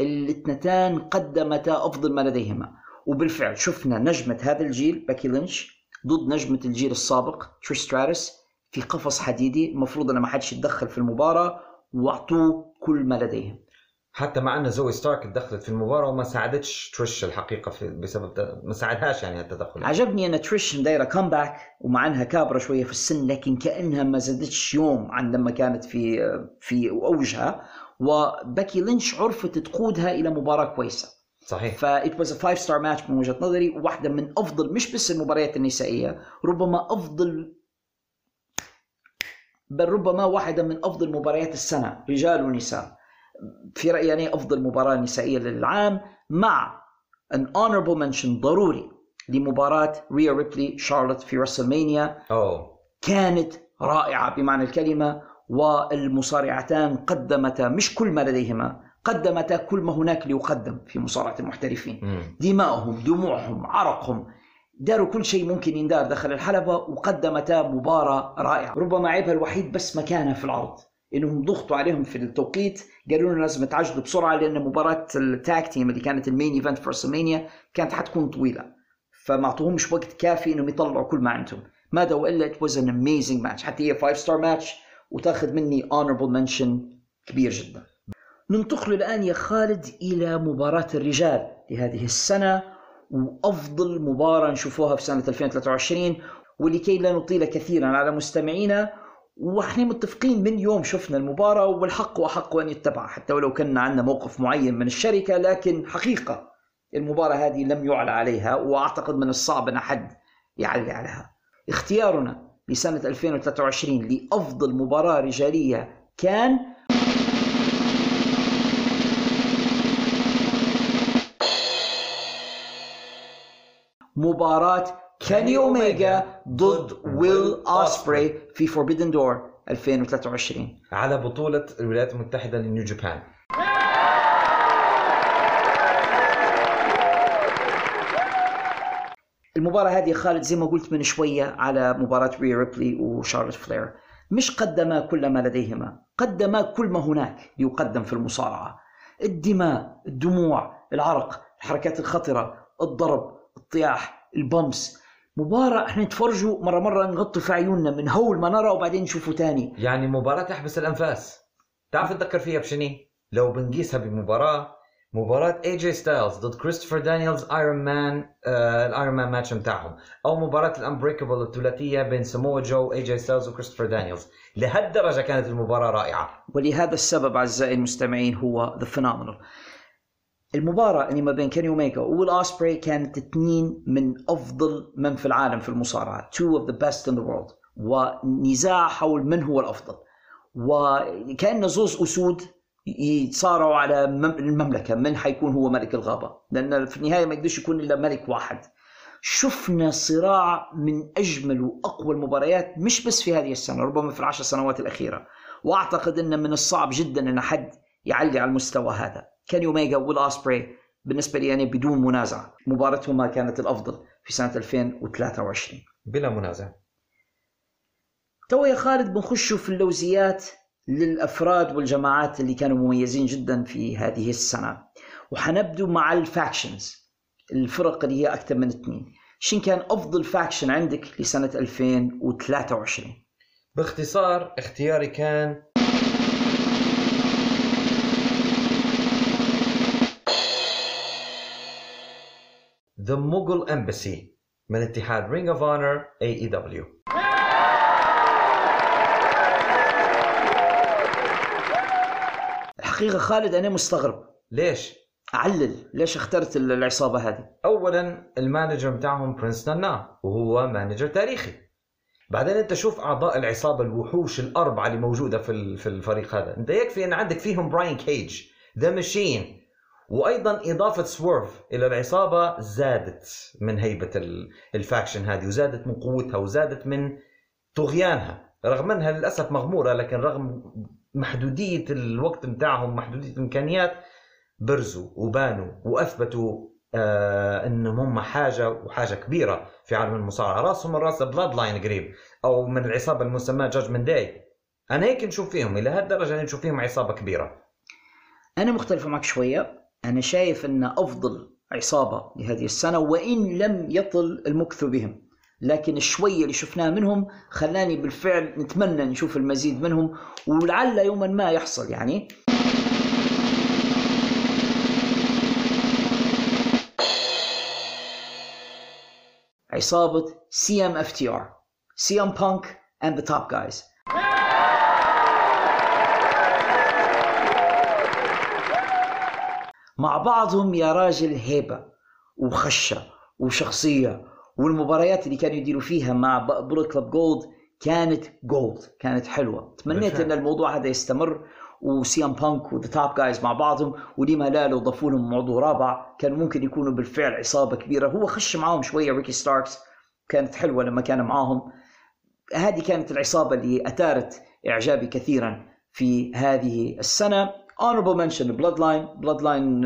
Speaker 1: الاثنتان قدمتا أفضل ما لديهما. وبالفعل شفنا نجمة هذا الجيل باكي لينش ضد نجمة الجيل السابق تريش ستراتس في قفص حديدي المفروض أن ما حدش يتدخل في المباراة. واعطوه كل ما لديهم.
Speaker 6: حتى مع أن زوي ستارك دخلت في المباراة وما ساعدتش تريش الحقيقة في بسبب ده ما ساعدهاش يعني التدخل.
Speaker 1: عجبني أن تريش دايرة comeback ومع أنها كابرة شوية في السن لكن كأنها ما زادتش يوم عن لما كانت في في أوجها. وباكي لينش عرفت تقودها إلى مباراة كويسة.
Speaker 6: صحيح.
Speaker 1: fight was a five star match من وجهة نظري واحدة من أفضل مش بس المباريات النسائية ربما أفضل بل ربما واحدة من أفضل مباريات السنة رجال ونساء. في رأيي يعني أفضل مباراة نسائية للعام مع an honorable mention ضروري لمباراة ريا ريبلي شارلوت في رسلمانيا
Speaker 6: أوه.
Speaker 1: كانت رائعة بمعنى الكلمة والمصارعتان قدمتا مش كل ما لديهما قدمتا كل ما هناك ليقدم في مصارعة المحترفين.
Speaker 6: مم.
Speaker 1: دماءهم دموعهم عرقهم داروا كل شيء ممكن يندار داخل الحلبة وقدمتا مباراة رائعة. ربما عيبها الوحيد بس مكانها في العرض إنهم ضغطوا عليهم في التوقيت قالوا لنا لازم تعجلوا بسرعة لأن مباراة ال tag team اللي كانت ال main event في WrestleMania كانت حتكون طويلة. فما أعطوهمش وقت كافي إنهم يطلعوا كل ما عندهم. ماذا والا it was an amazing match حتى هي 5 star match وتأخذ مني honorable mention كبير جدا. ننتقل الآن يا خالد إلى مباراة الرجال لهذه السنة. وأفضل مباراة نشوفوها في سنة 2023 ولكي لا نطيل كثيرا على مستمعينا. وإحنا متفقين من يوم شفنا المباراة والحق وحق أن يتبع حتى ولو كان عندنا موقف معين من الشركة لكن حقيقة المباراة هذه لم يعلى عليها وأعتقد من الصعب أن أحد يعلي عليها. اختيارنا لسنة 2023 لأفضل مباراة رجالية كان مباراة كيني أوميجا ضد ويل أوسبري في Forbidden Door 2023
Speaker 6: على بطولة الولايات المتحدة ل New Japan.
Speaker 1: المباراة هذه خالد زي ما قلت من شوية على مباراة ريا ريبلي وشارلوت فلير مش قدما كل ما لديهما قدما كل ما هناك ليقدم في المصارعة. الدماء الدموع العرق الحركات الخطرة الضرب الطياح ال bumps مباراة إحنا نتفرجوا مرة مرة نغطي في عيوننا من هول ما نرى وبعدين نشوفه تاني.
Speaker 6: يعني مباراة تحبس الأنفاس. تعرف تذكر فيها بشني لو بنقيسها بمباراة مباراة اي جي ستايلز ضد كريستوفر دانييلز iron man آه ال iron man match بتاعهم. أو مباراة ال Unbreakable الثلاثية بين سمو جو اي جي ستايلز وكريستوفر دانييلز لهالدرجة كانت المباراة رائعة.
Speaker 1: ولهذا السبب أعزائي المستمعين هو the phenomenal المباراة اللي ما بين كيني أوميجا وويل أوسبري كانت اثنين من أفضل من في العالم في المصارعة. Two of the best in the world. ونزاع حول من هو الأفضل. وكأن زوز أسود يتصارعوا على مم- المملكة. من حيكون هو ملك الغابة؟ لأن في النهاية ما يقدرش يكون إلا ملك واحد. شفنا صراع من أجمل وأقوى المباريات مش بس في هذه السنة ربما في العشر سنوات الأخيرة. وأعتقد إن من الصعب جدا إن حد يعلي على المستوى هذا. كان اوميجا والاسبري بالنسبة لي يعني بدون منازع. مباراتهما كانت الأفضل في سنة 2023
Speaker 6: بلا منازع.
Speaker 1: تو يا خالد بنخشوا في اللوزيات للأفراد والجماعات اللي كانوا مميزين جدا في هذه السنة. وحنبدو مع ال factions الفرق اللي هي أكثر من اثنين. شن كان أفضل faction عندك لسنة 2023
Speaker 6: باختصار اختياري كان The Mughal Embassy من اتحاد Ring of Honor AEW
Speaker 1: الحقيقة خالد أنا مستغرب.
Speaker 6: ليش؟
Speaker 1: علل ليش اخترت ال- العصابة هذه؟
Speaker 6: اولا المانجر بتاعهم برنس نانا وهو manager تاريخي. بعدين أنت شوف أعضاء العصابة الوحوش الأربعة اللي موجودة في في الفريق هذا. أنت يكفي أن عندك فيهم براين كيج the machine وأيضا إضافة سويرف إلى العصابة زادت من هيبة ال- ال faction هذه وزادت من قوتها وزادت من طغيانها. رغم أنها للأسف مغمورة لكن رغم محدودية الوقت بتاعهم محدودية الإمكانيات برزوا وبانوا وأثبتوا آه إنهم هم حاجة وحاجة كبيرة في عالم المصارعة. راسهم من رأس Bloodline قريب أو من العصابة المسماة Judgment Day أنا هيك نشوف فيهم إلى هالدرجة نشوف فيهم عصابة كبيرة.
Speaker 1: أنا مختلف معك شوية. أنا شايف أن أفضل عصابة لهذه السنة وإن لم يطل المكث بهم. لكن الشوية اللي شفناه منهم خلاني بالفعل نتمنى نشوف المزيد منهم ولعل يوما ما يحصل يعني. عصابة CMFTR CM Punk and the Top Guys. مع بعضهم يا راجل هيبة وخشة وشخصية والمباريات اللي كانوا يديروا فيها مع Bullet Club Gold كانت gold كانت حلوة. تمنيت. إن الموضوع هذا يستمر وسي ام بانك و the Top Guys مع بعضهم ولما لا لو ضافوا لهم عضو رابع كانوا ممكن يكونوا بالفعل عصابة كبيرة. هو خش معاهم شوية ريكي ستاركس كانت حلوة لما كان معاهم. هذه كانت العصابة اللي أثارت إعجابي كثيرا في هذه السنة. Honorable mention Bloodline Bloodline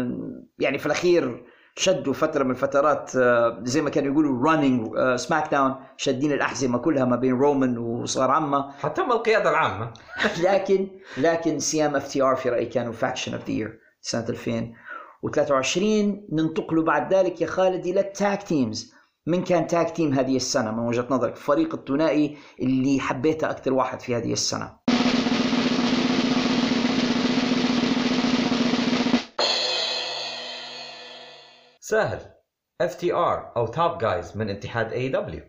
Speaker 1: يعني في الأخير شدوا فترة من الفترات آه، زي ما كانوا يقولوا running SmackDown شادين الأحزمة كلها ما بين رومان وصغار عمه.
Speaker 6: حتى من القيادة العامة.
Speaker 1: لكن لكن سي إم إف تي آر في رأيي كانوا faction of the year سنة 2023 ننتقل بعد ذلك يا خالد إلى ال tag teams من كان tag team هذه السنة؟ من وجهة نظرك فريق الثنائي اللي حبيته أكثر واحد في هذه السنة؟
Speaker 6: سهل. FTR أو Top Guys من اتحاد AEW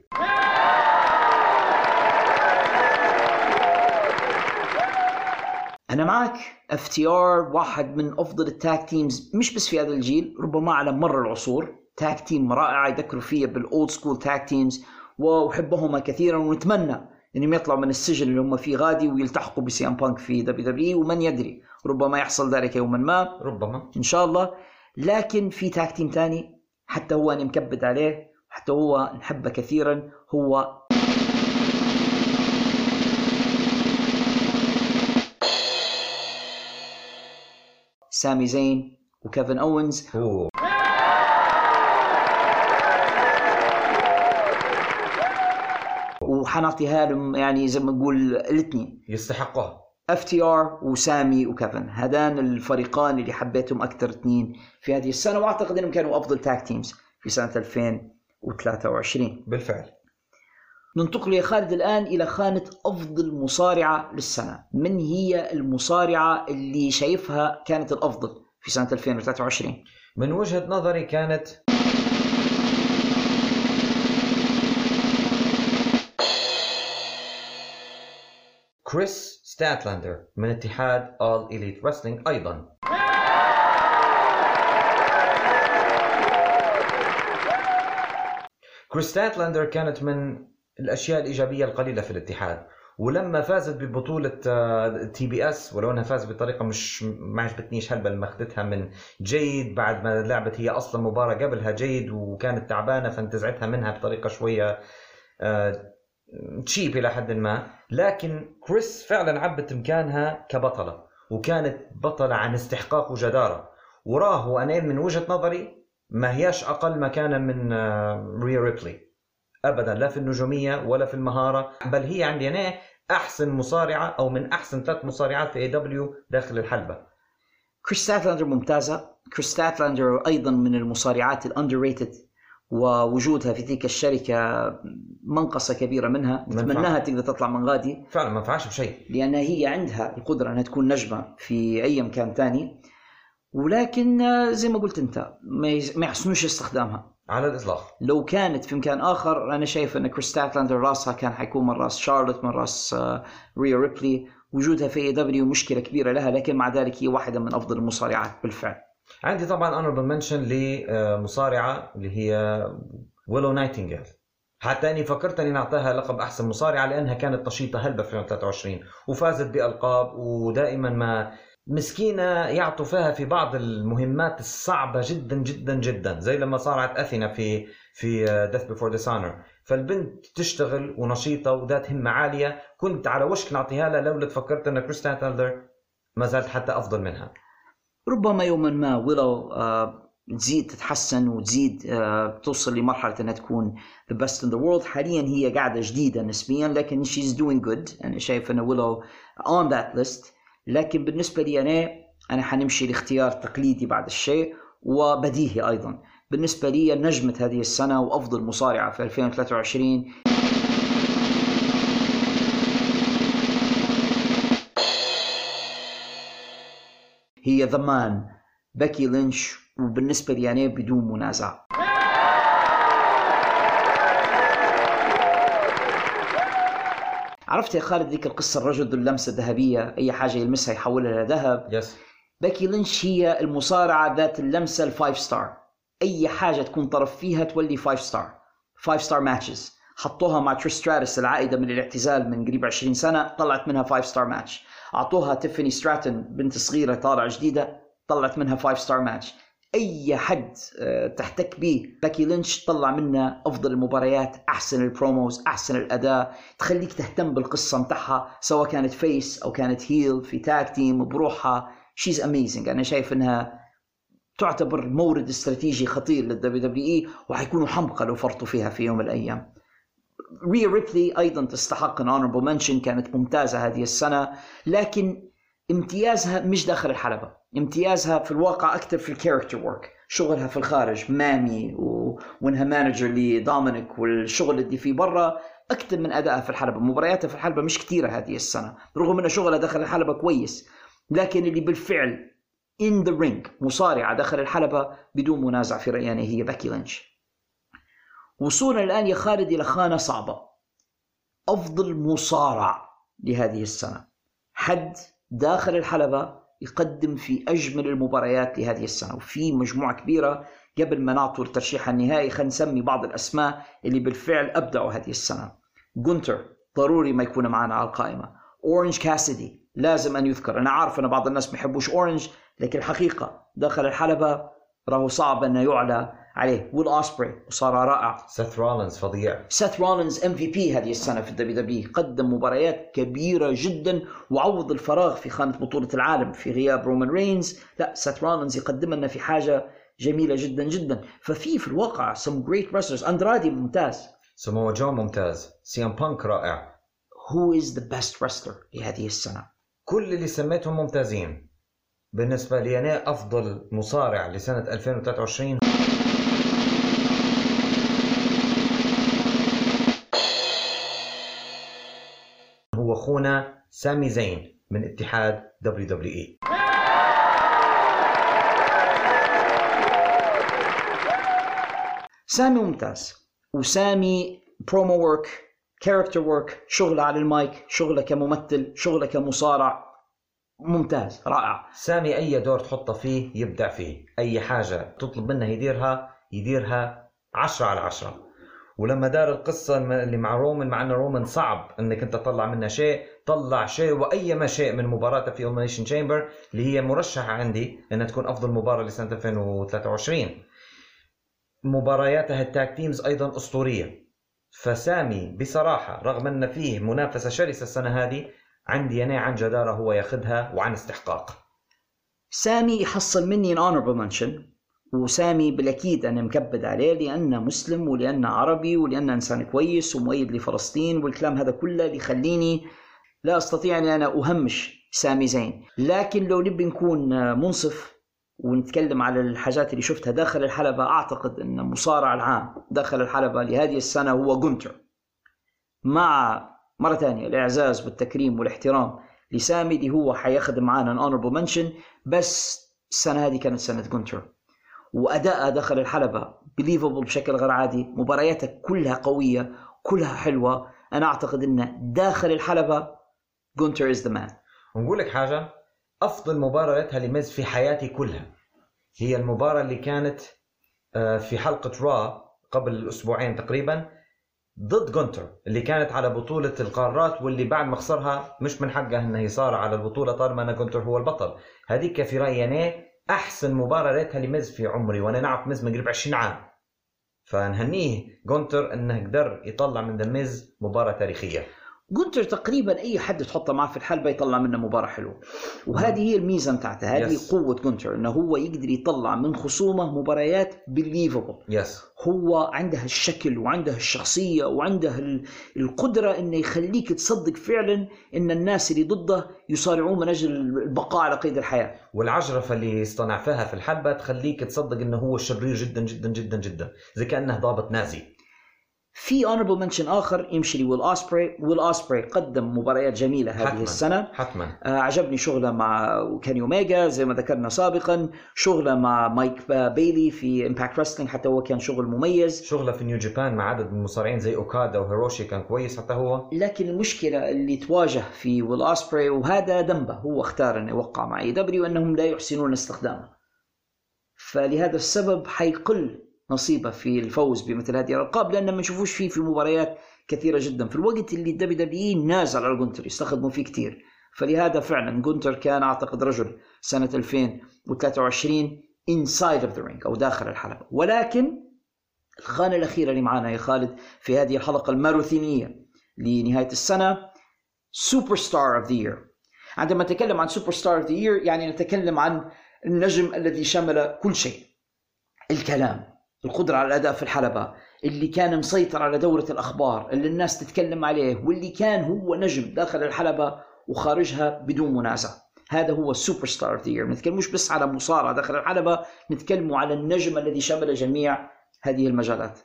Speaker 1: أنا معك. FTR واحد من أفضل ال tag teams مش بس في هذا الجيل ربما على مر العصور. tag team رائعه يذكروا فيها بال old school tag teams وأحبهما كثيرا ونتمنى إنهم يطلعوا من السجن اللي هم فيه غادي ويلتحقوا بسي أم بانك في WWE ومن يدري ربما يحصل ذلك يوما ما.
Speaker 6: ربما.
Speaker 1: إن شاء الله. لكن في tag team ثاني حتى هو أنا مكبد عليه حتى هو نحبه كثيرا هو سامي زين وكيفن أوينز.
Speaker 6: هو
Speaker 1: وحنعطيها لهم يعني زي ما نقول الاثنين.
Speaker 6: يستحقها
Speaker 1: FTR وسامي وكيفن. هذان الفريقان اللي حبيتهم أكثر اثنين في هذه السنة وأعتقد إنهم كانوا أفضل tag teams في سنة 2023
Speaker 6: بالفعل.
Speaker 1: ننتقل يا خالد الآن إلى خانة أفضل مصارعة للسنة. من هي المصارعة اللي شايفها كانت الأفضل في سنة 2023
Speaker 6: من وجهة نظري كانت كريس ستاتلاندر من اتحاد All Elite Wrestling أيضا. كريس ستاتلاندر كانت من الأشياء الإيجابية القليلة في الاتحاد ولما فازت ببطولة TBS ولو إنها فازت بطريقة مش ما عجبتنيش هلبا لما اخذتها من جيد بعد ما لعبت هي أصلا مباراة قبلها جيد وكانت تعبانة فانتزعتها منها بطريقة شوية آه، cheap إلى حد ما لكن كريس فعلا عبت مكانها كبطلة وكانت بطلة عن استحقاق وجداره وراه وأنا من وجهة نظري ما هياش أقل مكانا من آه، ريا ريبلي. ابدا لا في النجومية ولا في المهارة بل هي عندي أنا أحسن مصارعة أو من أحسن ثلاث مصارعات في AEW داخل الحلبة.
Speaker 1: كريس ستاتلاندر ممتازة. كريس ستاتلاندر أيضا من المصارعات ال underrated ووجودها في تلك الشركة منقصة كبيرة منها. نتمناها تقدر تطلع من غادي.
Speaker 6: فعلا ما نفعش بشيء.
Speaker 1: لأن هي عندها القدرة أنها تكون نجمة في أي مكان تاني. ولكن زي ما قلت أنت ما يحسنوش استخدامها.
Speaker 6: على الإطلاق.
Speaker 1: لو كانت في مكان آخر أنا شايف أن كريس ستاتلاندر راسها كان حيكون من راس شارلوت من راس آه، ريا ريبلي. وجودها في AEW مشكلة كبيرة لها لكن مع ذلك هي واحدة من أفضل المصارعات بالفعل.
Speaker 6: عندي طبعا honorable mention لمصارعة اللي هي ويلو نايتنجيل حتى إني فكرت إني نعطيها لقب أحسن مصارعة لأنها كانت نشيطه هلبة في 2023 وفازت بألقاب ودائما ما مسكينة يعطوا فيها في بعض المهمات الصعبة جدا جدا جدا زي لما صارعت أثينا في في Death Before Dishonor فالبنت تشتغل ونشيطة وذات همة عالية كنت على وشك نعطيها لها لولا تفكرت إن كريس ستاتلاندر ما زالت حتى أفضل منها.
Speaker 1: ربما يوما ما ويلو آه، تزيد تتحسن وتزيد آه، توصل لمرحلة أنها تكون the best in the world. حاليا هي قاعدة جديدة نسبيا لكن she's doing good. أنا شايف أن ويلو on that list. لكن بالنسبة لي أنا أنا حنمشي لاختيار تقليدي بعد الشيء وبديهي أيضا. بالنسبة لي نجمة هذه السنة وأفضل مصارعة في 2023 هي The Man بكي لينش وبالنسبة لي أنا بدون منازع عرفت يا خالد ذيك القصة الرجل ذو اللمسة الذهبية أي حاجة يلمسها يحولها لذهب
Speaker 6: يس
Speaker 1: بكي لينش هي المصارعة ذات اللمسة ال five star أي حاجة تكون طرف فيها تولي five star five star matches حطوها مع تريش ستراتس العائدة من الاعتزال من قريب 20 سنة طلعت منها five star match أعطوها تيفاني ستراتون بنت صغيرة طالعة جديدة طلعت منها five star match أي حد آه، تحتك به باكي لينش طلع منها أفضل المباريات أحسن ال promos أحسن الأداء. تخليك تهتم بالقصة متاعها سواء كانت face أو كانت heel في tag team بروحها. she's amazing أنا شايف إنها تعتبر مورد استراتيجي خطير لل WWE وحيكونوا حمقى لو فرطوا فيها في يوم من الأيام. ريا ريبلي أيضا تستحق ان honorable mention كانت ممتازة هذه السنة لكن امتيازها مش داخل الحلبة. امتيازها في الواقع أكثر في ال character work شغلها في الخارج مامي و... وإنها manager لدومينيك والشغل اللي فيه برا أكثر من أدائها في الحلبة. مبارياتها في الحلبة مش كثيرة هذه السنة رغم ان شغلها داخل الحلبة كويس لكن اللي بالفعل in the ring مصارعة داخل الحلبة بدون منازع في رأيي هي باكي لينش. وصولا الآن يا خالد إلى خانة صعبة. أفضل مصارع لهذه السنة. حد داخل الحلبة يقدم في أجمل المباريات لهذه السنة وفي مجموعة كبيرة قبل ما نعطوا الترشيح النهائي خلينا نسمي بعض الأسماء اللي بالفعل أبدعوا هذه السنة. جونتر ضروري ما يكون معنا على القائمة. أورنج كاسدي لازم أن يذكر. أنا عارف أن بعض الناس ما يحبوش أورنج لكن الحقيقة داخل الحلبة راهو صعب أنه يعلى. عليه. ويل أوسبري وصار رائع.
Speaker 6: سيث رولينز فظيع.
Speaker 1: سيث رولينز MVP هذه السنة في ال WW قدم مباريات كبيرة جدا وعوض الفراغ في خانة بطولة العالم في غياب رومان رينز لا سيث رولينز يقدم لنا في حاجة جميلة جدا جدا. ففي في الواقع some great wrestlers. اندرادي ممتاز.
Speaker 6: سمو جو ممتاز. سي ام بانك رائع.
Speaker 1: Who is the best wrestler لهذه السنة؟
Speaker 6: كل اللي سميتهم ممتازين. بالنسبة لي أنا أفضل مصارع لسنة 2023 أخونا سامي زين من اتحاد E. WWE
Speaker 1: سامي ممتاز. وسامي promo work character work شغله على المايك شغله كممثل شغله كمصارع. ممتاز رائع.
Speaker 6: سامي أي دور تحطه فيه يبدع فيه. أي حاجة تطلب منه يديرها يديرها عشرة على عشرة. ولما دار القصة اللي مع رومان مع أن رومان صعب أنك أنت تطلع منها شيء طلع شيء وأي شيء من مباراته في Elimination Chamber اللي هي مرشحة عندي أنها تكون أفضل مباراة لسنة 2023 مبارياتها ال tag teams أيضا أسطورية. فسامي بصراحة رغم أن فيه منافسة شرسة السنة هذه عندي يناي عن جدارة هو ياخذها وعن استحقاق.
Speaker 1: سامي يحصل مني an mention وسامي بالأكيد أنا مكبد عليه لأنه مسلم ولأنه عربي ولأنه إنسان كويس ومؤيد لفلسطين والكلام هذا كله اللي يخليني لا أستطيع أن أنا أهمش سامي زين. لكن لو نبي نكون منصف ونتكلم على الحاجات اللي شفتها داخل الحلبة أعتقد أن المصارع العام داخل الحلبة لهذه السنة هو جونتر. مع مرة ثانية الإعزاز بالتكريم والإحترام لسامي اللي هو حياخذ معانا ال honorable mention بس السنة هذه كانت سنة جونتر. وأداءه داخل الحلبة. believable بشكل غير عادي. مبارياته كلها قوية كلها حلوة. أنا أعتقد أن داخل الحلبة جونتر is the man
Speaker 6: ونقول لك حاجة أفضل مباراة لها لميز في حياتي كلها. هي المباراة اللي كانت آه، في حلقة را قبل أسبوعين تقريبا ضد جونتر اللي كانت على بطولة القارات واللي بعد ما خسرها مش من حقه انه يصارع على البطولة طالما إن جونتر هو البطل. هذيك في رأيي أنا أحسن مباراة ريتها لميز في عمري وأنا نعرف ميز من قريب 20 عام. فنهنيه جونتر إنه قدر يطلع من The Miz مباراة تاريخية.
Speaker 1: جونتر تقريبا أي حد تحطه معه في الحلبة يطلع منه مباراة حلوة. وهذه هي الميزة بتاعته هذه yes. قوة جونتر إنه هو يقدر يطلع من خصومه مباريات believable
Speaker 6: yes yes.
Speaker 1: هو عنده الشكل وعنده الشخصية وعنده القدرة إنه يخليك تصدق فعلا إن الناس اللي ضده يصارعون من أجل البقاء على قيد الحياة.
Speaker 6: والعجرفة اللي اصطنع فيها في الحلبة تخليك تصدق إنه هو شرير جدا جدا جدا جدا زي كأنه ضابط نازي.
Speaker 1: في honorable mention آخر يمشي لي ويل اسبري ويل اسبري قدم مباريات جميلة هذه
Speaker 6: حتماً.
Speaker 1: السنة.
Speaker 6: حتما
Speaker 1: آه عجبني شغله مع كيني اوميجا زي ما ذكرنا سابقا. شغله مع مايك بيلي في Impact Wrestling حتى هو كان شغل مميز.
Speaker 6: شغله في New Japan مع عدد من المصارعين زي اوكادا وهيروشي كان كويس حتى هو.
Speaker 1: لكن المشكلة اللي تواجه في ويل اسبري وهذا ذنبه هو اختار انه يوقع مع AEW أنهم لا يحسنون استخدامه. فلهذا السبب حيقل نصيبة في الفوز بمثل هذه الألقاب لأن ما نشوفوش فيه في مباريات كثيرة جدا. في الوقت اللي ال WWE نازل على جونتر يستخدموا فيه كثير. فلهذا فعلا جونتر كان أعتقد رجل سنة 2023 inside of the ring أو داخل الحلبة. ولكن الخانة الأخيرة اللي معنا يا خالد في هذه الحلقة الماراثونيه لنهاية السنة superstar of the year عندما نتكلم عن superstar of the year يعني نتكلم عن النجم الذي شمل كل شيء. الكلام. القدرة على الأداء في الحلبة اللي كان مسيطر على دورة الأخبار اللي الناس تتكلم عليه واللي كان هو نجم داخل الحلبة وخارجها بدون منازع. هذا هو ال superstar of the نتكلم مش بس على مصارعة داخل الحلبة نتكلم على النجم الذي شمل جميع هذه المجالات.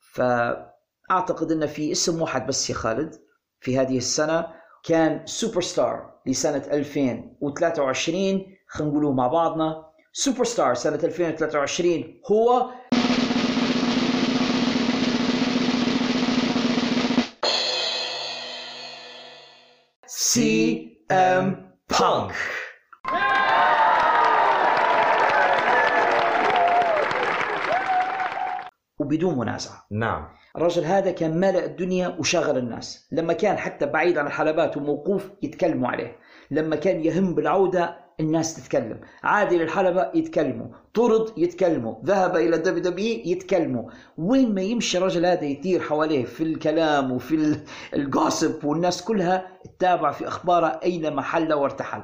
Speaker 1: فأعتقد أن في اسم واحد بس يا خالد في هذه السنة كان سوبر ستار لسنة 2023 خلينا نقوله مع بعضنا. سوبر ستار سنة 2023 هو CM Punk. وبدون منازع
Speaker 6: نعم.
Speaker 1: الرجل هذا كان ملأ الدنيا وشغل الناس. لما كان حتى بعيد عن الحلبات وموقوف يتكلموا عليه. لما كان يهم بالعودة الناس تتكلم. عادي للحلبة يتكلموا. طرد يتكلموا. ذهب إلى ال WWE يتكلموا. وين ما يمشي الرجل هذا يطير حواليه في الكلام وفي ال gossip والناس كلها تتابع في أخباره أين محل وارتحل.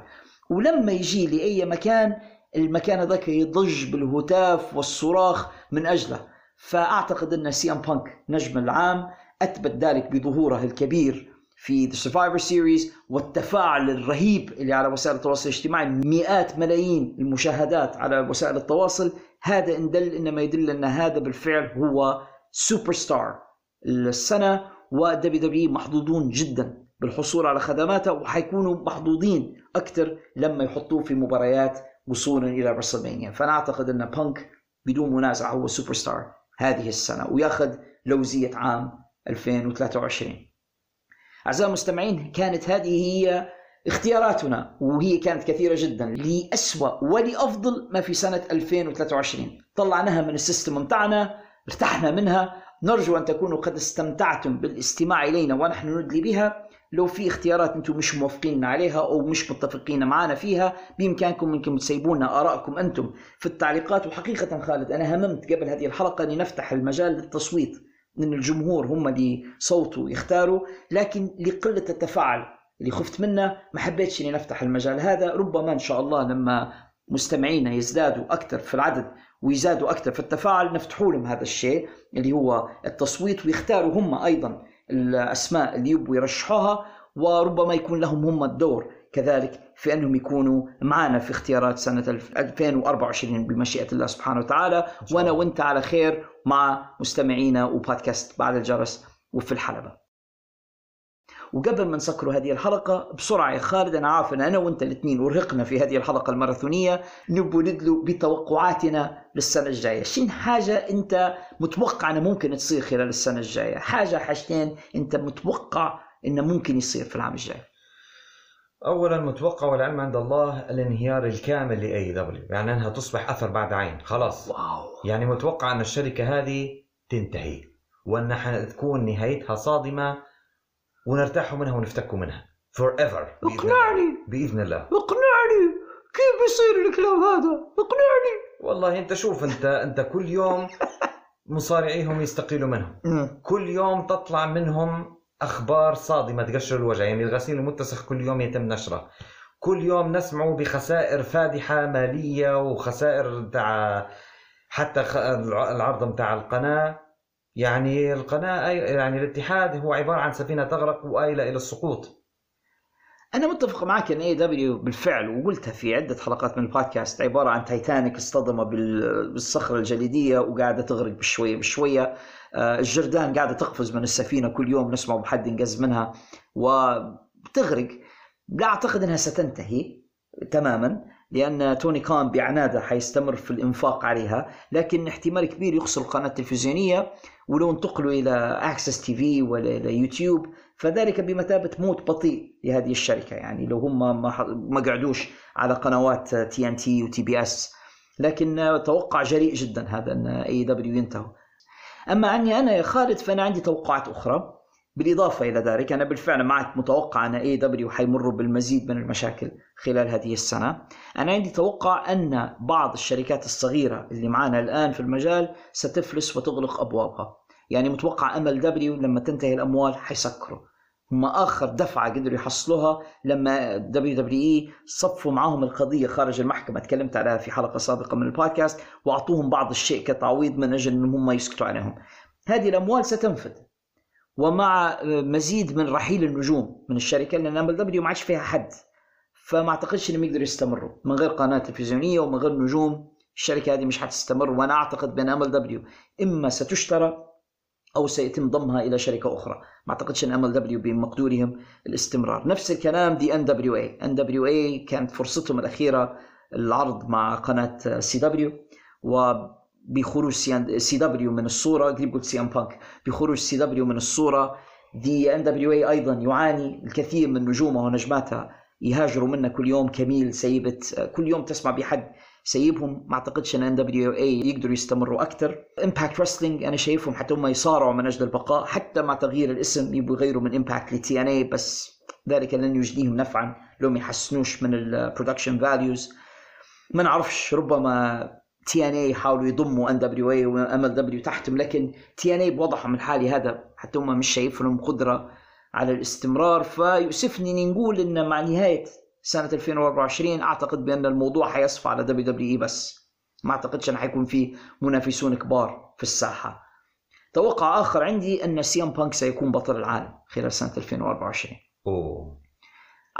Speaker 1: ولما يجي لأي مكان المكان هذاك يضج بالهتاف والصراخ من أجله. فأعتقد أن CM Punk نجم العام أثبت ذلك بظهوره الكبير. في The Survivor Series والتفاعل الرهيب اللي على وسائل التواصل الاجتماعي. مئات ملايين المشاهدات على وسائل التواصل. هذا إن دل إنما يدل أن هذا بالفعل هو سوبر ستار السنة و WWE محظوظون جدا بالحصول على خدماته وحيكونوا محظوظين أكثر لما يحطوه في مباريات وصولا إلى WrestleMania. فأنا أعتقد أن بانك بدون منازع هو سوبر ستار هذه السنة وياخذ لوزية عام 2023 أعزائي المستمعين كانت هذه هي اختياراتنا وهي كانت كثيرة جدا لأسوأ ولأفضل ما في سنة 2023 طلعناها من ال system بتاعنا ارتحنا منها. نرجو أن تكونوا قد استمتعتم بالاستماع إلينا ونحن ندلي بها. لو في اختيارات أنتم مش موافقين عليها أو مش متفقين معنا فيها بإمكانكم أنكم تسيبونا آرائكم أنتم في التعليقات. وحقيقة خالد أنا هممت قبل هذه الحلقة اني نفتح المجال للتصويت. من الجمهور هم اللي صوتوا يختاروا. لكن لقلة التفاعل اللي خفت منه ما حبيتش إني نفتح المجال هذا. ربما إن شاء الله لما مستمعينا يزدادوا أكثر في العدد ويزادوا أكثر في التفاعل نفتحوا لهم هذا الشيء اللي هو التصويت ويختاروا هم أيضا الأسماء اللي يبوا يرشحوها وربما يكون لهم هم الدور كذلك في أنهم يكونوا معنا في اختيارات سنة 2024 بمشيئة الله سبحانه وتعالى. وأنا وأنت على خير مع مستمعينا وبودكاست بعد الجرس وفي الحلبة. وقبل ما نسكروا هذه الحلقة بسرعة يا خالد أنا عارف أن أنا وأنت الاثنين أرهقنا في هذه الحلقة الماراثونية. نبغى ندلو بتوقعاتنا للسنة الجاية. شين حاجة أنت متوقع أنها ممكن تصير خلال السنة الجاية؟ حاجة حاجتين أنت متوقع أنه ممكن يصير في العام الجاي؟
Speaker 6: اولا متوقع والعلم عند الله الانهيار الكامل ل AEW يعني أنها تصبح أثر بعد عين خلاص.
Speaker 1: wow.
Speaker 6: يعني متوقع أن الشركة هذه تنتهي وأن حتكون نهايتها صادمة ونرتاح منها ونفتك منها. forever
Speaker 1: اقنعني.
Speaker 6: بإذن الله.
Speaker 1: اقنعني. كيف بيصير الكلام هذا؟ اقنعني.
Speaker 6: والله أنت شوف أنت أنت كل يوم مصارعيهم يستقيلوا منهم. كل يوم تطلع منهم أخبار صادمة تقشر الوجه يعني الغسيل المتسخ كل يوم يتم نشره. كل يوم نسمع بخسائر فادحة مالية وخسائر تاع حتى العرض متاع القناة. يعني القناة يعني الاتحاد هو عبارة عن سفينة تغرق وآيلة إلى السقوط.
Speaker 1: أنا متفق معك إن اي دبليو بالفعل وقلتها في عدة حلقات من البودكاست عبارة عن تايتانيك اصطدم بال- بالصخرة الجليدية وقاعدة تغرق بشويه بشوية. الجردان قاعدة تقفز من السفينة كل يوم نسمع بحد ينقز منها وبتغرق لا أعتقد إنها ستنتهي تماما لأن توني خان بعناده حيستمر في الإنفاق عليها لكن احتمال كبير يخسر القناه التلفزيونيه ولو انتقلوا إلى AXS TV ولا إلى يوتيوب فذلك بمثابة موت بطيء لهذه الشركة. يعني لو هم ما قعدوش على قنوات TNT و TBS لكن توقع جريء جدا هذا إن AEW ينتهوا أما عني أنا يا خالد فأنا عندي توقعات أخرى. بالإضافة إلى ذلك أنا بالفعل معك متوقع أن AEW حيمروا بالمزيد من المشاكل خلال هذه السنة. أنا عندي توقع أن بعض الشركات الصغيرة اللي معنا الآن في المجال ستفلس وتغلق أبوابها. يعني متوقع MLW لما تنتهي الأموال حيسكروا. هم آخر دفعة قدروا يحصلوها لما WWE صفوا معاهم القضية خارج المحكمة. تكلمت عليها في حلقة سابقة من البودكاست وأعطوهم بعض الشيء كتعويض من أجل إنهم هم يسكتوا عليهم هذه الأموال ستنفذ ومع مزيد من رحيل النجوم من الشركة لأن MLW ما عادش فيها حد. فما أعتقدش إنهم يقدروا يستمروا. من غير قناة تلفزيونية ومن غير نجوم الشركة هذه مش حتستمر. وأنا أعتقد بان MLW إما ستشترى أو سيتم ضمها إلى شركة أخرى. ما أعتقدش إن MLW بمقدورهم الاستمرار. نفس الكلام دي ان دبليو اي ان دبليو اي كانت فرصتهم الأخيرة العرض مع قناة CW وبخروج CW من الصورة قريب قلت CM Punk؟ بخروج CW من الصورة the NWA أيضا يعاني الكثير من نجومها ونجماتها يهاجروا منها كل يوم. Kamille سيبت كل يوم تسمع بحد سيبهم. ما أعتقدش إن NWA يقدروا يستمروا أكثر Impact Wrestling أنا شايفهم حتى هم يصارعوا من أجل البقاء. حتى مع تغيير الاسم يبغوا يغيروا من Impact ل TNA بس ذلك لن يجديهم نفعا. لو ما يحسنوش من ال production values ما نعرفش ربما TNA يحاولوا يضموا ان دبليو اي وام ال دبليو تحتهم لكن TNA بوضعهم الحالي هذا حتى هم مش شايف لهم قدرة على الاستمرار. فيؤسفني نقول إن مع نهاية سنة 2024 أعتقد بأن الموضوع حيصفى على WWE بس. ما أعتقدش أن حيكون في منافسون كبار في الساحة. توقع آخر عندي أن CM Punk سيكون بطل العالم خلال سنة 2024
Speaker 6: أوه.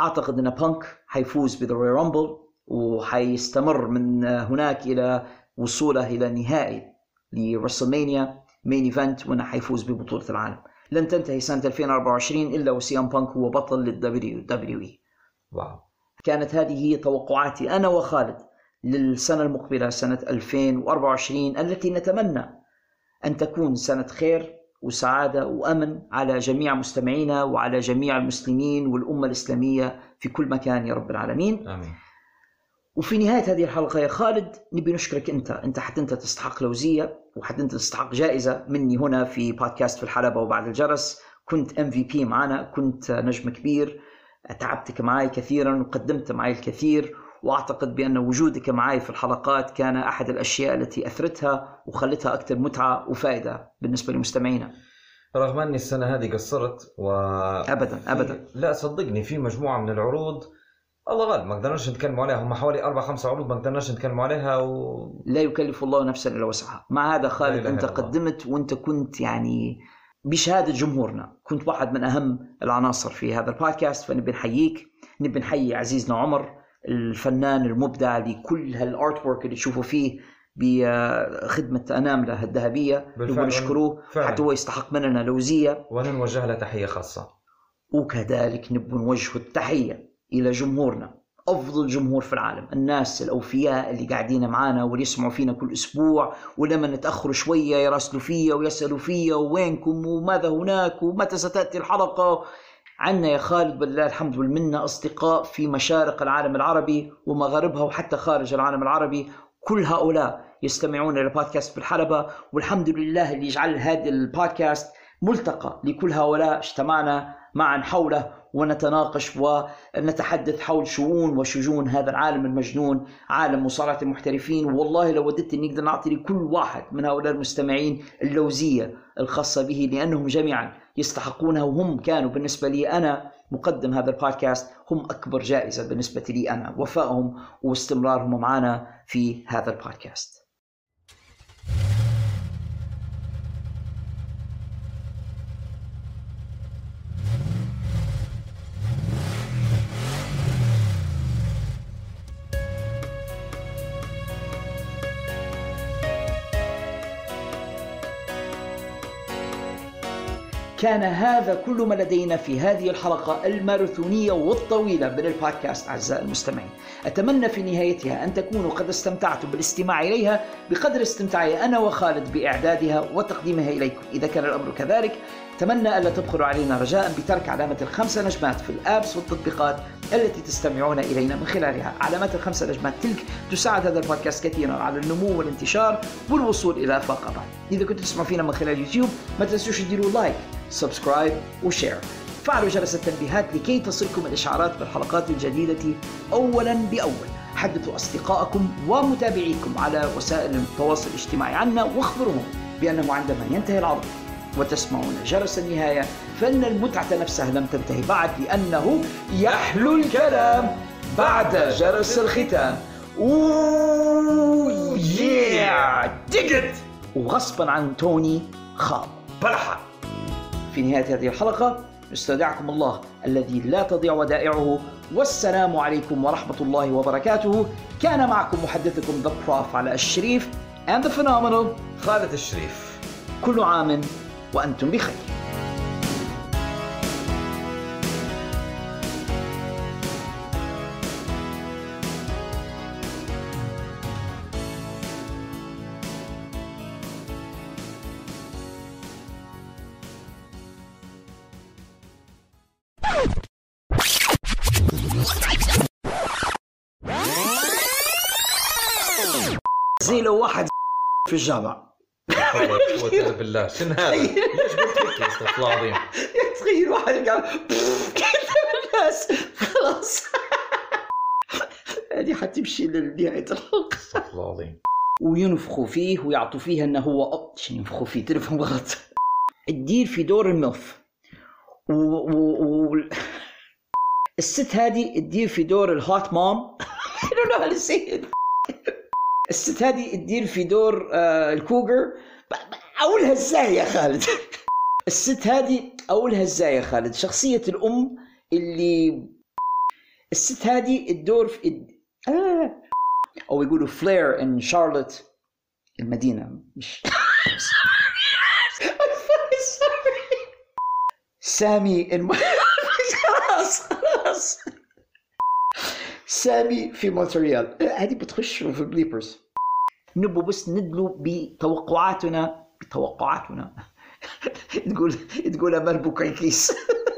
Speaker 1: أعتقد أن بانك حيفوز ب the Royal Rumble وحيستمر من هناك إلى وصوله إلى نهائي ل WrestleMania main event وأنه حيفوز ببطولة العالم. لن تنتهي سنة 2024 إلا و CM Punk هو بطل لل WWE.
Speaker 6: wow.
Speaker 1: كانت هذه هي توقعاتي أنا وخالد للسنة المقبلة سنة 2024 التي نتمنى أن تكون سنة خير وسعادة وأمن على جميع مستمعينا وعلى جميع المسلمين والأمة الإسلامية في كل مكان يا رب العالمين.
Speaker 6: آمين.
Speaker 1: وفي نهاية هذه الحلقة يا خالد نبي نشكرك أنت. أنت حتى أنت تستحق لوزية وحتى أنت تستحق جائزة مني هنا في بودكاست في الحلبة وبعد الجرس. كنت ام في بي معنا كنت نجم كبير. تعبتك معي كثيرا وقدمت معي الكثير وأعتقد بأن وجودك معي في الحلقات كان أحد الأشياء التي أثرتها وخلتها أكثر متعة وفائدة بالنسبة لمستمعينا.
Speaker 6: رغم أني السنة هذه قصرت و
Speaker 1: أبدا أبدا.
Speaker 6: لا صدقني في مجموعة من العروض الله غالب ما قدرناش نتكلم عليها هم حوالي أربع خمس عروض ما قدرناش نتكلم عليها و
Speaker 1: لا يكلف الله نفسا إلا وسعها. مع هذا خالد
Speaker 6: الله.
Speaker 1: قدمت وأنت كنت يعني بشهادة جمهورنا. كنت واحد من أهم العناصر في هذا البودكاست فنبي نحييك. نبي نحيي عزيزنا عمر الفنان المبدع لكل هالارت وورك اللي تشوفوا فيه بخدمة أناملة الذهبية.
Speaker 6: بالفعل.
Speaker 1: نبغى نشكروه
Speaker 6: فعلا.
Speaker 1: حتى هو يستحق مننا لوزية
Speaker 6: وأنا نوجه له تحية خاصة.
Speaker 1: وكذلك نبغى نوجه التحية إلى جمهورنا. أفضل جمهور في العالم. الناس الأوفياء اللي قاعدين معانا واللي يسمعوا فينا كل أسبوع ولما نتأخر شوية يراسلوا فيا ويسألوا فيا وينكم وماذا هناك ومتى ستأتي الحلقة. عنا يا خالد بالله الحمد والمنة أصدقاء في مشارق العالم العربي ومغاربها وحتى خارج العالم العربي. كل هؤلاء يستمعون إلى بودكاست بالحلبة والحمد لله اللي يجعل هذا البودكاست ملتقى لكل هؤلاء اجتمعنا معا حوله. ونتناقش ونتحدث حول شؤون وشجون هذا العالم المجنون عالم مصارعة المحترفين. والله لو وددت إني أقدر نعطي لكل واحد من هؤلاء المستمعين اللوزية الخاصة به لأنهم جميعا يستحقونها وهم كانوا بالنسبة لي أنا مقدم هذا البودكاست هم أكبر جائزة بالنسبة لي أنا. وفائهم واستمرارهم معنا في هذا البودكاست. كان هذا كل ما لدينا في هذه الحلقة الماراثونية والطويلة من البودكاست أعزائي المستمعين. أتمنى في نهايتها أن تكونوا قد استمتعتم بالاستماع إليها بقدر استمتاعي أنا وخالد بإعدادها وتقديمها إليكم. إذا كان الأمر كذلك أتمنى ألا تبخلوا علينا رجاء بترك علامة الخمسة نجمات في ال apps والتطبيقات التي تستمعون إلينا من خلالها. علامات الخمسة نجمات تلك تساعد هذا البودكاست كثيرا على النمو والانتشار والوصول إلى آفاق أبعد إذا كنتوا تسمعوا فينا من خلال يوتيوب ما تنسوش تديروا like subscribe و share فعلوا جرس التنبيهات لكي تصلكم الإشعارات بالحلقات الجديدة أولا بأول. حدثوا أصدقائكم ومتابعيكم على وسائل التواصل الاجتماعي عنا واخبروهم بأنه عندما ينتهي العرض وتسمعون جرس النهاية فإن المتعة نفسها لم تنتهي بعد لأنه يحلو الكلام بعد جرس الختام. أوه ديجت وغصبا عن توني خاب بلحة. في نهاية هذه الحلقة نستودعكم الله الذي لا تضيع ودائعه. والسلام عليكم ورحمة الله وبركاته. كان معكم محدثكم ذا بروف على الشريف and the phenomenal
Speaker 6: خالد الشريف.
Speaker 1: كل عام وأنتم بخير. زي لو واحد في الجامعة.
Speaker 6: بالله. شنو هذا؟ ليش قلت هيك استغفر الله العظيم؟
Speaker 1: تخيل واحد قال الناس خلاص. هذه حتمشي لنهاية الحلقة.
Speaker 6: استغفر الله العظيم.
Speaker 1: وينفخوا فيه ويعطوا فيه إنه هو شنو ينفخوا فيه؟ تلفهم غلط. تدير في دور الملف. و... و... و... الست هذه تدير في دور الهوت مام. I don't know how to say it. الست هذه تدير في دور آه الكوجر اقولها إزاي يا خالد. الست هذه اقولها إزاي يا خالد. شخصية الأم اللي الست هذه الدور في آه. أو يقولوا فلير ان شارلوت المدينة. مش سامي الم... خلاص خلاص. سامي في مونتريال. هذه بتخش في البليبرز نبغى بس ندلو بتوقعاتنا. بتوقعاتنا. تقول تقول امل بوكايكيس.